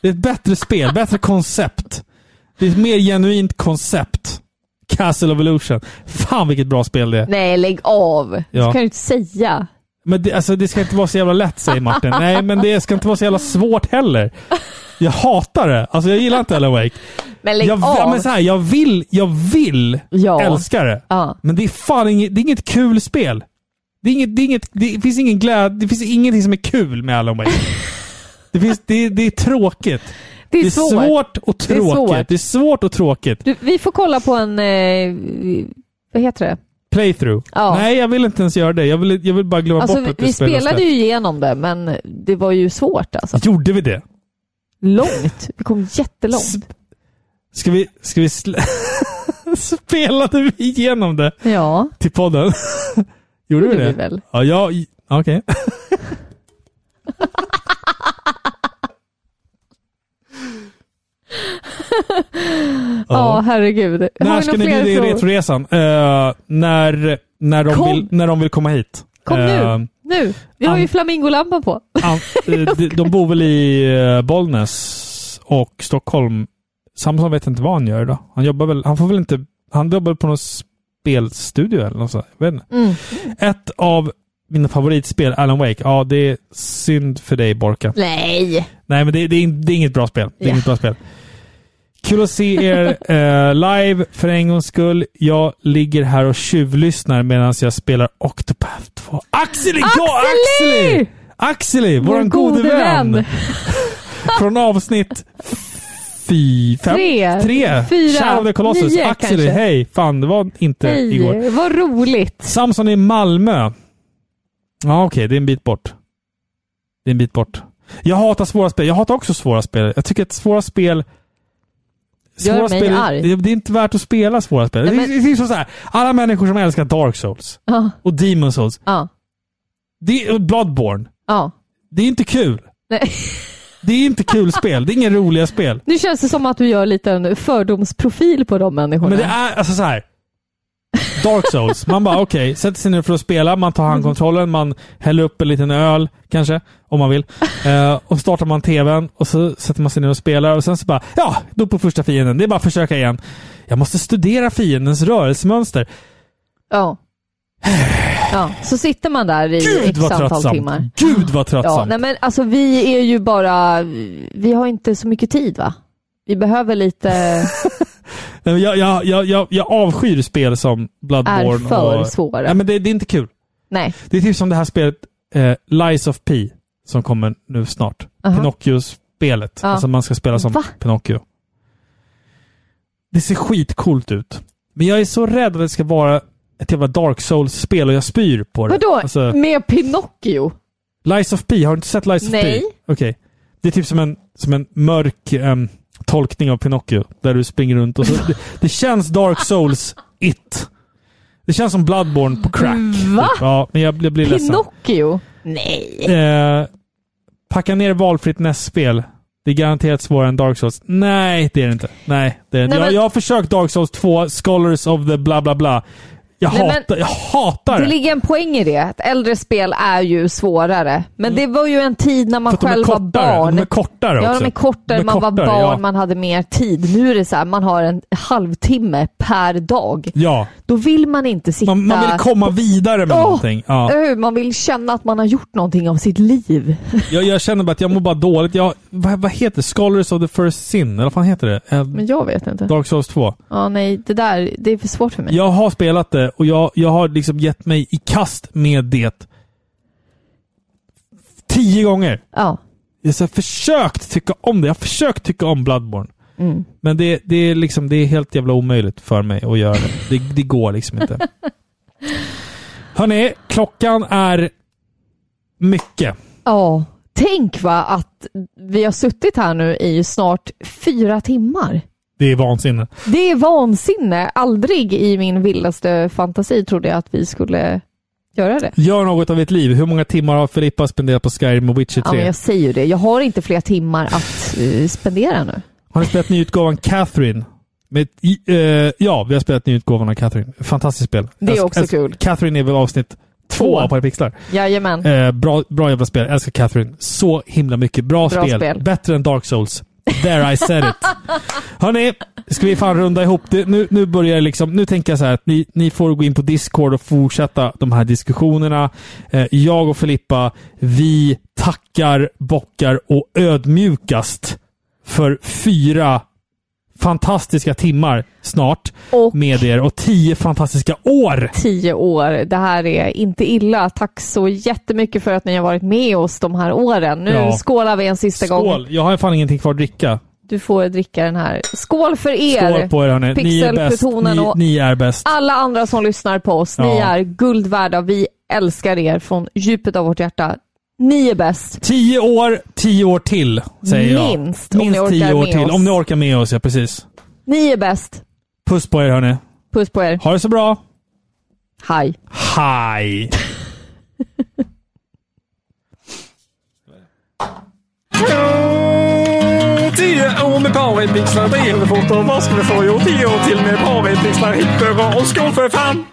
Det är ett bättre spel, bättre koncept. Det är ett mer genuint koncept. Castle of Illusion. Fan vilket bra spel det är. Nej, lägg av. Det Ja. kan du inte säga. Men det, alltså, det ska inte vara så jävla lätt, säger Martin. Nej, men det ska inte vara så jävla svårt heller. Jag hatar det. Alltså jag gillar inte Alan Wake. Men lägg jag, av. ja, men så här, jag vill, jag vill Ja. älska det. Ja. Men det är fan inget, det är inget kul spel. Det, är inget, det, är inget, det finns ingen glädje, det finns ingenting som är kul med Alan Wake. Det, finns, det, det är tråkigt. Det är svårt. svårt och Det är tråkigt. svårt. Det är svårt och tråkigt. Du, vi får kolla på en... Eh, vad heter det? Playthrough. Ja. Nej, jag vill inte ens göra det. Jag vill, jag vill bara glömma Alltså, bort vi, att det vi spelet spelade ju igenom det, men det var ju svårt alltså. Gjorde vi det? Långt. Vi kom jättelångt. Ska vi... Ska vi Spelade vi igenom det Ja. till podden? Gjorde Gjorde det? vi väl. Ja, jag... Okej. Ja, herregud. Har När ska ni fler bjuda in frågor? Retroresan? Uh, när, när, de Kom. vill, när de vill komma hit. Kom nu. Nu. Vi har ju flamingolampan på. an- eh, de, de bor väl i Bollnäs och Stockholm. Samson vet inte vad han gör idag. Han jobbar väl... Han får väl inte... Han jobbar på någon spelstudio eller något sånt. Jag vet inte. Mm. Ett av mina favoritspel, Alan Wake. Ja, det är synd för dig, Borka. Nej. Nej, men det, det, är, det är inget bra spel. Det är Ja. inget bra spel. Kul att se er eh, live för en gångs skull. Jag ligger här och tjuvlyssnar medan jag spelar Octopath 2. Axel igår! Axeli! Axeli! Vår gode gode vän. vän. Från avsnitt fy, fem, Tre, tre. fyra, Shadow of the Colossus. nio kanske. hej! Fan, det var inte igår. Hej, vad roligt. Samson i Malmö. Ja, okej. det är en bit bort. Det är en bit bort. Jag hatar svåra spel. Jag hatar också svåra spel. Jag tycker att svåra spel... Gör mig spel, arg. Det, det är inte värt att spela svåra spel. Nej, det, men- det, det är så här. Alla människor som älskar Dark Souls Ja. och Demon Souls. Ja. Det är, och Bloodborne. Ja. Det är inte kul. Nej. Det är inte kul spel. Det är inga roliga spel. Nu känns det som att du gör lite en fördomsprofil på de människorna. Men det är alltså så här. Dark Souls. Man bara okej, sätter sig ner för att spela. Man tar handkontrollen, man häller upp en liten öl kanske, om man vill. Eh, och startar man tvn och så sätter man sig ner och spelar och sen så bara ja, då på första fienden. Det är bara att försöka igen. Jag måste studera fiendens rörelsemönster. Ja. Ja, så sitter man där i Gud x antal tröttsamt. timmar. Gud vad Ja, tröttsamt. nej men alltså vi är ju bara, vi har inte så mycket tid va? Vi behöver lite, Jag, jag, jag, jag, jag avskyr spel som Bloodborne. Är för och, svåra. Nej, men det, det är inte kul. nej. Det är typ som det här spelet eh, Lies of P som kommer nu snart. Aha. Pinocchio-spelet. Ja. Alltså man ska spela som Va? Pinocchio. Det ser skitcoolt ut. Men jag är så rädd att det ska vara ett jävla Dark Souls-spel och jag spyr på det. Vadå? Alltså, Med Pinocchio? Lies of P, har du inte sett Lies of Nej. P? Okej. Det är typ som en, som en mörk um, tolkning av Pinocchio. Där du springer runt och så... Det, det känns Dark Souls It. Det känns som Bloodborne på crack. Va? Typ. Ja, men jag, jag blir ledsen. Pinocchio? Nej. Eh, packa ner valfritt NES-spel. Det är garanterat svårare än Dark Souls. Nej, det är det inte. Nej, det är det. Nej, jag, men- jag har försökt Dark Souls 2, Scholars of the bla bla bla. Jag Nej, hatar, jag hatar Det det. ligger en poäng i det. Att äldre spel är ju svårare. Men det var ju en tid när man Mm. Själv var kortare. barn. De är kortare Ja, också. de är kortare. De är man var kortare, barn, ja. man hade mer tid. Nu är det så här, man har en halvtimme per dag. Ja. Då vill man inte sitta... Man, man vill komma vidare med Åh! någonting. Ja. Man vill känna att man har gjort någonting av sitt liv. Jag, jag känner bara att jag mår bara dåligt. Jag, vad, vad heter det? Scholars of the First Sin? Eller vad fan heter det? Eh, Men jag vet inte. Dark Souls 2. Ja, nej, det där, det är för svårt för mig. Jag har spelat det och jag, jag har liksom gett mig i kast med det tio gånger. Ja. Jag har försökt tycka om det. Jag har försökt tycka om Bloodborne. Mm. Men det, det, är liksom, det är helt jävla omöjligt för mig att göra det. Det, det går liksom inte. Hörni, klockan är mycket. Ja. Tänk va att vi har suttit här nu i snart fyra timmar. Det är vansinne. Det är vansinne. Aldrig i min vildaste fantasi trodde jag att vi skulle göra det. Gör något av ert liv. Hur många timmar har Filippa spenderat på Skyrim och Witcher Ja, 3? men jag säger ju det. Jag har inte fler timmar att eh, spendera nu. Har ni spelat nyutgåvan Catherine? Med, eh, ja, vi har spelat nyutgåvan av Catherine. Fantastiskt spel. Det är också kul. Catherine är väl avsnitt två av Parapixlar. Jajamän. Eh, bra, bra jävla spel. Älskar Catherine. Så himla mycket. Bra, Bra spel. spel. Bättre än Dark Souls. There I said it. Hörni, ska vi fan runda ihop det. Nu, nu börjar det liksom, nu tänker jag så här att ni, ni får gå in på Discord och fortsätta de här diskussionerna. Eh, jag och Filippa, vi tackar, bockar och ödmjukast för fyra fantastiska timmar snart med er och tio fantastiska år. Tio år. Det här är inte illa. Tack så jättemycket för att ni har varit med oss de här åren. Nu Ja. skålar vi en sista gång. Skål! Jag har fan ingenting kvar att dricka. Du får dricka den här. Skål för er! Skål på er hörni. Ni är bäst. Ni, och ni är bäst. alla andra som lyssnar på oss. Ni Ja. är guld värda. Vi älskar er från djupet av vårt hjärta. Ni är bäst. Tio år, tio år till, säger jag. Minst, om ni Minst orkar tio år med till. oss. Om ni orkar med oss, ja precis. Ni är bäst. Puss på er hörni. Puss på er. Ha det så bra. Hej. Hej. Tio år med paripixlar, det är fort och vad ska vi få? Jo, tio år till med paripixlar. Hipp hurra och skål för fan!